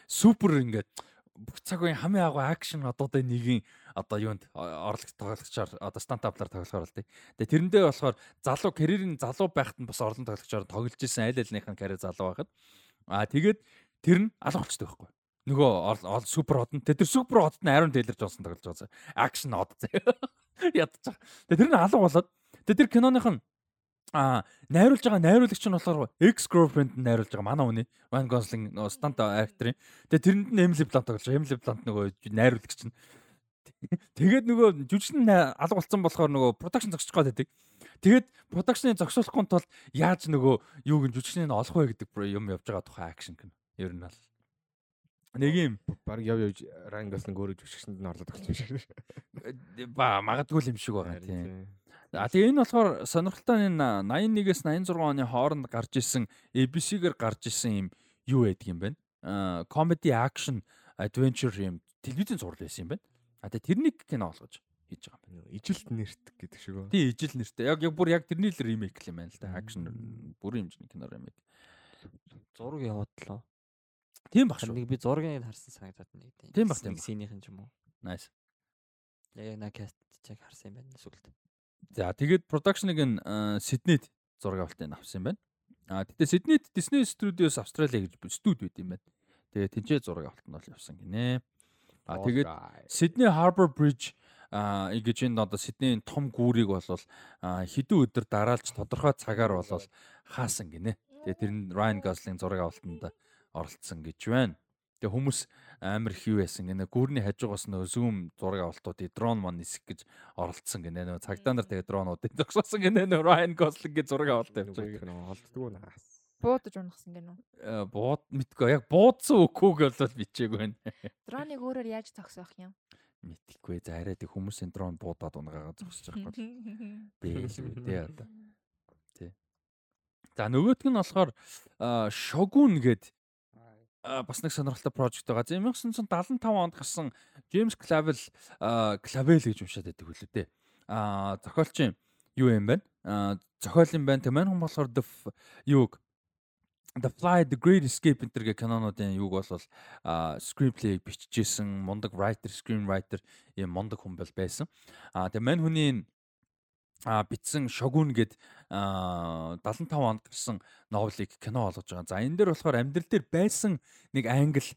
супер ингээд бүх цаг үеийн хамгийн агуу акшн одуудын нэгийн одоо юунд орлогч тоглогчоор одоо стантаплаар тоглохоор л тий. Тэгээ тэрэндээ болохоор залуу карьерийн залуу байхад нь бас орлон тоглогчоор тоглож исэн аль нь карьер залуу байхад аа тэгээд тэр нь алга болчтой байхгүй. Нөгөө супер од нь тэр супер од нь Aaron Taylor Johnson тоглож байгаа. Акшн од заяа. Ядчих. Тэгээ тэр нь алга болоод тэгээ тэр киноных нь а найруулж байгаа найруулагч нь болохоор ex girlfriend нь найруулж байгаа манай хүний Van Gosling нөгөө стант актрын. Тэгээ тэрэнд нь Emily Blunt тоглож байгаа. Emily Blunt нөгөө найруулагч нь. Тэгээд нөгөө жүжигчин алга болсон болохоор нөгөө production зогсож байгаа гэдэг. Тэгээд production-ыг зогсоолохгүй тул яаж нөгөө юуг нь жүжигчнийг олох вэ гэдэг юм явж байгаа тухай акшн гэнэ. Ер нь бол нэг юм баг яв явж Ryan Gosling өөрөө жүжигчэнд нь орлоод өгч юм шиг. Ба магадгүй юм шиг байгаа тийм. А тэгээ энэ болохоор сонирхолтой энэ 81-ээс 86 оны хооронд гарч исэн ABC-гэр гарч исэн юм юу байдаг юм бэ? Аа comedy action adventure юм телевизэн зурлал байсан юм байна. А тэгээ тэрнийг кино болгож хийж байгаа юм байна. Ижилт нэрт гэдэг шиг үү? Тий, ижил нэртэй. Яг яг бүр яг тэрний л ремейк юм байна л да. Action бүрийн хэмжээний кино ремейк. Зураг яваад лоо. Тийм баг Харин шүү. нэг би зургийг харсан санагдаад нэг тийм. Тийм баг, тийм Нэг синийхэн ч юм уу. Nice. Яг на каст чиг харсан юм байна сүлд. За тэгээд production-ыг нь Сиднейд зураг авалтыг авсан юм байна. А тэгтээ Сиднейд Disney Studios Australia гэж студи байт юм байна. Тэгээд тэнцээ зураг авалт нь бол явсан гинэ. А тэгээд Sydney Harbour Bridge а ингэж энэ одоо Сиднейн том гүүрийг бол хэдэн өдөр дараалж тодорхой цагаар бол хаасан гинэ. Тэгээ тэр нь Ryan Gosling зураг авалтанд оролцсон гэж байна. Тэгээ хүмүүс амар хүү байсан гинэ. Гүүрний хажуугаас нөө зүүм зураг авалтуудыг дрон мон нисэх гэж оролцсон гинэ. Нөө цагдаа нар тэгээ дронуудыг зогсоосон гинэ. Нөө Ryan Gosling-гийн зураг авалт явж байгаа. олддгүй наас. Буудаж унахсан гэнэ үү? Э, Бууд мэдгүй яг буудсан үгүйг бол бичээгүй байна. Дроныг өөрөөр яаж зогсоох юм? Мэдхгүй за арай тэг хүмүүсийн дрон буудаад унгаагаа зогсож байхгүй. Би л мэдээ одоо. Тий. За нөгөөтг нь болохоор гээд а, бас нэг сонирхолтой прожект байгаа. За 1975 онд гарсан Clavel а, Clavel гэж уншаад байдаг хөлөө дээ. А зохиолч юу юм бэ? А зохиол юм байна. Тэг маань хүн болохоор the юуг The Fly The Great Escape энэ гэх кинонуудын юуг бол а screenplay бичижсэн мундаг writer, screenwriter ийм мундаг хүн бол байсан. А тэгээ мань хүний Shogun гээд а 75 онд гарсан новелыг кино болгож байгаа. За энэ дээр болохоор амьдрал дээр байсан нэг англ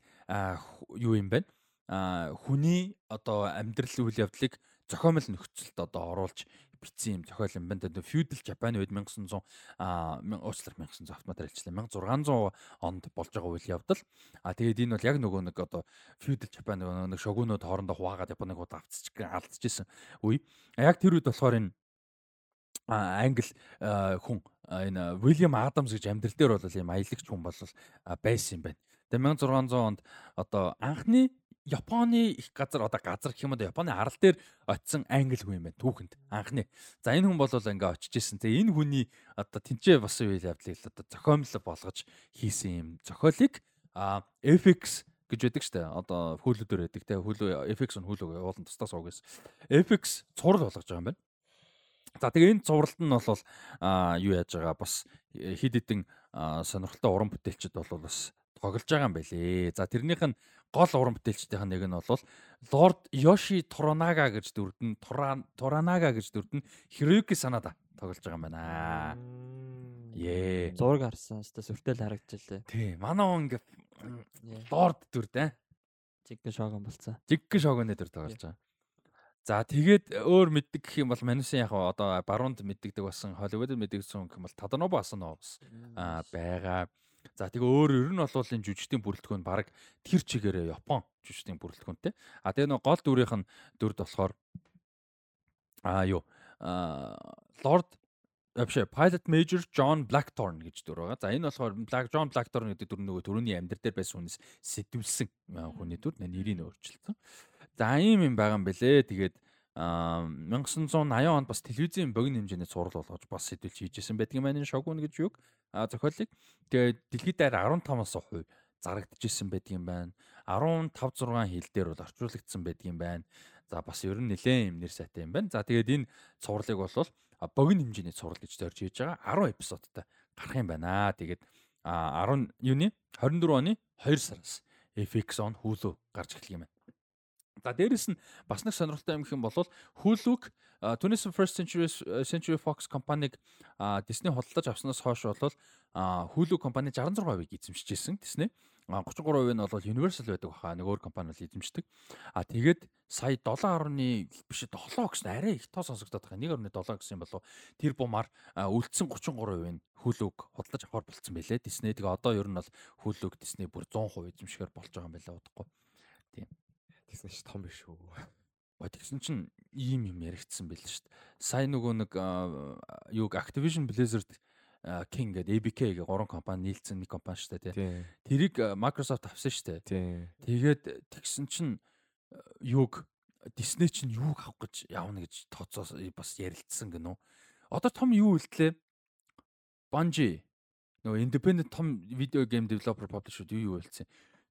юу юм бэ? Хүний одоо амьдрал үйл явдлыг зохиомл нөхцөлд одоо оруулж бичсэн юм зохиол юм байна. Feudal Japan үед 1900 а мя- уучлаарай 1900 автоматар хэлчлээ 1600 онд болж байгаа үйл явдал. А тэгээд энэ бол яг нөгөө нэг одоо feudal Japan нөгөө нэг шогунууд хоорондоо хуваагаад Японыг удаа авцчих алдчихжсэн үе. А яг тэр үед болохоор энэ а, англи а, хүн энэ William Adams гэж амьдрал дээр бол ийм аялагч хүн бол байсан юм байна. Тэгээ 1600 онд одоо анхны Японы их газар одоо газар гэх юм одоо Японы арал дээр очисон англи хүн юм байна түүхэнд анхны. За энэ хүн бол ингээ очиж исэн. Тэгээ энэ хүний одоо тэнцээ бас үйл явдлыг одоо зохиомл болгож хийсэн юм зохиолыг а FX гэж байдаг штэ. Одоо хөлөө дээр байдаг те хөлөө FX нь хөлөө уулын тусдаа сууг гэсэн. FX цуврал болгож байгаа юм байна. За тэгээ энэ цувралт нь бол юу яаж байгаа бас э, хид хідэн сонирхолтой уран бүтээлчд бол бас тоглож байгаа юм байлээ. За тэрнийх нь гол уран бүтээлчдийн нэг нь бол Lord Yoshi Toranага гэж дүрдэн Toranага гэж дүрдэн Hiroyuki Sanada тоглож байгаа юм байна. Ее. Зураг харсан. Өстө сүртэл харагдчихлээ. Тий, манай он ингээ. Lord дүрдэн. Чиг шогон болцсон. Жиггэн шогоны дүр тоглож байгаа. За тэгээд өөр мэддэг гэх юм бол Манусын яг одоо баруунд мэддэгдэг болсон Холливуудад мэддэгсэн гэх юм бол Таданоба Асано бас аа байгаа. За тэгээ өөр ер нь бол энэ жүжигчдийн бүрэлдэхүүн баг тэр чигээрээ Япон жүжигчдийн бүрэлдэхүүнтэй. А тэгээ нөгөө гол дүрийнх нь дүрд болохоор аа юу аа Lord Вообще Pilot Major John Blackthorne гэж дүр байгаа. За энэ болохоор Black John Blackthorne гэдэг дүр нөгөө төрөний амьдрал дээр байсан хүнээс сэтвэлсэн а, хүний дүр нэ- нэрийг нь өөрчилсөн. За ийм юм байгаа юм бэлээ. Тэгээд аа 1980 онд бас телевизийн богино хэмжээний цуврал болгож бас сэдвэлж хийжсэн байдаг юм байна шогун гэж юг зохиолыг тэгээ дэлхийд даяар 15%. зарагдчихсэн байдаг юм байна. 15 6 хил дээр бол орчуулагдсан байдаг юм байна. За бас ер нь нэлээд юм нэр сайтай юм байна. За тэгээд энэ цувралыг бол богино хэмжээний цуврал гэж зорж хийж байгаа 10 эпизодтай гарах юм байна. Тэгээд 10 юуны 24 оны 2 сараас FX on Hulu гарч эхлэх юм байна. За дээрэс нь бас нэг сонирхолтой юм хэм бол Hulu-г 21st Century Century Fox компаниг Disney худалдаж авснаас хойш бол Hulu компани 66%-ийг эзэмшижсэн Disney. 33% нь бол Universal байдаг баха нэг өөр компани бол эзэмшдэг. А тэгээд сая 7.1 биш 7 гэсэн арай их тоо сонсогдоод байгаа. 1.7 гэсэн юм болов. Тэр бумаар үлдсэн 33% нь Hulu-г худалдаж авахар болцсон байлээ. Disney тэгээ одоо ер нь бол Hulu-г Disney бүр 100% эзэмшгээр болж байгаа юм байлаа удахгүй. Тийм. Disney ч том биш үү. Тэгсэн чинь ийм юм яригдсан байл шүү дээ. Сая нөгөө нэг юуг Activision Blizzard King гэдэг ABK гэх гурван компани нийлцсэн нэг компани шүү дээ тий. Тэрийг Microsoft авсан шүү дээ. Тэгээд тэгсэн чинь юуг Disney чинь юуг авах гэж явна гэж тооцоос бас ярилцсан гэнэ үү. Одоо том юу хэлтлээ? Bungie нөгөө independent том видео гейм developer publisher юу юу хэлсэн.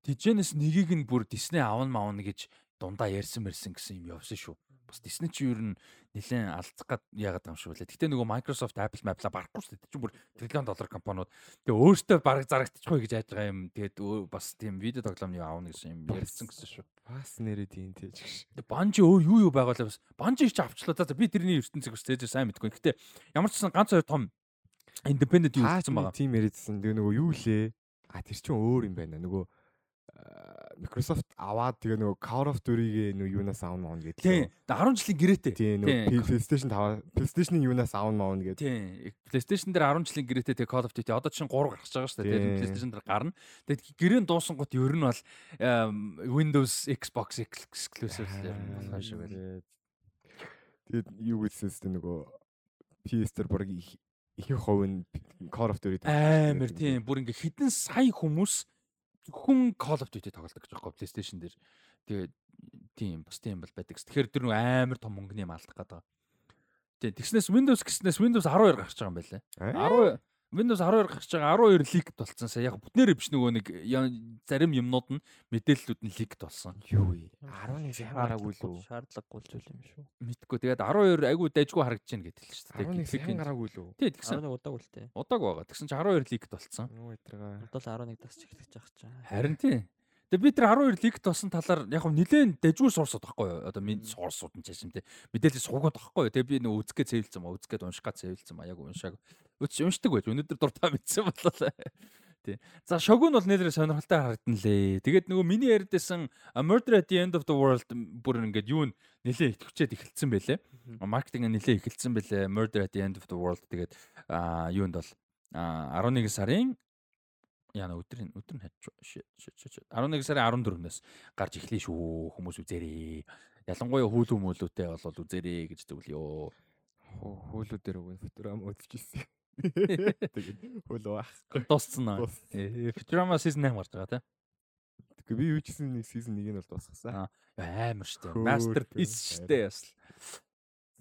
Тижэнэс нэгийг нь бүр Disney авна маавна гэж дундаа ярьсан мэрсэн гэсэн юм явсан шүү бас Disney ч юу н нэлээд алдах гад яагаад юм шүү лээ. Гэтэ нөгөө Microsoft, Apple, Apple барахгүй шүү дээ. Чи бүр тэрлэн доллар компаниуд тэгээ өөртөө бараг зарагдчихгүй гэж яаж байгаа юм. Тэгээд бас тийм видео тоглоомны аавна гэсэн юм ярьсан гэсэн шүү. Бас нэрээ тийм тийж гэж. Банжи өө юу юу байгуулаа бас. Банжи ч авчлаа. За би тэрний ертөнцийг бас тээж сайн мэдгүй. Гэтэ ямар ч сан ганц хоёр том independent юу гэсэн байгаа. Тийм яриадсан. Тэгээ нөгөө юу лээ? А тэр чинь өөр юм байна. Нөгөө Microsoft аваад тэгээ нөгөө Call of Duty-гээ нөгөө юунаас аавна маавна гэдэг. Тийм. 10 жилийн гэрээтэй. Тийм нөгөө PlayStation 5 PlayStation-ийн юунаас аавна маавна гэдэг. Тийм. PlayStation дээр 10 жилийн гэрээтэй тэгээ Call of Duty одоо чинь 3 гарч байгаа шүү дээ. Тэгээд PlayStation дээр гарна. Тэгээд гэрээн дуусан гот ер нь бол Windows, Xbox exclusive болох шиг байна. Тэгээд юу гэсэн чинь нөгөө PS дээр баг их их хувь нь Call of Duty амар тийм бүр ингээ хідэн сая хүмүүс зөвхөн Call of Duty тоглодог гэж байгаа PlayStation дээр. Тэгээд тийм бас тийм бол байдаг. Тэгэхээр тэр нэг амар том мөнгөний юм алдах гэдэг. Тийм тэгснээс Windows гэснээс Windows 12 гарч байгаа юм байлаа. 10 Windows 12 гарч байгаа 12 ликт болсон. Сая яг бүтнээрээ биш нөгөө нэг зарим юмнууд нь мэдээллүүд нь ликт болсон. Юу вэ? 11 сайн гараагүй л үү? Шаардлагагүй зүйл юм шүү. Мэдгүй. Тэгээд 12 айгүй дайггүй харагдаж байна гэдэг л шүү дээ. 11 сайн гараагүй л үү? Тий, тэгсэн. 11 удаагүй л дээ. Удааг байгаа. Тэгсэн чинь 12 ликт болсон. Юу ятрагаа. Одоо л 11 тасч эхлэж байгаа ч. Харин тий. Тэгээ би тэр 12 лигт болсон талаар яг хөө нилээн дэжгүй суурсууд байхгүй юу? Одоо минь суурсууд нь ч юм те. Мэдээлэл суугаад байхгүй юу? Тэгээ би нөө үзгээ цэвэлцэн маа, үзгээд уншгаа цэвэлцэн маа, яг уншааг. Үз уншдаг байж. Өнөөдөр дуртай мэдсэн болоо. Тий. За шогун бол нэлээд сонирхолтой харагдан лээ. Тэгээд нөгөө миний яриадсэн Murder at the End of the World бүр ингээд юу нэлээ итгэвчээд эхэлсэн байлээ. Маркетинг нэлээ эхэлсэн байлээ. Murder at the End of the World тэгээд юунд бол 11 сарын яна өдөр өдөр нь хаж 11 сарын 14-нөөс гарч эхлэе шүү хүмүүс үзээрэй. Ялангуяа хүүлүү мөлүүтэй бол үзээрэй гэж зөвлөё. Хүүлүү дээр үгүй Futurama үзчихсэн. Тэгээд хүүлүү ах. Дууссан аа. Futurama season 8 гарч байгаа тийм. Тэгээ би юу ч гэсэн нэг season 1-ийг нь бол дуусгасан. Амар штэ. Masterpiece штэ бас.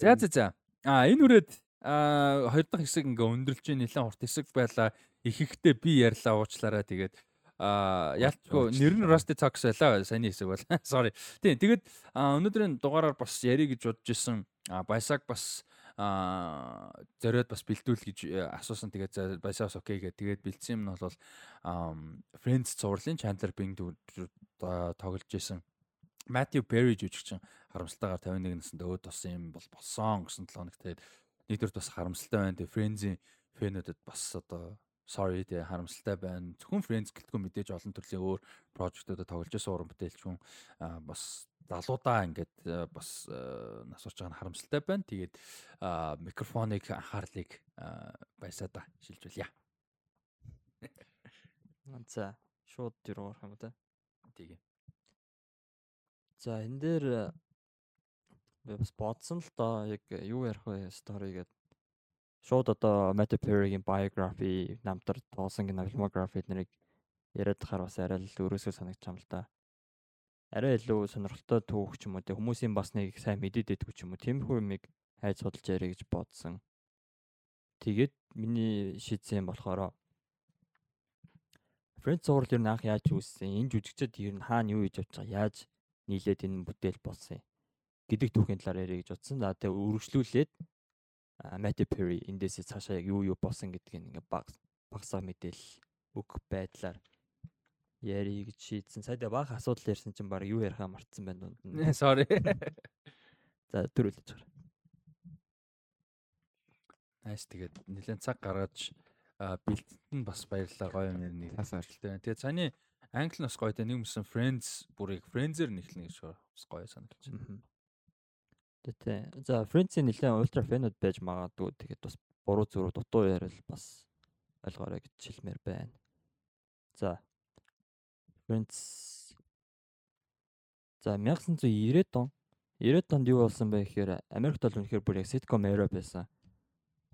За за за. А энэ үрээд а хоёр дахь хэсэг ингээ өндөрлж нэлээд урт хэсэг байлаа их ихтэй би ярьлаа уучлаарай. Тэгээд а ялчгүй нэр нь Rusty Talks байлаа саяны хэсэг бол. Sorry. Тийм тэгээд өнөөдрийн дугаараар бас ярих гэж бодож исэн баясаг бас а зориод бас бэлдүүл гэж э, асуусан. Тэгээд баясаас окей гэ тэгээд бэлдсэн юм нь бол Friends цувралын Chandler Bing тоглож исэн. Matthew Perry жүжигчин харамсалтайгаар 51 наснд өөд болсон юм бол болсон гэсэн 7 хоног тэгээд нэгдүгээр бас харамсалтай байна. Тэгээд Friends-ийн фэнүүдэд бас одоо sorry тий харамсалтай байна. Зөвхөн Friends гэлтгүй мэдээж олон төрлийн өөр прожектуудад тоглож байсан уран бүтээлчүүн бас залуудаа ингээд бас нас урж байгаа нь харамсалтай байна. Тэгээд микрофоныг анхаарлыг баясаада шилжүүлье. За шууд юу орох юм бэ? Тэгээ. За энэ дээр би бас бодсон л доо яг юу ярих вэ стори гэдэг шууд одоо Matthew Perry-гийн biography намтар тоосон гин filmography эднэрийг яриад тахаар бас арай л өрөөсөө санагдчих юм л да. арай илүү сонирхолтой түүх ч юм уу те хүмүүсийн бас нэг сайн мэдээд байдгүй ч юм уу тиймэрхүү юмыг хайж судалж яриа гэж бодсон. Тэгээд миний шийдсэн юм болохоор Фрэнч зурвал ер нь анх яаж үүссэн? Энэ жүжигчд ер нь хаана юу хийж явж байгаа? Яаж нийлээд энэ бүтээл болсон юм? гэдэг түүхийн талаар яриа гэж бодсон. За тэгээ үргэлжлүүлээд Matty Perry эндээс цаашаа яг юу юу болсон гэдгийг ингээ баг багсаа мэдээлэл өгөх байдлаар яри гэж шийдсэн. Сайдаа баг асуудал ярьсан чинь баг юу ярихаа мартсан байна дунд нь. Sorry. За төрүүлж байгаа. Найс тэгээд нэлээд цаг гаргаж бэлтгэд нь бас баярлалаа гоё юм нэг Цаасаа ажилттай байна. Тэгээд цааны англи нас гоё тэ нэг юмсан Friends бүрийг Friends-ээр нэхлэнэ гэж бас гоё санагдаж Тэгээ. За Friends-ийн нэлээд ультра фэнүүд байж магадгүй. Тэгээд бас буруу зүрх дутуу ярил бас ойлгоорой гэж хэлмээр байна. За. Friends За 1990-ад он 90-ад онд юу болсон бэ гэхээр Америкт бол үнэхээр бүр яг sitcom era байсан.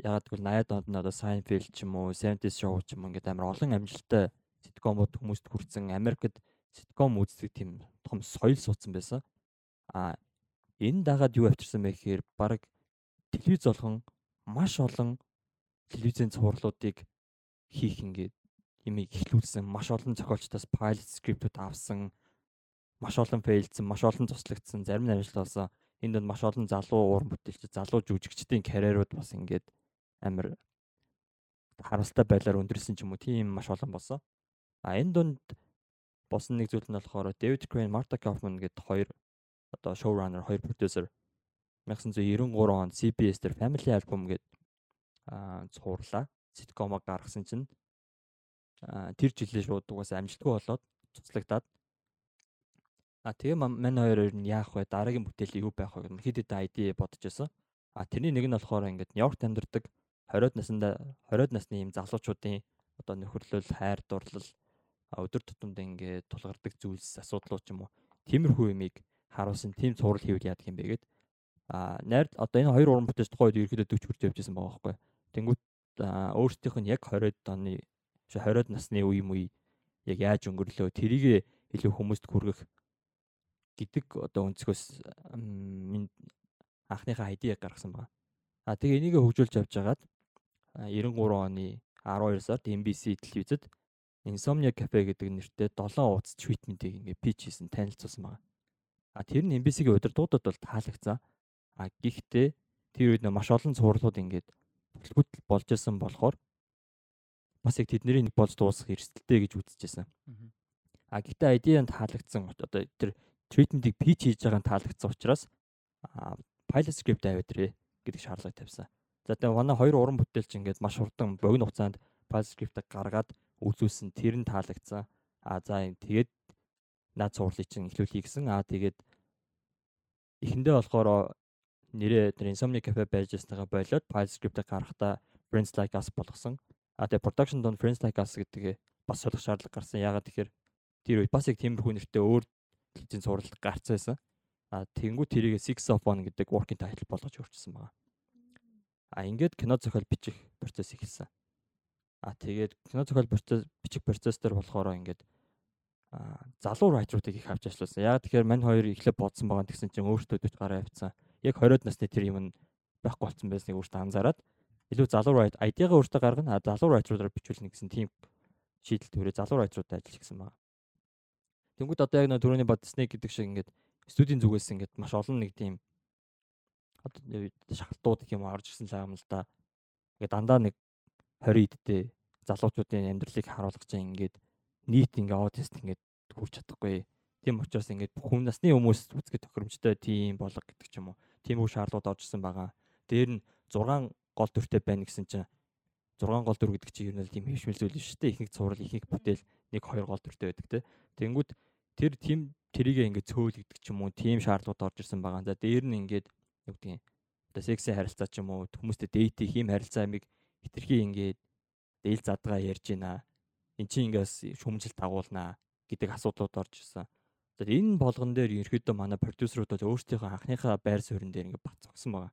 Ягаад гэвэл 80-ад онд нь одоо Seinfeld ч юм уу, 70s show ч юм ингээд амар олон амжилттай sitcom-ууд хүмүүст хүрсэн. Америкт sitcom үздэг тийм том соёл суудсан байсан. А энэ дагаад юу авчирсан бэ гэхээр баг телевиз болгон маш олон телевизийн цувралуудыг хийх ингээд имийг эхлүүлсэн. Маш олон зохиолчдоос pilot script-үүд авсан маш олон фейлдсэн маш олон туслагдсан зарим нь амжилт олсон. Энэ донд маш олон залуу уран бүтээлч залуу жүжигчдийн карьерууд бас ингээд амар харамсалтай байдлаар өндөрсөн ч юм уу. Тийм маш олон болсон. А энэ донд босон нэг зүйл нь болохоор Дэвид Крейн, Марта Кауфман гэдэг хоёр одоо showrunner, хоёр producer 1993 онд CBS дээр Family Album гэдэг аа цуурлаа. Sitcom-ог гаргасан чинь тэр жилээ шууд угаасаа амжилтгүй болоод цуцлагдаад А тэгээ мань хоёр нь яах вэ? Дараагийн бүтээл юу байх вэ? Хэд хэд ID бодож байсан. А тэрний нэг нь болохоор ингээд Нью-Йоркт амьдардаг 20-од наснда 20-од насны юм залуучуудын одоо нөхөрлөл, хайр дурлал өдөр тутамд ингээд тулгардаг зүйлс асуудлууд ч юм уу. Тиймэрхүү юмыг харуулсан тийм цуврал хийвэл яадаг юм бэ гэд. А найр одоо энэ хоёр уран бүтээлч тухайд ерөөдөө 40 хүрч явж байсан байгаа байхгүй. Тэнгүүт өөрсдийнх нь яг 20-од оны 20-од насны үе мүй яг яаж өнгөрлөө тэрийг илүү хүмүүст хүргэх гэдэг одоо өнцгөөс анхныхаа хайдийг гаргасан байна. А тэгээ энийг хөгжүүлж явж хагаад 93 оны 12 сард NBC телевизэд Insomnia Cafe гэдэг нэртэй 7 ууц твитментийг ингээ пич хийсэн танилцуулсан байна. А тэр нь NBC-ийн удирдуудад бол таалагцсан. А гэхдээ тэр үед маш олон цувралууд ингээд бүтлгүүтэл болж исэн болохоор бас яг тэдний нэг болж дуусах эрсдэлтэй гэж үзчихсэн. А гэхдээ ID-нд таалагдсан одоо тэр treatment-ийг pitch хийж байгаа нь таалагдсан учраас pilot script аваад ирээ гэдэг шаардлага тавьсан. За тэгээ манай хоёр уран бүтээлч ингээд маш хурдан богино хугацаанд pilot script-ийг гаргаад үзүүлсэн. Тэр нь таалагдсан. А за тэгээд наад цуурлыг чинь эхлүүлэе гэсэн. А тэгээд эхэндээ болохоор нэрээ тэр Insomnia Cafe байж байснаа болоод pilot script-ийг гаргахдаа Friends Like Us болгосон. А тэгээ production донд Friends Like Us гэдэг бас солих шаардлага гарсан. Ягаад тэгэхээр тэр үед бас яг тиймэрхүү нэртэй өөр телевизийн суралт гарцсан байсан. А тэнгуү тэрийг Six of One гэдэг working title болгож өөрчилсөн байгаа. А ингээд кино зохиол бичих процесс эхэлсэн. А тэгээд кино зохиол процесс бичих процесс дээр болохоор ингээд залуу райтеруудыг их авч ажилласан. Яг тэгэхээр мань хоёр эхлээд бодсон байгаа гэсэн чинь өөртөө дөж гараа авцсан. Яг 20-од насны тэр юм байхгүй болсон байсныг өөртөө анзаараад илүү залуу райт ID-гаа өөртөө гаргана. Залуу райтеруудаар бичүүлнэ гэсэн тийм шийдэл төрөө залуу райтеруудад ажиллаж гисэн байна. Тэнгүүд одоо яг нэг түрүүний бодсныг гэдэг шиг ингээд студийн зүгээс ингээд маш олон нэг тийм одоо шахалтууд гэх юм орж ирсэн л юм л да. Ингээд дандаа нэг 20 идтэй залуучуудын амьдралыг харуулж байгаа ингээд нийт ингээд аудиест ингээд хүрч чадахгүй. Тийм учраас ингээд хүн насны хүмүүс үзэхэд тохиромжтой тийм болго гэдэг ч юм уу. Тийм үе шаардлагууд орж ирсэн байгаа. Дээр нь 6 гол дүртэй байна гэсэн чинь 6 гол дүр гэдэг чинь ер нь тийм хөвшмөл зүйл шүү дээ. Ихэнх цуврал, ихэнх бүтээл нэг хоёр гол дүртэй байдаг те. Тэнгүүд тэр тийм тэрийг ингээд цөөлөгдөг ч юм уу тийм шаардлагууд орж ирсэн байгаа. За дээр нь ингээд юу гэдгийг одоо секси харилцаа ч юм уу хүмүүстэй дейт хийх юм харилцаа амиг хитрхи ингээд дээл задгаа ярьж байна. Эн чинь ингээс шүмжил дагуулнаа гэдэг асуудлууд орж ирсэн. За энэ болгон дээр ерөөдөө манай продюсерууд бол өөрсдийнхөө анхныхаа байр суурин дээр ингээд бат зогсон байгаа.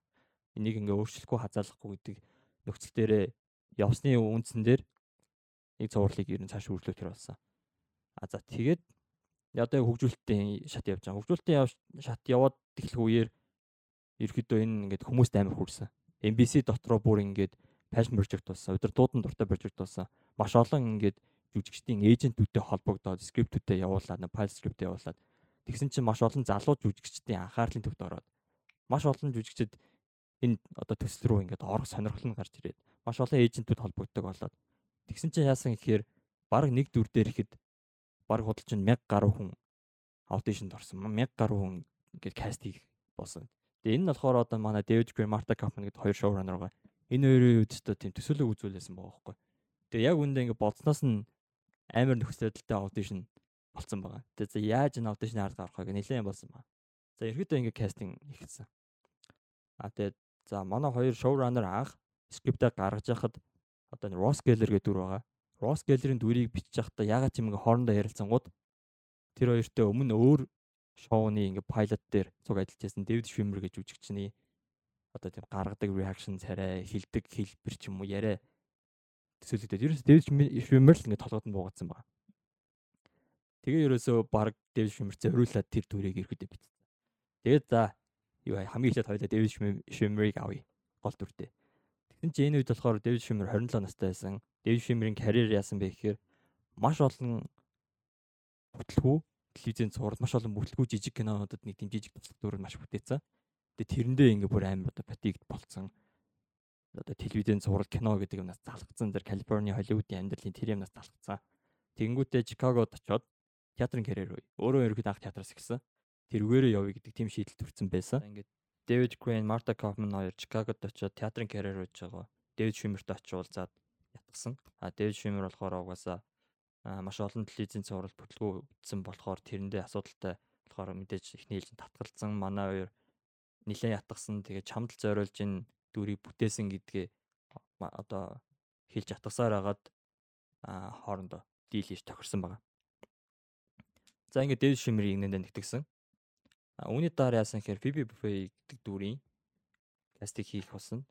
Энийг ингээд өөрчлөхгүй хазаалахгүй гэдэг нөхцөл дээрээ явсны үндсэн дээр нэг цувралыг ер нь цааш үргэлжлүүлэх болсон. А за тэгээд одоо хөгжүүлэлтийн шат явж байгаа. Хөгжүүлэлтийн шат яваад эхлэх үеэр ерөөдөө энэ ингээд хүмүүст амар хүрсэн. MBC дотроо бүр ингээд passion project болсон. Өдөр дуудан дуртай project болсон. Маш олон ингээд жүжигчдийн эйжентүүдтэй холбогдоод скриптүүдтэй явуулаад, файл скрипттэй явуулаад тэгсэн чинь маш олон залуу жүжигчдийн анхаарлын төвд ороод маш олон жүжигчд энэ одоо төсөл рүү ингээд орох сонирхол нь гарч ирээд маш олон эйжентүүд холбогддог болоод тэгсэн чинь яасан гэхээр баг нэг дүр дээр ихэд баг худалч нь 1000 гаруй хүн аудишнд орсон. 1000 гаруй хүн ингээд каст хийх болсон. Тэгээ энэ нь болохоор одоо манай Дэвид Грей, Марта Капман гэдэг хоёр шоураннер байгаа. Энэ хоёрын үдчтэй тийм төсөөлөг үзүүлсэн байгаа байхгүй. Тэгээ яг үндэ ингээд бодсноос нь амар нөхцөлтэй аудишн болцсон байгаа. Тэгээ яаж энэ аудишны ард гарах вэ нэлээд болсон байна. За ерөөдөө ингээд кастинг хийсэн. А тэгээ за манай хоёр шоураннер анх скриптээ гаргаж яхад одоо Ross Geller гэдэг дүр байгаа. Ross Geller-ийн дүрийг бичиж байхдаа ягаад ч юм ингээ хоорондоо ярилцсангууд тэр хоёртой өмнө өөр шоуны ингээ пайлот дээр цуг ажиллаж байсан Дэвид Швимер гэж үжигчний одоо тийм гаргадаг reaction царай, хилдэг хэлбэр ч юм уу яриа төсөөлөгдөд. Ерөөс Дэвид Швимер л ингээ толгойд нь буугадсан байна. Тэгээ ерөөсөө баг Дэвид Швимер зориулаад тэр дүрийг ирэхэд бичсэн. Тэгээд за юу хамгийн ихэд хоёлаа Дэвид Швимерийг авъя. Гол дүртэй. Тэгсэн чинь энэ үед болохоор Дэвид Швимер 27 настай байсан. Дэвид Швимерийн карьер яасан бэ гэхээр маш олон бүтлгүү телевизийн цуврал маш олон бүтлгүү жижиг кинонуудад нэг тийм жижиг туслах дүр маш бүтээсэн. Тэгээ тэрэндээ ингээ бүр амар одоо батигд болцсон. Одоо телевизийн цуврал кино гэдэг юмнаас залгацсан зэрэг Калифорни, Холливуудын амьдралын тэр юмнаас залгацсан. Тэгэнгүүтээ Чикагод очоод театрын карьер үе. Өөрөө ерөөд анх театраас эхэлсэн. Тэрүүгээрээ явъя гэдэг тийм шийдэл төрсэн байсан. Ингээд Дэвид Грейн, Марта Кауфман хоёр Чикагод очоод театрын карьер хийж байгаа. Дэвид Шимерт очиулзаад ятгсан. А Дэвид Шимер болохоор угаасаа маш олон телевизийн цуврал бүтлгүү ütсэн болохоор тэрэндээ асуудалтай болохоор мэдээж ихний ээлжин татгалзсан манай хоёр нилээн ятгсан тэгээ чамдал зориулж ин дүрийг бүтээсэн гэдгээ одоо хэлж атгасаар хагаад хоорондоо дийл хийж тохирсон байгаа. За ингээд Дэвид Шимерийг нэндээ нэгтгсэн. Үүний дараа яасан гэхээр Phoebe Buffet гэдэг дүрийн кастинг хийх болсон.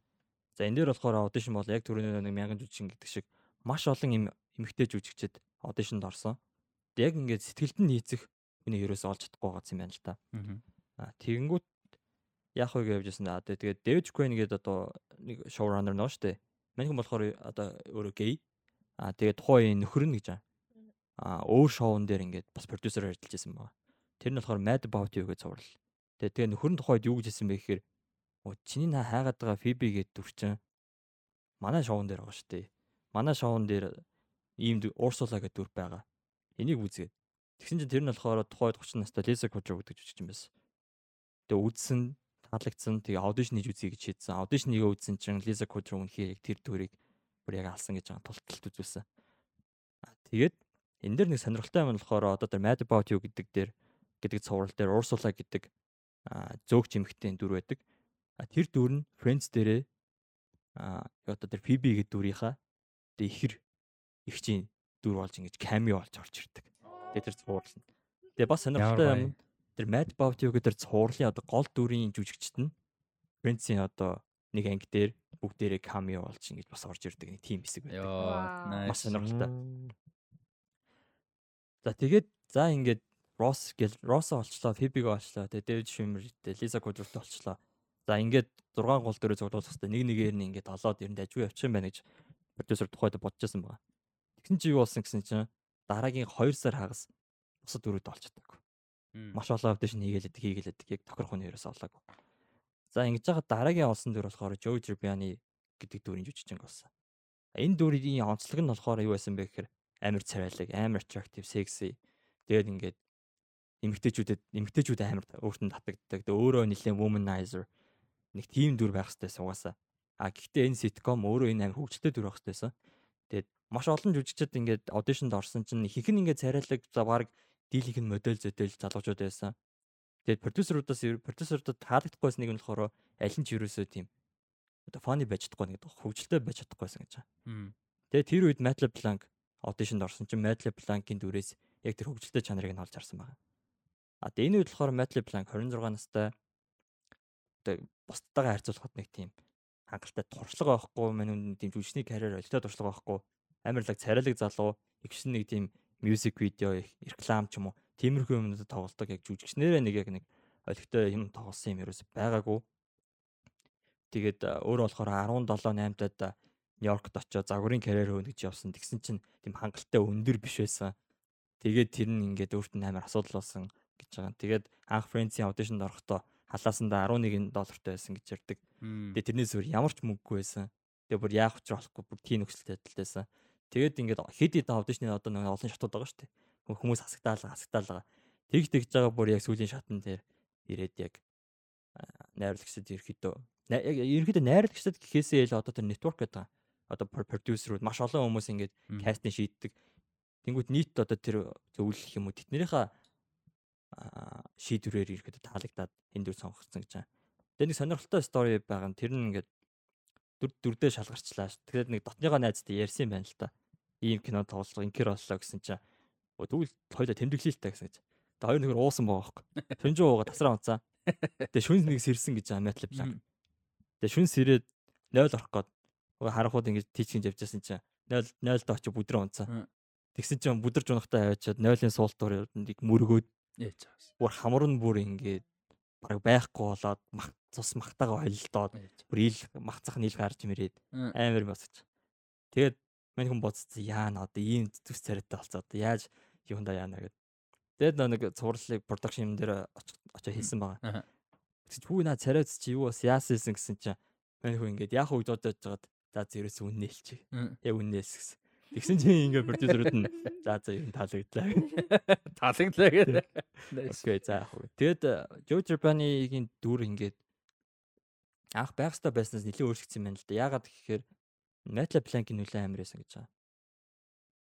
За энэ дээр болохоор аудишн бол яг түрүүний нэг мянган жүжигчин гэдэг шиг маш олон юм эмэгтэй жүжигчд аудишнд орсон. Яг ингээд сэтгэлд нь нийцэх хүний ерөөсөө олж чадахгүй байгаа юм байна л та. Аа тэгэнгүүт яах вэ гэж явжсэн. Аа тэгээд Дэвид Quinn гэдэг одоо нэг шоураннер нөө штэ. Мань хүн болохоор одоо өөрөө гей. Аа тэгээд тухайн нөхөр нь гэж аа. Аа өөр шоун дээр ингээд бас продюсер ажиллаж байсан байна. Тэр нь болохоор Mad About You гэж цуврал. Тэгээд тэгээ нөхөр нь тухайд юу гэж хэлсэн бэ гэхээр чиний наа хайгаад байгаа Phoebe гэдэг дүрчин манай шоун дээр байгаа штэ. Манай шоун дээр ийм Урсула гэдэг дүр байгаа. Энийг үзгээд. Тэгсэн чинь тэр нь болохоор тухайд 30 настай Лиза Кудро гэдэг жүжигч юм байсан. Тэгээ үзсэн, таалагдсан. Тэгээ аудишн хийж үзье гэж шийдсэн. Аудишн нэгээ үзсэн чинь Лиза Кудро үнэхээр яг тэр дүрийг бүр яг алсан гэж байгаа тулталт үзүүлсэн. Тэгээд энэ дэр нэг сонирхолтой юм болохоор одоо тэр Mad About You гэдэг дээр гэдэг цуврал дээр Урсула гэдэг зөөгч эмэгтэй дүр байдаг. Тэр дүр нь Friends дээрээ одоо тэр Phoebe гэдэг дүрийнхаа тэг ихэр ихчийн дүр болж ингэж камео болж орж ирдэг. Тэгээ тэр цуурлал. Тэгээ бас сонирхолтой юм. Тэр Mad About You гэдэг цуурлын одоо гол дүрийн жүжигчт нь Friends-ийн одоо нэг анги дээр бүгдээрээ камео болж ингэж бас орж ирдэг нэг тим хэсэг байдаг. Маш сонирхолтой. За тэгээд за ингээд Росс гэл Россо олчлоо, Фибиг олчлоо, тэгээ Дэвид Шимертэй, Лиза Кудрултай олчлоо. За ингээд 6 гол дөрөв цуглуулах хэрэгтэй. Нэг нэгээр нь ингээд олоод эрэнд ажгүй явчих юм байна гэж продюсер тухайд бодчихсон байгаа. Тэгсэн чи юу болсон гэсэн чинь дараагийн 2 сар хагас бусад дөрөвд олж чадаагүй. Маш олон апдейшн хийгээлэдэг хийгээлэдэг яг тохирох нь ерөөс олоогүй. За ингэж байгаа дараагийн олсон дүр болохоор Joe Tribbiani гэдэг дүрийн жүжигчин болсон. Энэ дүрийн онцлог нь болохоор юу байсан бэ гэхээр амар царайлаг, амар attractive, sexy. Тэгээд ингээд эмэгтэйчүүдэд эмэгтэйчүүд амар өөртөө татагддаг. Тэгээд өөрөө нэлээд womanizer нэг тийм дүр байх хэрэгтэй сугаасаа. А гэхдээ энэ sitcom өөрөө энэ амар хөгжилтэй дүр байх хэрэгтэйсэн маш олон жүжигчид ингээд аудишнд орсон чинь ихэнх нь ингээд царайлаг за баг дийлийнх нь модель зөдөл залуучууд байсан. Тэгээд продюсеруудаас продюсеруудад таалагдахгүйс нэг нь болохоор аль нь ч ерөөсөө тийм одоо фаны байж чадахгүй нэг хөвгөлтэй байж чадахгүйсэн гэж байна. Тэгээд тэр үед Matt LeBlanc аудишнд орсон чинь Matt LeBlanc-ийн дүрээс яг тэр хөвгөлтэй чанарыг нь олж харсан байна. А тэгээд энэ үед болохоор Matt LeBlanc 26 настай одоо бусдтайгаа харьцуулахад нэг тийм хангалттай туршлага байхгүй мань тийм жүжигчний карьер олигтой туршлага байхгүй амарлаг царайлаг залуу ихсэн нэг тийм мьюзик видео реклам ч юм уу Тиймэрхүү юмнууд тоглолдог яг жүжигчнэрээ нэг яг нэг олигтой юм тоглосон юм ерөөсөй байгаагүй. Тэгээд а, өөрөө болохоор 17 8-тад Нью-Йоркт очиод загварын карьер хөөнө гэж явсан. Тэгсэн чинь тийм хангалттай өндөр биш байсан. Тэгээд тэр нь ингээд өөрт нь амар асуудал болсон гэж байгаа. Тэгээд анх Friends-ийн аудишнд орохдоо халаасандаа 11 доллартай байсан гэж ярьдаг. Тэгээд тэрнээс өөр ямар ч мөнгөгүй байсан. Тэгээд бүр яах учраа болохгүй бүр тийм нөхцөлтэй байдалтай байсан. Тэгээд ингээд хэд хэд аудишны одоо нэг олон шатууд байгаа шүү дээ. Хүмүүс хасагдаалга хасагдаалга. Тэгж тэгж байгаа бүр яг сүүлийн шатн дээр ирээд яг найруулагчдад ерөөхдөө яг ерөөхдөө найруулагчдад гэхээсээ л одоо тэр network гэдэг одоо продюсерүүд маш олон хүмүүс ингээд кастинг шийддэг. Тэнгүүд нийт одоо тэр зөвлөх юм уу тэднэрийнхээ шийдвэрээр ирэхэд таалагдаад энэ дүр сонгогдсон гэж байна. Тэгээ нэг сонирхолтой стори байгаа нь тэр нь ингээд дүр дүрдээ шалгарчлаа. Тэгээд нэг дотныгоо найзтай ярьсан юм байна л та. Ийм кино тоглох инкер боллоо гэсэн чинь тэгвэл хоёулаа тэмдэглэе л та гэсэн гэж. Тэгээ хоёр нөхөр уусан байгаа байхгүй. Шүнжүү уугаа тасраа унцаа. Тэгээ шүнс нэг сэрсэн гэж байгаа Metal Black. Тэгээ шүнс ирээд 0 орох гээд харахууд ингэж тийчгэн явжсэн чинь 0 0 доо очи бүдрээ унцаа. Тэгсэн чинь бүдэрж унахтаа аваачаад 0-ын суултуур нэг мөргөөд ээж бүр хамар нь бүр ингээд бараг байхгүй болоод мах цус махтаага холилдоод бүр ил махцах нийл гарч мэрээд амар босч. Тэгээд мань хүн бодсон яана одоо ийм зүс царайтай болцоо одоо яаж юунда яана гэд. Тэгээд нэг цувралыг продакшн юм дээр очиж хэлсэн байгаа. Тэгэж хүү наа царайц чи юу бас яасан гэсэн чинь мань хүн ингээд яах үед бодож жагаад за зэрэс үнэ хэлчих. Яг үнээс гэсэн. Тэгсэн чинь ингээ продюсерүүд нь за за юм таалагдлаа. Таалагдлаа гэдэг. Окей за яг. Тэгэд Joe Japan-ийн дүр ингээд анх байгстаа байснаас нэлээд өөрчлөгдсөн байна л да. Яагаад гэхээр Metal Plank-ийн нөлөө амар байсан гэж байгаа.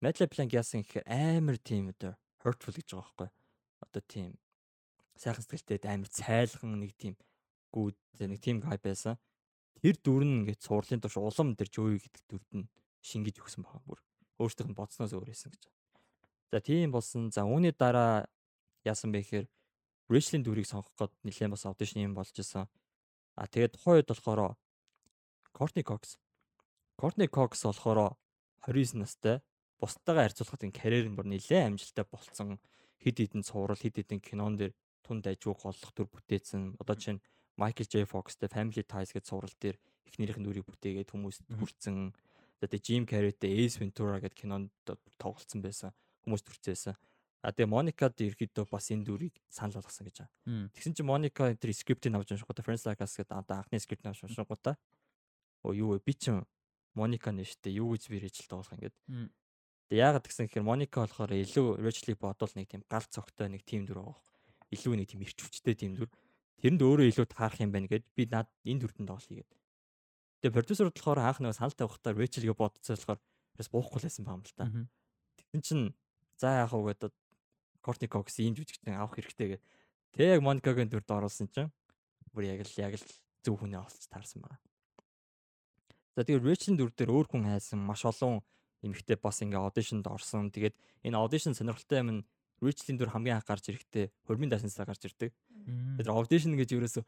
Metal Plank яасан гэхээр амар тийм одоо hurtful гэж байгаа байхгүй. Одоо тийм сайхан сэтгэлтэй амар цайлхан нэг тийм гүүд нэг тийм гай байсан. Тэр дүр нь ингээд суурлын туш улам тэр Joey гэдэг дүрд нь шингэж өгсөн байгаа бүр. Өөртөөх нь бодсноос өөр байсан гэж. За тийм болсон. За үүний дараа яасан бэ гэхээр wrestling дүрийг сонгох гээд нэлээд бас аудишн юм болж исэн. А тэгээд тухайн үед болохоор Courtney Cox Courtney Cox болохоор 29 настай бусдаагаа харьцуулахад энэ карьер нь бүр нэлээд амжилттай болцсон. Хид хідэн цуврал, хид хідэн кинон дээр тунд ажиг голлох төр бүтээсэн. Одоо чинь Michael J Fox-тэй Family Ties гэж цуврал дээр эхнэрийнх нь дүрийг бүтээгээд хүмүүст хүрсэн. Одоо Jim Carrey-тэй Ace Ventura гэдэг кинонд тоглолцсон байсан. Хүмүүс төрцөөсөн. А тэгээ Моникад ерөөдөө бас энэ дүрийг санал болгосон гэж байна. Тэгсэн чинь Моника энэ тэр скриптийг авч уншихгүйдаа Friends Like Us гэдэг одоо анхны скрипт авч уншихгүйдаа оо юу вэ би чинь Моника нэрштэй юу гэж би Рэчел тоглох юм гээд. Тэгээ яагаад гэсэн гэхээр Моника болохоор илүү Рэчлийг бодвол нэг тийм гал цогтой нэг тим дүр байгаа. Илүү нэг тийм ирчвчтэй тим дүр. Тэрэнд өөрөө илүү таарах юм байна гэд би над энэ дүртэн тоглоё гээд. Тэгээ продюсерууд болохоор анх нэг санал тавихтаа Рэчелгээ бодцоо болохоор бас буухгүй л байсан юм л та. Тэгсэн чинь за яах вэ гэдэг Кортни Кокс ийм жүжигчтэй авах хэрэгтэй гэдэг. Тэг яг Моникагийн дүрд оруулсан чинь бүр яг л яг л зөв хүнээ олж таарсан байна. За тэгээ Рэчлийн дүр дээр өөр хүн хайсан маш олон эмэгтэй бас ингээ аудишнд орсон. Тэгээд энэ аудишн сонирхолтой юм нь Рэчлийн дүр хамгийн анх гарч ирэхдээ хормын даашнасаа гарч ирдэг. Тэгээд аудишн гэж ерөөсө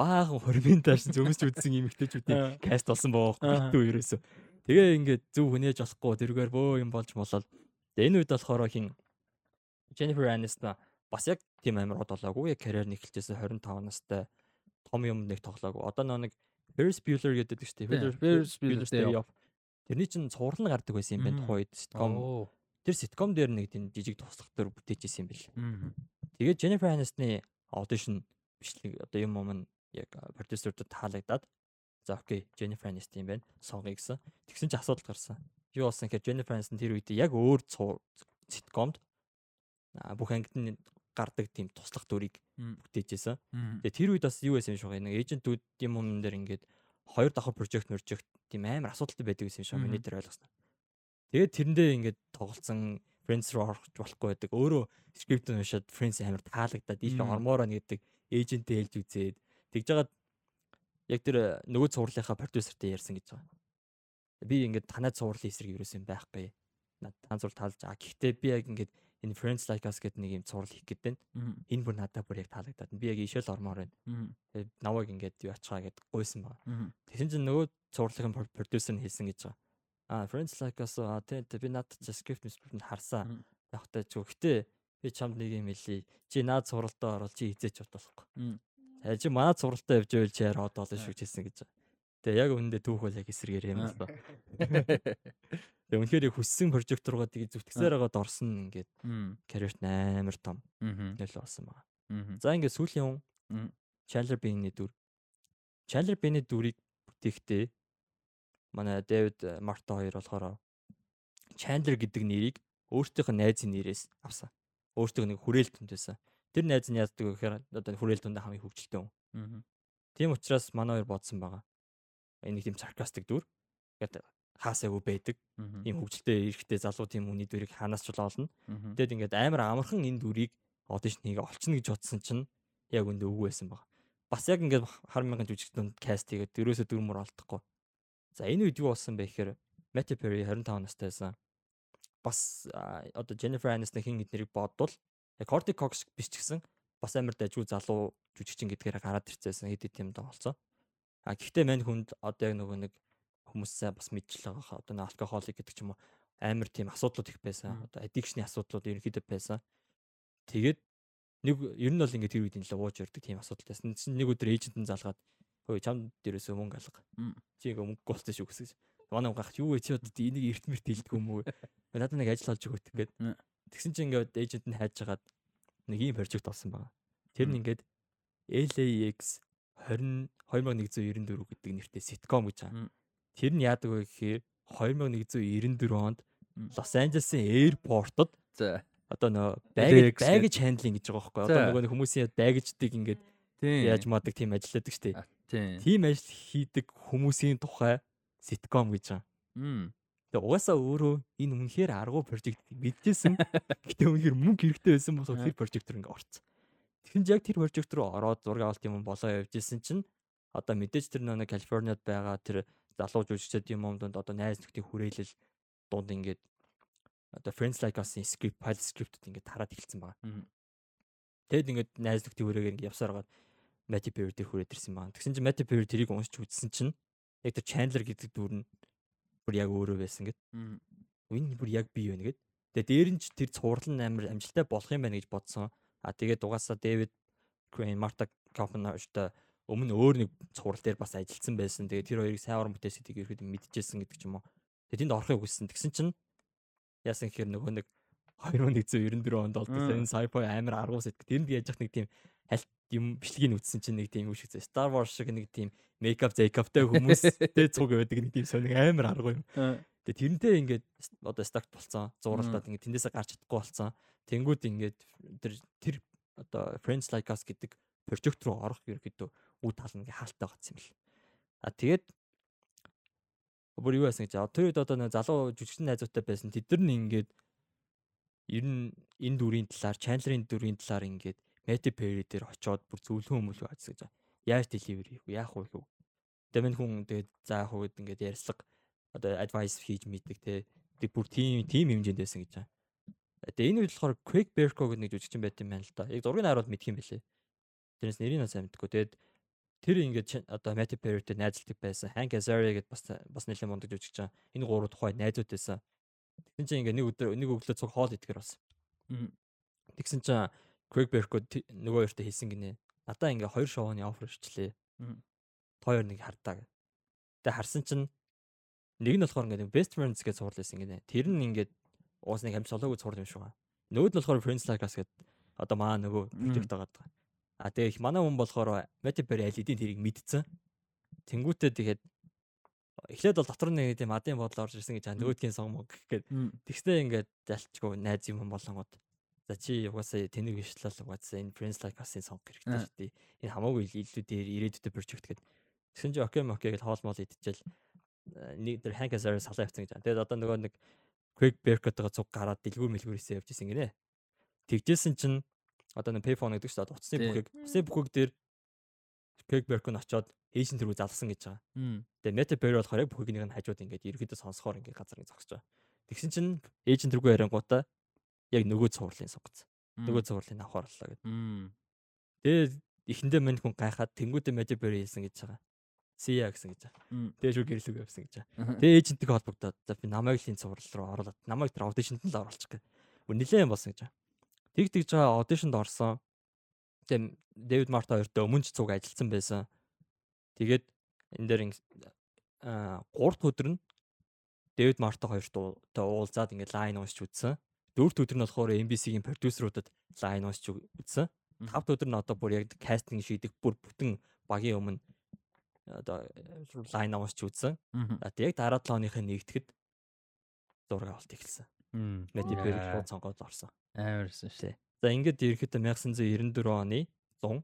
баахан хормын даашн зөвмөсч үзсэн эмэгтэйчүүдийн каст болсон боо битүү ерөөсө. Тэгээ ингээ зөв хүнээж болохгүй тэргээр бөө юм болж болол. Тэгээ энэ үед болохоор хин Jennifer Aniston бас яг тийм амар од болоогүй. Яг карьер нэхэлжсэн 25 настай том юм нэг тоглоогүй. Одоо нэг Ferris Bueller гэдэг дээ. Ferris Off. Тэрний чинь цуврал гардаг байсан юм байна тухайн үед ситком. Тэр ситком дээр нэг тийм жижиг туслах төр бүтээж исэн юм бэл. Тэгээд Jennifer Aniston-ы audition бичлэг одоо юм юм яг продюсерд таалагдаад за окей Jennifer Aniston юм байна. Сонгоё гэсэн. Тэгсэн чинь асуудал гарсан. Юу болсон гэхээр Jennifer Aniston тэр үед яг өөр ситкомд бүх ангид нь гардаг тийм туслах дүрийг бүтээжсэн. Тэгээ тэр үед бас юу байсан юм шиг нэг эйжентүүд юм юм дээр ингээд хоёр давхар прожект мөржект тийм амар асуудалтай байдаг гэсэн юм шиг миний тэр ойлгосноо. Тэгээд тэрэндээ ингээд тоглолцсон Friends руу орох болохгүй байдаг. Өөрөө скрипт уншаад Friends амар таалагдаад ил ормоороо нэгдэг эйжентээ хэлж үзээд тэгж жагаад яг тэр нөгөө цувралынхаа продюсертэй ярьсан гэж байгаа. Би ингээд танай цувралын эсрэг юусэн байхгүй. Над тань зур таалж а гэхдээ би яг ингээд энэ Friends Like Us гэдэг нэг юм цуврал хийх гэдэг байна. Энэ бүр надад бүр яг таалагдаад. Би яг ишэл ормоор байна. Тэгээд наваг ингээд юу ачгаа гэд гойсон баг. Тэгсэн чинь нөгөө цувралын продюсер нь хэлсэн гэж байгаа. А Friends Like Us аа тий би надад ч скрипт скрипт нь харсан. Яг та ч гэхдээ Би чамд нэг юм хэлий. Чи наад суралтаа орол чи хизээч бодохгүй. Мм. Аа чи манад суралтаа явж байвал чи хараад олон шүү гэсэн гэж. Тэгээ яг үүндээ түүх бол яг эсрэгээр юм л ба. Тэгээ үнэхээр яг хүссэн прожект руугаа тийг зүтгэсээр байгаад орсон ингээд карьерт амар том нөлөө болсон. Мгм. За ингээд сүүлийн хүн. Chandler Bing-ний дүр. Chandler Bing-ний дүрийг бүтээхдээ манай Дэвид Марта хоёр болохоор Chandler гэдэг нэрийг өөртөөх нь найзын нэрээс авсан. Өөртөөх нэг хүрээл түнд байсан. Тэр найз нь яадаг вэ гэхээр одоо хүрээл түндээ хамгийн хөвгчлээ хүн. Мгм. Тийм учраас манай хоёр бодсон байгаа. Энэ нэг тийм саркастик дүр. Ингээд хаасаагүй байдаг. Ийм хөвгчлээ эрэхтэй залуу тийм хүний дүрийг ханаас ч олно. Мгм. Тэгээд ингээд амар амархан энэ дүрийг аудишнийг олчихно гэж бодсон чинь яг үндэ үгүй байсан баг. Бас яг ингээд хар мянган жүжигчдүнд каст хийгээд дөрөөсөө дөрмөр олдохгүй. За энэ үед юу болсон бэ гэхээр Matty Perry 25 настай байсан. Бас одоо Jennifer Aniston хин эднэрийг бодвол яг Courtney Cox биш ч гэсэн бас амар дажгүй залуу жүжигчин гэдгээр гараад ирчихсэн хэд хэд юм тоглолцоо. А гэхдээ мань хүнд одоо яг нөгөө нэг хүмүүсээ бас мэдчихэл байгаа хаа. Одоо нэг алкохолик гэдэг ч юм уу амар тийм асуудлууд их байсан. Одоо addiction асуудлууд ерөнхийдөө байсан. Тэгээд нэг ер нь бол ингээд тэр үед л ууж ярддаг тийм асуудал байсан. Чинь нэг өдөр эйжент нь залгаад хөөе чамд дээрээсөө мөнгө алга. Чи ингээ мөнгө болцсон шүү гэсэн. Манай гахт юу вэ чи одоо энийг эрт мэрт хэлдэг юм уу? Надад нэг ажил олж өгөөт ингээд. Тэгсэн чинь ингээд эйжент нь хайж хагаад нэг ийм прожект олсон байгаа. Тэр нь ингээд LAX 20 2194 гэдэг нэртэй ситком гэж байгаа. Тэр нь яадаг вэ гэхээр 2194 онд. Лос аэропортод За. одоо нөө baggage baggage handling гэж байгаа байхгүй. Одоо нөгөө хүмүүсийн baggage-дэг ингээд яаж мадаг тийм ажилладаг штеп. Тийм. Ажил хийдэг хүмүүсийн тухай ситком гэж байгаа. Тэгээ угаасаа өөрөө энэ үнэхээр аргу прожект мэдчихсэн. Гэтэ үнэхээр мөнгө хэрэгтэй байсан болохоор тэр прожект руу ингээ орцсон. Тэгэхээр яг тэр прожект руу ороод зураг авалт юм болоо явж исэн чинь одоо мэдээж тэр нөө Калифорниад байгаа тэр залуу жүжигчд юм донд одоо найз нөхдийн хүрээлэл дунд ингээд одоо Friends Like Us-ийн script pilot script-д ингээд тараад эхэлсэн байгаа. Тэгэд ингээд найз нөхдийн хүрээгээр ингээд явсараад Matty Perry дээр хүрээд ирсэн байгаа. Тэгсэн чинь Matty Perry тэрийг уншиж үзсэн чинь яг тэр Chandler гэдэг дүр нь бүр яг өөрөө байсан гэд. Энэ бүр яг бий байна гэд. Тэгээ дээр нь ч тэр цуврал нь амар амжилттай болох юм байна гэж бодсон. А тэгээд угаасаа Дэвид Crane, Marta Kauffmanштай өмнө өөр нэг цуврал дээр бас ажилласан байсан. Тэгээд тэр хоёрыг сайн уран бүтээс гэдгийг ерөөд мэдчихсэн гэдэг ч юм уу. Тэгээд тэнд орохыг хүссэн. Тэгсэн чинь яасан гэхээр нөгөө нэг 2194 онд олдсон энэ sci-fi амар аргуус гэдэг. Тэнд яаж яах нэг тийм юм бичлэгийг үзсэн чинь нэг тийм юу шиг. Star Wars шиг нэг тийм мейкап, зейкаптай хүмүүстэй цуг байдаг нэг тийм сонир амар аргу юм. А, Тэгээ тэрнтэй ингээд одоо стакт болцсон. Зууралдаад ингээд тэндээсээ гарч чадахгүй болцсон. Тэнгүүд ингээд тэр тэр одоо Friends Like Us гэдэг прожект руу орох ерөөхдөө үе тал нь хаалттай гацсан юм бэл. А тэгээд бүр юу яасан гэж аа тэр үед одоо нэг залуу жүжигчин найзуутай байсан. Тэд нар нь ингээд ер нь энэ дүрийн талаар, Chandler-ийн дүрийн талаар ингээд Matty Perry дээр очиод бүр зөвлөн хүмүүлгүй ажсан гэж. Яаж deliver хийх вэ? Яах вэ гэв. Тэгээ мань хүн тэгээд за яах вэ гэд ингээд ярьслага одоо advice хийж мэддэг те. Тэг бүр тийм тийм хэмжээнд байсан гэж байна. Тэгээ энэ үед болохоор Craig Berko гэдэг нэг жүжигчин байт юм байна л да. Яг зургийг харуул мэдх юм байлээ. Тэрнээс нэрийг сайн мэдгүй. Тэгээд тэр ингээд одоо Matty Perry-тэй найзалдаг байсан. Hank Azaria гэдээ бас бас нэлээд мундаг жүжигчин. Энэ гурав тухай найзууд байсан. Тэгсэн чинь ингээд нэг өдөр нэг өглөө цуг хоол идэхэр бас. Тэгсэн чинь Craig Berko тэ- нөгөө хоёртой хийсэн гинэ. Надаа ингээ хоёр шоуны офер ирчлээ. Хоёр нэг хардаа. Тэгээ харсан чинь нэг нь болохоор ингээ best friends гэж суурласан гинэ. Тэр нь ингээд уус нэг амт солоогүй цуур юм шиг байна. Нөгөөд нь болохоор friends like us гэдэг одоо маа нөгөө project байгаа даа. А тэгээ их манай хүн болохоор аль эдийн тэрийг мэдсэн. Тэнгүүтээ тэгээд эхлээд бол дотор нэг тийм адын бодол орж ирсэн гэж аа нөгөөдгийн сон мог гэхэд. Тэгснэ ингээд залчгүй найз юм болонгод. За чи угаасаа тэнийг бишлэл угаасаа энэ Friends Like Us-ын сонг хэрэгтэй шүү дээ. Энэ хамаагүй илүү дээр ирээдүйдээ project гэдэг. Тэгсэн чи окей окей гэж хоол мол идчихэл э, нэг тэр Hank Azaria салаа явцсан гэж. Тэгээд одоо нөгөө нэг Craig Berkot-ого цуг гараад дэлгүүр мэлгүүрээсээ явж исэн гинэ. Тэгжсэн чинь одоо нэг payphone гэдэг чинь утасны Тий. бүхэг. Утасны бүхэг дээр Craig Berkot очоод эйжен тэргүй залгсан гэж байгаа. Тэгээ Meta Perry болохоор яг бүхнийг нь хажууд ингээд ерөөдөө сонсохоор ингээд газар ингээд зогсож байгаа. Тэгсэн чинь эйжент тэргүй ярингуудаа яг нөгөө цувралын сонгоцсон. Нөгөө цувралын авах орлоо гэдэг. Мм. Тэгээ эхэндээ мань хүн гайхаад тэнгуүтэ Meta Perry хэлсэн гэж байгаа. Сия гэсэн гэж байгаа. Мм. Тэгээ шүү гэрлүүг явсан гэж байгаа. Аха. Тэгээ эйженттэй холбогдоод за би намайг л энэ цуврал руу оруулаад намайг тэр аудишнд нь л оруулчих гэ. Үр нилээн болсон гэж байгаа. Тэг тэгж байгаа аудишнд орсон. Тэгээ Дэвид Марта хоёртой өмнө ч цуг ажилласан байсан. Тэгээд энэ дээр аа 3 дахь өдөр нь Дэвид Марта хоёртой уулзаад ингээд лайн уншиж үзсэн. Дөрөвт өдөр нь болохоор NBC-ийн продюсеруудад лайн уншиж үзсэн. Тавд өдөр нь одоо бүр яг кастинг шийдэх бүр бүтэн багийн өмнө одоо лайн уншиж үзсэн. Тэг яг дараа 7 хоныхаа нэгтгэд зураг авалт эхэлсэн. Мэди Перри шууд сонгоод орсон. Амарсан шүү. За ингээд ерөөхдөө 1994 оны 100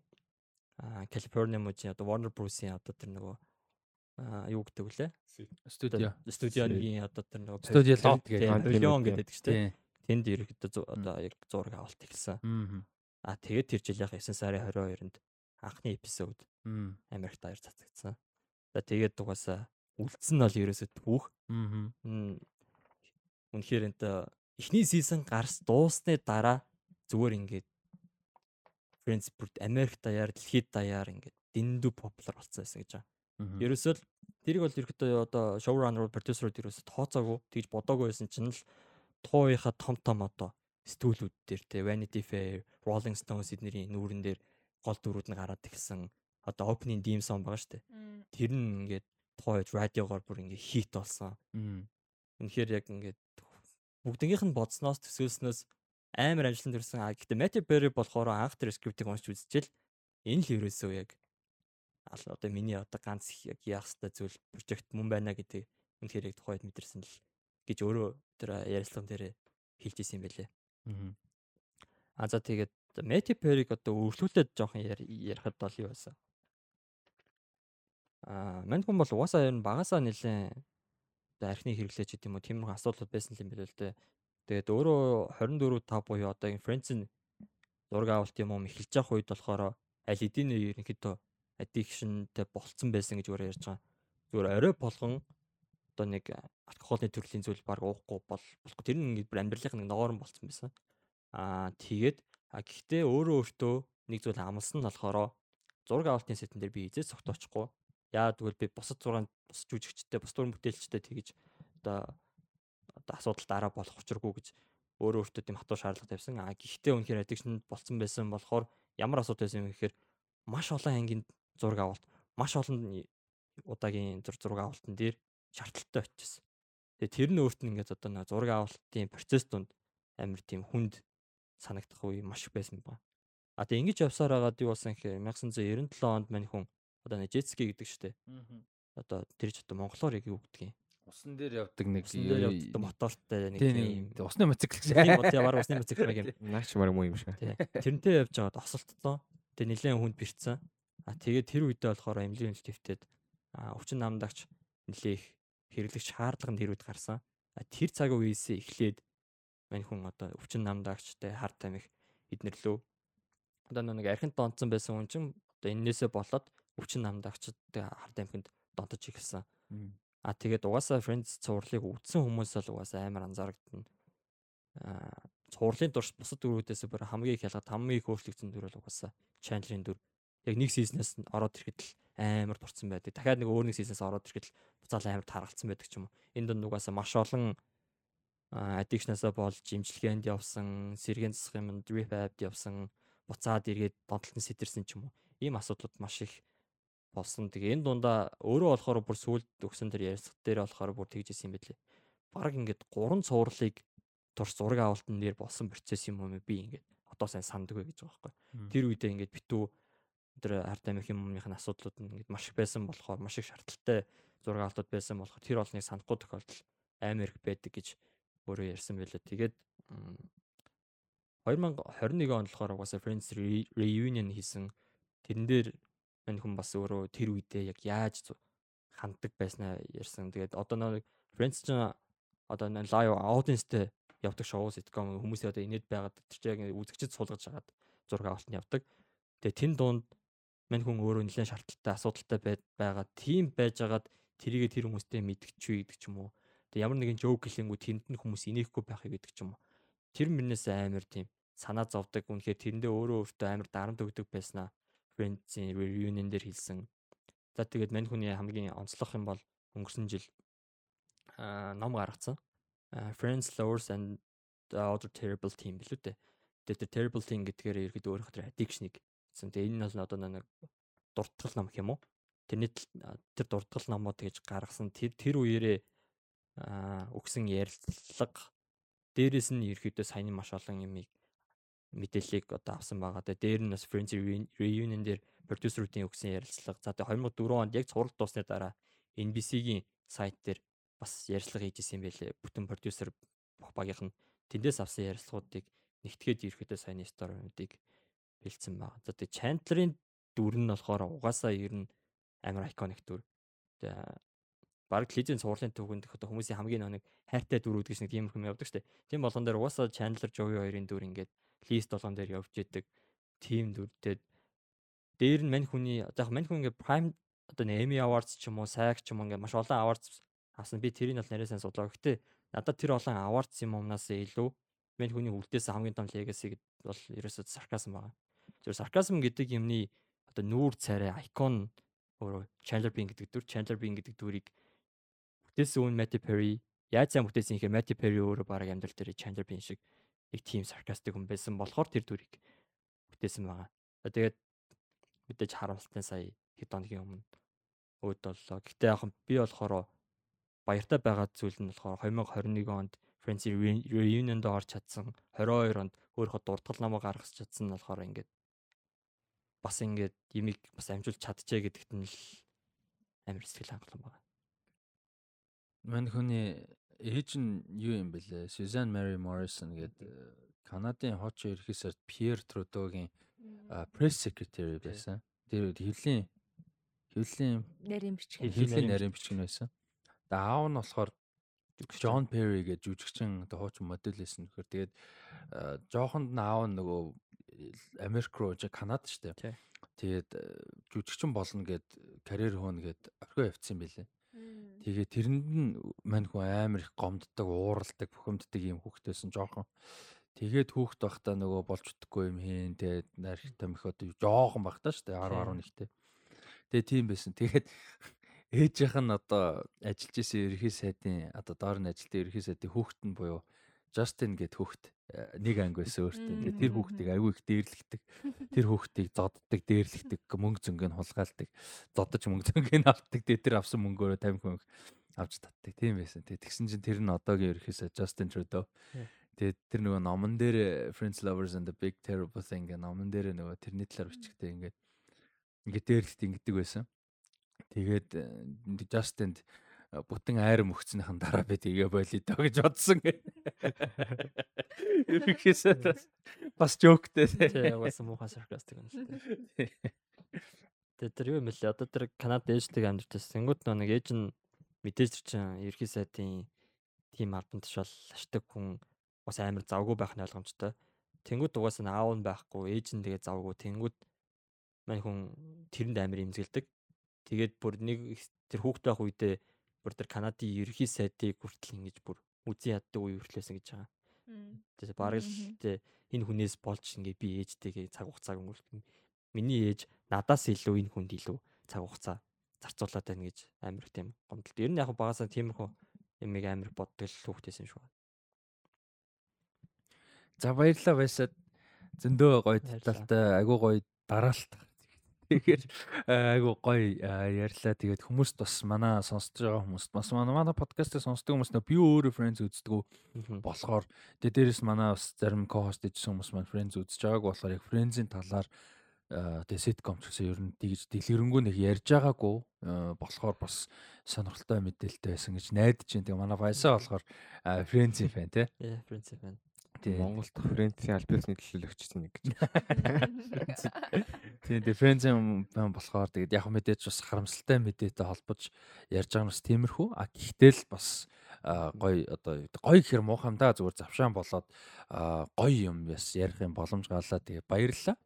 а Калифорни мужийн одоо Warner Bros-ийн одоо тэр нөгөө юу гэдэг вүлээ? Студио. Студионгийн одоо тэр нөгөө Студио лот гэдэг. гэдэг. Павильон гэдэг чинь тийм. Тэнд ерөөхдөө одоо яг зураг авалт эхэлсэн. Мм. А тэгээд тэр жилийн 9 сарын 22-нд анхны эпизод. Америкт аяр цацагдсан. За тэгээд угаасаа үлдсэн нь бол ерөөсөө түүх. Үнэхээр энэ эхний сизон гарс дуусны дараа зүгээр ингээд Friends бүр Америк даяар, дэлхийд даяар ингээд дэндүү популяр болсон байсан гэж. Мгм. Ерөөсөө л тэрийг бол ерөөхдөө одоо шоураннер, продюсерууд ерөөсөө тооцоогүй, тэгж бодоогүй байсан чинь л тууныхаа том том одоо стүүлүүд дээр те Vanity Fair, Rolling Stones эднэрийн нүүрэн дээр гол дүрүүд нь гараад ирсэн. Одоо opening theme song байгаа дээ. Тэр нь ингээд тууж радиогоор бүр ингээд хит болсон. Үнэхээр яг ингээд бүгднгийнх нь бодсноос төсөөлснөөс амар амжилтанд хүрсэн. А гэхдээ Matthew Perry болохоор анх тэр скриптийг уншиж үзчихэл энэ л ерөөсөө яг одоо миний одоо ганц их яг яах ёстой зүйл прожект мөн байна гэдэг үнэхээр яг тухайд мэдэрсэн л гэж өөрөө тэр ярилцлаган дээр хэлж исэн юм байлээ. Мгм. А за тэгээд Matthew Perry-г одоо өргөлүүлээд жоохон яри- ярихад бол юу байсан? Аа, мань хүн бол угаасаа ер нь багасаа нэлээд одоо архины хэрэглээч гэдэг юм уу тиймэрхүү асуудлууд байсан юм билээ л дээ. Тэгээд өөрөө 24 5 буюу одоо энэ Friends-ийн зураг авалт юм уу эхэлж явах үед болохоор аль эдийн ерөнхийдөө addictionтэй болцсон байсан гэж өөрөө ярьж байгаа. Зүгээр орой болгон одоо нэг алкоголын төрлийн зүйл баг уухгүй бол болохгүй. Тэр нь ингээд бүр амьдралынх нэг ногоорн болцсон байсан. Аа тэгээд гэхдээ өөрөө өөртөө нэг зүйл амлсан нь болохоор зураг авалтын сэтэн дээр би эзэс цогтоочихгүй. Яа тэгвэл би бусад зургаан бус жүжигчтэй, бус дүр бүтээлчтэй тэгж одоо одоо асуудал дараа болох учиргүй гэж өөрөө өөртөө тийм хатуу шаардлага тавьсан. А гэхдээ үнэхээр addiction болцсон байсан болохоор ямар асуудал байсан юм гэхээр маш олон ангийн зураг авалт, маш олон удаагийн зур зураг авалтан дээр шаардлагатай очижсэн. Тэгээ тэр нь өөрт нь ингээд одоо нэг зураг авалтын процесс донд амар тийм хүнд санагдах үе маш их байсан ба. А тэгээ ингэж явсаар хагаад юу болсон гэхээр 1997 онд мань хүн одоо нэг jetski гэдэг штеп. Одоо тэр ч одоо монголоор яг юу гэдэг юм. Усан дээр явдаг нэг явдаг мотортой нэг тийм усны мотоцикл гэж. тийм бод ямар усны мотоцикл юм. Наач мар юм юм шиг. Тэрнтэй явж байгаад осолтцсон. Тэгээ нэлээд хүнд бэрцсэн. А тэгээд тэр үедээ болохоор твтээд а өвчин намдагч нэлээх хэрэглэх шаардлага нь тэр үед гарсан. А тэр цаг үеэсээ эхлээд мань хүн одоо өвчин намдагчтай хар тамхи эднэрлөө одоо нэг архинд донцсон байсан хүн чинь одоо энээсээ болоод өвчин намдагчтай хар тамхинд донтож ихсэн. А тэгээд угаасаа Friends цувралыг үтсэн хүмүүс л угаасаа амар анзаарагдана. Аа цувралын дурш бусад дөрүүдээс бүр хамгийн их ялгаад хамгийн их өөрчлөгдсөн дүр бол угаасаа Chandler-ийн дүр. Яг нэг сизнээс ороод ирэхэд л амар дурцсан байдаг. Дахиад нэг өөр нэг сизнээс ороод ирэхэд л буцаал амар таргалцсан байдаг ч юм уу. Энэ дунд угаасаа маш олон addiction-асаа болж имчилгээнд явсан, сэргийн засах юмд rehab явсан, буцаад эргээд донтолтон сэтэрсэн ч юм уу. Ийм асуудлууд маш их болсон. Тэгээ энэ дундаа өөрөө болохоор бүр сүулт өгсөн тэр ярилцлага дээр болохоор бүр тэгж исэн юм байлээ. Бараг ингээд гурван цувралыг турш зураг авалтан дээр болсон процесс юм уу би ингээд одоо сайн санддаг вэ гэж байгаа байхгүй. Тэр үедээ ингээд битүү тэр арт амих юмныхын асуудлууд нь ингээд маш их байсан болохоор маш их шаардлагатай зураг авалтууд байсан болохоор тэр олныг санахгүй тохиолдол амар их байдаг гэж өөрөө ярьсан байлаа. Тэгээд 2021 онд болохоор угаасаа Friends reunion хийсэн. Тэрэн дээр мань хүн бас өөрөө тэр үедээ яг яаж ханддаг байснаа ярьсан. Тэгээд одоо нэг Friends ч одоо нэг live audience-тэй явдаг шоу sitcom хүмүүсээ одоо инээд байгаад тэр чинь яг үзэгчд суулгаж хагаад зураг авалт нь явдаг. Тэгээ тэн дунд мань хүн өөрөө нэлээд шаардлагатай асуудалтай байгаа. Тийм байж хагаад тэрийгэ тэр хүмүүстэй мэдгчүү гэдэг ч юм уу. Тэгээ ямар нэгэн жоок гэлэнгүү тэнд нь хүмүүс инехгүй байхыг гэдэг ч юм уу. Тэр мөрнөөс амар тийм санаа зовдөг. Үнэхээр тэрэндээ өөрөө өөртөө амар дарамт өгдөг байснаа Friends-ийн reunion дээр хэлсэн. За тэгээд мань хүний хамгийн онцлог юм бол өнгөрсөн жил аа ном гаргацсан. Friends Lovers and the Other Terrible Team билүү дээ. тэр тэр terrible thing гэдгээр ерөөд өөрөөх тэр addiction-ыг гэсэн. Тэгээ энэ нь бол одоо нэг дуртгал ном юм уу? Тэрний тэр дуртгал номоо тэгж гаргасан тэр тэр үеэрээ өгсөн ярилцлага дээрээс нь ерөөдөө саяны маш олон юмыг мэдээллийг одоо авсан байгаа. Тэгээ дээр нь бас Friends Reun- Reunion дээр продюсеруудын өгсөн ярилцлага. За тэгээ 2004 онд яг цуврал дуусны дараа NBC-гийн сайт дээр бас ярилцлага хийжсэн юм байлээ. Бүтэн продюсер багийнх нь тэндээс авсан ярилцлагуудыг нэгтгээд ерөөдөө саяны сториудыг бэлдсэн байгаа. За тэгээ Chandler-ын дүр нь болохоор угаасаа ер нь амар iconic дүр. Тэгээ баг телевизийн цувралын төвөнд одоо хүмүүсийн хамгийн нэг хайртай дүрүүд гэж нэг тийм юм явдаг штеп. Тийм болгон дээр угаасаа Chandler Joey хоёрын дүр ингээд лист болгон дээр явж идэг тийм дүртэй. Дээр нь мань хүний одоо яг мань хүн ингээд prime одоо Emmy Awards ч юм уу, SAG ч юм ингээд маш олон awards авсан. Би тэрийг бол нэрээ сайн судлаа. Гэхдээ надад тэр олон awards юм уунаас илүү мань хүний үлдээс хамгийн том legacy бол ерөөсөө сарказм байгаа. Зөв сарказм гэдэг юмны одоо нүүр царай icon өөрөө Chandler Bing гэдэг дүр, Chandler Bing гэдэг дүрийг бүтээсэн үн Matty Perry яаж сайн бүтээсэн ихэ Matty Perry өөрөө баг амьдрал дээр Chandler Bing шиг нэг тийм sarcastic хүн байсан болохоор тэр дүрийг бүтээсэн байгаа. Тэгээд мэдээж харамсалтай сая хэд хоногийн өмнө өөд боллоо. Гэхдээ яг би болохоор баяртай байгаа зүйл нь болохоор 2021 онд Friends Reunion-д орж чадсан 22 онд өөрөө дуртгал намаа гаргаж чадсан нь болохоор ингээд бас ингээд ямиг бас амжуулж чадчихэ гэдэгт нь л амар сэтгэл хангалуун байгаа. Мань хүний ээж нь юу юм бэлээ? Suzanne Mary Morrison гэдэг Канадын хуучин ерхий Trudeau-гийн а, press secretary Тий. байсан. Тэр хэвлийн хэвлийн Нарийн бичиг. Хэвлийн нарийн бичгэн байсан. Тэгээ аав нь болохоор John Perry гэж жүжигчин одоо хуучин модель байсан нөхөр. Тэгээд а, жоохонд нь аав нь нөгөө Америк руу жи Канад штэ. Тэгээд а, жүжигчин болно гэд карьер хөөнө гэд орхио явцсан байлээ. Тэгээ тэрэнд нь мань хүн амар их гомддог, ууралдаг, бухимддаг юм хүүхдээсэн жоохон. Тэгээд хүүхд байхдаа нөгөө болж утгагүй юм хийн. Тэгээд найр тамих одоо жоохон байхдаа дээ 10 11-тэй. Тэгээ тийм байсан. Тэгээд ээжийнх нь одоо ажиллаж исэн ерхий сайдын одоо доор нь ажилтсан ерхий сайдын хүүхэд нь буюу Justin гэд хүүхэд э, нэг анги байсан өөртөө. Тэр хүүхдийг аягүй их дээрлэгдэг. Тэр хүүхдийг зодддаг, дээрлэгдэг, мөнгө зөнгөнд хулгайлдаг, зодож мөнгө зөнгөнд авдаг. Тэгээ тэр авсан мөнгөөрөө 50 хүн авч татдаг. Тийм байсан. Тэгээ тэгсэн чинь тэр нь одоогийн ерхийсээ Justin Trudeau. Тэгээ тэр нөгөө номон дээр Friends Lovers and the Big Terrible Thing гэх номон дээр нөгөө тэрний талаар бичгтэй ингээд ингээд дээрлэгт ингэдэг байсан. Тэгээд э, Justin бүтэн айр мөхцнийхэн дараа би тэгээ болий доо гэж бодсон. Ерхийсээ бас- бас жооктэй. Тий, угаасаа муухай sarcastic юм шүү дээ. Тэгээ тэр юу юм бэлээ? Одоо тэр Канад ээжтэйг амьдэрчээс тэнгууд нөө нэг ээж нь мэдээж тэр чинь ерхий сайдын тим албан тушаал ашдаг хүн бас амар завгүй байх нь ойлгомжтой. Тэнгууд угаасаа нь аав нь байхгүй, ээж нь тэгээ завгүй. Тэнгууд мань хүн тэрэнд амар имзгэлдэг. Тэгээд бүр нэг тэр хүүхдтэй байх үедээ бүр тэр Канадын ерхий сайдыг хүртэл ингэж бүр үзэн яддаг үе хүртлээсэн гэж байгаа. Тэгээ бараг л тэ энэ хүнээс болж ингээ би ээжтэйгээ цаг хугацааг өнгөрүүлдэг. Миний ээж надаас илүү энэ хүнд илүү цаг хугацаа зарцуулаад байна гэж амар их тийм гомдолт. Ер нь яг багасаа тиймэрхүү ямиг амар боддог л хүүхдээс юм шиг байна. За баярлалаа байсаад зөндөө гоё талтай айгуу гоё дараалт. Тэгэхээр э, айгуу гоё э, ярьлаа. Тэгээд хүмүүст бас манай сонсож байгаа хүмүүст бас манай подкастыг сонсдог хүмүүс нөө би өөрөө friends үздэг болохоор тэгээд дээрэс манай бас зарим co-host хийсэн хүмүүс маань friends үзэж байгааг болохоор яг friends-ийн талаар э, тэгээд sitcom ч гэсэн ер нь тэгж дэлгэрэнгүй нэг ярьж байгаагүй болохоор бас сонирхолтой мэдээлэлтэй байсан гэж найдаж байна. Тэгээ манай Вайсаа болохоор friends-ийн fan тий. Яа, принцип байна. Тэгээд Монгол дахь Фрэнсийн альбиасны төлөөлөгчсөн нэг гэж. Тийм дифференцийн бан болохоор тэгээд яг мэдээж бас харамсалтай мэдээтэй холбож ярьж байгаа нь бас тиймэрхүү. А гэхдээ л бас а, гоё одоо гоё гэхэр муухай юм да зүгээр завшаан болоод а, гоё юм бас ярих юм боломж галаа тэгээд баярлалаа.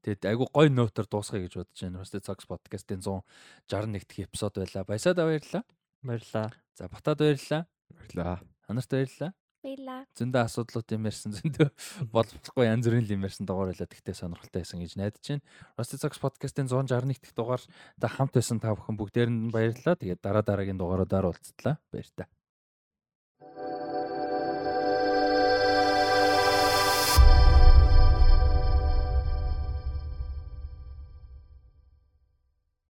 Тэгээд айгу гоё нотор дуусгая гэж бодож байна. Rusty Socks podcast-ийн 161 дахь эпизод байлаа. Баясаад баярлалаа. Баярлаа. За батад баярлалаа. Баярлаа. Ханарт баярлалаа. Баярлаа. зөндөө асуудлууд юм ярьсан зөндөө болохгүй янз бүрийн юм ярьсан дугаар байлаа тэгтээ сонирхолтой байсан гэж найдаж байна. Rusty Socks podcast-ийн 161 дахь дугаар та хамт байсан та бүхэн бүгдээр нь баярлалаа. Тэгээд дараа дараагийн дугаараар уулзтлаа. Баяр та.